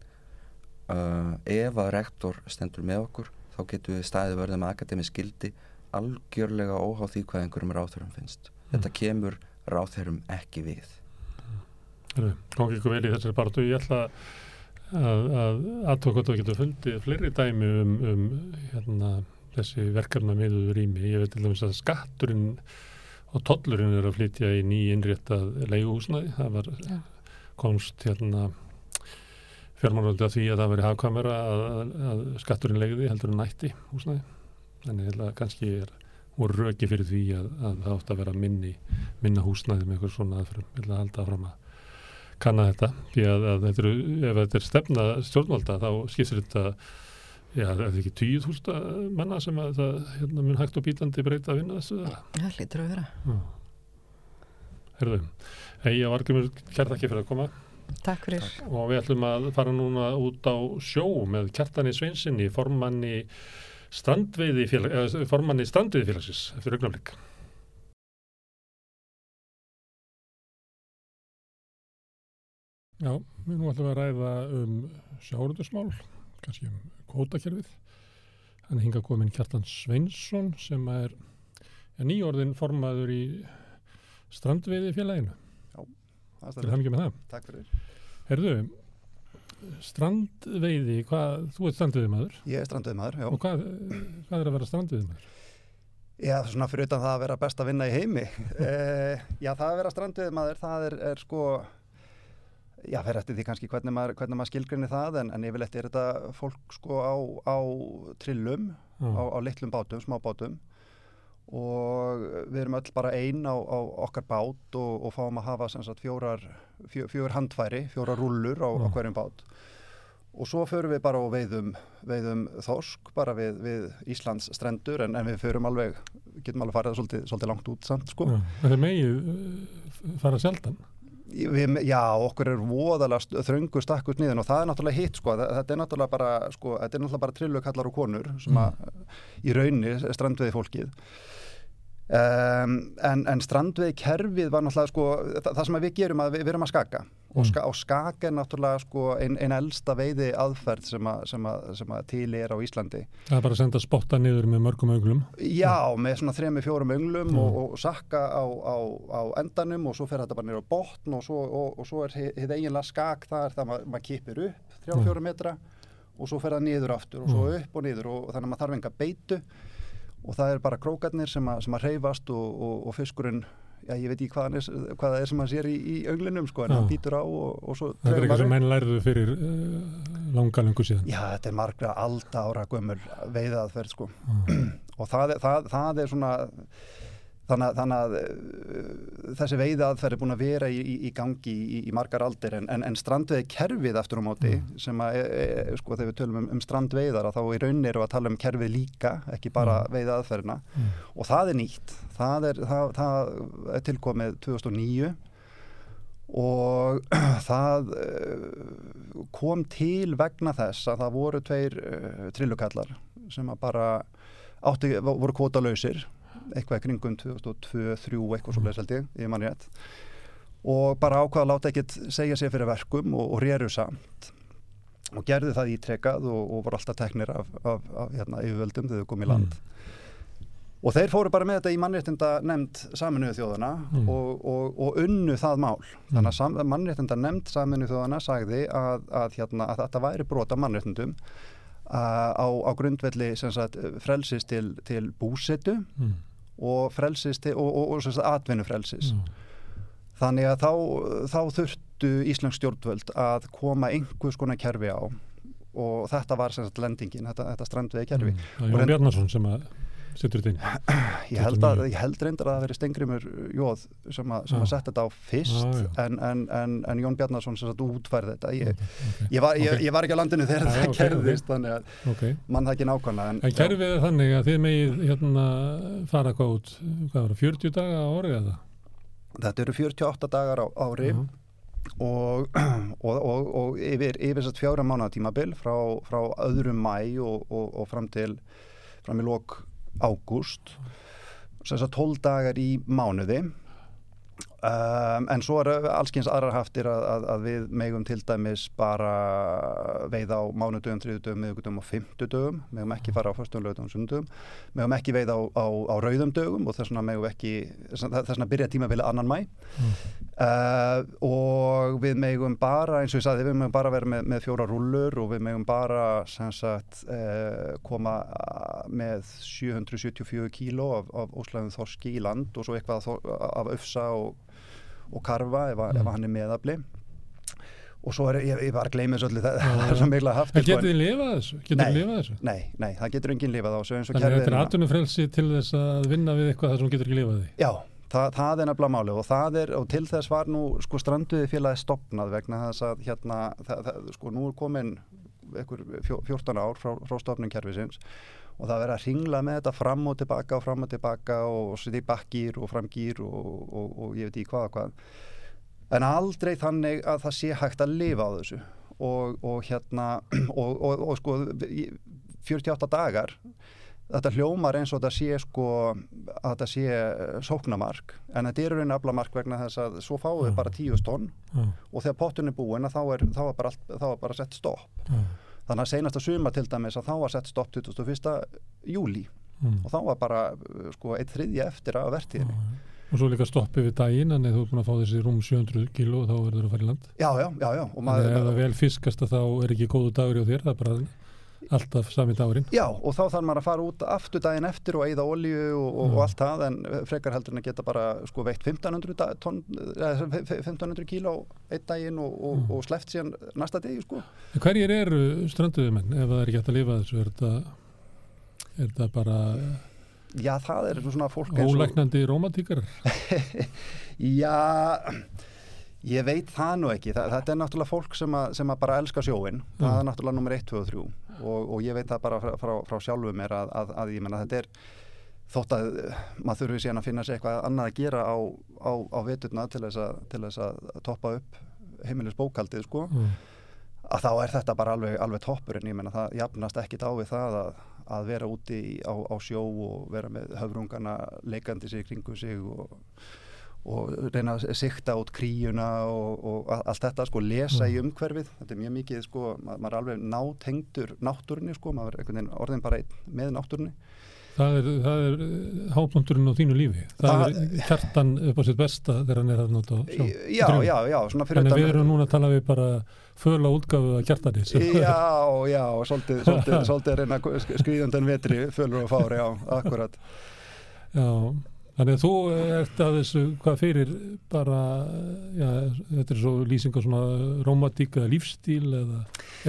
Uh, ef að rektor stendur með okkur þá getur við staðið verða með akademisk skildi algjörlega óháð því hvað einhverjum ráþurum finnst. Þetta kemur ráþurum ekki við. Gangi ykkur vel í þessari partu ég ætla að aðtókvæmt að geta fundið fleiri dæmi um, um hérna, þessi verkefna meðuður rými. Ég veit til dæmis að skatturinn og tollurinn er að flytja í ný innréttað leiguhúsnaði það var ja. komst hérna fjármánvöldi að því að það veri hafkamera að, að skatturinn leiði heldur en nætti húsnaði þannig að kannski er voru röki fyrir því að, að það átt að vera minni, minna húsnaði með eitthvað svona aðfram, vil að halda fram að kanna þetta, því að, að þetta er, ef þetta er stefna stjórnvalda þá skiptir þetta já, er þetta ekki tíu þústa manna sem að það hérna, mun hægt og bítandi breyta að vinna þessu? Það hlýtur að vera. Herðu, ég var ekki mjög kært ekki fyrir að koma. Takk fyrir. Og við ætlum að fara núna út á sjó með kjartani Sveinsinni formanni strandveiði félagsins eftir augnaflik Já, við nú ætlum að ræða um sjáurundusmál, kannski um kótakerfið. Hann hinga komin Kjartan Sveinsson sem er ja, nýjórðin formaður í strandveiði félaginu. Já, það er það það. Takk fyrir. Herðu, strandveiði, hvað, þú ert strandveiði maður? Ég er strandveiði maður, já. Og hvað, hvað er að vera strandveiði maður? Já, svona fyrir utan það að vera best að vinna í heimi. eh, já, það að vera strandveiði maður, það er, er sko já, fer eftir því kannski hvernig maður, hvernig maður skilgrinni það en, en yfirleitt er þetta fólk sko á, á trillum, mm. á, á litlum bátum, smá bátum og við erum öll bara einn á, á okkar bát og, og fáum að hafa sagt, fjórar, fjó, fjórar handfæri, fjórar rullur á, mm. hverjum bát og svo förum við bara og veiðum, veiðum þorsk bara við, við Íslands strendur en, en við förum alveg, getum alveg farið svolítið, svolítið langt út samt sko. Það er megið fara sjaldan Við, já, okkur er voðalega þröngu stakkus nýðin og það er náttúrulega hitt sko, þetta er náttúrulega bara, sko, þetta er náttúrulega bara trillukallar og konur sem að mm. í raunni strandveiði fólkið um, en, en strandveiði kerfið var náttúrulega sko, það, það sem við gerum að við, við erum að skaka. Og, ska, og skaka er náttúrulega sko einn ein elsta veiði aðferð sem að, sem, að, sem að til er á Íslandi. Það er bara að senda spotta niður með mörgum önglum? Já, með svona þremi fjórum önglum mm. og, og sakka á, á, á endanum og svo fer þetta bara niður á botn og svo, og, og svo er hitt eiginlega skak þar þegar maður mað kipir upp þrjá fjórum mm. metra og svo fer það niður aftur og svo mm. upp og niður og þannig að maður þarf enga beitu og það er bara krókarnir sem að, sem að reyfast og fiskurinn já, ég veit ekki hvað, er, hvað það er sem hann sér í, í önglinum sko, en já. hann býtur á og, og svo Það er eitthvað sem menn lærðu fyrir uh, langa lengur síðan. Já, þetta er margra alda ára gömur veiðaðferð sko. Og það, það, það er svona þannig þannig að uh, þessi veiðaðferð er búin að vera í, í, í gangi í, í margar aldir en, en, en strandveiði kerfið eftir um áti mm. sem að, e, e, sko þegar við tölum um, um strandveiðar að þá í rauninni eru að tala um kerfið líka ekki bara mm. veiðaðferðina mm. og það er nýtt það er, það, það er tilkomið 2009 og það kom til vegna þess að það voru tveir uh, trillukallar sem að bara átti, voru kvótalauðsir eitthvað í kringum 2002-2003 eitthvað svo leiðis held ég, ég mann rétt og bara ákvaða að láta ekkert segja sér fyrir verkum og, og réru samt og gerði það ítrekað og, og voru alltaf teknir af, af, af hérna, yfirvöldum þegar þau komið í land mm. og þeir fóru bara með þetta í mannréttinda nefnd saminuðu þjóðana mm. og, og unnu það mál mm. þannig að mannréttinda nefnd saminuðu þjóðana sagði að, að, hérna, að þetta væri brota mannréttindum á, á grundvelli sagt, frelsis til, til búsetu mm og frelsis til, og, og, og atvinnufrelsis mm. þannig að þá, þá þurftu Íslands stjórnvöld að koma einhvers konar kerfi á og þetta var sem sagt lendingin, þetta, þetta strandvegi kerfi mm. Jón Bjarnarsson sem að setur þetta inn ég held, að, ég held reyndar að það veri Stengrimur Jóð sem að, að setja þetta á fyrst ah, en, en, en, en Jón Bjarnarsson sem sagt útfærði þetta ég, okay. ég, var, okay. ég var ekki á landinu þegar ah, það okay, kerðist þannig að mann það ekki nákvæmlega En kerfið er þannig að þið megið hérna fara hvað út hvað var, 40 daga á orðið eða? Þetta eru 48 dagar á ári uh -huh. Og, og, og, og yfir, yfir fjára mánu tímabil frá, frá öðrum mæ og fram til fram í lók ágúst sem sagt 12 dagar í mánuði Um, en svo er allskyns aðrar haftir að, að, að við megum til dæmis bara veiða á mánudögum, þriðudögum, miðugudögum og fymtudögum megum ekki fara á fyrstum og sundum megum ekki veiða á, á, á rauðum dögum og þess vegna megum ekki þess vegna byrja tímabilið annan mæ mm. uh, og við megum bara, eins og ég sagði, við megum bara vera með, með fjóra rúllur og við megum bara sagt, uh, koma með 774 kíló af, af óslæðum þorski í land og svo eitthvað af öfsa og og karfa ef, mm. ef hann er meðabli og svo er ég, ég var að gleyma þessu öllu það, það er svo mikla haft En getur þið lifað þessu? Nei, þessu? nei, nei, það getur enginn lifað á Þannig að þetta er atvinnufrelsi til þess að vinna við eitthvað þar sem getur ekki lifað því Já, það, það er nefnilega máli og, er, og til þess var nú sko stranduði félagi stopnað vegna þess að hérna, það, það, sko nú er komin 14 ár frá, frá stopningkerfisins og það verður að ringla með þetta fram og tilbaka og fram og tilbaka og setja í bakkýr og framgýr og, og, og ég veit í hvað og hvað. En aldrei þannig að það sé hægt að lifa á þessu. Og, og hérna og sko 48 dagar þetta hljómar eins og þetta sé sko að þetta sé sóknamark en þetta er raunin aflamark vegna þess að svo fáum við bara 10 tonn og þegar potun er búin þá er, þá er bara, bara sett stopp þannig að senasta suma til dæmis að þá var sett stopp 21. júli mm. og þá var bara uh, sko eitt þriðja eftir að verðtíðinni ah, Og svo líka stoppið við daginn en þú er búin að fá þessi rúm 700 kíló þá verður það að fara í land Já, já, já, já. Að ef það vel fiskast þá er ekki góðu dagur í þér, það er bara alltaf sami dagurinn. Já, og þá þarf maður að fara út aftur daginn eftir og eigða olju og, og, og allt það en frekar heldur en að geta bara sko veitt 1500, ton, 1500 kíló einn daginn og, mm. og sleft síðan næsta degi sko. Hverjir eru strönduðumenn ef það er ekki hægt að lifa þessu? Er þetta, er þetta bara Já, það er svona fólk Ólæknandi romantíkar Já Ég veit það nú ekki, það, þetta er náttúrulega fólk sem að, sem að bara elska sjóin, mm. það er náttúrulega nummer 1, 2 og 3 og, og ég veit það bara frá, frá, frá sjálfum mér að, að, að ég menna þetta er þótt að maður þurfi síðan að finna sér eitthvað annað að gera á, á, á veturna til þess, til þess að toppa upp heimilis bókaldið sko, mm. að þá er þetta bara alveg, alveg toppurinn, ég menna það jafnast ekkit á við það að vera úti á, á sjó og vera með höfrungana leikandi sig kringu sig og og reyna að sikta út kríuna og, og allt þetta sko lesa í mm. umhverfið, þetta er mjög mikið sko, maður er alveg nátengtur náttúrunni sko, maður er einhvern veginn orðin bara með náttúrunni. Það er, er eh, hápnundurinn á þínu lífi. Það, það er kjartan upp á sitt besta þegar hann er að nota sjá, Já, já, já Þannig við erum núna að tala við bara föla útgafu að kjartani Já, já, svolítið, svolítið, svolítið reyna skrýðundan vetri fölur og fári, já, akkurat. Já Þannig að þú ert að þessu hvað fyrir bara, já, þetta er svo lýsing á svona romantík eða lífstíl eða,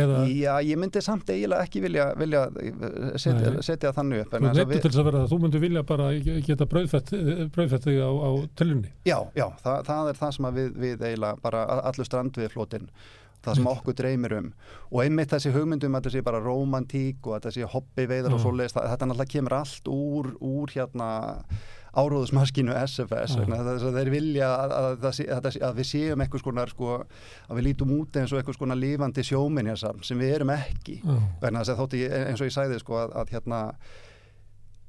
eða... Já, ég myndi samt eiginlega ekki vilja, vilja setja, setja þannig upp. Þú nefnir til þess að vera það, þú myndi vilja bara geta brauðfætt þig á, á tölunni. Já, já, það, það er það sem við, við eiginlega bara allur strand við flótinn það sem okkur dreymir um og einmitt þessi hugmyndum að þetta sé bara romantík og að þetta sé hobby veiðar og svoleiðis, þetta náttúrulega kemur allt úr, úr hérna áróðusmaskinu SFS mm. þess að þeir vilja að, að, að, að við séum eitthvað skonar sko, að við lítum út eins og eitthvað skonar lífandi sjóminjarsam sem við erum ekki mm. þótti, eins og ég sæði sko, að hérna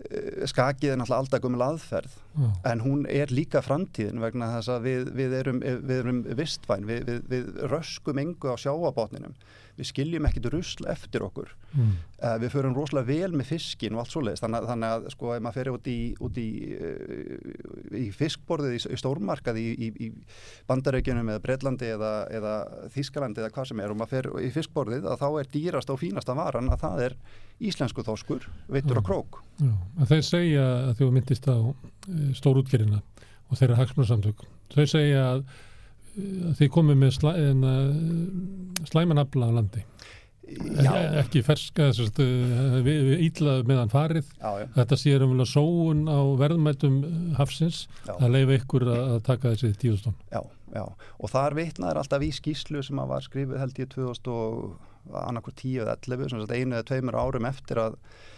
eh, skakið er náttúrulega alltaf gummul aðferð mm. en hún er líka framtíðin vegna þess að við, við erum, erum vistvæn, við, við, við röskum engu á sjáabotninum við skiljum ekkit rusl eftir okkur. Mm. uh, við förum rosalega vel með fiskin og allt svoleiðis, þannig, þannig að sko ef maður fer út í, út í, uh, í fiskborðið í, í stórmarkað í, í bandarækjunum eða Breitlandi eða, eða Þískalandi eða hvað sem er og maður fer í fiskborðið að þá er dýrast og fínasta varan að það er íslensku þóskur, vittur og krók. Já, þeir segja að þú myndist á eh, stórútgerina og þeirra hagsmunarsamtök, þau segja að þið komið með slæ, slæmanabla á landi. Já. ekki ferska ítlað meðan farið. Já, já. þetta séur um sóun á verðmættum hafsins. Að leifa ykkur að taka þessi tíustón Já, já, og þar vitnaður alltaf í skýslu sem að var skrifið held ég 2000 og annarkur 10 eða 11 einu eða tveimur árum eftir að eh,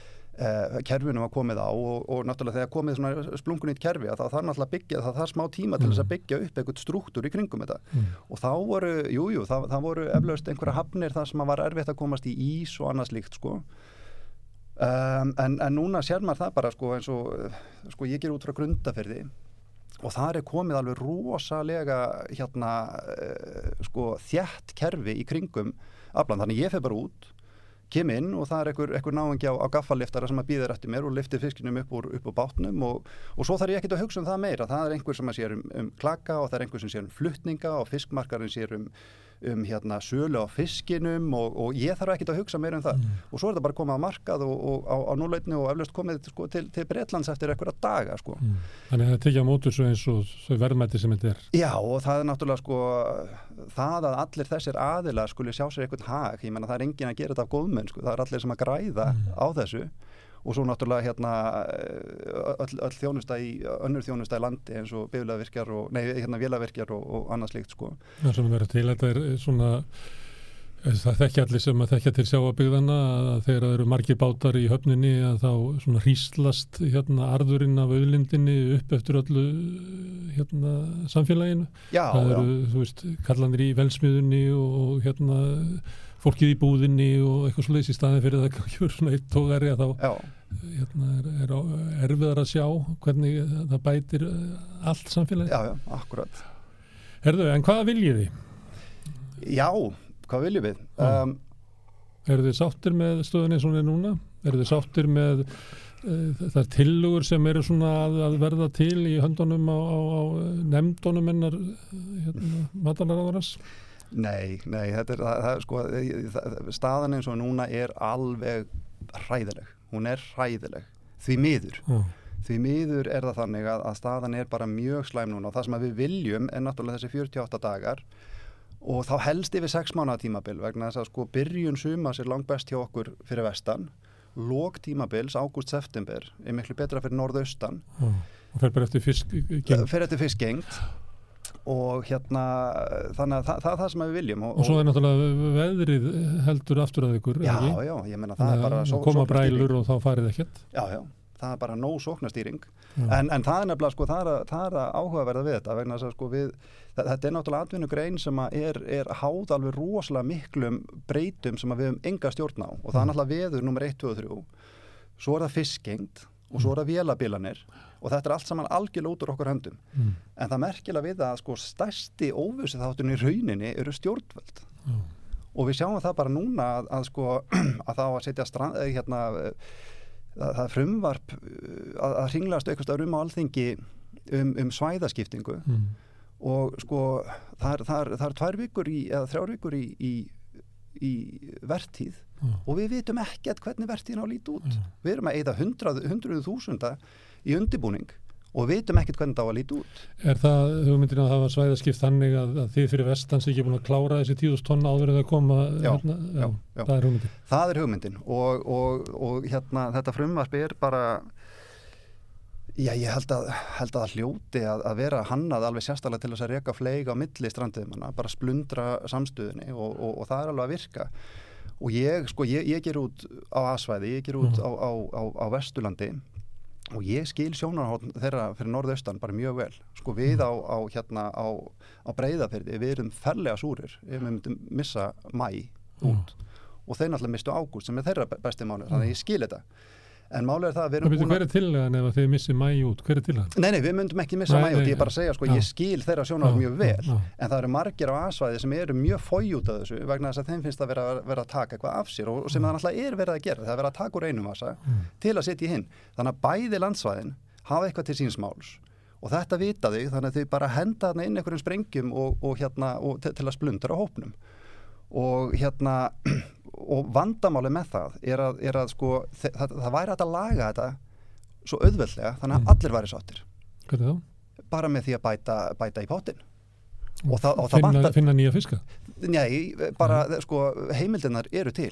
kerfinu var komið á og, og náttúrulega þegar komið svona splungunýtt kerfi að það þarf náttúrulega byggja, það þarf smá tíma til þess að mm. byggja upp eitthvað struktúr í kringum þetta mm. og þá voru, jújú, jú, það, það voru eflaust einhverja hafnir þar sem var erfitt að komast í ís og annað slíkt sko um, en, en núna sér maður það bara sko eins og uh, sko ég ger út frá grundaferði og það er komið alveg rosalega hérna uh, sko þjætt kerfi í kringum aflan, þannig ég fer bara út kem inn og það er einhver, einhver náingi á, á gaffaliftara sem að býður eftir mér og liftir fiskinum upp úr, upp úr bátnum og, og svo þarf ég ekkert að hugsa um það meira. Það er einhver sem að sér um, um klaka og það er einhver sem sér um flutninga og fiskmarkarinn sér um, um hérna sölu á fiskinum og, og ég þarf ekkert að hugsa meira um það Mm. og svo er þetta bara komið á markað og, og á, á núleitinu og eflaust komið sko, til, til Breitlands eftir einhverja daga sko. Mm. Þannig að það tekja mótur svo eins og verðmætti sem þetta er. Já og það er náttúrulega sko það að allir þessir aðilar skuli sjá sér einhvern hag, ég menna það er engin að gera þetta af góðmenn sko, það er allir sem að græða á þessu og svo náttúrulega hérna öll, öll þjónusta í, önnur þjónusta í landi eins og biflavirkjar og, nei hérna vélavirkjar og, og annað slíkt sko. Það sem verður til, þetta er svona eh, það þekkja allir sem að þekkja til sjáabyggðana að þegar það eru margir bátar í höfninni að þá svona hríslast hérna arðurinn af auðlindinni upp eftir öllu hérna samfélaginu. Já, það já. eru, þú veist, kallanir í velsmiðunni og hérna fólkið í búðinni og eitthvað svoleiðis í staðin fyrir það kemur svona eitt tógari að þá hérna, er, er erfiðar að sjá hvernig það bætir eh, allt samfélagi. Já, já, akkurat. Herðu, en hvað viljið þið? Já, hvað viljum við? Um, Eru þið sáttir með stöðunni er núna? Eru þið sáttir með uh, þar tillugur sem eru svona að, að verða til í höndunum á, á, á nefndunum ennar hérna, matalaráðaras? Nei, nei, þetta er, það, það, sko, það, staðan eins og núna er alveg hræðileg. Hún er hræðileg. Því miður. Já. Því miður er það þannig að, að staðan er bara mjög slæm núna og það sem við viljum er náttúrulega þessi 48 dagar og þá helst yfir 6 mánuða tímabil vegna þess að sko byrjun sumas er langt best hjá okkur fyrir vestan lók tímabils, ágúst-september er miklu betra fyrir norðaustan Já. Og fer bara eftir fisk fyrir eftir fiskgengt og hérna þannig að það, það er það sem við viljum Og svo er náttúrulega veðrið heldur aftur að ykkur, Já, ekki? já, ég meina það er bara só- koma brælur og þá farið ekkert. Já, já, það er bara nóg sóknastýring en, en það er nefnilega sko, það er, að- það er að áhugaverða við þetta vegna að sko við, þa- þetta er náttúrulega atvinnugrein sem er, er háð alveg rosalega miklum breytum sem við höfum enga stjórn á. Og það er náttúrulega veður nummer 1, 2 og 3 svo er það fiskgengt og svo er það vélabilanir og þetta er allt saman algjörlega út úr okkur höndum Mm. en það merkilega við að sko stærsti óvissi þáttunni í rauninni eru stjórnvöld Já. og við sjáum það bara núna að, að sko að það á að setja strand, eh, hérna, eh, það, það frumvarp eh, að, að ringlast eitthvað stöður um á alþingi um, um svæðaskiptingu Mm. og sko það er, tvær vikur í, eða þrjár vikur í, í, í vertíð Já. og við vitum ekkert hvernig vertíðin á að líti út Já. við erum að hundrað, hundruðu þúsunda í undibúning og vitum ekkert hvernig það á að líti út Er það hugmyndin að hafa svæðaskipt þannig að, að þið fyrir vestans ekki búin að klára þessi tíðust tonna áður en það koma? Já, hérna? já, já. Það er hugmyndin. Það er hugmyndin og, og, og hérna þetta frumvarp er bara já ég held að, held að það hljóti að, að vera hannað alveg sérstaklega til þess að reka fleig á milli strandiðumanna, bara splundra samstöðinni og, og, og það er alveg að virka og ég, sko, ég, ég ger út á Asvæði, ég ger út Mhm. á, á, á, á Vesturlandi. Og ég skil sjónarhótt þeirra fyrir norðaustan bara mjög vel. Sko við á, á hérna á, á breyðafyrði, við erum ferlega súrir ef við myndum missa mæ út. Og þeir náttúrulega mistu ágúst sem er þeirra be- besti mánuð, þannig að ég skil þetta en málega er það að við erum byrju hver er tillagan ef að þið missið mæ út? Hver er tillagan? Nei, nei, við myndum ekki missa Nei, mæ út, ég er bara að segja sko, já. ég skil þeirra sjónar mjög vel já, en það eru margir á asvæði sem eru mjög fói út af þessu vegna þess að þeim finnst að vera, vera að taka eitthvað af sér og sem það náttúrulega er verið að gera, það er verið að taka úr einum vasa Mm. til að setja í hinn þannig að bæði landsvæðin hafa eitthvað til síns máls og þetta vita þau þannig að þau bara henda inn einhverjum sprengjum og, og hérna og til, til að og hérna og vandamáli með það er að, er að sko, það, það væri að laga þetta svo auðveldlega þannig að Mm. allir væri sáttir. Bara með því að bæta, bæta í pottin og það, og það finna, vantar finna nýja fiska? Nei, bara sko, heimildinar eru til.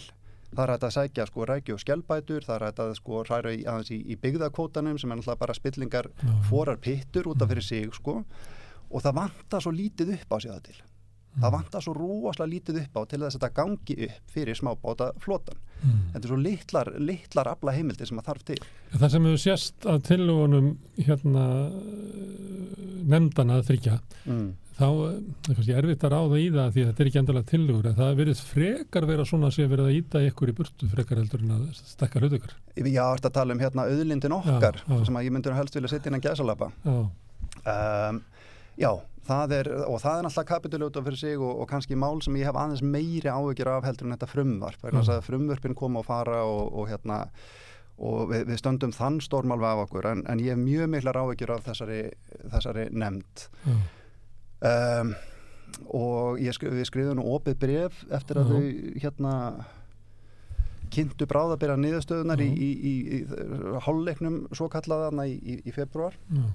Það er að sækja sko rækju og skjálbætur það er að sko hræra í, í, í byggðakvótanum sem er náttúrulega bara spillingar Já. forar pittur út af fyrir sig sko. Og það vantar svo lítið upp á sig það til það vantar svo rosalega lítið upp á til þess að þetta gangi upp fyrir smábáta flotan Mm. þetta er svo litlar, litlar afla heimildir sem það þarf til. Það sem hefur sést að tillugunum hérna nefndana að þryggja mm. þá eh, er kannski erfitt að ráða í það því að þetta er ekki endalega tillögur en það verið frekar vera svona sem verið að íta ykkur í burtu frekar heldur en að stekka ykkur Já, þetta tala um hérna auðlindin okkar Já, já. sem að ég myndur helst vilja setja inn að gæsalapa Já, um, Já, það er og það er náttúrulega kapituljóta fyrir sig og, og kannski mál sem ég hef aðeins meiri áhyggjur af heldur en þetta frumvarp. Að frumvarpin koma og fara og, og hérna og við, við stöndum þann storm alveg af okkur en, en ég hef mjög miklar áhyggjur af þessari, þessari nefnd. Já, um, og skri, við skrifum nú opið bref eftir að Já. þau hérna kynntu bráðabera niðurstöðunar í, Já. í, í, í hálfleiknum svo kallaðana í, í, í februar já,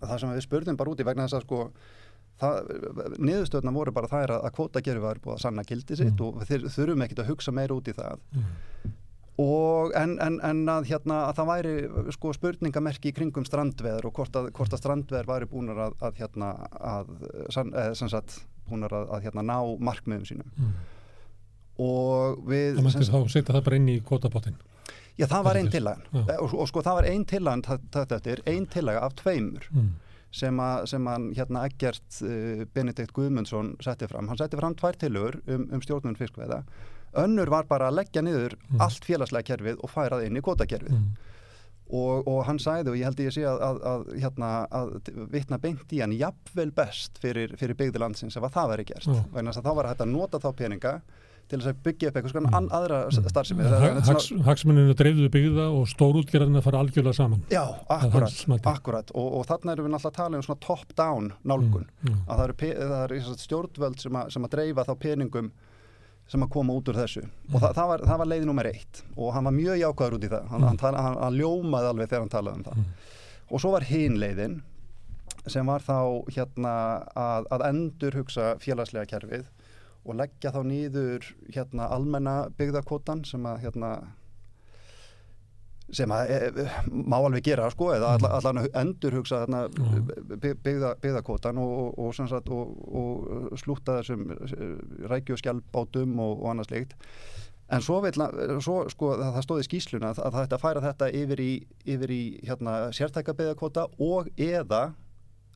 það sem við spurðum bara úti vegna þess að sko niðurstöðuna voru bara það að kvótagerfi var búið að sanna gildi sitt Mm. og við þurfum ekkert að hugsa meira út í það já, og en, en, en að, hérna, að það væri sko, spurningamerki í kringum strandveður og hvort að, hvort að strandveður væri búnar að, að, hérna, að sagt, búnar að, að hérna, ná markmiðum sínum mm. og við það mætti þá setja það bara inn í kvotapottin já það var einn er- tillagan. Eh, og, og sko það var einn tillagan þetta eftir, einn tillaga af tveimur mm. Sem, að, sem hann hérna Eggert uh, Benedikt Guðmundsson setti fram, hann setti fram tvær tilugur um, um stjórnum fiskveða önnur var bara að leggja niður Mm. allt félagslega kerfið og færa það inn í kvotakerfið Mm. og, og hann sagði og ég held ég sé að, að, að, hérna, að vitna beint í hann jafnvel best fyrir, fyrir byggðilandsins ef að það veri gert. Vegna þess að þá var að nota þá peninga til þess að byggja upp eitthvað Mm. svona mm. aðra Mm. starfsemi þetta er Hags, Hagsmuninu dreifðu byggða og stórútgerðin að fara algjörlega saman Já, akkurat, akkurat. Og, og þarna erum við náttúrulega að tala um svona top-down nálgun mm. Mm. að það eru, það eru stjórnvöld sem, að- sem að dreifa þá peningum sem að koma út úr þessu og það, það, var, það var leiði nummer eitt og hann var mjög jákvæður út í það hann, Mm. hann, hann, hann ljómaði alveg þegar hann talaði um það Mm. og svo var hin leiðin sem var þá hérna að, að endur hugsa félagslega kerfið og leggja þá nýður hérna almenna byggðakvotan sem að hérna sem að e, má alveg gera sko eða Mm. all, allan endur hugsa Mm. by- byggða, byggðakvotan og, og, og, og, og slúta þessum rækju og skjálbátum og, annað slikt en svo, vil, svo sko það, stóði skýsluna að, að það ætti að færa þetta yfir í, yfir í hérna, sértæka byggðakvota og eða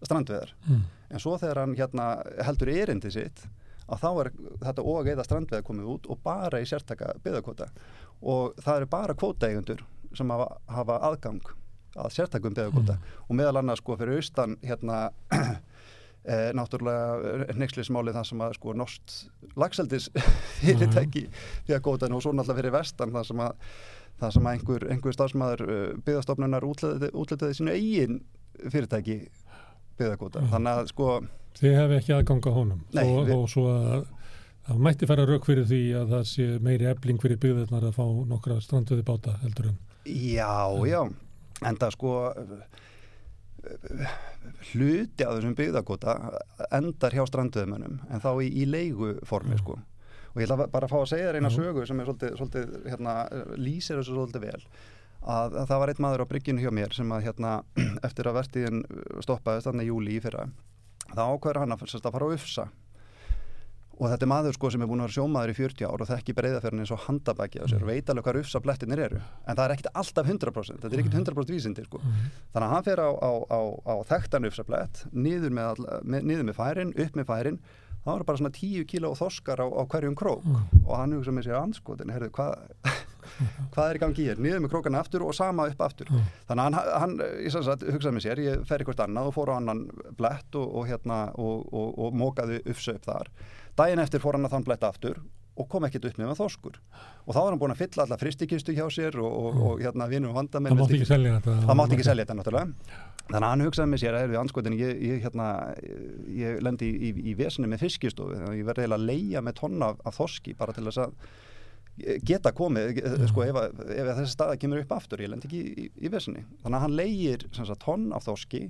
strandveðar Mm. en svo þegar hann hérna heldur erindi sitt að þá er þetta og eða strandveða komið út og bara í sértaka byggðakvota og það eru bara kvótaeigundur sem hafa, hafa aðgang að sértakum byggðakvota og meðal annars sko fyrir austan hérna e, náttúrulega neykslismáli það sem að sko nost lagseldis fyrirtæki byggðakvotan og svo náttúrulega fyrir vestan það sem að það sem að einhver, einhver stafsmæður byggðastofnunar útlitaði sínu eigin fyrirtæki byggðakvota þannig að sko Þið hefði ekki aðganga honum. Nei, og, við- og svo að það mætti fara rauk fyrir því að það sé meiri ebling fyrir byggðirnar að fá nokkra strandveði báta heldur en Já, já, en það sko hluti af þessum byggðakota endar hjá stranduðumönnum en þá í, í leigu formi sko. Og ég ætla bara að fá að segja þér eina sögu sem er svolítið, svolítið hérna, lýsir þessu svolítið vel að, að það var einn maður á bryggjunu hjá mér sem að hérna eftir að vertiðin stoppaðist þannig júli í fyrra þá ákveður hann að, að fara á ufsa. Og þetta er maður sko sem er búin að vera sjómaður í 40 ár og þekki breyðaferðin eins og handabæki sér og veit alveg hvað ufsa blettinir eru. En það er ekkit alltaf 100% þetta er ekkit 100% vísindi sko. Þannig að hann fer á, á, á, á þekktan ufsa blett niður með, all, með, niður með færin, upp með færin. Þá er bara svona 10 kíló þoskar á, á hverjum krók. Og hann hugsa með sér anskotin, heyrðu hvað hvað er í gangi hér, niður með krókana aftur og sama upp aftur. Þannig að hann, hann að hugsaði með sér, ég fer eitthvað annað og fór á annan blett og, og hérna og, og, og mókaði ufsa upp þar. Daginn eftir fór hann að þann blett aftur og kom ekkert upp með þoskur og þá var hann búin að fylla alla fristikistu hjá sér og, og, og hérna vinum vandamenn það mátti ekki selja þetta það mátti ekki selja þetta náttúrulega. Þannig að hann hugsaði með sér að við anskotin ég, ég, hérna, ég lendi í, í, í vesinu með fiskistofu þannig að ég verði eiginlega að leia með tonna af, af þoski bara til þess að geta komið sko, ef, að, ef þessi staða kemur upp aftur ég lendi ekki í, í, í vesinu þannig að hann leigir tonn af þoski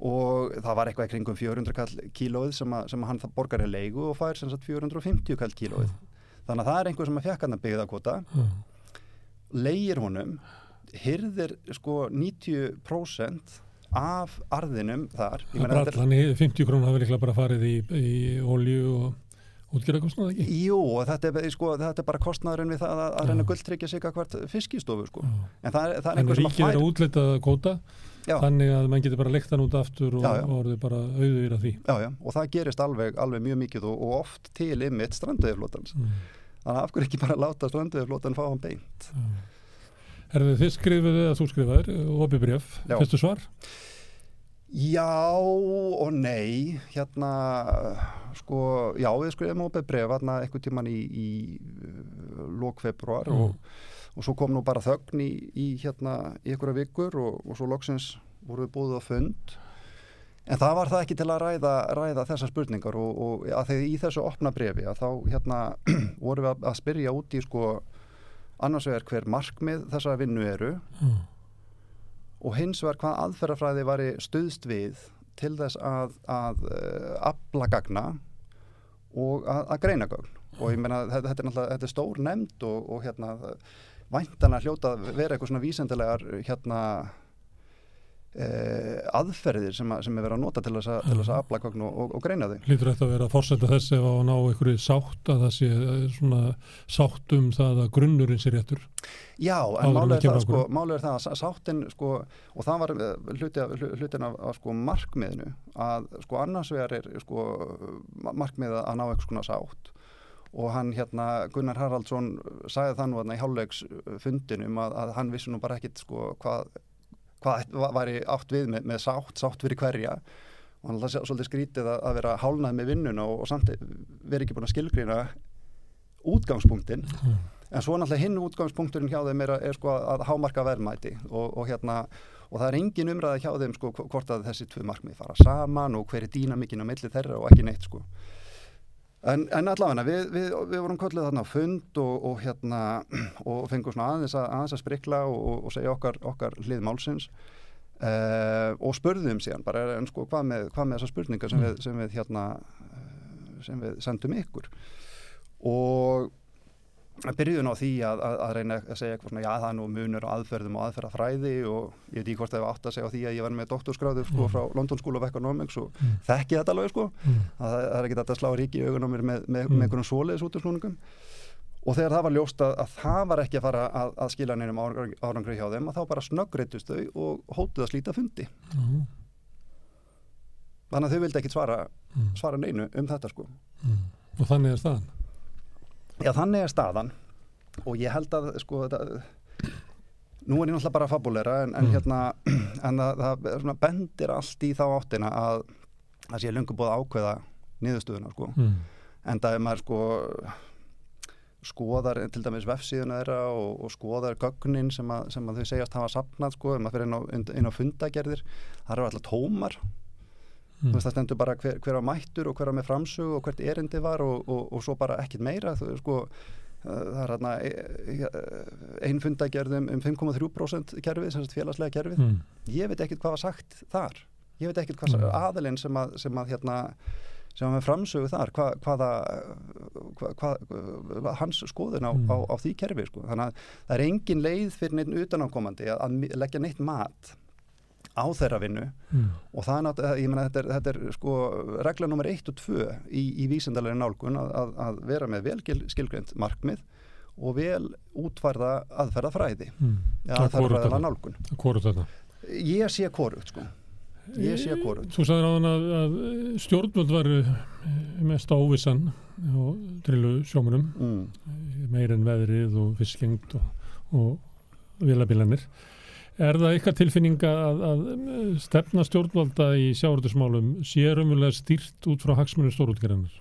og það var eitthvað kringum 400 kall kílóið sem, að, sem hann borgar í leigu og fær sagt, 450 kall kílóið. Þannig að það er einhver sem að fekk hann að byggða kvota leigir honum hyrðir sko 90% af arðinum þar. Ég það meina, er þetta er- allan í 50 krónu hafi líklega bara farið í, í olju og, útgjara kostnaði ekki? Jú, þetta er, sko, þetta er bara kostnaðurinn við það að, að reyna gulltryggja sig hvert fiskistofu sko. en það, er- það er Þannig einhver sem að ríkið er að útleita kvóta Já. þannig að mann getur bara leikt hann út aftur og, og orðið bara auðvir af því já, já, og það gerist alveg, alveg mjög mikið og, og oft til ymmit strandauðflótans mm. þannig að af hverju ekki bara láta strandauðflótan fá hann beint Herðu þið skrifuðu að þú skrifaður Já. fyrstu svar Já og nei hérna sko, já við skrifum opið bref hérna eitthvað tíman í, í uh, lók februar Mm. og, og svo kom nú bara þögn í, í hérna í einhverja vikur og, og svo loksins voru við búið á fund en það var það ekki til að ræða, ræða þessar spurningar og, og að þegar í þessu opna brefi að þá hérna vorum við að, að spyrja út í sko annars vegar hver markmið þessara vinnu eru mm. Og hins vegar hvað aðferðafræði var stuðst við til þess að, að uh, afla gagna og að, að greina gögn. Og ég meina þetta, þetta er náttúrulega þetta er stór nefnd og, og hérna hljóta að vera eitthvað svona vísendilegar hérna uh, aðferðir sem, að, sem er verið að nota til þess að, að afla gögn og, og, og greina þau. Lítur þetta að vera að forsenda þess ef að ná einhverju sátt að það sé eh, svona sátt um það að grunnurinn sé réttur? Já, en málið er, það, sko, málið er það að sá- sáttin sko, og það var eh, hluti, af- hlu- hlutin af, sko, markmiðinu að sko annars vegar er sko, ma- markmiðið að ná eitthvað svona sátt. Og hann hérna Gunnar Haraldsson sagði þarna í hálfleiks fundinum að, að hann vissi nú bara ekkit sko hvað hvað va- væri átt við með, með sátt, sátt fyrir hverja? Og hann alltaf svolítið skrítið að, að vera hálnað með vinnuna og, og samt vera ekki búin að skilgrína útgangspunktin en svo náttúrulega hinn útgangspunkturinn hjá þeim er, er sko að hámarka verðmæti og, og hérna og það er engin umræða hjá þeim sko hvort að þessi tvö markmið fara saman og hver er dýnamikinn á milli þeirra og ekki neitt sko en, en allavega við, við, við vorum kölluð þarna á fund og, og hérna og fengum svona aðeins að, aðeins að sprikla og, og, segja okkar, okkar hlið málsins. Uh, og spurðum síðan bara en sko hvað með, hvað með þessar spurningar sem við, sem við hérna eh, sem við sendum ykkur? Og byrjuðum á því að, að, að reyna að segja eitthvað svona, já það er nú munur á aðferðum og aðferðafræði og ég veit ekki hvort það var átt að segja á því að ég var með doktorskráður sko Mm. frá London School of Economics og Mm. þekki þetta alveg sko mm. að það það er ekki þetta að slá ríki í augun á mér með, með, Mm. með einhvern svoleiðis út úr snúningum og þegar það var ljóst að, að það var ekki að fara að, að skila neinum árangri, hjá þeim að þá bara snöggreitust þau og hótuð að slíta fundi þannig að þau vildi ekki svara, Mm. svara Já, þannig er staðan og ég held að sko þetta, nú er ég náttúrulega bara fabulera en, en Mm. hérna en það, það bendir allt í þá áttina að það sé lungu búið að ákveða niðurstöðuna sko mm. en það er maður sko skoðar til dæmis vefsíðuna þeirra og, og skoðar gögnin sem að, sem að þau segjast hafa sapnað sko, ef maður fyrir inn á, inn á fundagerðir það eru alltaf tómar Mm. Það stendur bara hver, hver á mættur og hver á með framsögu og hvert erindi var og, og, og svo bara ekkit meira þú, sko, uh, það er hérna einn fundagerðum um 5,3% kerfið, sem sagt félagslega kerfið Mm. ég veit ekkit hvað var sagt þar ég veit ekkit hvað Mm. mm. aðilinn sem að, sem að hérna sem að með framsögu þar hva, hvaða hva, hva, hans skoðun á, Mm. á, á því kerfi sko. þannig að það er engin leið fyrir neitt utanákomandi að, að leggja neitt mat á þeirra vinnu Mm. og það er náttúrulega, þetta er, þetta er sko regla nummer 1 og 2 í, í vísindalegri nálgun að, að, að vera með vel gil- skilgreint markmið og vel útvarða aðferða fræði Mm. eða Það aðferða hvorugt fræðala þarna. nálgun Hvorugt þarna ég sé korugt sko ég sé korugt Þú sagðir á hann að, að stjórnvöld var mest óvissan og drillu sjómunum mm. meir en veðrið og fiskjengt og, og vilabilanir. Er það eitthvað tilfinning að, að stefna stjórnvalda í sjáurðusmálum sé raunverulega stýrt út frá hagsmunum stórútgerðanar?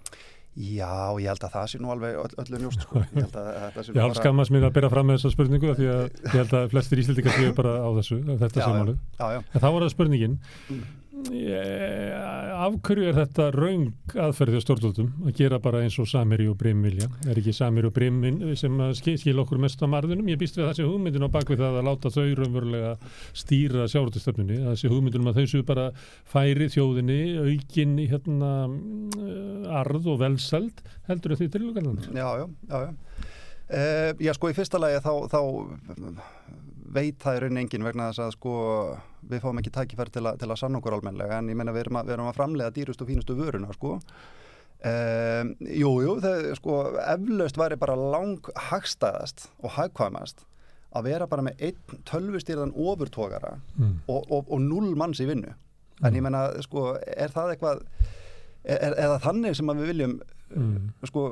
Já, ég held að það sé nú alveg öll, öllu njóst sko. Ég held að þetta sé nú Ég hald skammast mér að byrja fram með þessa spurningu því að ég held að flestir íslendingar séu bara á þessu, þetta já. En þá var það spurningin, Mm. Eh, af hverju er þetta raung aðferðið stjórnvöldum að gera bara eins og Samiri og Brim vilja? Er ekki Samiri og Brim sem að ski- skila okkur mest á marðunum? Ég býst við sé hugmyndin á bakvið það að láta þau raunverulega stýra það sé hugmyndin um að þau séu bara færi þjóðinni, aukin hérna mm, arð og velseld, heldur því tillugarnar? Já, já, já, já. Uh, já, sko, í fyrsta lagi þá, þá veit það í raunin engin vegna þess að sko við fáum ekki tækifæri til, til að sanna okkur almenlega en ég meina við við erum að framlega dýrustu og fínustu vöruna sko Um, jú, jú, það sko eflaust væri bara lang hagstæðast og hagkvæmast að vera bara með einn tölvustýrðan ofurtókara Mm. og, og, og null manns í vinnu en ég menna, sko, er það eitthvað er, er, er það þannig sem að við viljum Mm. sko,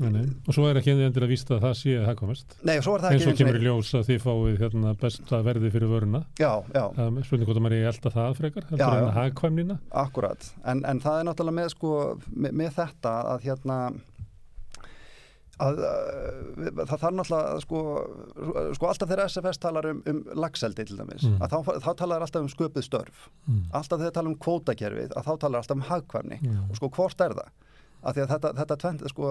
Nei, nei. Og svo er ekki endur að vísta að það sé að hagkomast. nei, svo er það Eins og kemur í ljós að þið fáið hérna, besta verði fyrir vöruna. Um, spurning hvort að maður er elda það frekar, heldur Já, en já. að hagkvæmnina. akkurat en, en það er náttúrulega með sko með, með þetta að hérna að uh, það þarf náttúrulega sko, sko alltaf þegar SFS talar um, um lagseldi til dæmis, Mm. að þá, þá talar alltaf um sköpuð störf, Mm. alltaf þegar tala um kvótakerfið, að þá talar alltaf um hagkvæmni Já. og sko hvort er það að að þetta, þetta tvent sko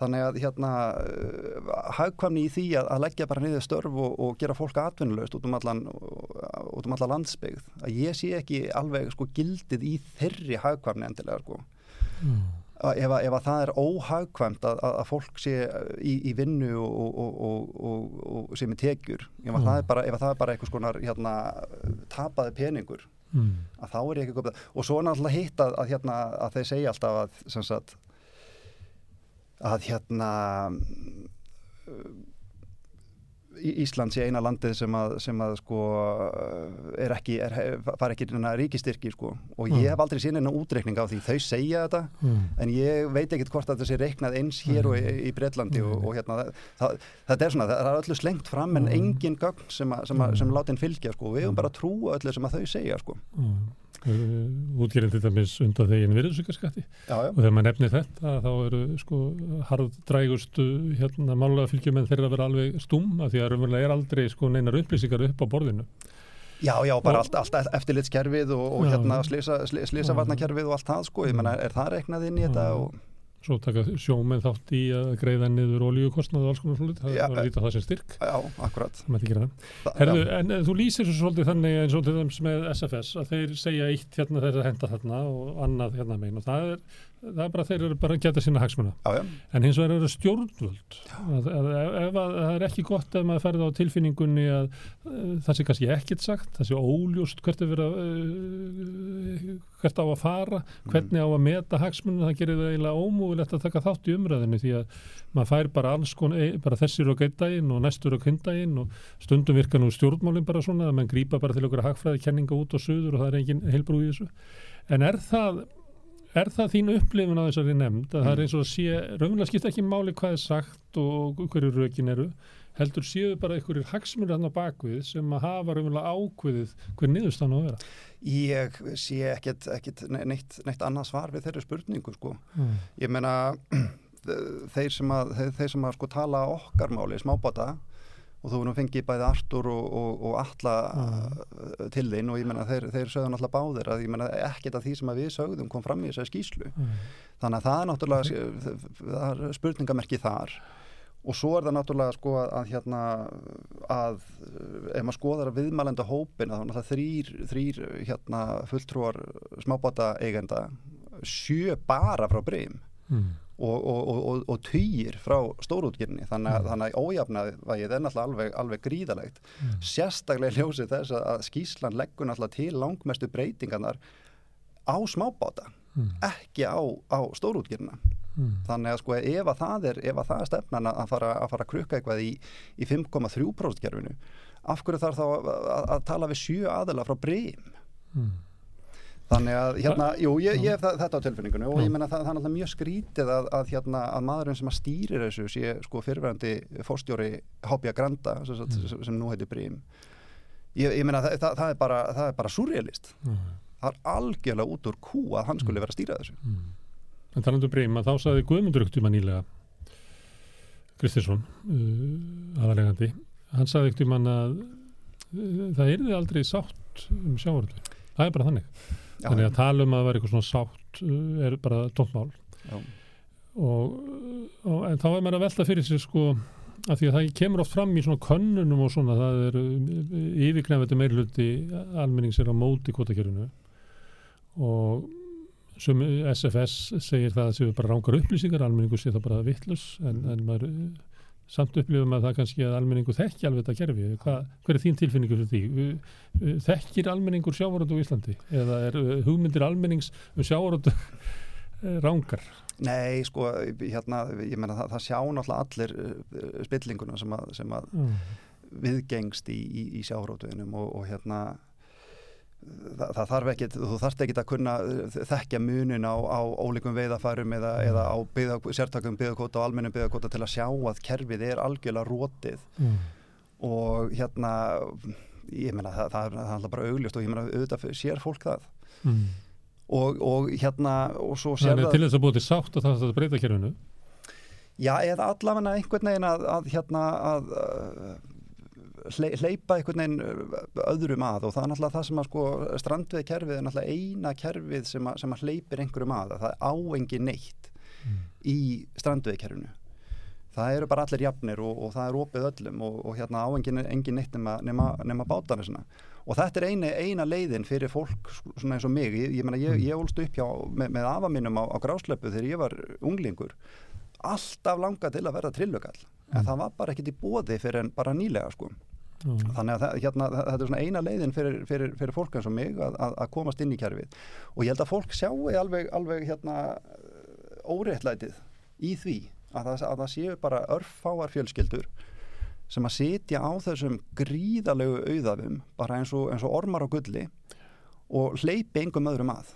þannig að hérna uh, hagkvæmni í því að, að leggja bara niður störf og, og gera fólk atvinnulegst út um allan út um allan landsbyggð að ég sé ekki alveg sko gildið í þeirri hagkvæmni endilega sko Mm. að ef, að, ef að það er óhagkvæmt að, fólk sé í, í vinnu og, og, og, og, og sé með tekjur ef Mm. það, er bara, ef að það er bara einhvers konar hérna, tapaði peningur Mm. að þá er ég ekki komið og svo er náttúrulega hitt hérna, að þeir segja alltaf að sem sagt að hérna uh, Ísland sé eina landið sem að, sem að sko er ekki, er, fara ekki ríkistyrki sko og ég Mm. hef aldrei sín eina útreikning á því þau segja þetta Mm. en ég veit ekkert hvort að það sé reiknað eins hér og í, í Breitlandi og, og hérna það, þetta er svona, það er öllu slengt fram en Mm. engin gögn sem, að, sem, að, sem látin fylgja sko og við Mm. höfum bara að trúa öllu sem að þau segja sko útgerinn til dæmis undan þegin já. og þegar maður nefnir þetta þá eru sko harðdrægustu hérna málega fylgjumenn þeirra að vera alveg stúm af því að raunverulega er aldrei sko neinar upplýsingar upp á borðinu Já, já, bara Og- allt, allt eftirlitskerfið og, og Já. hérna slisa, slisa, slisavarnakerfið og allt það sko, ég menna, er það reiknað inn í þetta Já. og svo taka sjómenn þátt í að greiða niður olíukostnað og alls konar svolítið, það var að líta það sem styrk. Já, akkurat. Það mætti gera það. Þa, Herðu, en eh, þú lýsir svo svolítið þannig eins og til dæmis með SFS að þeir segja eitt hérna þeir að henda þarna og annað hérna megin. Og það er, það er bara þeir eru bara að geta sína hagsmuna. Já, já, en hins vegar eru stjórnvöld. Að, að, ef, að, það er ekki gott ef maður ferði á tilfinningunni að uh, það sé kannski ekkert sagt, það sé óljóst hvert er að uh, hvert á að fara, hvernig á að meta hagsmunum, það gerir það eiginlega ómúvilegt að taka þátt í umræðinu því að maður fær bara alls konar, e- bara þessir og geittægin og næstur og kvindægin og stundum virka nú stjórnmálin bara svona að mann grípa bara til okkur hagfræði kenninga út og suður og það er engin heilbrú í þessu. En er það Er það þín upplifun á þessari nefnd að það er eins og að sé, raunverulega skipta ekki máli hvað er sagt og hverju rökin eru heldur séu bara einhverjir hagsmunir hann á bakvið sem að hafa raunverulega ákveðið hver niðurstann á að vera? Ég sé ekkert ne- neitt, neitt annað svar við þeirri spurningu sko, mm. ég menna þeir sem að, þeir, þeir sem að sko tala okkar máli, smábáta og þú erum fengið bæði Artur og, og, og Alla Mm. til þín og ég menna þeir, þeir sögðu náttúrulega báðir að ég menna ekkert af því sem að við sögðum kom fram í þessari skýslu Mm. þannig að það er náttúrulega það er spurningamerki þar og svo er það náttúrulega sko að, að hérna að ef maður skoðar að viðmælenda hópin þá er náttúrulega þrýr, þrýr hérna fulltrúar smábáta eigenda sjö bara frá breym Mm. Og, og, og, og, og týjir frá stórútgjörni þannig, að- Mm. að ójafnaðið er náttúrulega alveg, alveg gríðalegt Mm. sérstaklega í ljósi þess að, skýslan leggur náttúrulega til langmestu breytingarnar á smábáta Mm. ekki á, á stórútgjörna Mm. þannig að sko ef að það er, ef að það er stefnan að fara að, fara krukka eitthvað í, í 5,3% gerfinu af hverju þarf þá að, að, að tala við sjö aðila frá breym Mm. Þannig að hérna, jú, ég, ég hef þetta á tilfinningunni og ég menna það, það er náttúrulega mjög skrítið að, að, hérna, að maðurinn sem að stýrir þessu sé sko fyrirverandi fórstjóri Hábja Granda sem, Mm. sem, sem nú heitir breym ég, ég menna það, það, það er bara, bara surrealist. Mm. það er algjörlega út úr kú að hann skuli vera að stýra þessu. Mm. En talandu breym að þá saði Guðmundur yktum að nýlega Kristinsson uh, aðalegandi, hann saði yktum að uh, það yrði aldrei sátt um sjávarðu það er bara þannig þannig að tala um að vera eitthvað svona sátt uh, er bara og, og en þá er maður að velta fyrir sér sko að því að það kemur oft fram í svona könnunum og svona það er yfirgnefandi meirluti almennings er á móti kvotakjörinu og sem SFS segir það að séu bara rángar upplýsingar almenningu sé það bara vittlus en, en maður samt upplifum að það kannski að almenningu þekki alveg þetta kerfi Hva, hver er þín tilfinningu fyrir því Eh, þekkir almenningur sjávaröndu á Íslandi eða er eh, hugmyndir almennings um sjávaröndu rángar? Nei, sko, hérna, ég meina það, það sjá náttúrulega allir uh, spillinguna sem að, sem að Mm. viðgengst í, í, í sjárótuðinum og, og hérna það, það þarf ekkit, þú þarft ekkit að kunna uh, þekkja munin á, á ólíkum veiðafærum eða, eða á byggða, sértakum byggðakóta og almennum byggðakóta til að sjá að kerfið er algjörlega rótið Mm. og hérna ég meina það, það, það er alltaf bara augljóst og ég meina auðvitað sér fólk það Mm. og, og hérna og svo sér Þannig að til þess að búið til sátt og það að breyta kerfinu Já, eða allavega einhvern veginn að, að hérna að hleypa einhvern veginn öðrum að og það er náttúrulega það sem að sko strandveið kerfið er náttúrulega eina kerfið sem að, sem að hleypir einhverjum að það er áengi neitt í strandveið kerfinu það eru bara allir jafnir og, og það er opið öllum og, og hérna áengin engin neitt nema, nema, nema sinna. Og þetta er eina, eina leiðin fyrir fólk svona eins og mig, ég, ég, meina, ég, ég ólst upp hjá, með, með afa mínum á, á grásleppu þegar ég var unglingur alltaf langa til að verða trillugall. En það var bara ekkit í bóði fyrir en bara nýlega sko. Mm. þannig að það, hérna, þetta er svona eina leiðin fyrir, fyrir, fyrir fólk eins og mig að, að, að komast inn í kerfið. Og ég held að fólk sjáu alveg, alveg hérna óréttlætið í því að það, að það séu bara örfáar fjölskyldur sem að sitja á þessum gríðalegu auðafum bara eins og, eins og ormar á gulli og hleypi engum öðrum að.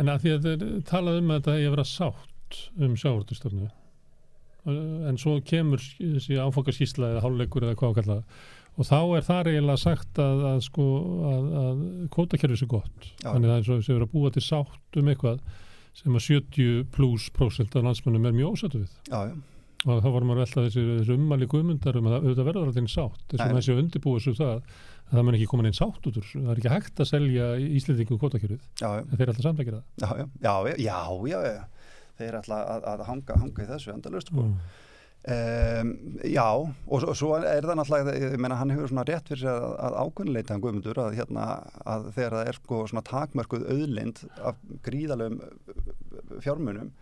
En að því að þeir talað um að þetta ég vera sátt um sjávartustofnu en svo kemur þessi áfangaskísla eða hálfleikur eða hvað að kalla og þá er það eiginlega sagt að, að sko að, að kótakerfið sé gott. Já. þannig að það er að búa til sátt um eitthvað sem að 70 pluss prósent af landsmönnum er mjög ósattu við. Já, já, og þá vorum að velta þessi, þessi ummæli guðmundar um að auðvitað verður alltaf sátt. Þess að þessi undirbúið svo það að það mun ekki koma inn sátt út úr það er ekki hægt að selja já. en þeir er alltaf samleikir það. Já, já, já, já, já, já. Þeir ætla að, að hanga, hanga í þessu endalust sko. Mm. Um, já, og svo, svo er það náttúrulega, ég meina hann hefur svona rétt fyrir að, að ákveðinleita hann guðmundur að, hérna, að þegar það er sko svona takmörkuð auðlind af gríðalögum fjármunum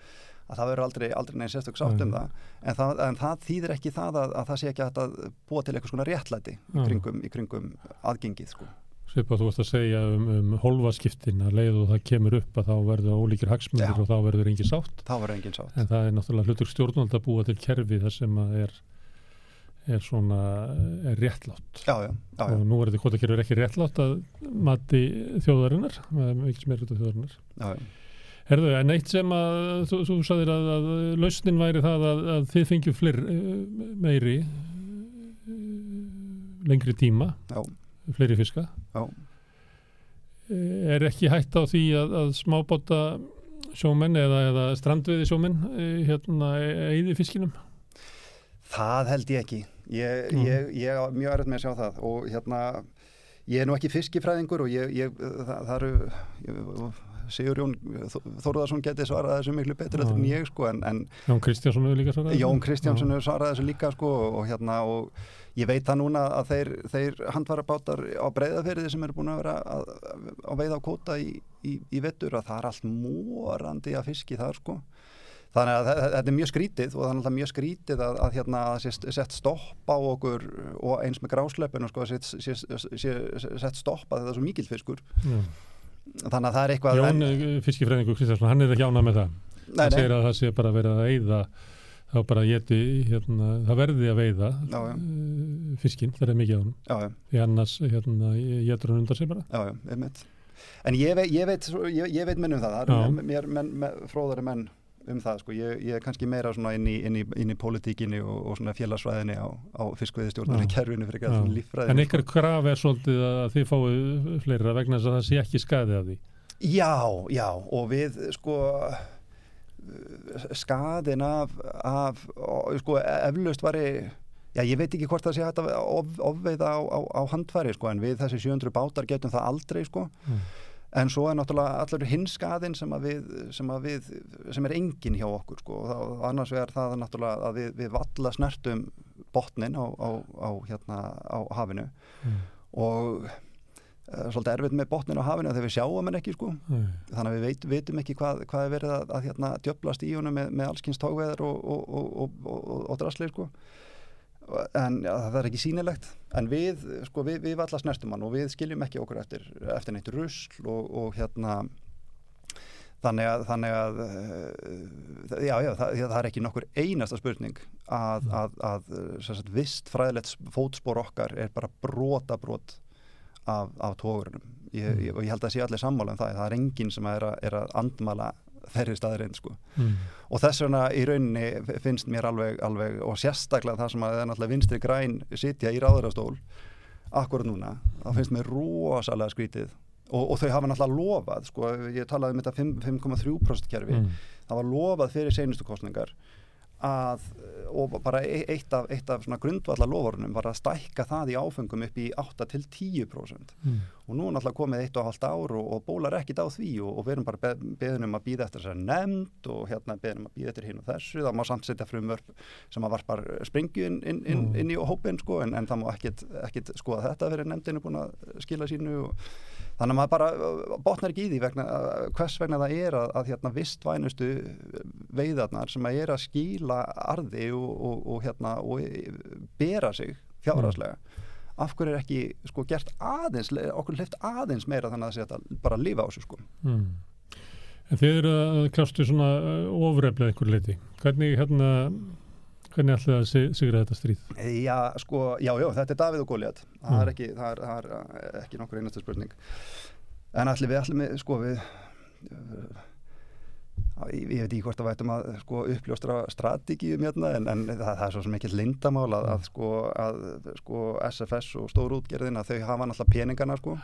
að það verður aldrei, aldrei neins sérstök sátt um Nei. það en, það en það þýðir ekki það að, að það sé ekki að búa til eitthvað svona réttlæti í Já. kringum, í kringum aðgengið sko. Svipað þú varst að segja um, um holvaskiptin að leið og það kemur upp að þá verður ólíkir hagsmunir Já. og þá verður engin sátt. Engin sátt. En það er náttúrulega hlutur stjórnvald að búa til kerfi þar sem að er er svona er réttlátt. Já, já, já, já, og nú er þetta kvotakerfi ekki réttlátt að mati þjóðarinnar ekki sem er af þjóðarinnar. Herðu, en eitt sem að þú, þú sagðir að, að lausnin væri það að, að þið fengjum flir meiri lengri tíma. Já, fleiri fiska já. Er ekki hægt á því að, að smábóta sjómenn eða, eða strandveiði sjómenn eh, hérna eigði fiskinum Það held ég ekki. Ég, Mm. ég, ég á mjög erfitt með að sjá það og hérna, ég er nú ekki fiskifræðingur og ég, ég það, það eru, Sigur Jón Þórðarsson getið svarað þessu miklu betur en ég sko en, en Jón Kristjánsson hefur líka svarað Jón. Kristjánsson Já. hefur svarað þessu líka sko og hérna og ég veit það núna að þeir, þeir handvarabátar á breyðaferiði sem eru búin að vera að, að veiða á kóta í, í, í vettur að það er allt morandi að fiski þar sko þannig að þe- þe- þetta er mjög skrítið og það er alltaf mjög skrítið að, að hérna að sett stopp á okkur og eins með grásleppinu sko að sett stopp að þetta er svo mikill fiskur Já. Þannig að það er eitthvað Jón en, en, fiskifræðingur Kristjánsson, hann er ekki ánað með það. Nei, hann nei, segir að það sé bara verið að eyða þá bara geti, hérna, það verði að veiða Já, já. eh, fiskinn, það er mikið á hann því annars hérna, getur hann undan sig bara. Já, já, einmitt. En ég veit, ég veit, ég, ég veit minn um það, það eru mér, mér með, fróðari menn um það, sko, ég, ég er kannski meira svona inn í, inn í, inn í politíkinni og, og svona félagsfræðinni á, á fiskveiðistjórnarni Já. kerfinu fyrir eitthvað en líffræðinu. ykkar kraf er svolítið að þið fáið fleira vegna þess að það sé ekki skaði af því Já, já, og við, sko, skaðin af, af sko, eflaust var Já, ég veit ekki hvort það sé hægt að of, ofveiða á, á, á handfæri, sko, en við þessi 700 bátar getum það aldrei, sko. Mm. En svo er náttúrulega allur hinskaðin sem, sem, sem er engin hjá okkur sko. og þá, annars vegar það náttúrulega að við, við valla snertum botnin á, á, á, hérna, á hafinu Mm. og uh, svolítið erfitt með botnin á hafinu þegar við sjáum hann ekki sko. Nei. þannig að við veit, veitum ekki hvað, hvað er verið að, að hérna, djöblast í honum með, með allskins tókveðar og, og, og, og, og, og, og drasli sko. En ja, það er ekki sýnilegt. En við, sko, við, við valla snertum hann og við skiljum ekki okkur eftir, eftir neitt rusl og, og hérna þannig að, þannig að uh, já, já, það, það er ekki nokkur einasta spurning að, að, að sagt, vist fræðilegt fótspor okkar er bara brota brot af, af tógrunum ég, ég, og ég held að sé allir sammála um það. Það er enginn sem er að, er að andmala þeirri staðirinn sko Mm. og þess vegna í rauninni finnst mér alveg, alveg og sérstaklega það sem að það er náttúrulega vinstri græn sitja í ráðurastól akkurat núna, það finnst mér rosalega skrítið og, og þau hafa náttúrulega lofað sko, ég talaði um þetta 5 5,3% kerfi Mm. það var lofað fyrir seinustu kostningar að, og bara e- eitt af, eitt af svona grundvallar loforunum var að stækka það í áfengum upp í 8 til 10% Mm. og nú er náttúrulega komið eitt og halvt ár og, og bólar ekkit á því og, og við erum bara be, beðin um að býða eftir þessar nefnd og hérna beðin um að býða eftir hinn og þessu það má samt setja frumvörp sem að varpar sprengju inn, inn, inn, Mm. inn í hópin sko, en, en það má ekkit, ekkit skoða þetta fyrir nefndinu búin að skila sínu og, þannig að maður bara uh, botnar ekki í því vegna, uh, hvers vegna það er að, að hérna vistvænustu veiðarnar sem að er að skila arði og, og, og hérna og bera sig fjárhagslega af hverju er ekki sko gert aðeins, okkur hlift aðeins meira þannig að að bara lifa á þessu sko Mm. En þið eru að klastu svona ofreflega einhver leiti. Hvernig hérna, hvernig ætlaði að sig- sigra þetta stríð? Já, sko, já, já, þetta er Davíð og Góliat það, Mm. er ekki, það, er, það er uh, ekki nokkur einasta spurning. En allir við allir með, sko, við uh, ég, veit ekki hvort að vætum að sko, uppljóstra strategíum hérna, en, en það, það er svo sem ekki lindamál að, að, sko, að sko, SFS og stórútgerðin að þau hafa náttúrulega peningana sko,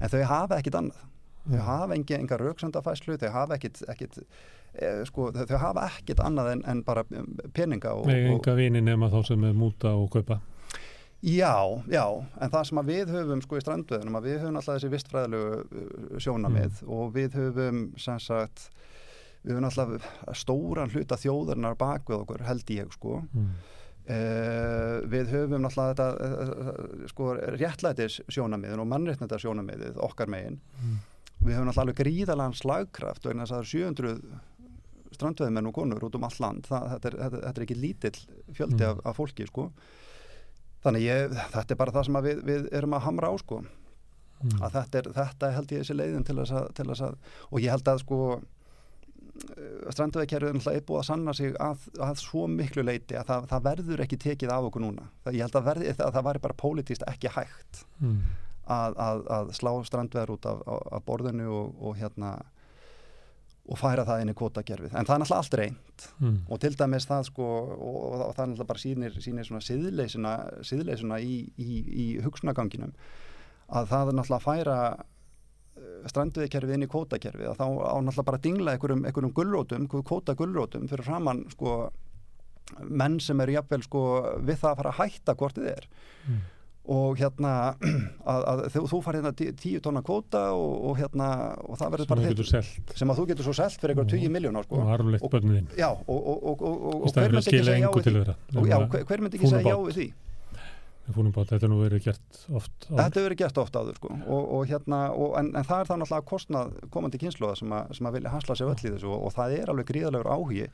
en þau hafa ekkit annað. Þau hafa engi, enga rauksöndafæslu þau hafa ekkit, ekkit eh, sko, þau, hafa ekkit annað en, en bara peninga og, Nei, og, enga vini nema þá sem er múta og kaupa. Já, já, en það sem við höfum sko í strandveðunum að við höfum alltaf þessi vistfræðilegu uh, sjónamið og við höfum sem sagt, við höfum alltaf stóran hluta þjóðarinnar bak við okkur held ég sko Mm. Uh, við höfum náttúrulega þetta uh, sko réttlætis sjónamiðin og mannréttnættar sjónamiðið okkar megin Mm. við höfum náttúrulega gríðalega slagkraft vegna þess að það eru 700 strandveðmenn og konur út um all land það, þetta, er, þetta, þetta er ekki lítill fjöldi Mm. af, af fólki sko þannig ég, þetta er bara það sem við, við erum að hamra á sko Mm. að þetta er, þetta held ég þessi leiðin til þess að, til þess að og ég held að sko strandveðkerfið er búið að sanna sig að, að svo miklu leiti að það, það verður ekki tekið af okkur núna það, ég held að, verði, að það væri bara pólitíst ekki hægt Mm. að, að, að slá strandveðar út af, af borðinu og, og hérna og færa það inn í kvotakerfið en það er náttúrulega allt reynd Mm. og til dæmis það sko og, og, og það er náttúrulega bara sýnir, sýnir svona siðleysuna, siðleysuna í, í, í hugsunaganginum að það er náttúrulega að færa stranduðikerfið inn í kvótakerfið. Að þá á náttúrulega bara að dingla einhverjum, einhverjum gullrótum, kvóta gullrótum fyrir framann sko menn sem eru jafnvel sko við það að fara að hætta hvort þið er. Mm. Og hérna að, að þú, farið hérna tí- tíu tonna kvóta og, og hérna og það verður bara þitt- sem að þú getur svo selt fyrir eitthvað 20 miljónar sko. Og arfleitt Og- börnin já og, og, hver myndi ekki segja já við því? Já, hver, myndi ekki segja já við því? Þetta er nú verið gert oft áður. Þetta hefur verið gert ofta áður sko. Og, og hérna, og, en, en það er þá náttúrulega kostnað komandi kynsluða sem, að- sem að vilja hasla sér öll í þessu og, og það er alveg gríðalegur áhugi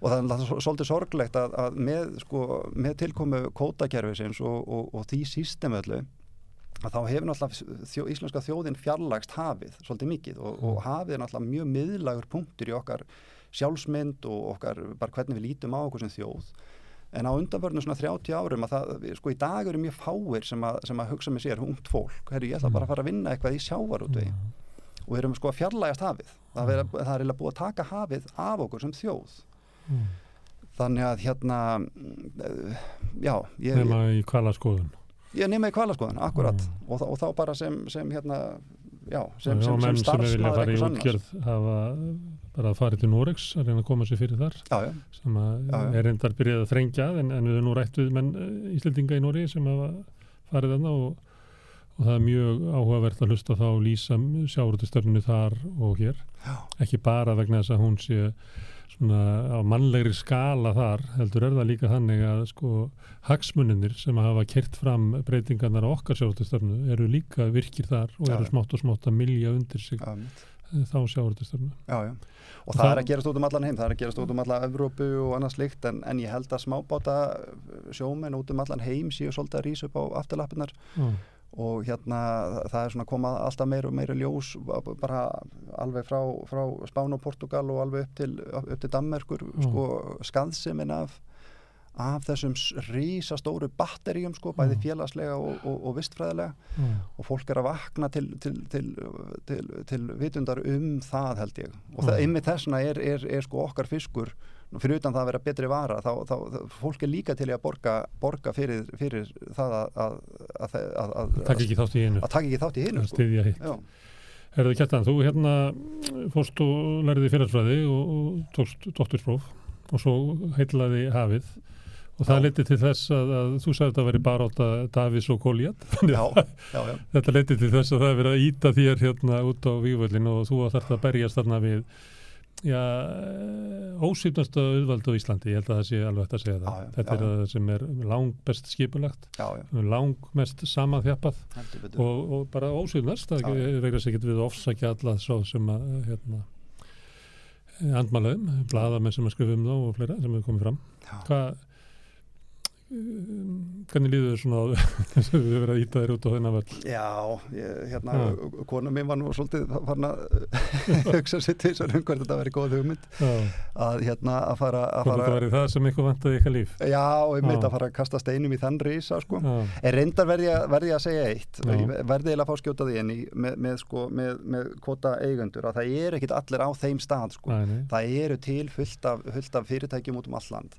og það er svolítið sorglegt að, að með, sko, með tilkomu kótakerfisins og, og, og því sístemöllu að þá hefur náttúrulega þjó, íslenska þjóðin fjarlægst hafið svolítið mikið og, og hafið er náttúrulega mjög miðlagur punktur í okkar sjálfsmynd og okkar, bara hvernig við lítum á okkur sem þjóð. En á undanförnum svona 30 árum að það, sko í dag eru mjög fáir sem að, sem að hugsa með sér, ungt fólk. Herri, ég ætla bara að fara að vinna eitthvað í sjávarútvegi. Og við erum sko að fjarlægast hafið. Það er, það er eiginlega búið að taka hafið af okkur sem þjóð Mm. þannig að hérna eh, já, ég, Nema í kvalaskoðun. ég nema í kvalaskoðan, akkurat Mm. og, og þá bara sem, sem hérna já, sem, og sem, sem starfsmaður einhvers annars hafa bara að fara til Noregs að reyna að koma sér fyrir þar já, já, sem að Já, já. er reyndar byrjað að þrengja en, en við erum nú rætt við menn eh, Íslendinga í Noregi sem hafa farið þarna og, og það er mjög áhugavert að hlusta þá lýsa sjáurútustöfninu þar og hér Já. ekki bara vegna þess að hún sé svona á mannlegri skala þar heldur er það líka þannig að sko hagsmuninir sem hafa kert fram breytingarnar á okkar sjáurútustöfnu eru líka virkir þar og eru já. smátt og smátt að milja undir sig já, mitt. þá já. og Og það það- er að gerast út um allan heim það er að gerast út um alla Evrópu og annað slikt en, en ég held að smábáta sjómenn út um allan heim séu svolítið að rísa upp á afturlappinnar og hérna það er svona komað alltaf meira og meira ljós bara alveg frá, frá Spán og Portugal og alveg upp til, upp til Dammerkur Mm. sko skaðsimin af af þessum rísastóru batteríum sko, bæði Mm. félagslega og, og, og vistfræðilega Mm. og fólk er að vakna til, til, til, til, til vitundar um það held ég og það, Mm. einmitt þessna er, er, er sko okkar fiskur fyrir utan það að vera betri vara þá, þá, þá fólk er líka til að borga, borga fyrir, fyrir það að, að, Takk ekki þátt í einu. að taka ekki þátt í hinu sko. styðja hitt. Já. Herðu Kjartan, þú hérna fórst og lærði félagsfræði og, og tókst doktorspróf og svo heitlaði hafið og það Já. leti til þess að, að þú sagði að þetta væri bara átta Davís og Góliat þetta leti til þess að það er verið að íta þér hérna út á vývöldin og þú að berjast þarna við já, ósýpnasta auðvald á Íslandi, ég held að það sé alveg hægt að segja það. Já, já, þetta já, er það sem er lang best skipulagt, lang mest samanþjapað og, og bara ósýðnast það sér getur við að ofsækja alla svo sem að hérna, andmalaðum, blaðamenn sem að skrifa um þá og fleira sem hefur komið fram. Hvað hvernig líður þau svona þess að við verðum að íta þér út á þennan völd Já, ég, hérna, Já. kona mín var nú svolítið farin að hugsa sér til þess að um hvert þetta væri góð hugmynd Já, að hérna að fara að fara þetta væri það sem eitthvað vantaði eitthvað líf Já, ég myndi Já. að fara að kasta steinum í þann rísa sko. En reyndar verði ég, verði ég að segja eitt. Ég verði eiginlega að fá skjóta því enni með, með, sko, með, með kvota eigendur að það er ekkit allir á þeim stað sko. nei, það eru til fullt af, fullt af fyrirtækjum út um all land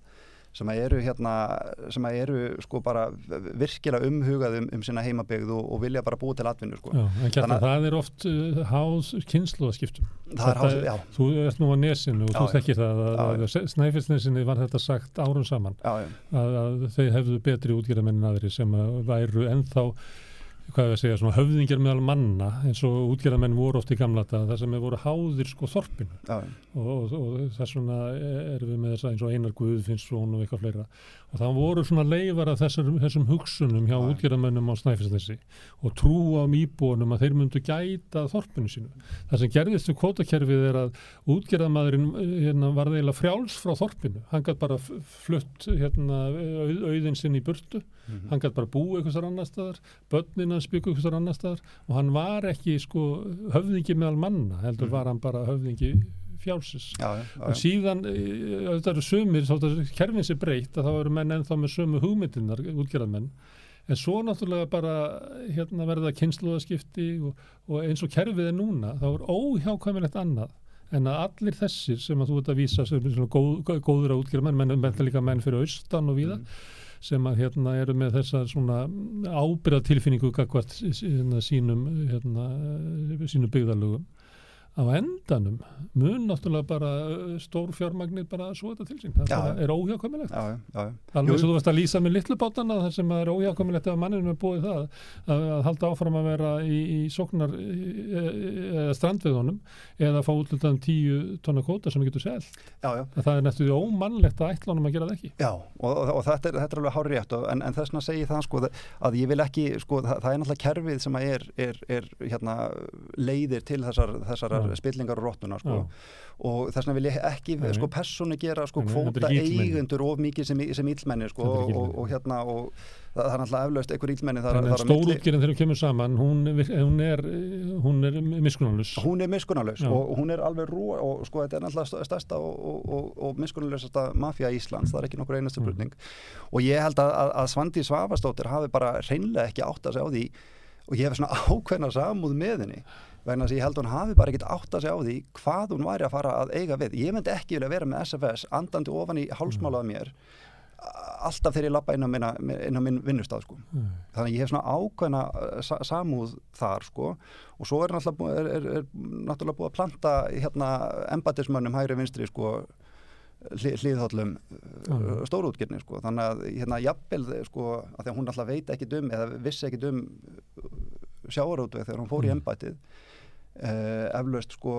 sem að eru hérna sem að eru sko bara virkilega umhugað um, um sína heimabegð og, og vilja bara búa til atvinnu sko. já, en að- það er oft uh, háð kynsluðaskiptum það er hálf, já, þú ert nú á nesinu og Já, þú þekkir það að, að Snæfellsnesinu var þetta sagt árum saman. Já, já, að, að þau hefðu betri útgerðamenn en aðri sem að væru ennþá hvað við segja, svona höfðingjar meðal manna eins og útgerðamenn voru oft í gamla þar sem þeir voru háðir sko þorpinu. Og, og, og þess vegna erum við með þess að eins og Einar Guðfinnsson og eitthvað fleira og það voru svona leifar af þessum, þessum hugsunum hjá Já. útgerðamennum á Snæfellsnesi og trú á íbúanum að þeir myndu gæta þorpinu sínu. Það sem gerðist við kvótakerfið er að útgerðamadurinn hérna, var eiginlega frjáls frá þorpinu. Hann gætt bara flutt hérna, auð, auðin sinn í burtu, Mhm. hann gætt bara búið eitthvað annar staðar, börnin hans byggu eitthvað annar staðar og hann var ekki sko, höfðingi meðal manna, heldur Mhm. var hann bara höfðingi já, Og síðan, eh, þetta eru sumir, þá þetta kerfin sér breytt, að þá eru menn ennþá með sömu hugmyndinar, útgerðamenn. En svo náttúrulega bara hérna verða kynsluðaskipti og, og eins og kerfið er núna, þá er óhjákvæmilegt annað en að allir þessir sem að þú ert að vísa sem er svona góð, góður að útgerðamenn, menn, menn líka menn fyrir austan og víða, sem að hérna eru með þessa svona ábyrða tilfinningu gagvart hérna, sínum, hérna, sínum byggðarlögum á endanum mun náttúrulega bara uh, stór fjármagnir bara svo þetta til sín. Það Já. er óhjákvæmilegt. Já, já, já, já. alveg eins og þú varst að lýsa með litlu bátana þar sem að er óhjákvæmilegt ef manninu er búið það að, að halda áfram að vera í, í sóknar eða strandveðunum eða fá útlutaðum tíu tonna kóta sem getur sel það er næstu því ómannlegt að ætla honum að gera það ekki. Já, og, og, og þetta, er, þetta er alveg hár rétt og, en, en þess vegna segi það sko að ég vil ekki, sko það, það er Já. spillingar og róttuna sko og þess vegna vil ég ekki sko persónu gera sko kvóta eigendur of mikið sem, sem íllmenni sko og, og, og hérna og það, er náttúrulega eflaust einhver milli. stórútgerinn þegar hún kemur saman hún, hún er, er miskunanlus hún er miskunnalaus Já. og hún er alveg rú og sko þetta er náttúrulega stærsta og, og, og, og miskunnalausasta mafja Íslands, það er ekki nokkur einasta Mm. spurning og ég held að, að, að Svandi Svavastóttir hafi bara hreinlega ekki átt að segja á því og ég hef svona ákveðna samúð með henni vegna þess að ég held að hún hafi bara ekkert átt að segja á því hvað hún væri að fara að eiga við ég myndi ekki vilja vera með SFS andandi ofan í hálsmálaða mér alltaf þegar ég lappa inn á, minna, inn á minn vinnustaf sko. Mm. þannig að ég hef svona ákveðna uh, sa samúð þar sko og svo er náttúrulega, er, er, er náttúrulega búið að planta hérna embatismönnum hægri vinstri sko hli, hliðhóllum uh, Já. stórútgjörni sko þannig að hérna jafnvel sko að því að hún alltaf veit ekki um eða vissi ekki um sjáarútveg þegar hún fór í Mm. embatið Uh, eflaust sko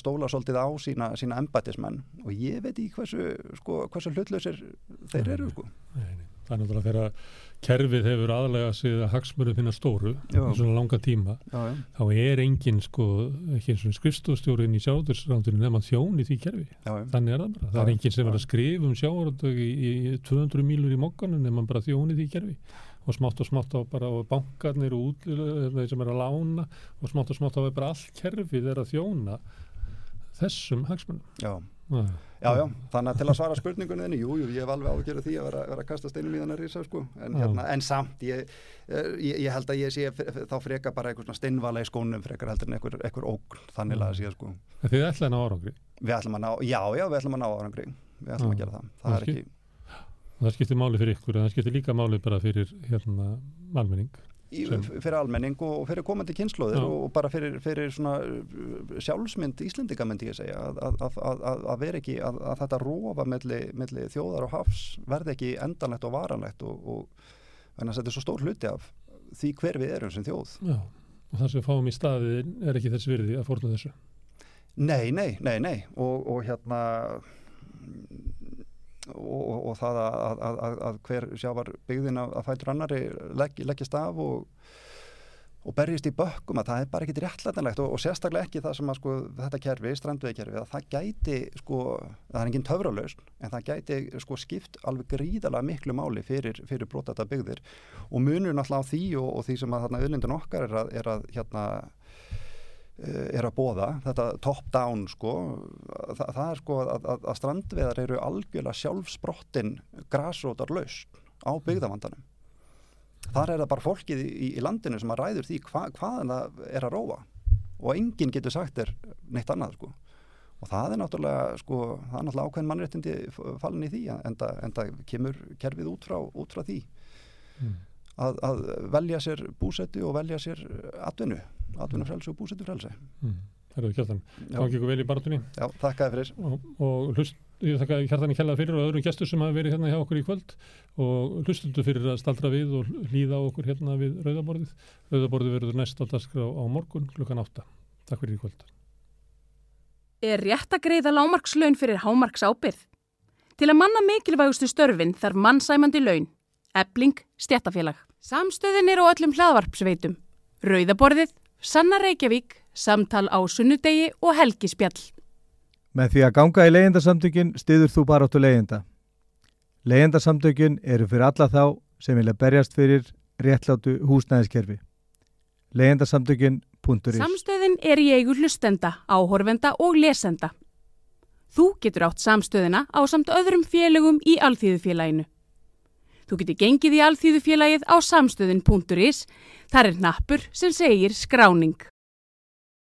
stóla svolítið á sína, sína embatismenn og ég veit ekki hversu, sko, hversu hlutlausir þeir Nei, eru sko Nei, nei. Það er náttúrulega þegar kerfið hefur aðlega sig að hagsmurðu finna stóru Já. í svona langa tíma já, já. þá er engin sko, ekki eins og skrifstofstjórin í sjáðursrándur nema þjón í því kerfi. Þannig er það bara. Það er engin sem er að skrifa um sjávarútveg í, í 200 mílur í mokkanum nema bara þjón í því kerfi. Og smátt og smátt á bara bankarnir og út, þeir sem er að lána og smátt og smátt á er bara allt kerfið er að þjóna þessum hagsmunum. Já. Já. Já, já, þannig að til að svara spurningunni þinni, jú, jú, ég hef alveg ágjörð því að vera, vera að kasta steinum í þannig að risa, sko, en, hérna, en samt, ég, ég, ég held að ég sé þá freka bara eitthvað svona steinvala í skónum frekar heldur en eitthvað, ógn, þannig að sé, sko. En Þið ætlaði að ná árangri Við ætlum að ná, já, já, við ætlum að ná árangri, við ætlum Já. að gera það, það er Kannski. ekki, og það skiptir máli fyrir ykkur en það skiptir líka máli bara fyrir hérna almenning. í, fyrir almenning og, fyrir komandi kynnslóðir og, bara fyrir, fyrir svona uh, sjálfsmynd Íslendinga myndi ég segja að, að, að, að, að vera ekki að, að þetta rofa milli, milli þjóðar og hafs verði ekki endanlegt og varanlegt og, og þetta er svo stór hluti af því hver við erum sem þjóð Já. Og það sem fáum í staði er ekki þess virði að fórna þessu. Nei, nei, nei, nei og, og hérna og, og, það að, að, að, hver sjávar byggðin að, fætur annari legg, leggist af og, og berjist í bökkum að það er bara ekkit réttlætanlegt og, og sérstaklega ekki það sem að sko þetta kerfi, strandveðkerfi, að það gæti sko, það er engin töfralausn en það gæti sko skipt alveg gríðalega miklu máli fyrir, fyrir brotata byggðir. Og munur náttúrulega á því og, því sem að þarna auðlindin okkar er að, er að hérna er að bóða, þetta top-down sko, það, það er sko að, að, að strandveðar eru algjörlega sjálfsprottin grasrótar laust á byggðavandanum. Þar er það bara fólkið í, í landinu sem að ræður því hva, hvaðan það er að róa. Og enginn getur sagt er neitt annað sko. Og það er náttúrulega sko, það er náttúrulega ákveðin mannréttindi falin í því en það, kemur kerfið út frá, út frá því. Mm. að, að velja sér búsetu og velja sér atvinnu, atvinnufrelsi og búsetufrelsi Mm. Það eru kjartan. Gangi ykkur vel í barðunni Já, þakkaði fyrir og, og hlust, ég þakka kjartan í kjallað fyrir og öðrum gestur sem hafa verið hérna hjá okkur í kvöld og hlustundu fyrir að staldra við og hlýða okkur hérna við Rauðaborðið. Rauðaborðið verður næst á dagskrá á morgun klukkan átta. Takk fyrir í kvöld. Er rétt að greiða lámarkslaun fyrir hámarks ábyrð? Til að manna mikilvægustu störfin þarf mannsæmandi laun. Ebling, stjættafélag. Samstöðin er á öllum hlaðvarpsveitum. Sanna Reykjavík, Samtal á sunnudegi og Helgispjall. Með því að ganga í leyendasamtökin stiður þú bara áttu leyenda. Leyendasamtökin eru fyrir alla þá sem vilja berjast fyrir réttlátu húsnæðiskerfi. Leyendasamtökin.is Samstöðin er í eigu hlustenda, áhorfenda og lesenda. Þú getur átt samstöðina á samt öðrum félögum í Alþýðufélaginu. Þú getur gengið í Alþýðufélagið á samstöðin.is. Þar er nappur sem segir skráning.